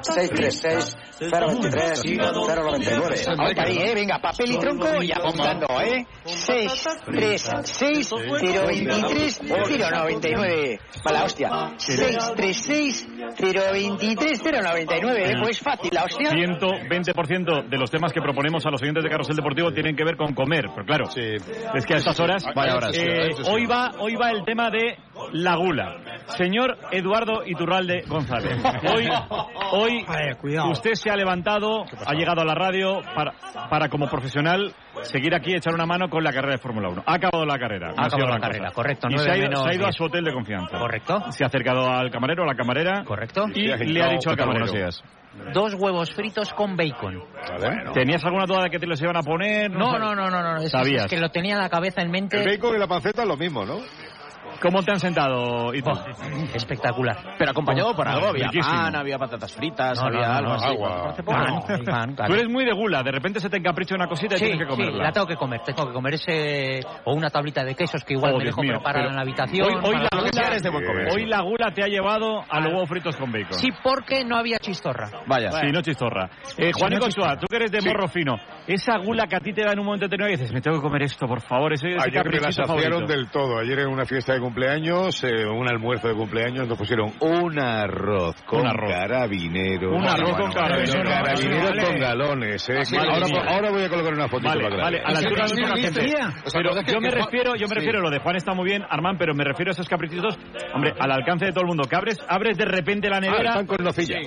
636 023 099. Ahora ahí, eh, venga, papel y tronco y apuntando, ¿eh? 636 023 099. Mala hostia. 636 023 099. Eh, pues fácil la hostia. 120% de los temas que proponemos a los oyentes de Carrusel Deportivo tienen que ver con comer, pero claro, es que a estas horas, Vaya horas, eh, hoy va hoy va el tema de la gula. Señor Eduardo Iturralde González, hoy, hoy usted se ha levantado, ha llegado a la radio para, para como profesional seguir aquí echar una mano con la carrera de Fórmula 1. Ha acabado la carrera. Ha acabado la carrera, cosa. correcto, Y se ha, ido, menos se ha ido a su hotel de confianza. Correcto. Se ha acercado al camarero, a la camarera. Correcto. Y le ha dicho al camarero. Dos huevos fritos con bacon. ¿Tenías alguna duda de que te los iban a poner? No, no, no, no, no. Es, Sabías. es que lo tenía en la cabeza en mente. El bacon y la panceta es lo mismo, ¿no? ¿Cómo te han sentado, Itu? espectacular. Pero acompañado por algo. Había Riquísimo. pan, había patatas fritas, No, había no, algo no, así. agua. Pan, pan, Tú eres muy de gula, de repente se te encapricha una cosita y Sí, tienes que sí, comerla. la tengo que comer, tengo que comer ese o una tablita de quesos que igual Oh, me dejo mío, preparar en la habitación. Hoy, hoy la gula, hoy la gula te ha llevado a los huevos fritos con bacon. Sí, porque no había chistorra. Vaya. Sí, no chistorra. Eh, Juanico Ochoa, tú que eres de Sí. morro fino, esa gula que a ti te da en un momento determinado y dices, me tengo que comer esto, por favor, ese, ese Ayer me la saciaron favorito. del todo. Ayer en una fiesta de cumpleaños, eh, un almuerzo de cumpleaños, nos pusieron un arroz con Un arroz. carabinero. Un arroz con carabinero. Carabinero Vale. con galones. eh. Ahora, voy a colocar una fotito Vale, para la a la altura de nuestra gente. ¿Os Pero acordáis que- yo me refiero, yo me Sí. refiero, lo de Juan está muy bien, Armán, pero me refiero a esos caprichitos, hombre, al alcance de todo el mundo. Que abres, abres de repente la nevera. están con nocilla.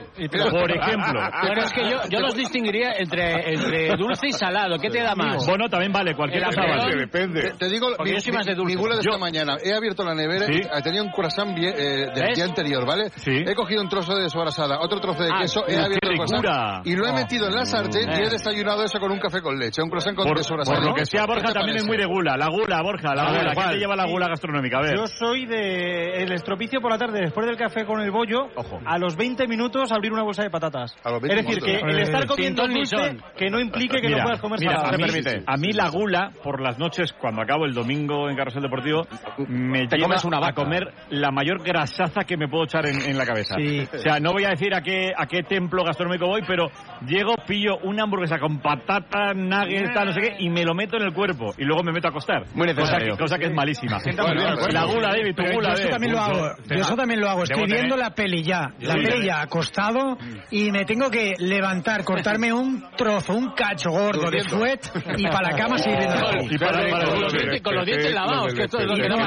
Por ejemplo. Bueno, es que yo, yo los distinguiría entre, entre dulce y salado. ¿Qué te da más? Bueno, también vale, cualquier cosa vale. Depende. Te, digo, mi, yo soy más de dulce. mi de Yo- esta mañana. He abierto la nevera Sí. y tenía un croissant bien, eh, del ¿Ves? día anterior, ¿vale? Sí. He cogido un trozo de sobrasada, otro trozo de Ah, queso, he qué abierto el croissant y lo he Oh. metido en la sartén y Eh. he desayunado eso con un café con leche, un croissant con Por, sobrasada. por lo que sea, Borja ¿Qué te también es muy de gula. La gula, Borja, la A ver, gula. ¿Qué ¿cuál? te lleva la gula gastronómica? A ver. Yo soy de el estropicio por la tarde, después del café con el bollo, a los 20 minutos abrir una bolsa de patatas. A los Es 20 decir, que minutos. el estar Eh, comiendo ton ni dulce que no implique que Mira, no puedas comer mira, a, mí, a mí la gula, por las noches, cuando acabo el domingo en Carrusel Deportivo, me Te comes una a vaca. comer la mayor grasaza que me puedo echar en, en la cabeza. Sí. O sea, no voy a decir a qué, a qué templo gastronómico voy, pero llego, pillo una hamburguesa con patata, nuggets, no sé qué, y me lo meto en el cuerpo. Y luego me meto a acostar. Muy cosa, que, cosa que es malísima. El cuerpo. la gula, David, tu gula. yo eso también lo hago. Yo eso también lo hago. Estoy viendo la peli ya, la Sí. peli ya acostado y me tengo que levantar, cortarme un trozo, un cacho gordo de fuet y para la cama seguir. Y para, para Con los dientes- con los dientes lavados, que esto es lo que no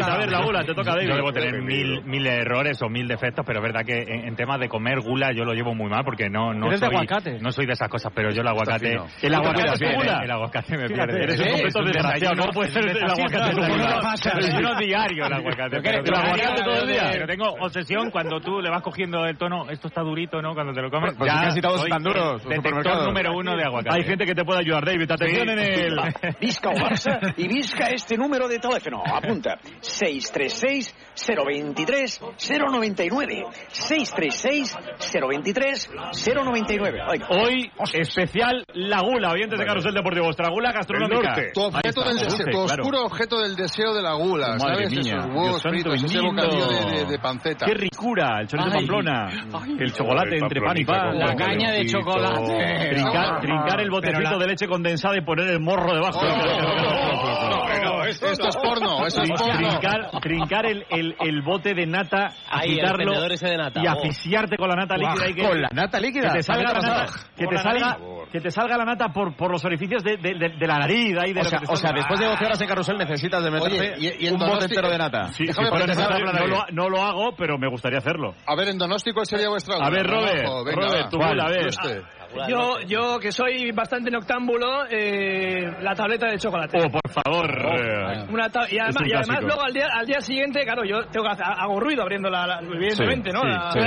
David, a ver, la gula, te toca David. Yo debo tener mil, mil errores o mil defectos, pero es verdad que en, en temas de comer gula yo lo llevo muy mal porque no, no, Eres de soy, aguacate. no soy de esas cosas, pero yo el aguacate... ¿El aguacate es gula? El aguacate me Fíjate, pierde. eres un completo desgraciado, no puede ser el aguacate gula. Desayuno diario el aguacate. ¿Pero qué eres, pero el aguacate todo el día? Pero tengo obsesión cuando tú le vas cogiendo el tono, esto está durito, ¿no? Cuando te lo comes. Pues casi todos soy están duros, Detector número uno de aguacate. Hay gente que te puede ayudar, David. Atención en el... Visca o Barça y visca este número de teléfono. Apunta. 636 023 099. 636 023 099. Oiga. Hoy, especial la gula, oyentes de Carrusel Deportivo, vuestra gula gastronómica. Tu objeto del deseo, tu oscuro objeto del deseo de la gula, Madre ¿sabes? mía, Esos huevos fritos, ese bocadillo de, de- de panceta. Qué ricura, el chorizo. Pamplona, el chocolate entre pan y pan. La caña de chocolate. Trincar, Ah. trincar el botecito la- de leche condensada y poner el morro debajo. Esto, esto es porno, esto es porno. Trincar, trincar el, el, el bote de nata, Ahí, el agitarlo tenedor ese de nata. y asfixiarte con la nata líquida. y que- ¿con la nata líquida? Que te salga la ¿Qué me nata, que Por te la salga, nariz. que te salga la nata por, por los orificios de, de, de- de la nariz. Ahí de O lo sea, o sea, después de 12 horas en carrusel necesitas de meterte Oye, y- y en un bote entero de nata. Sí, no, lo, no lo hago, pero me gustaría hacerlo. A ver, en Donosti, ¿cuál sería vuestra A ver? Robert, Robert, gula, a ver. Yo, yo que soy bastante noctámbulo, eh, la tableta de chocolate. Oh, por favor. Una ta- y además, un y además luego al día, al día siguiente, claro, yo tengo que hacer, hago ruido abriendo la, la- evidentemente, Sí, ¿no? sí, La- sí.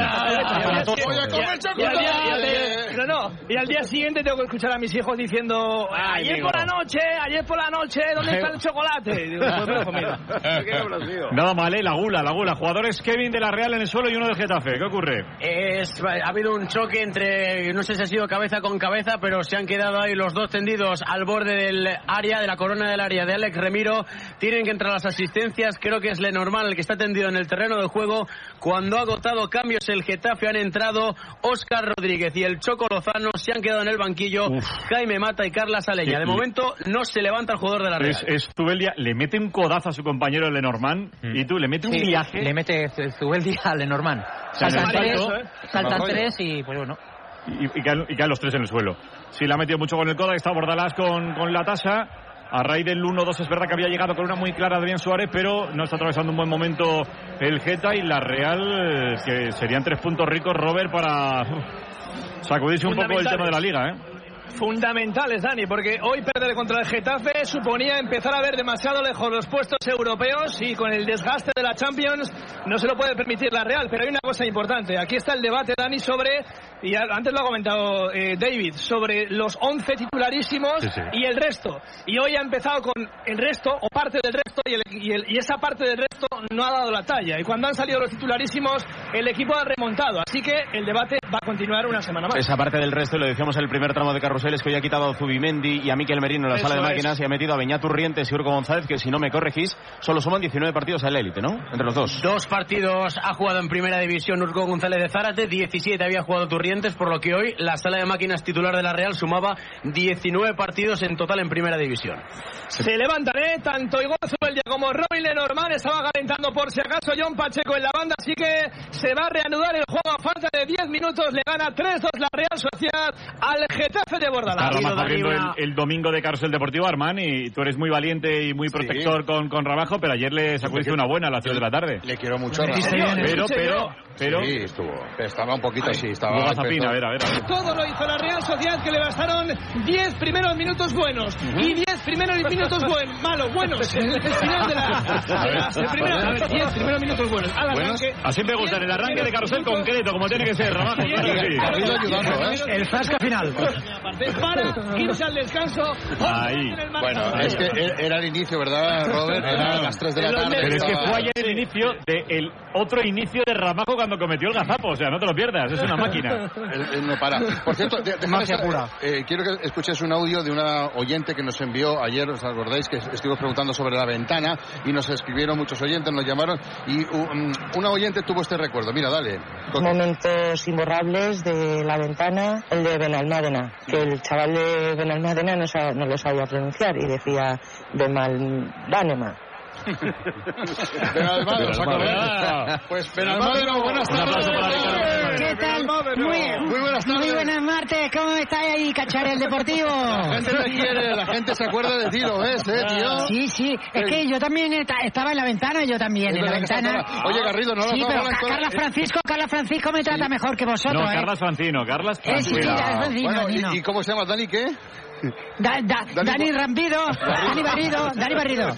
Voy a comer día- No, no. Y al día siguiente tengo que escuchar a mis hijos diciendo, Ay, ayer amigo. por la noche, ayer por la noche, ¿dónde está el chocolate? Digo, pues. Nada mal, ¿eh? La gula, la gula. Jugadores Kevin de la Real en el suelo y uno del Getafe. ¿Qué ocurre? Es- ha habido un choque entre, no sé si ha sido cabeza con cabeza, pero se han quedado ahí los dos tendidos al borde del área, de la corona del área de Alex Remiro. Tienen que entrar las asistencias. Creo que es Lenormand el que está tendido en el terreno del juego. Cuando ha agotado cambios el Getafe han entrado Óscar Rodríguez y el Choco Lozano. Se han quedado en el banquillo Jaime Mata y Carla Saleña. De momento no se levanta el jugador de la Real. Es, es Zubeldia, le mete un codazo a su compañero Lenormand y tú le mete un Sí, viaje. Le mete Zubeldia a Lenormand. Saltan tres, ¿eh? saltan tres y pues bueno. Y, y caen, y los tres en el suelo. Sí, le ha metido mucho con el coda, está Bordalás con, con la tasa. A raíz del 1-2 es verdad que había llegado con una muy clara Adrián Suárez, pero no está atravesando un buen momento el Geta y la Real, que serían tres puntos ricos, Robert, para sacudirse un poco el tema de la liga, ¿eh? fundamentales, Dani, porque hoy perder contra el Getafe suponía empezar a ver demasiado lejos los puestos europeos y con el desgaste de la Champions no se lo puede permitir la Real. Pero hay una cosa importante, aquí está el debate, Dani, sobre, y a- antes lo ha comentado eh, David, sobre los 11 titularísimos Sí, sí. y el resto. Y hoy ha empezado con el resto, o parte del resto, y, el- y el- y esa parte del resto no ha dado la talla. Y cuando han salido los titularísimos, el equipo ha remontado. Así que el debate va a continuar una semana más. Esa parte del resto, lo decíamos en el primer tramo de Carrusel, es que hoy ha quitado a Zubimendi y a Miquel Merino en la Eso sala de es. máquinas y ha metido a Beñat Urrientes y Urco González, que si no me corregís, solo suman 19 partidos al élite, ¿no? Entre los dos. Dos partidos ha jugado en primera división Urco González de Zárate, 17 había jugado Turrientes, por lo que hoy la sala de máquinas titular de la Real sumaba 19 partidos en total en primera división. Se levantan, ¿eh? Tanto Igor Zubeldia como Robin Lenormand estaban calentando por si acaso John Pacheco en la banda, así que se va a reanudar el juego a falta de 10 minutos. Le gana 3-2 la Real Sociedad al Getafe de Bordalás. El, el domingo de Carrusel Deportivo, Armán, y tú eres muy valiente y muy protector con, con Rabajo, pero ayer le sacudiste una buena a las 3 de la tarde. Le quiero mucho, Rabajo. pero, pero, pero... Sí, estuvo. Estaba un poquito así, estaba... Gazapín, a ver, a ver. a ver. Todo lo hizo la Real Sociedad que le bastaron 10 primeros minutos buenos y 10 primeros minutos buen, malos, buenos. El, el final de la. de la- el primero- a ver, 10 primeros minutos buenos. Al arranque. Así me gusta, en el arranque de Carrusel concreto, como tiene que ser, Rabajo. claro que sí. Ayudando, ¿eh? El zasca final. Para irse al descanso. Ahí. Bueno, es que e- era el inicio, ¿verdad, Robert? Era a las 3 de la tarde. Pero es que fue ayer el inicio del otro inicio de Ramajo cuando cometió el gazapo, o sea, no te lo pierdas, es una máquina. Él, él no para. Por cierto, Magia pura. eh, quiero que escuches un audio de una oyente que nos envió ayer, ¿os acordáis? Que estuvimos preguntando sobre la ventana y nos escribieron muchos oyentes, nos llamaron y um, una oyente tuvo este recuerdo. Mira, dale. Momentos imborrables de la ventana, el de Benalmádena, que el chaval de Benalmádena no, no lo sabía pronunciar y decía Benalmádena. Benalmádeno, ¿se acuerdan? Pues Benalmádeno, buenas tardes. ¿Qué tal? Muy, Muy buenas tardes. Muy buenas martes, ¿cómo estáis ahí, Cacharel Deportivo? La gente te quiere, la gente se acuerda de ti, lo ves, ¿eh, tío? Sí, sí, es que yo también esta- estaba en la ventana, yo también, en la ventana. Oye, Garrido, no lo Sí, pero hablado Ca- con- Carla Francisco, Carla Francisco me trata mejor que vosotros, No, ¿eh? Carlas Francino, Carlas Eh, sí, Francino. Bueno, Nino. ¿y, y cómo se llama? ¿Dani qué? Da- da- Dani Rambido, Dani Barrido, Dani Barrido.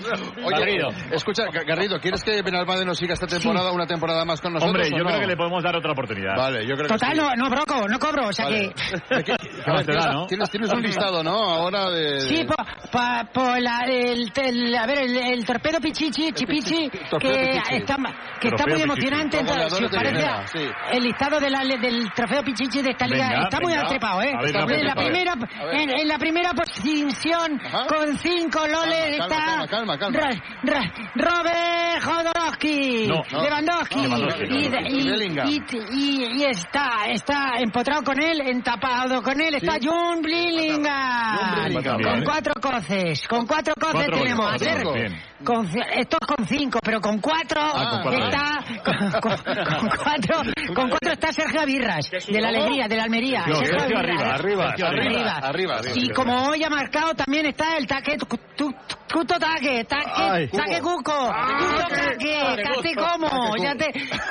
Oye, Garrido. escucha, Ga- Garrido, ¿quieres que Benalmádeno siga esta temporada, una temporada más con nosotros Hombre, yo no? creo que le podemos dar otra oportunidad. Vale, yo creo Total, que sí. no, no broco, no cobro, o sea Vale. que... ¿De qué- ¿Qué te da, no? Tienes, tienes un listado, ¿no? Ahora de... Sí, por, la, el, el- a ver, el, el torpedo Pichichi, Chipichi, que está, ma- que está muy emocionante. Entonces, si os parece, sí. el listado de la- del trofeo Pichichi de esta liga Venga, está muy atrepado, ¿eh? Ver, la primera, en la primera posición, Ajá. con cinco loles, Calma, calma, está calma, calma, Ra- Ra- Robert Jodorowsky, No, no. Lewandowski, y, Lewandowski. y- Bellingham. y- y- y está, está empotrado con él, entapado con él, está Brillingham. John Brillingham, Con cuatro coces, con cuatro coces Cuatro tenemos bien. Con, ci- esto es con cinco, pero con cuatro Ah, con cuatro. está con, con- con cuatro con cuatro está Sergio Avirras de la alegría de la Almería. No, Sergio Avirras. arriba, arriba, Sergio arriba, arriba, arriba. Y como hoy ha marcado también está el taque tu- tu- Cuto taque, taque, taque cuco, cuco taque, taque como, ya te,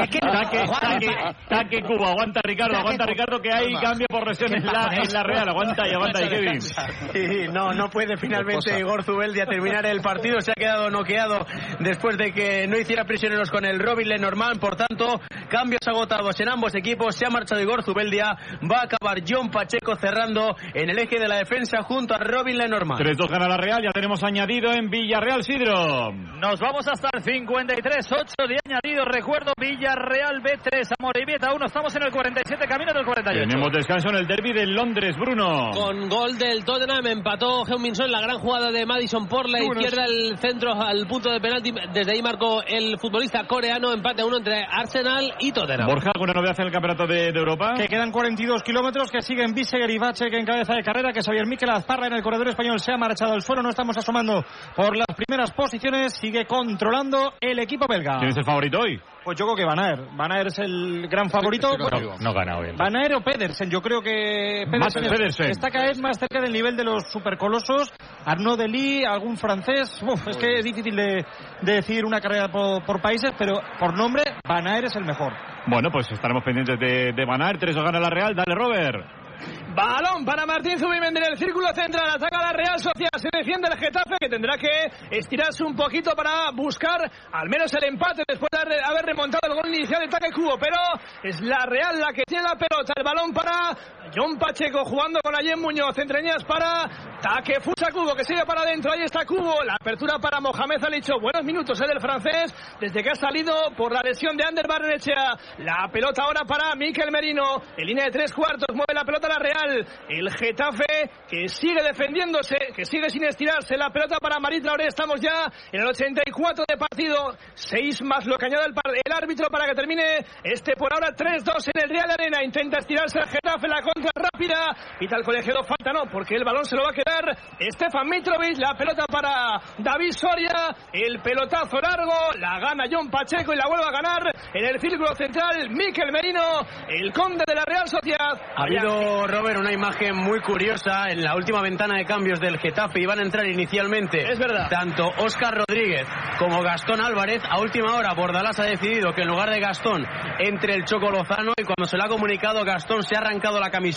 es que Taque, taque, taque Cuba, aguanta Ricardo, aguanta Ricardo que hay cambio por lesión en la, en la Real, aguanta y aguanta y Kevin. Sí, no, no puede finalmente. Igor Zubeldia terminar el partido. Se ha quedado noqueado después de que no hiciera prisioneros con el Robin Lenormand. Por tanto, cambios agotados en ambos equipos. Se ha marchado Igor Zubeldia. Va a acabar John Pacheco cerrando en el eje de la defensa junto a Robin Lenormand. 3-2 gana la Real, ya tenemos añadido en Villarreal Sidro. Nos vamos hasta el 53, 8 de añadido. Recuerdo Villarreal B3, Amorebieta 1. Estamos en el 47, camino del 48. Tenemos descanso en el derby de Londres, Bruno. Con gol del Tottenham empató Heung-Min-Son la gran jugada de Madison por la izquierda, el centro al punto de penalti. Desde ahí marcó el futbolista coreano empate a uno entre Arsenal y Tottenham. Borja, ¿alguna novedad en el campeonato de, de Europa? Que quedan 42 kilómetros, que siguen Biseguer y Bachek en cabeza de carrera, que Xavier Miquel Azparra en el corredor español se ha marchado al suelo. No estamos asomando por las primeras posiciones. Sigue controlando el equipo belga. ¿Quién es el favorito hoy? Pues yo creo que Van Aert. Van Aert es el gran favorito. No, no gana hoy. Van Aert o Pedersen. Yo creo que Pedersen, Pedersen. está cada vez más cerca del nivel de los supercolosos. Arnaud Delis, algún francés. Uf, es que es difícil de, de decir una carrera por, por países, pero por nombre, Van Aert es el mejor. Bueno, pues estaremos pendientes de, de Banar. 3 gana la Real. Dale, Robert. Balón para Martín Zubimendi en el círculo central. Ataca la Real Sociedad. Se defiende el Getafe que tendrá que estirarse un poquito para buscar al menos el empate después de haber- remontado el gol inicial de Taque Cubo. Pero es la Real la que tiene la pelota. El balón para John Pacheco jugando con Allen Muñoz. Entreñas para Taque Fusa Cubo que sigue para adentro. Ahí está Cubo. La apertura para Mohamed Alicho. Buenos minutos el del francés desde que ha salido por la lesión de Ander Barrenechea. La pelota ahora para Miquel Merino. En línea de tres cuartos mueve la pelota la Real. El Getafe que sigue defendiéndose, que sigue sin estirarse. La pelota para Marit Traoré. Estamos ya en el 84 de partido. Seis más lo que añade el, el árbitro para que termine este por ahora 3-2 en el Real Arena. Intenta estirarse el Getafe. La contra rápida. Pita el colegiado. Falta no, porque el balón se lo va a quedar Stefan Mitrovic. La pelota para David Soria. El pelotazo largo. La gana John Pacheco y la vuelve a ganar en el círculo central. Miquel Merino, el conde de la Real Sociedad. Ha habido, Robert, una imagen muy curiosa en la última ventana de cambios del Getafe. Iban a entrar inicialmente Es verdad. tanto Óscar Rodríguez como Gastón Álvarez. A última hora, Bordalás ha decidido que en lugar de Gastón entre el Choco Lozano y cuando se le ha comunicado, Gastón se ha arrancado la camiseta,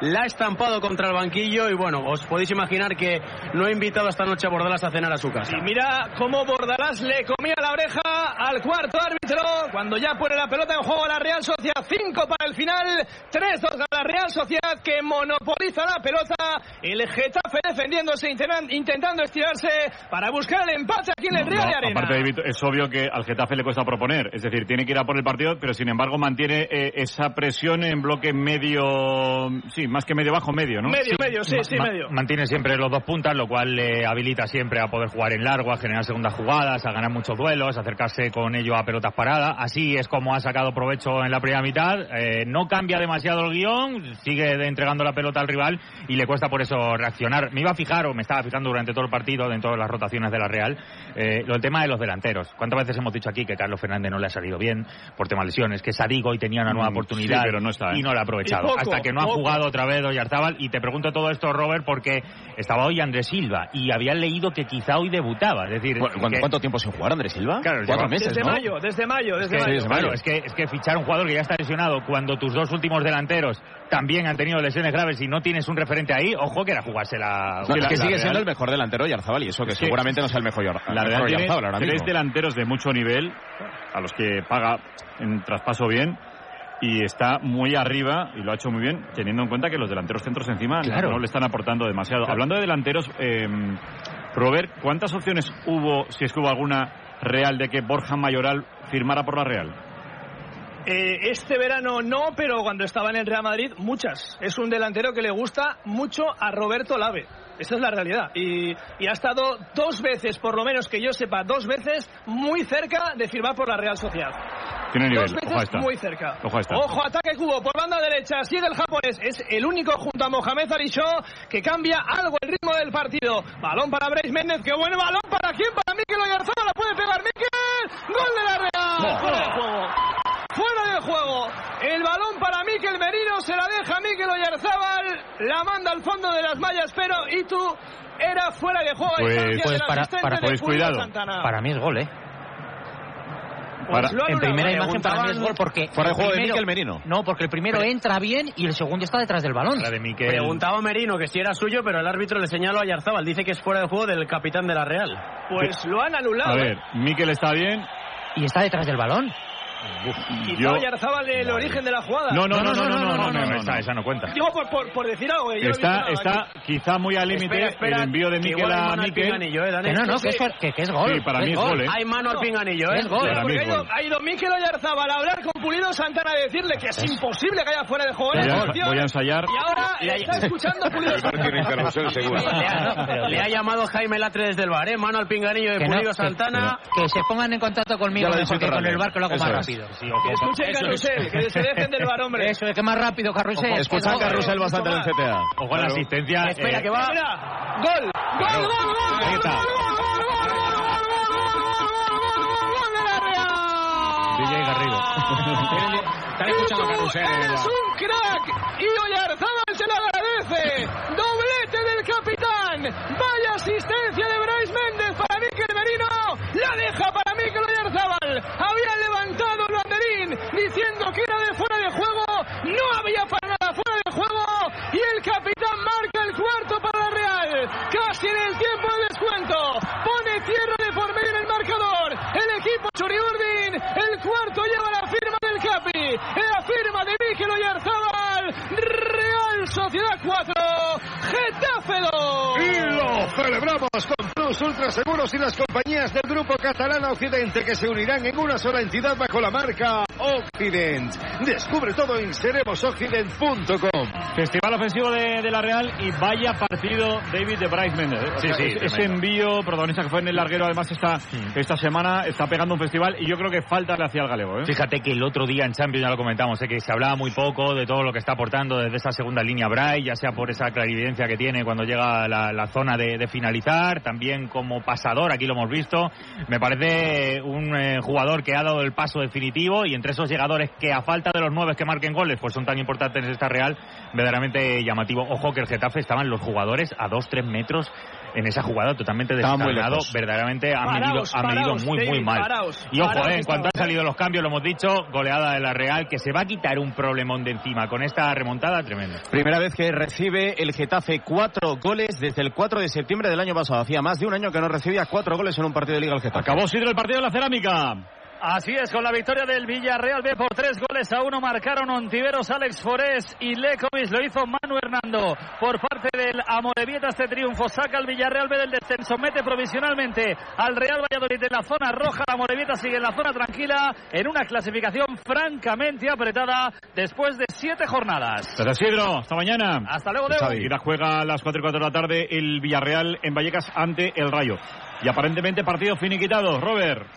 la ha estampado contra el banquillo y bueno, os podéis imaginar que no ha invitado esta noche a Bordalás a cenar a su casa. Y mira cómo Bordalás le comía la oreja al cuarto árbitro cuando ya pone la pelota en juego la Real Sociedad. 5 para el final, 3-2 a la Real Sociedad que monopoliza la pelota. El Getafe defendiéndose, intentan- intentando estirarse para buscar el empate aquí en el Real No, de Arena. aparte, David, es obvio que al Getafe le cuesta proponer. Es decir, tiene que ir a por el partido, pero sin embargo mantiene eh, esa presión en bloque medio. Sí, más que medio bajo, medio, ¿no? Medio, medio, sí, sí, medio. Mantiene siempre los dos puntas, lo cual le habilita siempre a poder jugar en largo, a generar segundas jugadas, a ganar muchos duelos, a acercarse con ello a pelotas parada. Así es como ha sacado provecho en la primera mitad. Eh, no cambia demasiado el guion, sigue de- entregando la pelota al rival y le cuesta por eso reaccionar. Me iba a fijar, o me estaba fijando durante todo el partido, dentro de las rotaciones de la Real, eh, lo- el tema de los delanteros. ¿Cuántas veces hemos dicho aquí que Carlos Fernández no le ha salido bien por tema de lesiones? Que Sadigo hoy tenía una nueva Mm, oportunidad sí, pero no está, ¿eh? y no la ha aprovechado. Poco, Hasta que no ha jugado otra vez Oyarzábal. Y te pregunto todo esto, Robert, porque estaba hoy Andrés Silva y había leído que quizá hoy debutaba. Es decir, ¿Cu- cuánto- que- ¿Cuánto tiempo sin jugar Andrés Silva? Claro, Cuatro lleva- meses, Desde ¿no? mayo, desde mayo, es desde que, mayo. claro, es que, es que fichar a un jugador que ya está lesionado cuando tus dos últimos delanteros también han tenido lesiones graves y no tienes un referente ahí, ojo que era jugarse la. No, es la- que la sigue Real- siendo el mejor delantero Yarzabal y eso que Es que seguramente no sea el mejor, La mejor Real tiene tres delanteros de mucho nivel, a los que paga en traspaso bien, y está muy arriba, y lo ha hecho muy bien, teniendo en cuenta que los delanteros centros encima Claro. no, le están aportando demasiado. Hablando de delanteros, eh, Robert, ¿cuántas opciones hubo, si es que hubo alguna real, de que Borja Mayoral firmara por la Real? Eh, este verano no, pero cuando estaba en el Real Madrid, muchas. Es un delantero que le gusta mucho a Roberto Lave. Esa es la realidad. Y, y ha estado dos veces, por lo menos que yo sepa, dos veces muy cerca de firmar por la Real Sociedad. Tiene nivel, Dos veces muy cerca. Ojo ataque cubo por banda derecha. Sigue el japonés. Es el único junto a Mohamed Ali Shaw que cambia algo el ritmo del partido. Balón para Brais Méndez. Qué buen balón. ¿Para quién? Para Mikel Oyarzabal. La puede pegar Mikel. Gol de la Real. De juego. Fuera de juego. El balón para Mikel Merino. Se la deja Mikel Oyarzábal. La manda al fondo de las mallas. Pero Itu era fuera de juego. Pues- pues para- para- de pues cuidado. Santana. Para mí es gol, ¿eh? Para- lo ha en primera imagen para mí es gol porque Fuera de juego de Mikel Merino. No, porque el primero entra bien y el segundo está detrás del balón. La de Miquel. Preguntaba Merino que si era suyo, pero el árbitro le señaló a Yarzábal. Dice que es fuera de juego del capitán de la Real. Pues lo han anulado. A ver, Miquel está bien. Y está detrás del balón. Quitó Oyarzabal el origen de la jugada. No, no, no, no, no, no, esa no cuenta. Digo por decir algo. Está está quizá muy al límite el envío de Miquel a Miquel. No, no, que es gol. Sí, para mí es gol, ¿eh? Hay mano al pinganillo, ¿eh? Es gol. Ha ido Miquel Oyarzabal a hablar con Pulido Santana a decirle que es imposible que haya fuera de juego. Voy a ensayar. Y ahora está escuchando Pulido Santana. Le ha llamado Jaime Latre desde el bar, ¿eh? Mano al pinganillo de Pulido Santana. Que se pongan en contacto conmigo, porque con el barco lo hago más rápido rápido. Sí, ojo, Que escuchen eso es- Carrusel, que se dejen del bar, hombre. Eso es que más rápido, Carrusel. Escuchan Es gol. Carrusel bastante en el CTA. Ojo a la asistencia. Espera, eh, que va. Mira, gol, gol, gol, gol, gol, gol, gol, gol, gol, gol, gol, gol, gol de la Real. DJ Garrido. Están escuchando Carrusel, Eres un crack y Oyarzábal se lo agradece. Doblete del capitán. Vaya asistencia de Bryce Méndez para Mikel Merino. La deja para Mikel Oyarzábal. Levantado diciendo que era de fuera de juego. No había para nada fuera de juego. Y el capitán marca el cuarto para la Real. Casi en el tiempo de descuento. Pone tierra de por medio en el marcador. El equipo Churiurdin. El cuarto lleva la firma del Capi. La firma de Mikel Oyarzábal. Real Sociedad 4. Getafe 2. Y lo celebramos Plus Ultra Seguros y las compañías del Grupo Catalana Occidente que se unirán en una sola entidad bajo la marca Occident. Descubre todo en seremosoccident.com. Festival ofensivo de, de la Real y vaya partido David de Bryce Méndez. ¿eh? O Sí, sea, sí, es- ese envío protagonista que fue en el larguero además esta, esta semana está pegando un festival y yo creo que falta le hacia el galego. ¿eh? Fíjate que el otro día en Champions ya lo comentamos, ¿eh? que se hablaba muy poco de todo lo que está aportando desde esa segunda línea Bray, ya sea por esa clarividencia que tiene cuando llega a la, la zona de, de finalizar, también como pasador, aquí lo hemos visto. Me parece un eh, jugador que ha dado el paso definitivo y entre esos llegadores que a falta de los nueve que marquen goles, pues son tan importantes esta Real, verdaderamente llamativo. Ojo que el Getafe estaban los jugadores a dos, tres metros en esa jugada totalmente lejos. verdaderamente ha Paraos, medido, ha medido paraos, muy, muy mal. paraos, y ojo, paraos, eh, en cuanto han salido los cambios, lo hemos dicho, goleada de la Real, que se va a quitar un problemón de encima con esta remontada tremenda. Primera vez que recibe el Getafe cuatro goles desde el 4 de septiembre del año pasado. Hacía más de un año que no recibía cuatro goles en un partido de Liga el Getafe. Acabó Sidro el partido de la cerámica. Así es, con la victoria del Villarreal B por tres goles a uno marcaron Ontiveros, Alex Forés y Lecovis. Lo hizo Manu Hernando por parte del Amorebieta. Este triunfo saca al Villarreal B del descenso, mete provisionalmente al Real Valladolid en la zona roja. La Amorebieta sigue en la zona tranquila en una clasificación francamente apretada después de siete jornadas. Gracias, Sidro. Hasta mañana. Hasta luego, Leo. Y la juega a las 4 y 4 de la tarde el Villarreal en Vallecas ante el Rayo. Y aparentemente partido finiquitado. Robert.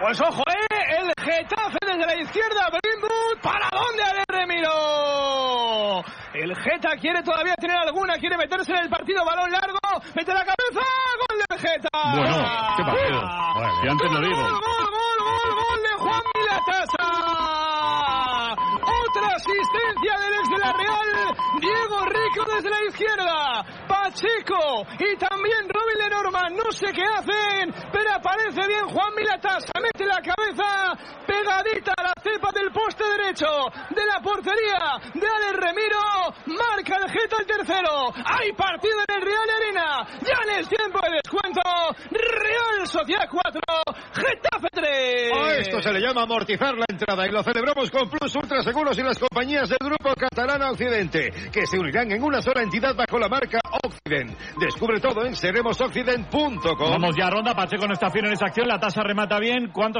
Pues ojo, ¿eh? El Getafe desde la izquierda, Greenwood. ¿Para dónde, Ale Remiro? El Geta quiere todavía tener alguna, quiere meterse en el partido, balón largo, mete la cabeza, gol del Geta. Bueno, qué partido. Si antes lo digo. Gol, gol, gol, gol, gol de Juan Milatasa. Asistencia del ex de la Real, Diego Rico desde la izquierda. Pacheco y también Robin Lenormand, no sé qué hacen, pero aparece bien Juan Milatasa, mete la cabeza pegadita a la cepa del poste derecho de la portería de Ale Remiro, marca el Geta el tercero. Hay partido en el Real Arena, ya en el tiempo de descuento, Real Sociedad 4, Getafe 3. A esto se le llama amortizar la entrada y lo celebramos con Plus Ultra Seguros y las compañías del Grupo Catalana Occidente, que se unirán en una sola entidad bajo la marca Occident. Descubre todo en seremosoccident.com. Vamos ya ronda. Pacheco no está en esa acción. La tasa remata bien. ¿Cuánto